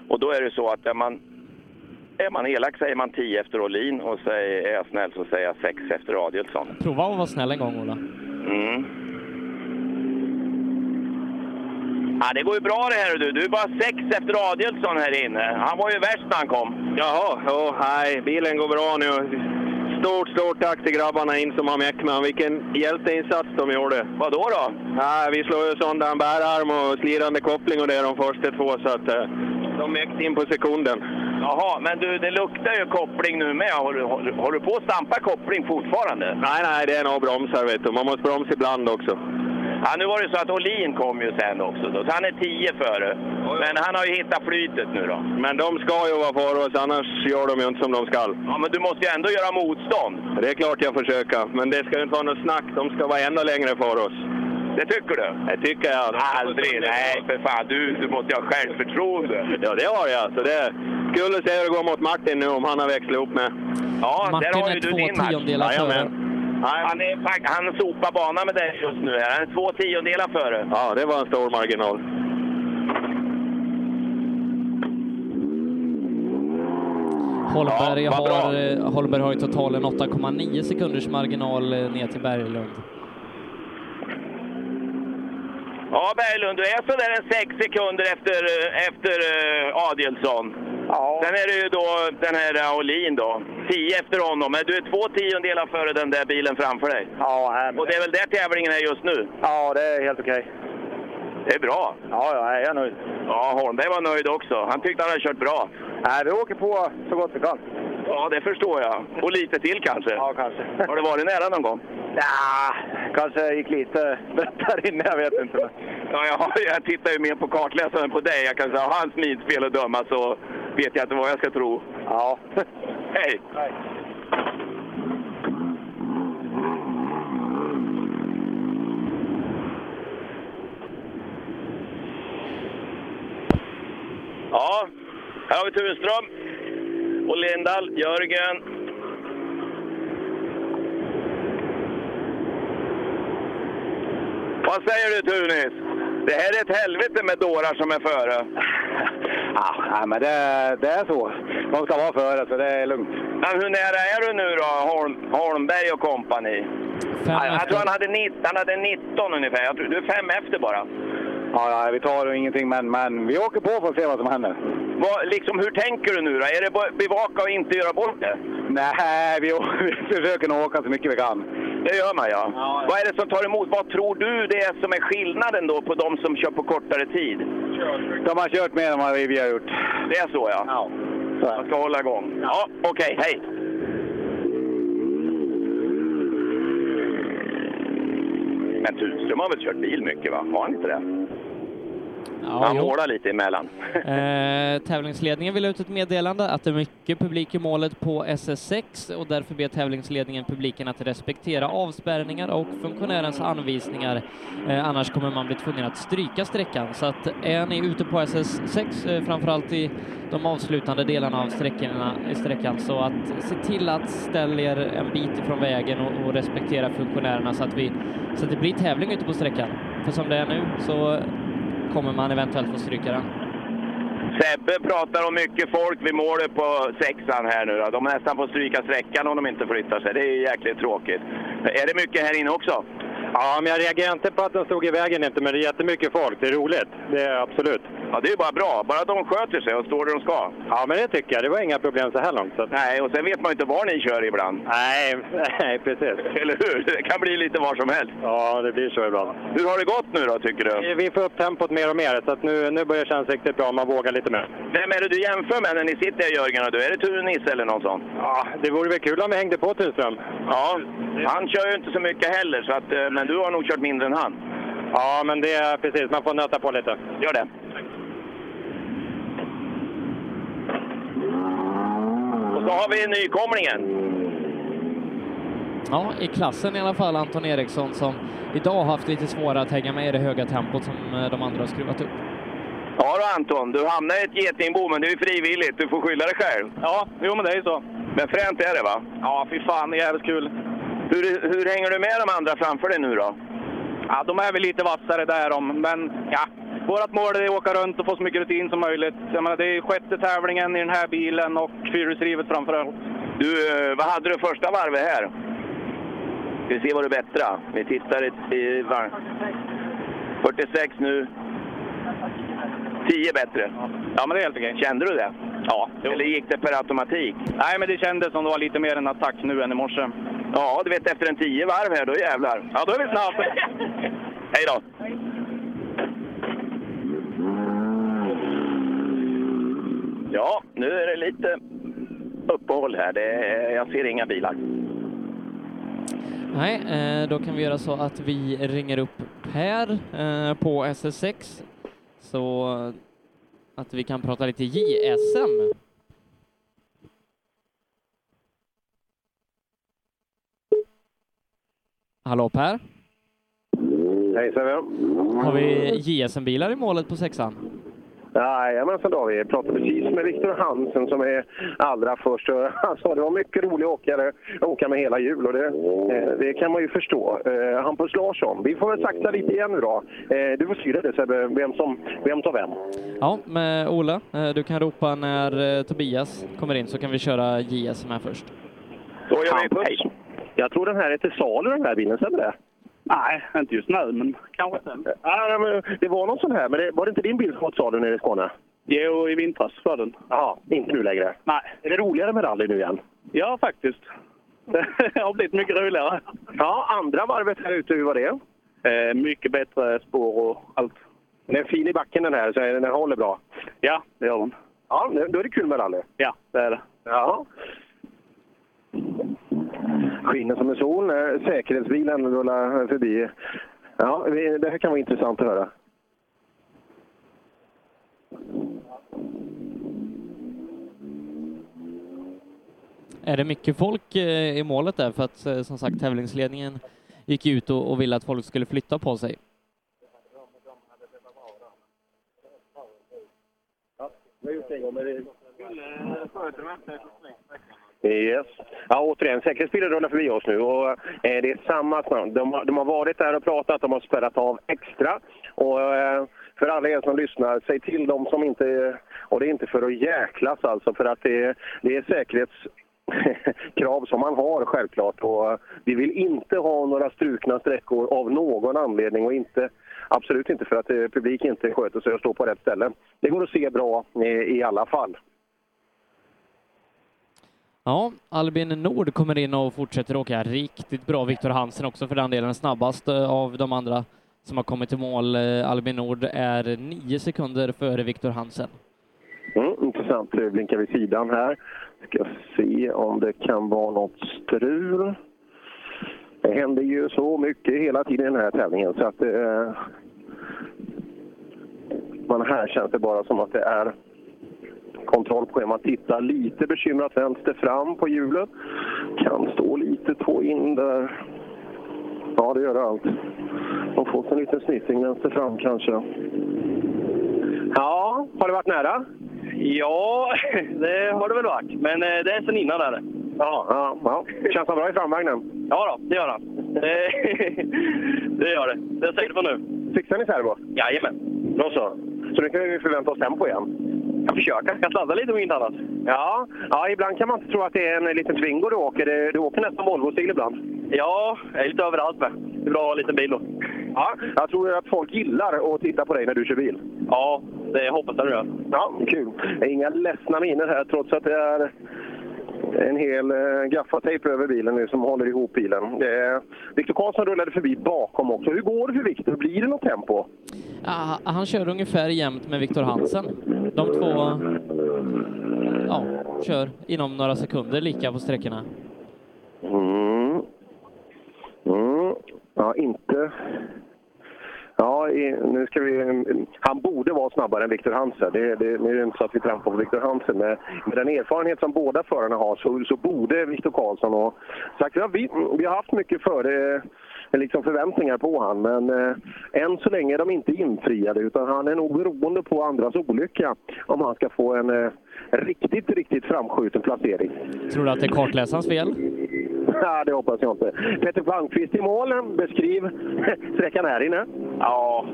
Och då är det så att är man, är man elak säger man 10 efter Olin och så är jag snäll så säger jag 6 efter Adielsson. Prova att vara snäll en gång, Ola. Mm. Ja, det går ju bra det här du. Du är bara 6 efter Adielsson här inne. Han var ju värst när han kom. Jaha, ja, nej, bilen går bra nu. Stort, stort tack till grabbarna in som har mäckt med. Vilken hjälteinsats de gjorde. Vad då? då? Nej, vi slår ju sönder bärarm och slirande koppling och det de första två, så att eh, de mäckte in på sekunden. Jaha, men du, det luktar ju koppling nu med. Har du, har, du- har du på att stampa koppling fortfarande? Nej, nej, det är nog bromsar vet du. Man måste bromsa ibland också. Ja, nu var det så att Olin kom ju sen också, då, så han är 10 före. Men han har ju hittat flytet nu då. Men de ska ju vara före oss, annars gör de ju inte som de ska. Ja, men du måste ju ändå göra motstånd. Det är klart jag försöker, men det ska ju inte vara något snack. De ska vara ännu längre före oss. Det tycker du? Det tycker jag. Aldrig! Nej, för fan. Du, du måste ju ha självförtroende. Ja, det har jag. Så det skulle se hur det går mot Martin nu om han har växlat upp med. Ja, Martin där har är ju du din match. tiondelar före. Han, är, han sopar bana med dig just nu. Han är två tiondelar före. Ja, det var en stor marginal. Holmberg, Ja, har, eh, Holmberg har i totalen 8,9 sekunders marginal eh, ner till Berglund. Ja, Berglund, du är sådär en sex sekunder efter, eh, efter uh, Adielsson. Sen är det ju då den här Olin då. Tio efter honom, men du är två tiondelar före den där bilen framför dig. Ja, Och det är väl där tävlingen är just nu? Ja, det är helt okej. Det är bra. Ja, ja, jag är nöjd. Ja, Holmberg var nöjd också. Han tyckte han hade kört bra. Nej, vi åker på så gott vi kan. Ja, det förstår jag. Och lite till kanske? Ja, kanske. Har det varit nära någon gång? Ja, kanske gick lite där inne, jag vet inte. Ja, jag, jag tittar ju mer på kartläsaren på dig. Jag kan säga, har han smidspel att döma så vet jag inte vad jag ska tro. Ja. Hej! [laughs] Hej. Ja, här har vi Tunström och Lindahl, Jörgen. Vad säger du Tunis? Det här är ett helvete med dårar som är före. Ja, men det, det är så. De ska vara före, så det är lugnt. Men hur nära är du nu då, Holm, Holmberg och kompani? Ja, jag tror han hade, 19, han hade 19 ungefär. Jag tror, du är fem efter bara. Ja, ja, vi tar ingenting, men, men vi åker på för att se vad som händer. Vad, liksom, hur tänker du nu då? Är det bevaka och inte göra bort det? Nej, vi, [laughs] vi försöker nog åka så mycket vi kan. Det gör man ja. Vad är det som tar emot? Vad tror du det är som är skillnaden då på de som kör på kortare tid? De har kört mer än vad vi har gjort. Det är så ja? Ja. Jag ska hålla igång. Ja, okej. hej! Men Tunström har väl kört bil mycket va? Har han inte det? Ja, han målar lite emellan. Eh, tävlingsledningen vill ut ett meddelande att det är mycket publik i målet på SS6 och därför ber tävlingsledningen publiken att respektera avspärrningar och funktionärens anvisningar. Eh, annars kommer man bli tvungen att stryka sträckan. Så att är ni ute på SS6, eh, framförallt i de avslutande delarna av sträckorna, i sträckan, så att se till att ställa er en bit ifrån vägen och, och respektera funktionärerna så att, vi, så att det blir tävling ute på sträckan. För som det är nu så kommer man eventuellt få stryka den. Sebbe pratar om mycket folk vid målet på sexan här nu då. De nästan fått stryka sträckan om de inte flyttar sig. Det är jäkligt tråkigt. Är det mycket här inne också? Ja, men jag reagerar inte på att den stod i vägen inte, men det är jättemycket folk. Det är roligt. Det är absolut. Ja, det är bara bra. Bara de sköter sig och står där de ska. Ja, men det tycker jag. Det var inga problem så här långt. Så. Nej, och sen vet man ju inte var ni kör ibland. Nej, [laughs] nej, precis. Eller hur? Det kan bli lite var som helst. Ja, det blir så ibland. Hur har det gått nu då, tycker du? Vi får upp tempot mer och mer, så att nu, nu börjar det kännas riktigt bra. Man vågar lite mer. Vem är det du jämför med när ni sitter här, Jörgen och du? Är det Tunis eller någon sån? Ja, det vore väl kul om vi hängde på Tunström. Ja, han kör ju inte så mycket heller, så att, eh, men du har nog kört mindre än han. Ja, men det är precis. Man får nöta på lite. Gör det. Och så har vi nykomlingen. Ja, i klassen i alla fall Anton Eriksson som idag har haft lite svårare att hänga med i det höga tempot som eh, de andra har skruvat upp. Ja du Anton, du hamnar i ett getingbo, men det är ju frivilligt. Du får skylla dig själv. Ja, jo men det är ju så. Men fränt är det va? Ja, fy fan, det är jävligt kul. Hur, hur hänger du med de andra framför dig nu då? Ja, de är väl lite vassare där om, men ja. Vårt mål är att åka runt och få så mycket rutin som möjligt. Jag menar, det är sjätte tävlingen i den här bilen och fyrhjulsdrivet framför allt. Du, eh, vad hade du första varvet här? Ska vi se vad du bättra. Vi tittar i varv. 46 nu. 10 bättre. Ja, men det är helt okej. Kände du det? Ja. Eller gick det per automatik? Nej, men det kändes som det var lite mer en attack nu än i morse. Ja, du vet efter en 10 varv här, då jävlar. Ja, då är vi snabbt. [laughs] Hej då! Ja, nu är det lite uppehåll här. Det är, jag ser inga bilar. Nej, eh, då kan vi göra så att vi ringer upp Per eh, på SS6 så att vi kan prata lite JSM. Hallå Per? Hej Sebbe. Har vi JSM-bilar i målet på sexan? Jajamensan då, vi pratade precis med Viktor Hansen som är allra först. Han sa det var mycket rolig åkare att åka med hela hjul och det, eh, det kan man ju förstå. Eh, Hampus Larsson, vi får väl sakta lite igen nu då. Eh, Du får styra det Sebbe, vem som vem tar vem. Ja, med Ola. Du kan ropa när Tobias kommer in så kan vi köra JSM här först. Då gör vi Hampus, jag tror den här är till salu den här bilen, stämmer det? Nej, inte just nu, men kanske sen. Ja, men det var någon sån här, men det, var det inte din bil som var till salu nere i Skåne? Jo, i vintras var den. Jaha, inte nu längre? Nej. Är det roligare med rally nu igen? Ja, faktiskt. [laughs] Det har blivit mycket roligare. Ja, andra varvet här ute, hur var det? Eh, mycket bättre spår och allt. Den är fin i backen den här, så den håller bra. Ja, det gör den. Ja, då är det kul med rally. Ja, det är det. Ja. Skiner som en sol. Eh, Säkerhetsbilen rullar förbi. Ja, vi- det här kan vara intressant att höra. Är det mycket folk eh, i målet där? För att eh, som sagt tävlingsledningen gick ut och, och ville att folk skulle flytta på sig. Yes. Ja, återigen, säkerhetsbilen rullar förbi oss nu och eh, det är samma snabbt. De, har- de har varit där och pratat, de har spärrat av extra. Och eh, för alla er som lyssnar, säg till dem som inte... Och det är inte för att jäklas alltså, för att det, det är säkerhetskrav [laughs] som man har självklart. Och eh, vi vill inte ha några strukna sträckor av någon anledning och inte Absolut inte för att eh, publiken publik inte sköter sig och står på rätt ställe. Det går att se bra i, i alla fall. Ja, Albin Nord kommer in och fortsätter åka riktigt bra. Viktor Hansen också för den delen snabbast eh, av de andra som har kommit till mål. Eh, Albin Nord är nio sekunder före Viktor Hansen. Mm, intressant. Blinkar vid sidan här. Ska se om det kan vara något strul. Det händer ju så mycket hela tiden i den här tävlingen så att eh, man här känns det bara som att det är kontroll på hur man tittar lite bekymrat vänster fram på hjulet. Kan stå lite två in där. Ja, det gör det allt. De får sig en liten sniffing vänster fram kanske. Ja, har det varit nära? Ja, [laughs] det har det väl varit. Men eh, det är sen innan är det. Ja, ja, ja. Känns han bra i framvagnen? Ja då, det gör han. Det, [laughs] det gör det. Det är jag säker på nu. Fixar ni servo? Jajamän. Då så. Så nu kan vi förvänta oss tempo igen? Jag försöker. Jag kan sladda lite om inte annat. Ja, ja, ibland kan man inte tro att det är en liten Twingo du åker. Du åker nästan Volvo-stil ibland. Ja, jag är lite överallt med. Det är bra att ha en liten bil då. Ja, jag tror att folk gillar att titta på dig när du kör bil. Ja, det hoppas jag du gör. Ja, kul. Inga ledsna miner här trots att det är en hel eh, gaffatejp över bilen nu som håller ihop bilen. Det Viktor Karlsson rullade förbi bakom också. Hur går det för Viktor? Blir det något tempo? Ja, han kör ungefär jämnt med Viktor Hansen. De två ja, kör inom några sekunder lika på sträckorna. Mm. Mm. Ja, inte... Ja, i, nu ska vi... Han borde vara snabbare än Viktor Hansen. Det, det, nu är det inte så att vi trampar på Viktor Hansen, men med den erfarenhet som båda förarna har så, så borde Viktor Karlsson och... Sagt, ja, vi, vi har haft mycket före, liksom förväntningar på han, men eh, än så länge är de inte infriade utan han är nog beroende på andras olycka om han ska få en eh, riktigt, riktigt framskjuten placering. Tror du att det är kartläsarens fel? Nej, det hoppas jag inte. Peter Palmqvist i mål. Beskriv sträckan här inne. Ja.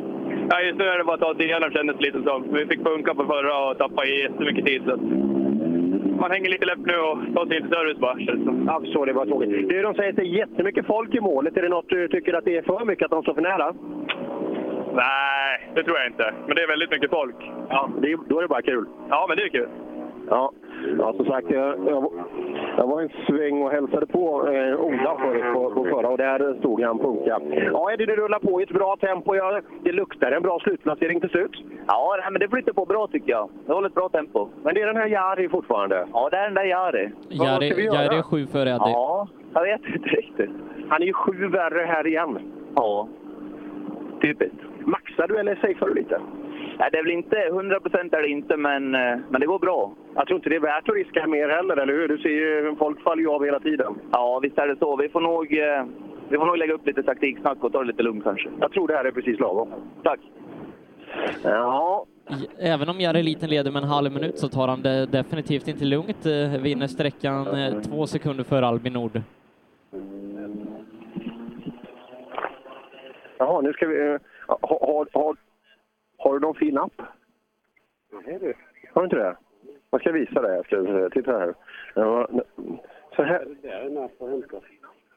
ja, just nu är det bara att ta sig igenom kändes lite som. Vi fick punka på förra och tappa i jättemycket tid. Så man hänger lite läpp nu och tar sig till service bara. Jag förstår, det var tråkigt. Du, de säger att det är jättemycket folk i målet. Är det något du tycker att det är för mycket, att de står för nära? Nej, det tror jag inte. Men det är väldigt mycket folk. Ja, det, då är det bara kul. Ja, men det är kul. Ja, ja som sagt, jag, jag, jag var en sväng och hälsade på eh, Ola förut på, på förra och där stod han punka. Ja, Eddie, du rullar på i ett bra tempo. Ja, det luktar en bra slutplacering till slut. Ja, men det flyter på bra tycker jag. Det håller ett bra tempo. Men det är den här Jari fortfarande? Ja, det är den där Jari. Jari, Jari är sju före Eddie. Ja, jag vet inte riktigt. Han är ju sju värre här igen. Ja, typiskt. Maxar du eller safear du lite? Nej, det är väl inte 100 procent är det inte, men, eh, men det går bra. Jag tror inte det är värt att riska mer heller, eller hur? Du ser ju, folk faller ju av hela tiden. Ja, visst är det så. Vi får nog, eh, vi får nog lägga upp lite taktiksnack och ta det lite lugnt kanske. Jag tror det här är precis lagom. Tack. Ja. Även om Jari liten leder med en halv minut så tar han det definitivt inte lugnt. Eh, Vinner sträckan två sekunder före Albin Nord. Jaha, nu ska vi... Har, har, har, du någon fin app? Nej, du. Har du inte det? Jag ska visa dig. Jag ska, titta här. Ja, så här. Det är en app att hämta.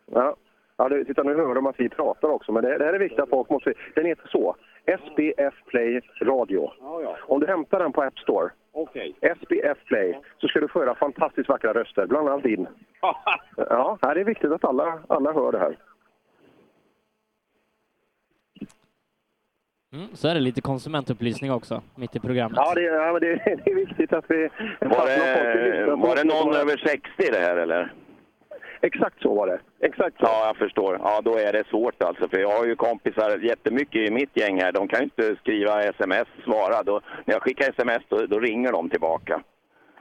Ja. Ja, du, titta, nu hör de att vi pratar också, men det, det här är viktigt att folk måste... Den heter så. SBF Play Radio. Ja, ja. Om du hämtar den på App Store, Okej. SBF Play, så ska du få höra fantastiskt vackra röster, bland annat din. [laughs] Ja, det är viktigt att alla, alla hör det här. Mm, så är det lite konsumentupplysning också, mitt i programmet. Ja, det, ja men det, det är viktigt att vi... Var det, var det någon över 60 det här eller? Exakt så var det. Exakt så. Ja, jag förstår. Ja, då är det svårt alltså. För jag har ju kompisar jättemycket i mitt gäng här. De kan ju inte skriva sms, svara. Då, när jag skickar sms då, då ringer de tillbaka.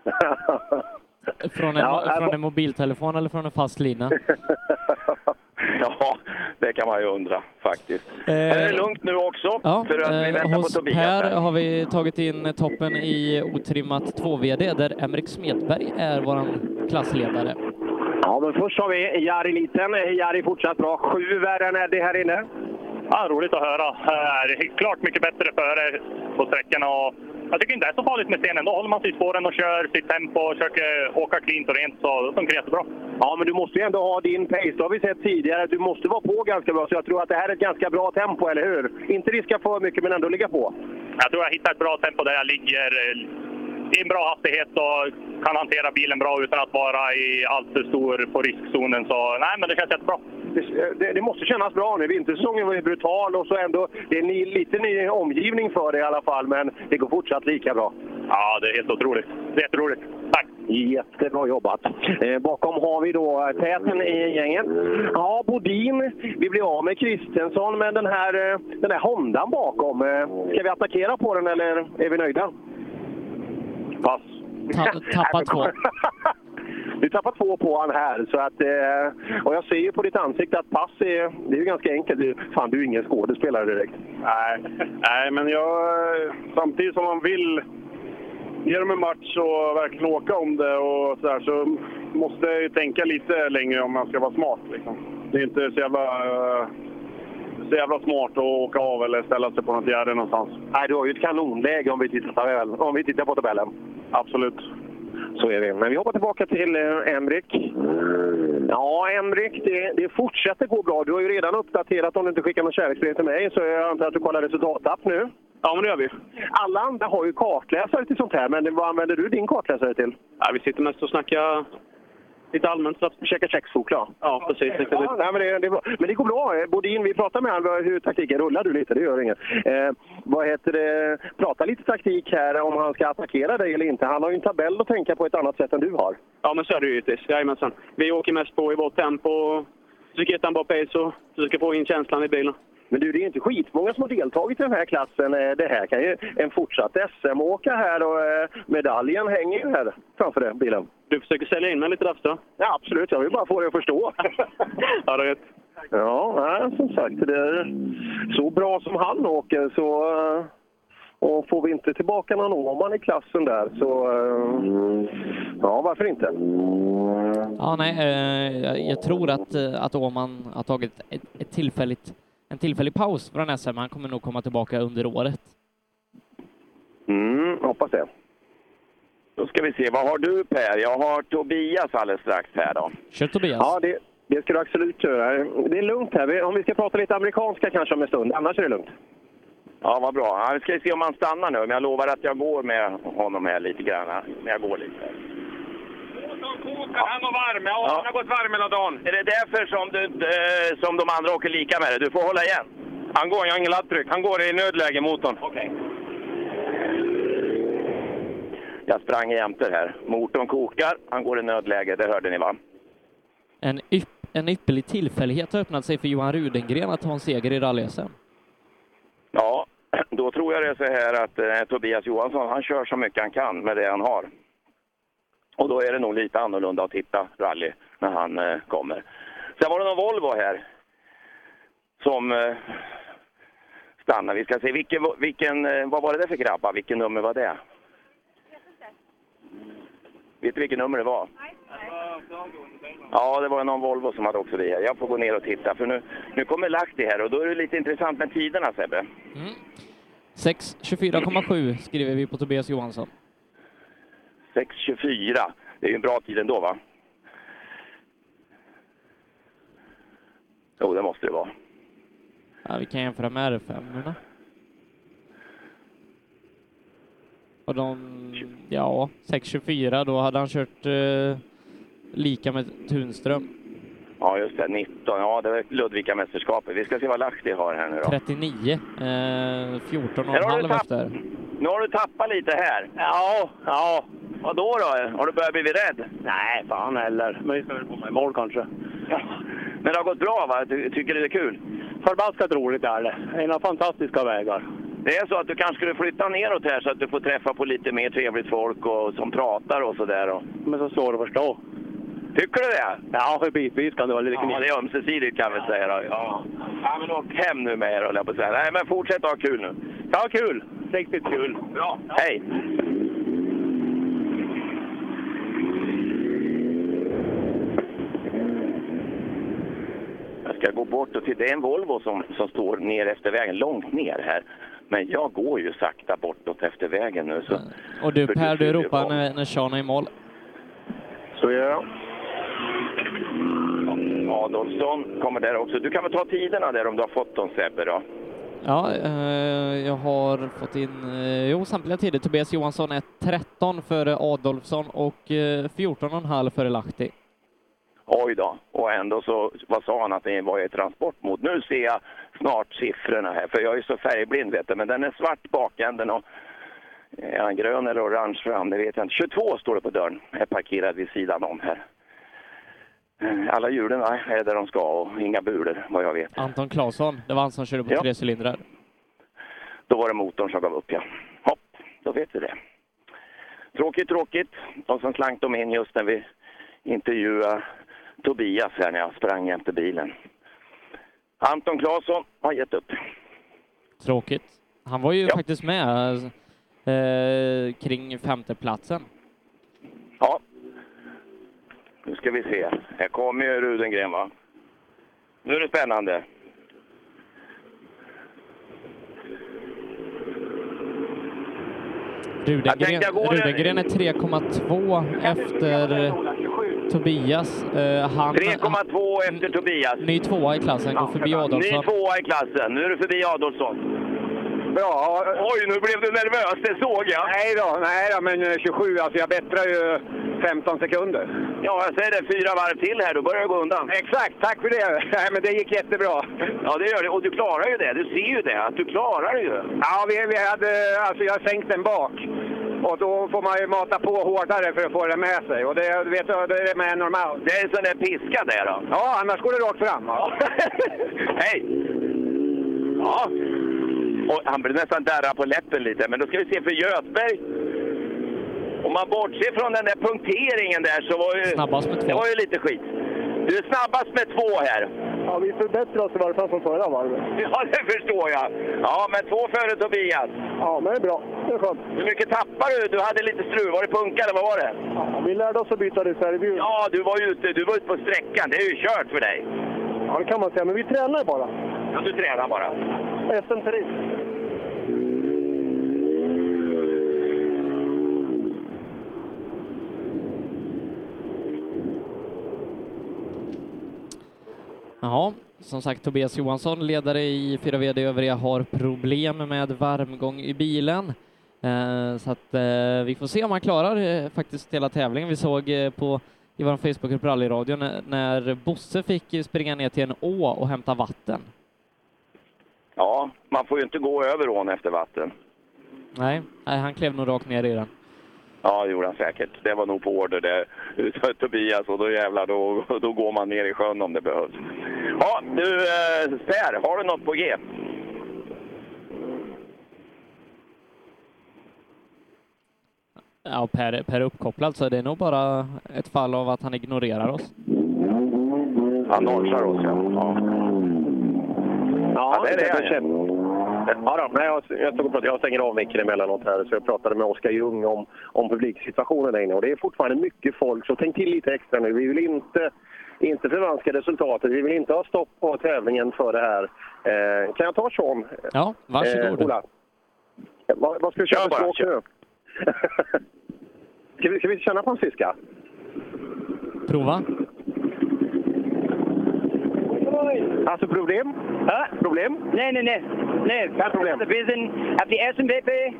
[laughs] Från en, Ja, från en mobiltelefon eller från en fast lina? [laughs] [laughs] Ja, det kan man ju undra faktiskt. Eh, är det lugnt nu också? Ja, för att vi eh, väntar på Tobias här. har vi tagit in toppen i otrimmat 2VD där Emrik Smedberg är våran klassledare. Ja, men först har vi Jari Liten. Jari fortsatt bra. Sju värre än Eddie här inne. Ja, roligt att höra. Eh, Det är klart mycket bättre före på sträckorna. Och jag tycker inte det är så farligt med stenen. Då håller man sig i spåren och kör sitt tempo och försöker åka cleant och rent så då funkar det jättebra. Ja, men du måste ju ändå ha din pace. Det har vi sett tidigare. Du måste vara på ganska bra. Så jag tror att det här är ett ganska bra tempo, eller hur? Inte riska för mycket, men ändå ligga på. Jag tror jag hittar ett bra tempo där jag ligger eh, i en bra hastighet och kan hantera bilen bra utan att vara i allt för stor på riskzonen. Så nej, men det känns jättebra. Det, det, det måste kännas bra nu. Vintersäsongen var ju brutal och så ändå... Det är en ny, lite ny omgivning för dig i alla fall, men det går fortsatt lika bra. Ja, det är helt otroligt. Det är jätteroligt. Tack! Jättebra jobbat. Eh, bakom har vi då täten i gänget. Ja, Bodin. Vi blir av med Kristensson, men den här, eh, den här Hondan bakom. eh, Ska vi attackera på den eller är vi nöjda? Pass. Ta, tappat två. [laughs] Du tappar två på han här. Så att, eh, och jag ser ju på ditt ansikte att pass är, det är ju ganska enkelt. Du, fan, du är ingen skådespelare direkt. Nej, nej men jag, samtidigt som man vill ge dem en match och verkligen åka om det och så, där, så måste jag ju tänka lite längre om man ska vara smart. Liksom. Det är inte så jävla, eh, så jävla smart att åka av eller ställa sig på något gärde någonstans. Nej, du har ju ett kanonläge om vi tittar. Om vi tittar på tabellen. Absolut. Så är det. Men vi hoppar tillbaka till eh, Emrik. Ja, Emrik, det, det fortsätter gå bra. Du har ju redan uppdaterat, om du inte skickar något kärleksbrev till mig, så jag antar att du kollar resultatapp nu. Ja, men det gör vi. Alla andra har ju kartläsare till sånt här, men vad använder du din kartläsare till? Ja, vi sitter mest och snackar lite allmänt. Så att... Käka kexchoklad? Ja, precis. Ja, nej, men, det, det, men det går bra. Eh, Bodin, vi pratar med honom hur taktiken rullar du lite, det gör inget. Eh, vad heter det? Prata lite taktik här om han ska attackera dig eller inte. Han har ju en tabell att tänka på ett annat sätt än du har. Ja, men så är det ju givetvis. Jajamensan. Vi åker mest på i vårt tempo. Försöker hitta en bra pace och försöker få in känslan i bilen. Men du, det är inte skitmånga som har deltagit i den här klassen. Eh, Det här kan ju en fortsatt SM-åka här och eh, medaljen hänger ju här framför den bilen. Du försöker sälja in mig lite där? Ja, absolut. Jag vill bara få dig att förstå. [laughs] ja, det är. Ja, som sagt. Det är så bra som han åker så... eh, Och får vi inte tillbaka någon Åman i klassen där så... Ja, varför inte? Ja, nej, jag, tror att, att Åman har tagit ett, ett tillfälligt, en tillfällig paus från SM. Han kommer nog komma tillbaka under året. Mm, hoppas det. Då ska vi se, vad har du Per? Jag har Tobias alldeles strax här då. Kör Tobias. Ja, det, det ska du absolut göra. Det är lugnt här. Om vi ska prata lite amerikanska kanske om en stund. Annars är det lugnt. Ja, vad bra. Ja, vi ska se om han stannar nu, men jag lovar att jag går med honom här lite grann. Men jag går lite. Han var varm. Ja, han har gått varm hela dagen. Är det därför som, du, eh, som de andra åker lika med dig? Du får hålla igen. Han går, jag har ingen laddtryck. Han går i nödläge, motorn. Okej. Jag sprang jämte här. Motorn kokar, han går i nödläge, det hörde ni va? En, ypp, en ypperlig tillfällighet har öppnat sig för Johan Rudengren att ta en seger i rally-SM. Ja, [clears throat] då tror jag det är så här att eh, Tobias Johansson, han kör så mycket han kan med det han har. Och då är det nog lite annorlunda att titta rally när han eh, kommer. Sen var det någon Volvo här som eh, stannade. Vi ska se, vilken, vilken, eh, vad var det där för grabbar? Vilken nummer var det? Vet du vilket nummer det var? Ja, det var någon Volvo som hade också det här. Jag får gå ner och titta för nu, nu kommer Lahti här och då är det lite intressant med tiderna Sebbe. Mm. 6.24,7 skriver vi på Tobias Johansson. 6.24. Det är ju en bra tid ändå va? Jo, det måste det vara. Ja, vi kan jämföra med R5. -orna. Och de, ja, 6.24, då hade han kört eh, lika med Tunström. Ja, just det. 19. Ja, det är Ludvika-mästerskapet. Vi ska se vad Lahti har här nu då. 39. Eh, 14 och Här en har du halv tapp- efter. Nu har du tappat lite här. Ja, ja. Vad då då? Har du börjat bli rädd? Nej, fan heller. Men vi ska väl komma i mål kanske. Men det har gått bra va? Du tycker det är kul? Förbaskat roligt är det. Ena fantastiska vägar. Det är så att du kanske skulle flytta neråt här så att du får träffa på lite mer trevligt folk och som pratar och sådär. Och... Men så svårt att förstå. Tycker du det? Ja, för bitvis kan det vara lite Ja, knivigt. det är ömsesidigt kan vi säga då. Ja. ja, men åk hem nu med er höll jag på att säga. Nej, men fortsätt ha kul nu. Ja, kul. Riktigt kul. Bra. Hej! Jag ska gå bort och titta. Det är en Volvo som, som står ner efter vägen, långt ner här. Men jag går ju sakta bortåt efter vägen nu. Så... Och du Per, du ropar när, när Sean är i mål. Så gör jag. Adolfsson kommer där också. Du kan väl ta tiderna där om du har fått dem Sebbe då? Ja, eh, jag har fått in, eh, jo, samtliga tider. Tobias Johansson är 13 före Adolfsson och eh, 14,5 före Lahti. Oj då. Och ändå så, vad sa han att det var i transportmod? Nu ser jag snart siffrorna här, för jag är så färgblind vet du, men den är svart bakänden och är han grön eller orange fram, det vet jag inte. 22 står det på dörren, är parkerad vid sidan om här. Eh, Alla hjulen är där de ska och inga bulor vad jag vet. Anton Claesson, det var han som körde på Ja. tre cylindrar. Då var det motorn som gav upp ja. Hopp, då vet vi det. Tråkigt, tråkigt. Och sen slank de in just när vi intervjuade Tobias här när jag sprang jämte bilen. Anton Claesson har gett upp. Tråkigt. Han var ju faktiskt med eh, kring femteplatsen. Nu ska vi se. Här kommer ju Rudengren va? Nu är det spännande. Rudengren. Rudengren är 3,2 efter Tobias. Eh, han, 3,2 efter Tobias. ny tvåa i klassen, går förbi Ny Adolfsson. tvåa i klassen. Nu är du förbi Adolfsson. Bra. Oj, nu blev du nervös. Det såg jag. Nej då, nej då, men eh, 27, alltså jag bättrar ju 15 sekunder. Ja, jag säger det. Fyra varv till här, då börjar det gå undan. Exakt, tack för det. [laughs] Nej, men det gick jättebra. Ja, det gör det. Och du klarar ju det. Du ser ju det, att du klarar det ju. Ja, vi, vi hade, alltså jag har sänkt den bak. Och då får man ju mata på hårdare för att få det med sig. Och det, du vet, det är med normalt. Det är en sån där piska där då. Ja, annars går det rakt fram. Ja. [laughs] Hej! Ja. Och han blev nästan darra på läppen lite, men då ska vi se för Göthberg. Om man bortser från den där punkteringen där så var ju... Snabbast med två. Det var ju lite skit. Du är snabbast med två här. Ja, vi förbättrar oss i varje fall från förra varvet. [laughs] Ja, det förstår jag. Ja, men två före Tobias. Ja, men det är bra. Det är skönt. Hur mycket tappade du? Du hade lite strul. Var det punka eller vad var det? Ja, vi lärde oss att byta reservhjul. Ja, du var ju ute, du var ute på sträckan. Det är ju kört för dig. Ja, det kan man säga. Men vi tränar bara. Ja, du tränar bara. SM-terräng. Ja, som sagt Tobias Johansson, ledare i 4 VD övriga, har problem med varmgång i bilen. Eh, så att eh, vi får se om han klarar eh, faktiskt hela tävlingen. Vi såg eh, på i vår Facebookgrupp Rallyradion när, när Bosse fick springa ner till en å och hämta vatten. Ja, man får ju inte gå över ån efter vatten. Nej, nej han klev nog rakt ner i den. Ja, det gjorde han säkert. Det var nog på order det [laughs] Tobias och då jävlar, då, då går man ner i sjön om det behövs. Ja, du eh, Per, har du något på G? Ja, per, per uppkopplad, så det är nog bara ett fall av att han ignorerar oss. Han nonchar oss, ja. ja. Ja, det är det. Ja, då, nej, jag, jag, stod och pratade, jag stänger av micken emellanåt här, så jag pratade med Oskar Ljung om, om publiksituationen där inne. Och det är fortfarande mycket folk, så tänk till lite extra nu. Vi vill inte, inte förvanska resultatet. Vi vill inte ha stopp på tävlingen för det här. Eh, kan jag ta Sean? Ja, varsågod. Eh, Ola. Vad, vad ska vi köra för stråk nu? [laughs] ska, vi, ska vi känna på en fiska? Prova. Oj! Alltså problem? Problem? Nee, nee, nee. Nee, Kein Problem. Wir sind at the SMP,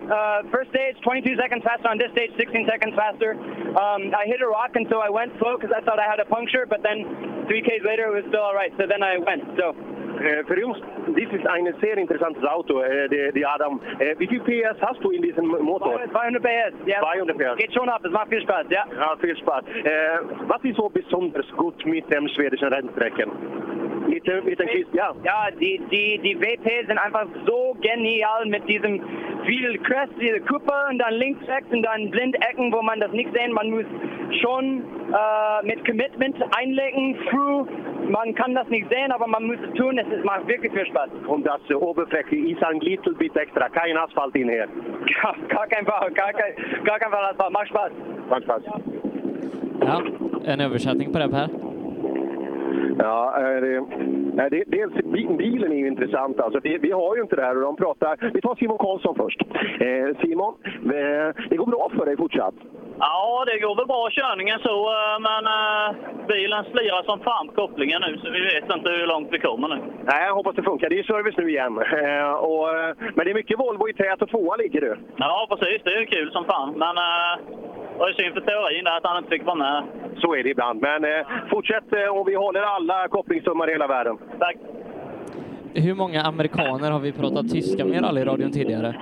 uh, first stage 22 seconds faster, on this stage 16 seconds faster. Um, I hit a rock and so I went slow because I thought I had a puncture, but then three Ks later it was still all right, so then I went. So Äh, für uns, this is ein sehr interessantes Auto, äh, die, die Adam. Äh, wie viel PS hast du in diesem Motor? 200 PS, ja. 200 PS. Geht schon ab, es macht viel Spaß, ja. Ja, viel Spaß. Äh, was ist so besonders gut mit dem schwedischen Rennstrecken? Mit, Christ ja. Ja, die, die, die WP sind einfach so genial mit diesem viel Crest, diese Kuppe und dann links, rechts und dann Blindecken, wo man das nicht sehen. Man muss schon äh, mit Commitment einlegen, through. Man kann das nicht sehen, aber man muss es tun. Es macht wirklich viel Spaß. Und das äh, Oberfläche ist ein little bit extra, kein Asphalt in hier. Gar, gar kein Fall, gar kein, gar kein Fall. Asphalt. Macht Spaß. Macht Spaß. Ja, en översättning på det Per. Ja, det, nej, det, dels bi- bilen är ju intressant. Alltså, vi, vi har ju inte det här och de pratar... Vi tar Simon Karlsson först. Eh, Simon, eh, det går bra för dig fortsatt? Ja, det går väl bra körningen så, eh, men eh, bilen slirar som fan kopplingen nu så vi vet inte hur långt vi kommer nu. Nej, jag hoppas det funkar. Det är service nu igen. Eh, och, eh, men det är mycket Volvo i tät och tvåa ligger du. Ja, precis. Det är kul som fan. Men det var ju synd för teorin där att han inte fick vara med. Så är det ibland. Men eh, fortsätt eh, och vi håller alla kopplingssummor i hela världen. Tack. Hur många amerikaner har vi pratat tyska med i rallyradion tidigare?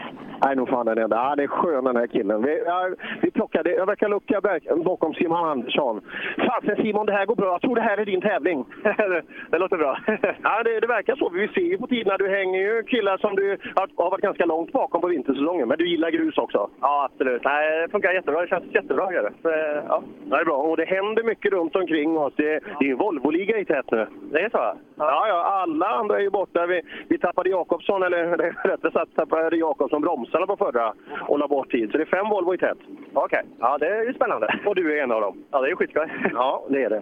Nej, nog fan den enda. Ja, det är skön den här killen. Vi, ja, vi plockade, jag verkar lucka bakom Simon Andersson. Fasen Simon, det här går bra. Jag tror det här är din tävling. [laughs] det låter bra. [laughs] ja, det, det verkar så. Vi ser ju på tiderna. Du hänger ju killar som du har, varit ganska långt bakom på vintersäsongen. Men du gillar grus också. Ja, absolut. Nej, det funkar jättebra. Det känns jättebra. Det. Så, ja. Det är bra. Och det händer mycket runt omkring oss. Det, det är ju Volvo-liga i tät nu. Det är så? Ja. Ja, alla andra är ju borta. Vi, vi tappade Jakobsson, eller [laughs] rättare sagt tappade Jakobsson bromsarna på förra och la bort tid. Så det är fem Volvo i tät. Okej. Ja, det är ju spännande. Och du är en av dem. Ja, det är skitskoj. Ja, det är det.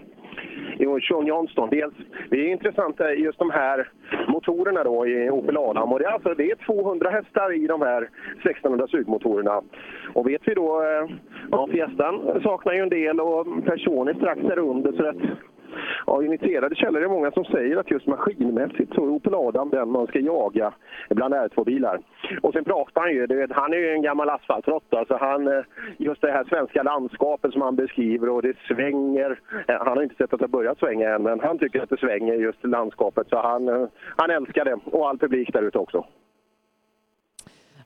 Jo, Sean Johnston, dels, det är intressant eh, just de här motorerna då i Opel Adam. Och det, är alltså, det är 200 hästar i de här 1600 sugmotorerna. Och vet vi då, eh, ja, Fiestan saknar ju en del och Persson är strax där under. Så att, Ja, initierade källor är många som säger att just maskinmässigt så är Opel Adam den man ska jaga bland R2-bilar. Och sen pratar han ju, vet, han är ju en gammal asfaltråtta, så han, eh, just det här svenska landskapet som han beskriver och det svänger. Eh, han har inte sett att det har börjat svänga än, men han tycker att det svänger just landskapet, så han, eh, han älskar det. Och all publik där ute också.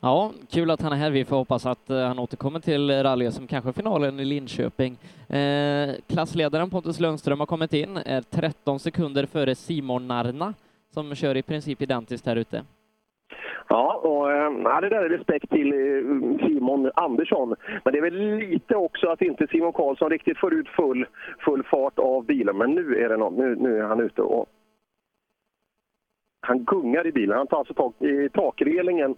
Ja, kul att han är här. Vi får hoppas att eh, han återkommer till rally som kanske finalen i Linköping. Eh, klassledaren Pontus Lundström har kommit in, eh, är 13 sekunder före Simon Narna som kör i princip identiskt här ute. Ja, och eh, ja, det där är respekt till Simon Andersson. Men det är väl lite också att inte Simon Karlsson riktigt får ut full, full fart av bilen. Men nu är, det någon, nu, nu är han ute och han gungar i bilen. Han tar alltså tag i takrelingen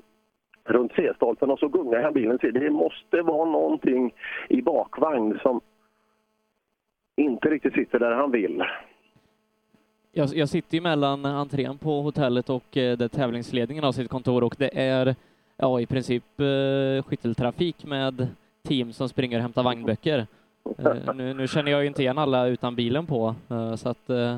runt C-stolpen och så gungar han bilen. Det måste vara någonting i bakvagn som inte riktigt sitter där han vill. Jag, jag sitter ju mellan entrén på hotellet och eh, där tävlingsledningen har sitt kontor och det är ja, i princip eh, skytteltrafik med team som springer och hämtar vagnböcker. Eh, nu, nu känner jag ju inte igen alla utan bilen på, eh, så att eh, [laughs]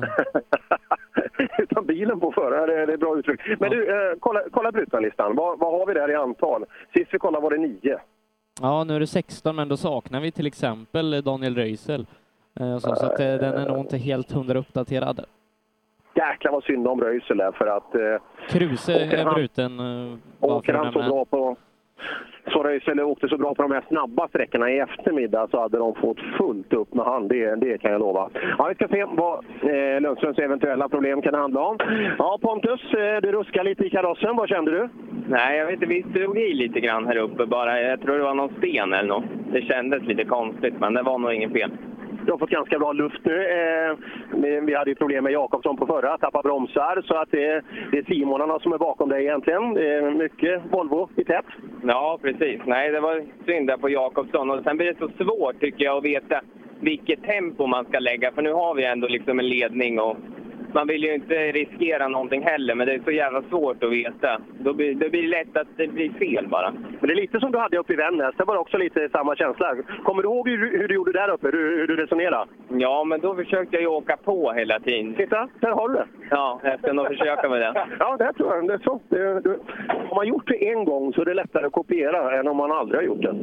[laughs] Utan bilen på förra, det, det är bra uttryck. Men du, eh, kolla, kolla Brutanlistan. Vad, vad har vi där i antal? Sist vi kollade var det nio. ja, nu är det 16, men då saknar vi till exempel Daniel Röisel. Eh, så, så att eh, den är nog inte helt hundra uppdaterad. Jäklar vad synd om Röisel där för att... Eh, Kruse är bruten. eh, åker han så bra på... Så Röisel åkte så bra på de här snabba sträckorna i eftermiddag så hade de fått fullt upp med han. Det, det kan jag lova. Ja, vi ska se vad eh, Lundströms eventuella problem kan handla om. Ja, Pontus, eh, du ruskar lite i karossen. Vad kände du? Nej, jag vet inte. Vi drog i lite grann här uppe bara. Jag tror det var någon sten eller något. Det kändes lite konstigt, men det var nog inget fel. Du har fått ganska bra luft nu. Eh, vi hade ju problem med Jakobsson på förra, tappa bromsar. Så att det, det är Simonarna som är bakom dig egentligen. Eh, mycket Volvo i tätt. Ja, precis. Nej, det var synd där på Jakobsson. Och sen blir det så svårt tycker jag att veta vilket tempo man ska lägga. För nu har vi ändå liksom en ledning och man vill ju inte riskera någonting heller, men det är så jävla svårt att veta. Då blir, då blir det lätt att det blir fel bara. Men det är lite som du hade uppe i Vännäs. Det var också lite samma känsla. Kommer du ihåg hur, hur du gjorde där uppe? Hur, hur du resonerade? Ja, men då försökte jag ju åka på hela tiden. Titta, där har du det. Ja, jag ska nog försöka med det. [laughs] Ja, det tror jag. Det är så. Det, det, om man gjort det en gång så är det lättare att kopiera än om man aldrig har gjort det.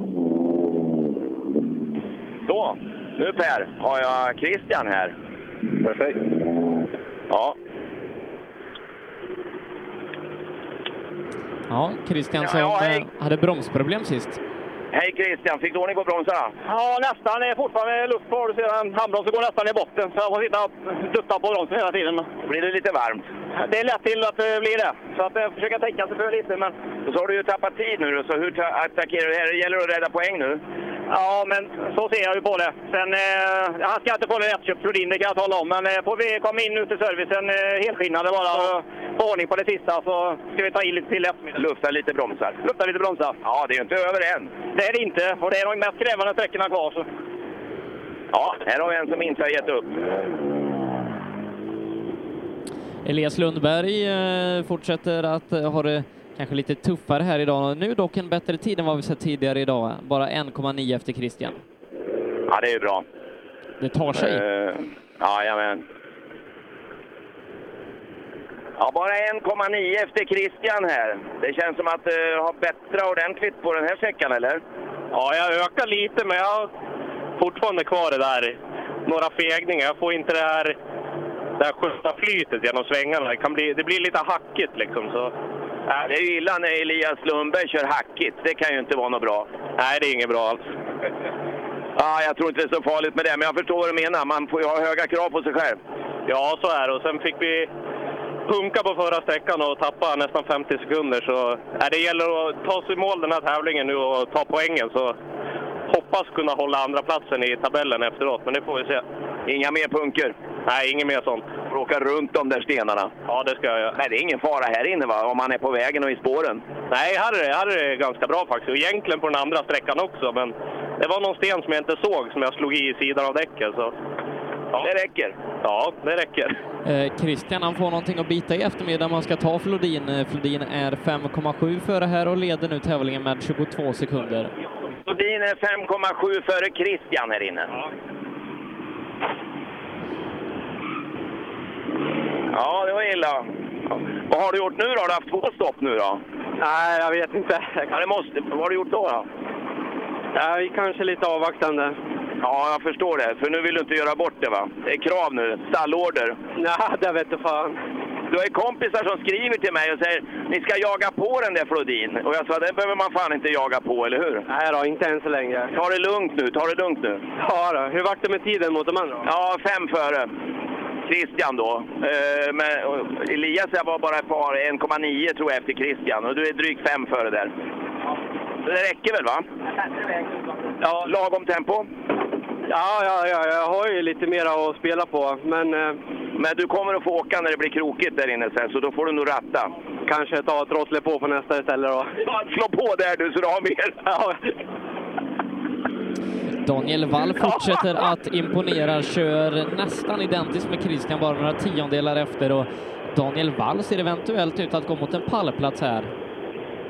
Så, nu Per, har jag Christian här. Perfekt. Ja, Ja, Christian Ja, som ja, eh, hade bromsproblem sist. hej Christian, fick du ordning på bromsarna? Ja, nästan. Det är fortfarande luft kvar. Du ser en handbromsen går nästan i botten. Så jag får sitta och dutta på bromsen hela tiden. Blir det lite varmt? Det är lätt till att det blir det. Så att jag försöker tänka sig för lite. Men... Och så har du ju tappat tid nu så hur ta- attackerar du det här? Det gäller att rädda poäng nu. Ja, men så ser jag ju på det. Sen, eh, han ska inte få en lättköpt Flodin, det kan jag tala om. Men eh, får vi komma in nu till servicen eh, helskinnade bara och få ordning på det sista så ska vi ta in lite till i eftermiddag. Lufta lite bromsar. Lufta lite bromsar. Ja, det är ju inte över än. Det är det inte. Och det är de mest krävande sträckorna kvar. Så. Ja, här har vi en som inte har gett upp. Elias Lundberg eh, fortsätter att eh, ha det kanske lite tuffare här idag. Nu dock en bättre tid än vad vi sett tidigare idag. Bara 1,9 efter Christian. Ja, det är bra. Det tar sig. Uh, jajamän. Ja, bara 1,9 efter Christian här. Det känns som att uh, har bättre ordentligt på den här sträckan, eller? Ja, jag ökar lite, men jag har fortfarande kvar det där. Några fegningar. Jag får inte det här, det här schyssta flytet genom svängarna. Det, kan bli, det blir lite hackigt liksom. Så. Ja, det är illa när Elias Lundberg kör hackigt. Det kan ju inte vara något bra. Nej, det är inget bra alls. Ja, jag tror inte det är så farligt med det, men jag förstår vad du menar. Man får ju ha höga krav på sig själv. Ja, så är det. Och sen fick vi punka på förra sträckan och tappa nästan 50 sekunder. Så ja, det gäller att ta sig i mål den här tävlingen nu och ta poängen. Så hoppas kunna hålla andra platsen i tabellen efteråt, men det får vi se. Inga mer punker? Nej, inget mer sånt. Får åka runt de där stenarna? Ja, det ska jag göra. Nej, det är ingen fara här inne va? Om man är på vägen och i spåren? Nej, här är, det, här är det ganska bra faktiskt. Och egentligen på den andra sträckan också, men det var någon sten som jag inte såg som jag slog i i sidan av däcket. Så... Ja. Det räcker? Ja, det räcker. Eh, Christian han får någonting att bita i eftermiddag. Man ska ta Flodin. Eh, Flodin är 5,7 före här och leder nu tävlingen med 22 sekunder. Flodin är 5,7 före Christian här inne. Ja. Ja, det var illa. Vad har du gjort nu då? Har du haft två stopp nu då? Nej, jag vet inte. Ja, det måste... Vad har du gjort då? då? Ja, vi kanske är lite avvaktande. Ja, jag förstår det. För nu vill du inte göra bort det va? Det är krav nu. Stallorder. Nej, det vet du fan. Du har ju kompisar som skriver till mig och säger ni ska jaga på den där Flodin. Och jag sa det behöver man fan inte jaga på, eller hur? Nej då, inte än så länge. Ta det lugnt nu, ta det lugnt nu. Ja då. Hur vart det med tiden mot de andra? Ja, fem före. Christian då. Eh, men, och Elias var bara ett par, 1,9 tror jag efter Christian. Och du är drygt fem före där. Det räcker väl va? Ja. Lagom tempo? Ja, ja, ja, jag har ju lite mer att spela på, men... Eh, men du kommer att få åka när det blir krokigt där inne sen, så då får du nog ratta. Kanske ta och trossla på på nästa istället då. Ja, slå på där du så du har mer! Ja. Daniel Wall fortsätter att imponera, kör nästan identiskt med Christian, bara några tiondelar efter och Daniel Wall ser eventuellt ut att gå mot en pallplats här.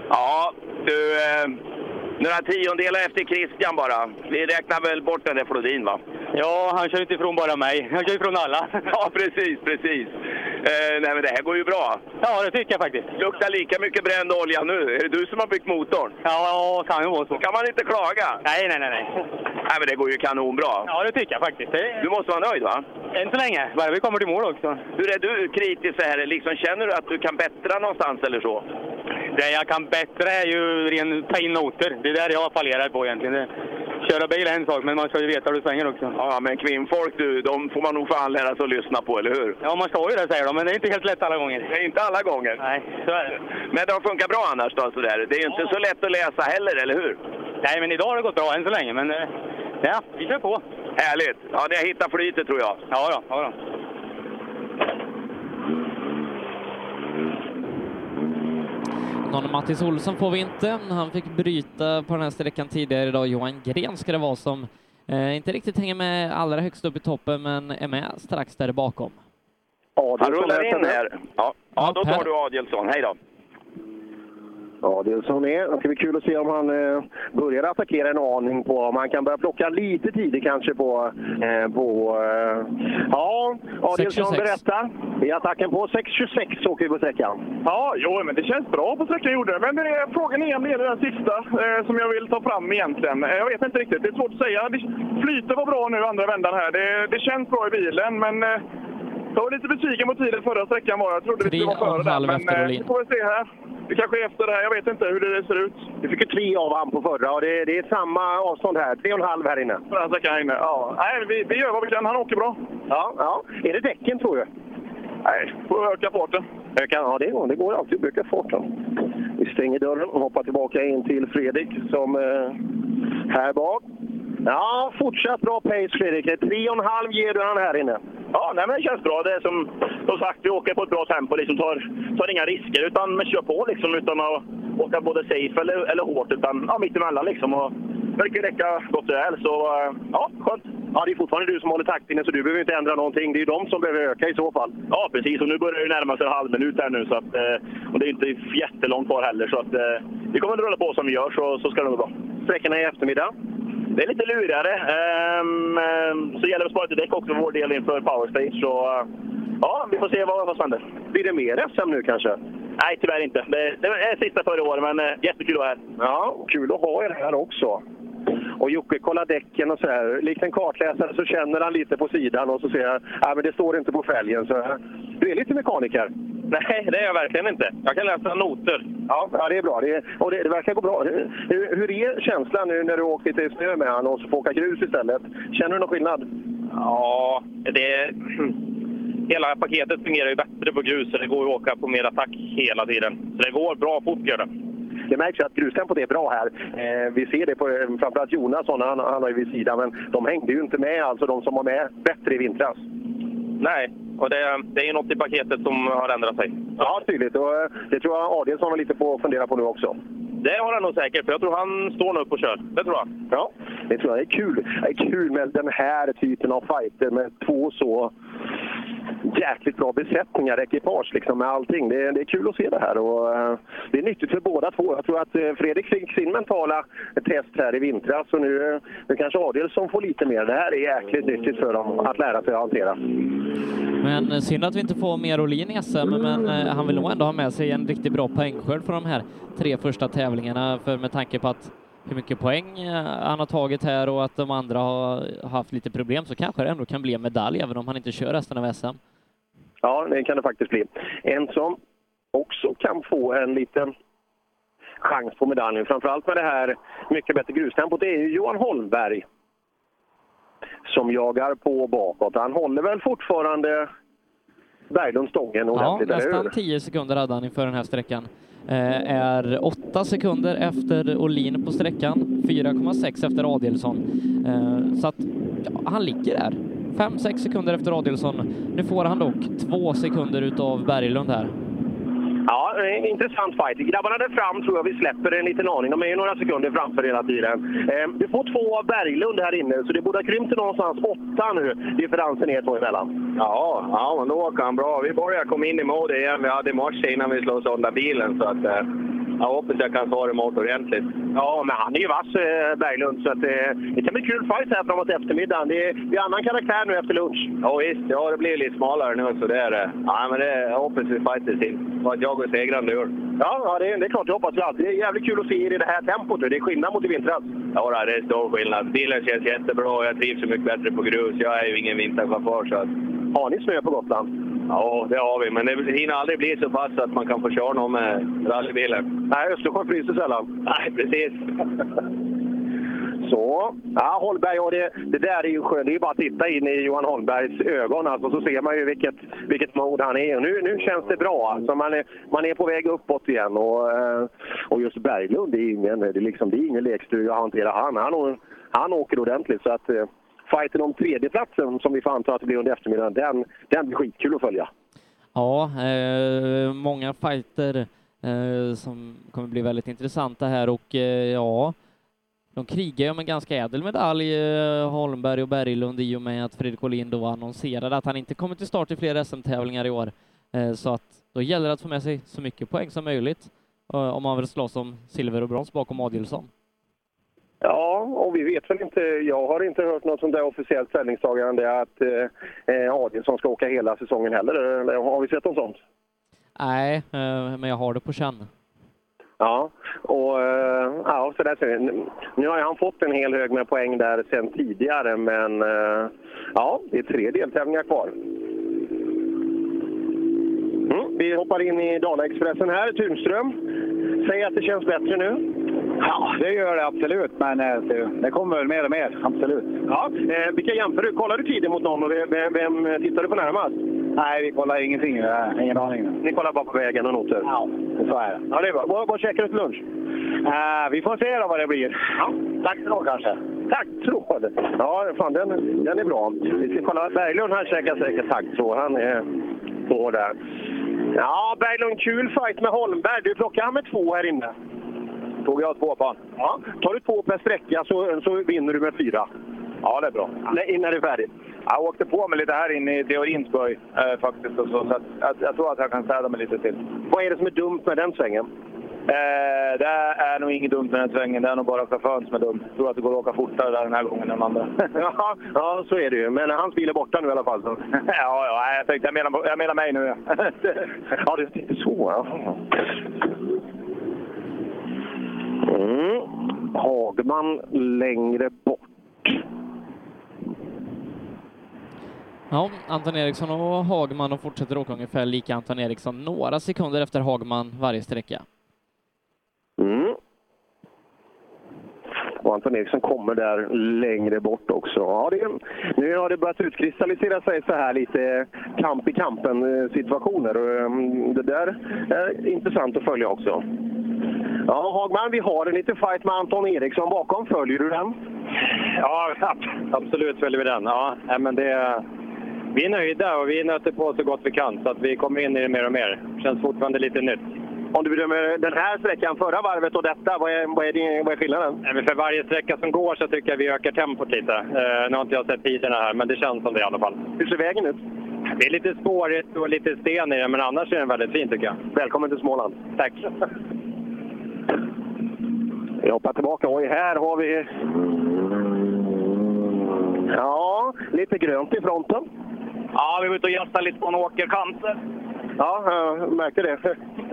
Ja, du... Eh, några tiondelar efter Christian bara. Vi räknar väl bort den där Flodin va? Ja, han kör inte ifrån bara mig. Han kör ifrån alla. [laughs] ja, precis, precis. Eh, nej, men det här går ju bra. Ja, det tycker jag faktiskt. Luktar lika mycket bränd olja nu. Är det du som har byggt motorn? Ja, kan ju vara så. kan man inte klaga. Nej, nej, nej. Nej, nej men det går ju kanonbra. Ja, det tycker jag faktiskt. Det... Du måste vara nöjd va? Än så länge. Bara vi kommer till mål också. Hur är du kritisk så här? Liksom, känner du att du kan bättra någonstans eller så? Det jag kan bättra är ju ren, ta in noter. Det är där jag fallerar på egentligen. Det, köra bil är en sak, men man ska ju veta hur du svänger också. Ja, men kvinnfolk du, de får man nog fan lära sig att lyssna på, eller hur? Ja, man ska ju det säger de, men det är inte helt lätt alla gånger. Det är inte alla gånger. Nej, så är det. Men det har funkat bra annars då, sådär. Det är ju inte så lätt att läsa heller, eller hur? Nej, men idag har det gått bra än så länge, men eh, ja, vi kör på. Härligt! Ja, ni har hittat flytet tror jag. Ja, då, ja då. Någon Mattis Olsson får vi inte. Han fick bryta på den här sträckan tidigare idag. Johan Gren ska det vara som eh, inte riktigt hänger med allra högst upp i toppen, men är med strax där bakom. Han rullar in här. Ja, ja då tar du Adielsson. Hej då. Ja, det är som det är. Det ska bli kul att se om han eh, börjar attackera en aning på om han kan börja plocka lite tidigt kanske på... Eh, på eh, ja, Adielsson 6.26. berätta. I attacken på 6.26 åker vi på sträckan. Ja, jo, men det känns bra på sträckan gjorde det. Men det är, frågan är om det är den sista eh, som jag vill ta fram egentligen. Eh, jag vet inte riktigt, det är svårt att säga. Det, flytet var bra nu andra vändan här. Det, det känns bra i bilen, men eh, jag var lite besviken på tiden förra sträckan var. Jag trodde vi skulle vara före där, men eh, vi får väl se här. Det kanske är efter det här, jag vet inte hur det ser ut. Du fick ju tre av han på förra och det, det är samma avstånd här. Tre och en halv här inne. Här sträckan här inne. Ja. Nej, vi, vi gör vad vi kan. Han åker bra. Ja, ja. Är det däcken tror du? Nej, får öka farten. Öka, ja, det går, det går alltid att öka farten. Vi stänger dörren och hoppar tillbaka in till Fredrik som eh, här bak. Ja, fortsatt bra pace Fredrik. Tre och en halv ger du han här inne. Ja, nej, men det känns bra. Det är som, som sagt, vi åker på ett bra tempo. Liksom tar, tar inga risker, utan men kör på liksom, utan att åka både safe eller, eller hårt. Utan ja, mittemellan liksom. Och verkar räcka gott och väl. Så eh, ja, skönt. Ja, det är fortfarande du som håller taktpinnen så du behöver inte ändra någonting. Det är ju de som behöver öka i så fall. Ja, precis. Och nu börjar det närma sig en halv minut här nu. Så att, eh, och det är inte jättelångt kvar heller. Så att, eh, vi kommer att rulla på som vi gör, så, så ska det gå bra. Sträckorna i eftermiddag? Det är lite lurigare. Ehm, så gäller det att spara lite däck också för vår del inför Power Stage. Så, eh, ja, vi får se vad, vad som händer. Blir det mer SM nu kanske? Nej, tyvärr inte. Det, det är sista för i år, men eh, jättekul att vara här. Ja, kul att ha er här också. Och Jocke kollar däcken och så här. Likt en kartläsare så känner han lite på sidan och så ser jag att men det står inte på fälgen. Så du är lite mekaniker. Nej, det är jag verkligen inte. Jag kan läsa noter. Ja, ja det är bra. Det, och det, det verkar gå bra. Hur, hur är känslan nu när du åkt lite snö med honom och så får åka grus istället? Känner du någon skillnad? Ja, det... [clears throat] Hela paketet fungerar ju bättre på grus, så det går att åka på mer attack hela tiden. Så det går bra fort, gör det. Det märks ju att grustempot är bra här. Eh, vi ser det på eh, framförallt Jonasson, han, han har ju vid sidan, men de hängde ju inte med, alltså de som var med bättre i vintras. Nej, och det, det är ju något i paketet som har ändrat sig. Ja, tydligt. Och eh, det tror jag Adielsson har lite på att fundera på nu också. Det har han nog säkert, för jag tror han står nu upp och kör. Det tror jag. Ja, det tror jag. Det är kul. Det är kul med den här typen av fighter med två så jäkligt bra besättningar, ekipage liksom med allting. Det är, det är kul att se det här och eh, det är nyttigt för båda två. Jag tror att eh, Fredrik fick sin mentala test här i vintras och nu, nu kanske Adielsson får lite mer. Det här är jäkligt nyttigt för dem att lära sig att hantera. Men eh, synd att vi inte får mer Olin i SM, men han vill nog ändå ha med sig en riktigt bra poängskörd för de här tre första tävlingarna, för med tanke på att hur mycket poäng eh, han har tagit här och att de andra har haft lite problem så kanske det ändå kan bli en medalj även om han inte kör resten av SM. Ja, det kan det faktiskt bli. En som också kan få en liten chans på medaljen, framförallt med det här mycket bättre grustempot, det är ju Johan Holmberg som jagar på bakåt. Han håller väl fortfarande Berglund stången Ja, ordentligt, eller nästan hur? 10 sekunder hade han inför den här sträckan. Eh, är 8 sekunder efter Olin på sträckan, 4,6 efter Adielsson. Eh, så att ja, han ligger där. 5-6 sekunder efter Adielsson. Nu får han dock 2 sekunder utav Berglund här. Ja, det är en intressant fight. Grabbarna där fram tror jag vi släpper en liten aning. De är ju några sekunder framför hela tiden. Eh, du får två av Berglund här inne, så det borde ha krympt till någonstans åtta nu, differensen er två emellan. Ja, ja, men då åker han bra. Vi börjar komma in i mode igen. Vi hade i morse innan vi slog sönder bilen. Så att, eh, jag hoppas jag kan svara emot ordentligt. Ja, men han är ju vass, eh, Berglund, så att, eh, det kan bli kul fight här framåt eftermiddagen. Det är, det är annan karaktär nu efter lunch. Ja, visst. Ja, det blir lite smalare nu. Så det är, eh, ja, men det, jag hoppas vi fighter till. Och att jag går segrande ur. Ja, ja det, är, det är klart, det hoppas vi alltid. Det är jävligt kul att se er i det här tempot. Det är skillnad mot i vintras. Ja, det är stor skillnad. Bilen känns jättebra och jag trivs så mycket bättre på grus. Jag är ju ingen vinterchaufför. Så att... Har ni snö på Gotland? Ja, det har vi. Men det hinner aldrig bli så pass att man kan få köra någon med rallybilen. Nej, Östersjön fryser sällan. Nej, precis. Så, ja Holmberg, och det, det där är ju skönt. Det är ju bara att titta in i Johan Holmbergs ögon alltså, så ser man ju vilket, vilket mode han är. Och nu, nu känns det bra. Alltså, man, är, man är på väg uppåt igen. Och, eh, och just Berglund, det är ingen, det är liksom, det är ingen lekstuga att hantera han. Han, han åker ordentligt. Så att, eh, fighten om tredjeplatsen, som vi får anta att det blir under eftermiddagen, den, den blir skitkul att följa. Ja, eh, många fighter eh, som kommer bli väldigt intressanta här och eh, ja, de krigar ju om en ganska ädel medalj, eh, Holmberg och Berglund, i och med att Fredrik Åhlin då annonserade att han inte kommer till start i fler SM-tävlingar i år. Eh, så att då gäller det att få med sig så mycket poäng som möjligt eh, om man vill slåss om silver och brons bakom Adielsson. Ja, och vi vet väl inte. Jag har inte hört något sånt där officiellt ställningstagande att eh, eh, Adielsson ska åka hela säsongen heller. Eller har vi sett något sånt? Nej, eh, men jag har det på känn. Ja, och eh, ja, så där ser vi. Nu har han fått en hel hög med poäng där sen tidigare, men ja, det är tre deltävlingar kvar. Mm, vi hoppar in i Dala-Expressen här. Tunström, säg att det känns bättre nu. Ja, det gör det absolut, men eh, det, kommer väl mer och mer. Absolut. Ja, eh, vilka jämför du? Kollar du tiden mot någon och vem, vem, tittar du på närmast? Nej, vi kollar ingenting. eh, Ingen aning. Ni kollar bara på vägen och noter? Ja, så är det. Ja, det är bra. Vad, vad käkar du till lunch? Eh, vi får se då vad det blir. Ja. Taggtråd kanske. Taggtråd? Ja, fan den, den är bra. Vi ska kolla. Berglund han käkar säkert taggtråd. Han är på där. Ja, Berglund, kul fight med Holmberg. Du plockar han med två här inne? Tog jag två på han. Ja. Tar du två per sträcka så, så vinner du med fyra. Ja, det är bra. Nej, Innan det är färdigt. Jag åkte på mig lite här inne i teorins böj eh, faktiskt. Och så, så att, jag, jag tror att jag kan städa mig lite till. Vad är det som är dumt med den svängen? Eh, det är nog inget dumt med den svängen. Det är nog bara chauffören som är dum. Jag tror att det går att åka fortare där den här gången än andra. [laughs] ja, ja, så är det ju. Men hans bil är borta nu i alla fall. Så. [laughs] ja, ja, jag tänkte jag menar, jag menar mig nu. [laughs] Ja det är så. Ja. Mm. Hagman längre bort. Ja, Anton Eriksson och Hagman och fortsätter åka ungefär lika Anton Eriksson några sekunder efter Hagman varje sträcka. Mm. Och Anton Eriksson kommer där längre bort också. Ja, det, nu har det börjat utkristallisera sig så här lite kamp i kampen situationer. Och, um, det där är intressant att följa också. Ja, Hagman, vi har en liten fight med Anton Eriksson bakom. Följer du den? Ja, absolut följer vi den. Ja, men det, vi är nöjda och vi nöter på så gott vi kan så att vi kommer in i det mer och mer. känns fortfarande lite nytt. Om du bedömer den här sträckan, förra varvet och detta, vad är, vad är, din, vad är skillnaden? Nej, för varje sträcka som går så tycker jag vi ökar tempot lite. Eh, nu har inte jag sett tiderna här, men det känns som det i alla fall. Hur ser vägen ut? Det är lite spårigt och lite sten i den, men annars är den väldigt fin tycker jag. Välkommen till Småland. Tack! Vi hoppar tillbaka. Oj, här har vi... Ja, lite grönt i fronten. Ja, vi var ute och gästade lite på en åkerkant. Ja, jag märkte det.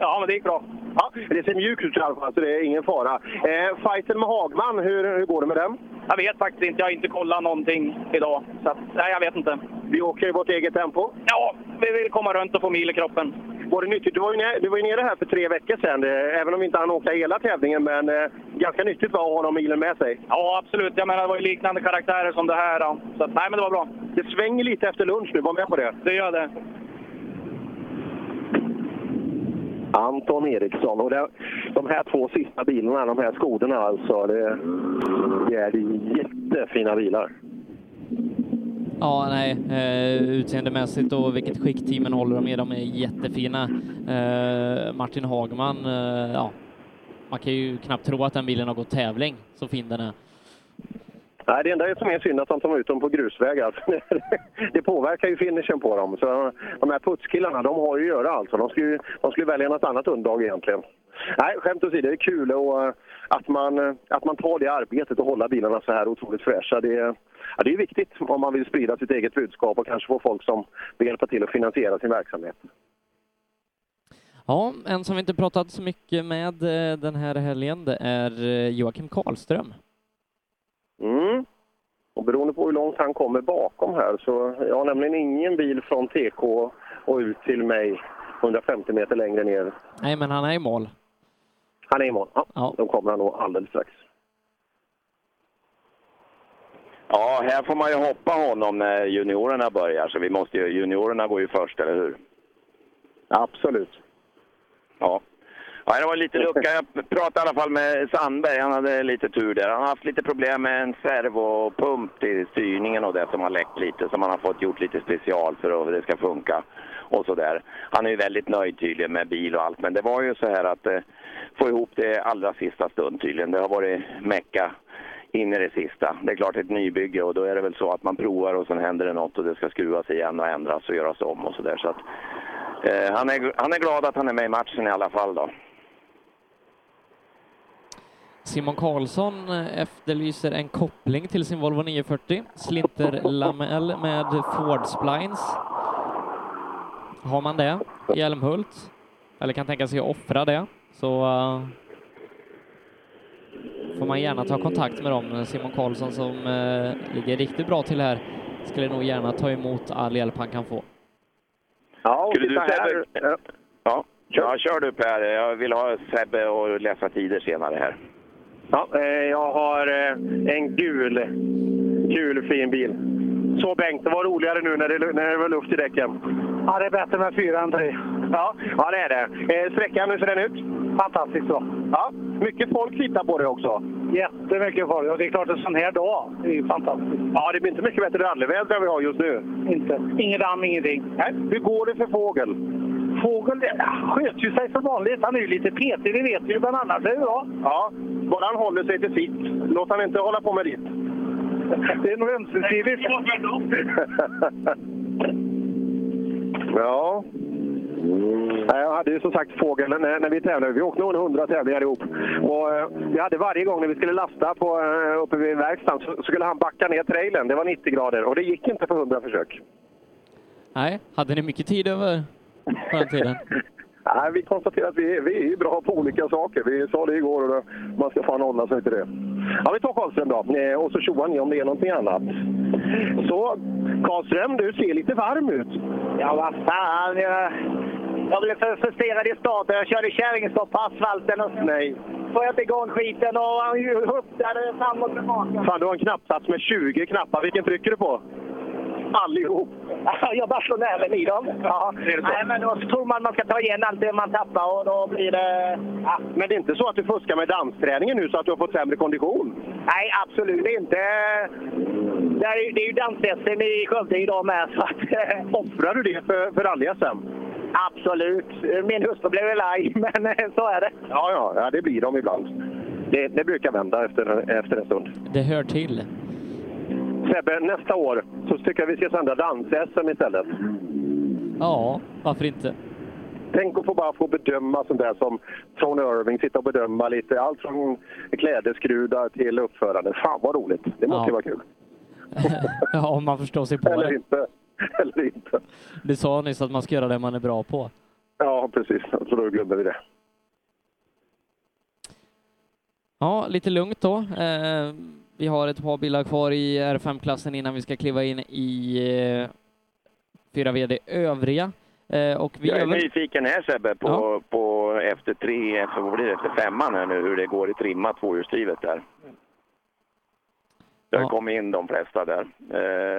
Ja, men det gick bra. Ja, det ser mjukt ut i alla fall, så det är ingen fara. Eh, fighten med Hagman, hur, hur går det med den? Jag vet faktiskt inte. Jag har inte kollat någonting idag. Så att, nej, jag vet inte. Vi åker i vårt eget tempo? Ja, vi vill komma runt och få mil i kroppen. Var det nyttigt? Du var ju nere, du var ju nere här för tre veckor sedan, eh, även om vi inte hann åka hela tävlingen. Men eh, ganska nyttigt var att ha de milen med sig. Ja, absolut. Jag menar, det var ju liknande karaktärer som det här. Då. Så att, nej, men det var bra. Det svänger lite efter lunch nu. Var med på det. Det gör det. Anton Eriksson. Och det, de här två sista bilarna, de här Skoderna alltså, det, det är jättefina bilar. Ja, nej, eh, utseendemässigt och vilket skick teamen håller dem i, de är jättefina. Eh, Martin Hagman, eh, ja, man kan ju knappt tro att den bilen har gått tävling, så fin den är. Nej, det enda som är synd är att de tar ut dem på grusvägar. Alltså. [laughs] Det påverkar ju finishen på dem. Så de här putskillarna, de har ju att göra alltså. De skulle, de skulle välja något annat underlag egentligen. Nej, skämt åsido, det är kul och, eh, att, man, att man tar det arbetet och håller bilarna så här otroligt fräscha. Det, ja, det är viktigt om man vill sprida sitt eget budskap och kanske få folk som vill hjälpa till att finansiera sin verksamhet. Ja, en som vi inte pratat så mycket med eh, den här helgen, det är eh, Joakim Karlström. Mm. Och beroende på hur långt han kommer bakom här så jag har nämligen ingen bil från TK och ut till mig 150 meter längre ner. Nej, men han är i mål. Han är i mål. Ja, ja. De kommer han nog alldeles strax. Ja, här får man ju hoppa honom när juniorerna börjar, så vi måste ju, juniorerna går ju först, eller hur? Absolut. Ja. Ja, det var lite lucka. Jag pratade i alla fall med Sandberg. Han hade lite tur där. Han har haft lite problem med en servopump till styrningen och det som har läckt lite. Som han har fått gjort lite special för att det ska funka. Och så där. Han är ju väldigt nöjd tydligen med bil och allt. Men det var ju så här att eh, få ihop det allra sista stund tydligen. Det har varit mecka in i det sista. Det är klart ett nybygge och då är det väl så att man provar och sen händer det något och det ska skruvas igen och ändras och göras om och sådär. Så att, eh, han, är, han är glad att han är med i matchen i alla fall då. Simon Karlsson eh, efterlyser en koppling till sin Volvo 940. Slinterlamell med Ford Splines. Har man det i Älmhult, eller kan tänka sig att offra det, så uh, får man gärna ta kontakt med dem. Simon Karlsson som uh, ligger riktigt bra till här skulle nog gärna ta emot all hjälp han kan få. Ja, Skulle du. Sebbe? Ja, ja, kör du Per. Jag vill ha Sebbe och läsa tider senare här. Ja, eh, jag har eh, en gul, gul fin bil. Så Bengt, det var roligare nu när det, när det var luft i däcken. Ja, det är bättre med fyra än tre. Ja, ja det är det. Eh, sträckan, hur ser den ut? Fantastiskt bra. Ja, mycket folk tittar på det också. Jättemycket folk. Och det är klart, en sån här dag det är ju fantastiskt. Ja, det blir inte mycket bättre rallyväder än vi har just nu. Inte. Ingen damm, ingenting. Nej. Hur går det för Fågel? Fågel sköter ju sig som vanligt. Han är ju lite petig, det vet vi ju, annars är det bra. Ja, bara han håller sig till sitt. Låt han inte hålla på med ditt. Det är nog ömsesidigt. [laughs] ja. Jag hade ju som sagt fågeln när, när vi tävlade. Vi åkte nog 100 tävlingar ihop. Och, eh, vi hade varje gång när vi skulle lasta på, eh, uppe vid verkstaden så, så skulle han backa ner trailern. Det var 90 grader och det gick inte på 100 försök. Nej, hade ni mycket tid över på den tiden? [laughs] Nej, vi konstaterar att vi är, vi är bra på olika saker. Vi sa det igår och då, man ska fan hålla sig till det. Ja, vi tar Karlström då. Eh, Och så tjoar ni om det är någonting annat. Så Karlström, du ser lite varm ut. Ja, vad fan. Jag, jag blev för frustrerad i starten. Jag körde kärringstopp på asfalten och Nej. får jag inte igång skiten och han huttade fram och tillbaka. Fan, du har en knappsats med 20 knappar. Vilken trycker du på? Allihop. [laughs] Jag bara slår näven i dem. Ja. Nej, men då tror man man ska ta igen allt det man tappar och då blir det... Ja. Men det är inte så att du fuskar med dansträningen nu så att du har fått sämre kondition? Nej, absolut inte. Det är, ju- det är ju dans i Skövde idag med. Så att, [laughs] Offrar du det för, för rally-SM? absolut. Min hustru blev väl arg, [laughs] men eh, så är det. Ja, ja, ja, det blir de ibland. Det, det brukar vända efter, efter en stund. Det hör till. Sebbe, nästa år så tycker jag vi ska sända dans-SM istället. Ja, varför inte? Tänk att få bara få bedöma sånt där som Tony Irving, sitta och bedöma lite. Allt från klädeskrudar till uppförande. Fan vad roligt! Det måste Ja. ju vara kul. [laughs] Ja, om man förstår sig på Eller det. inte. [laughs] Eller inte. Du sa nyss att man ska göra det man är bra på. Ja, precis. Så då glömmer vi det. Ja, lite lugnt då. Eh, vi har ett par bilar kvar i R5-klassen innan vi ska kliva in i eh, 4 VD övriga. Eh, och vi Jag är nyfiken här Sebbe på, på efter tre, efter, vad blir det, efter femman här nu, hur det går i trimma tvåhjulsdrivet där. Det har Ja. kommit in de flesta där,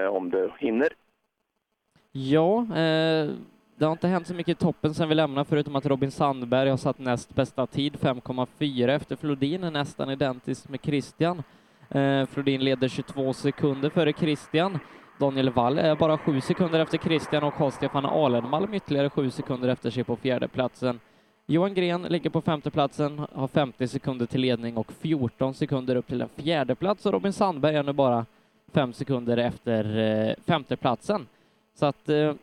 eh, om du hinner. Ja, eh, det har inte hänt så mycket i toppen sen vi lämnade förutom att Robin Sandberg har satt näst bästa tid, 5,4 efter Flodin, är nästan identiskt med Christian. Eh, Flodin leder 22 sekunder före Christian. Daniel Wall är bara 7 sekunder efter Christian och har Stefan Alenmalm ytterligare 7 sekunder efter sig på fjärde platsen. Johan Gren ligger på femte platsen, har 50 sekunder till ledning och 14 sekunder upp till en fjärde plats och Robin Sandberg är nu bara 5 sekunder efter eh, femteplatsen. Så att eh,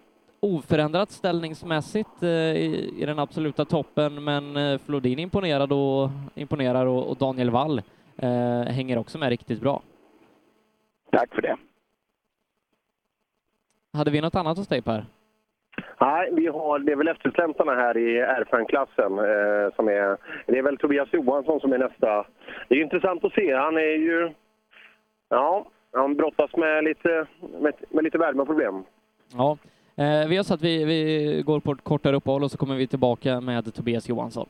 oförändrat ställningsmässigt eh, i, i den absoluta toppen, men eh, Flodin imponerad och, imponerar och, och Daniel Wall hänger också med riktigt bra. Tack för det. Hade vi något annat hos dig Per? Nej, vi har, det är väl eftersläntarna här i R5-klassen eh, som är... Det är väl Tobias Johansson som är nästa. Det är intressant att se. Han är ju... Ja, han brottas med lite, med, med lite värmeproblem. Ja, eh, vi har sagt att vi, vi går på ett kortare uppehåll och så kommer vi tillbaka med Tobias Johansson.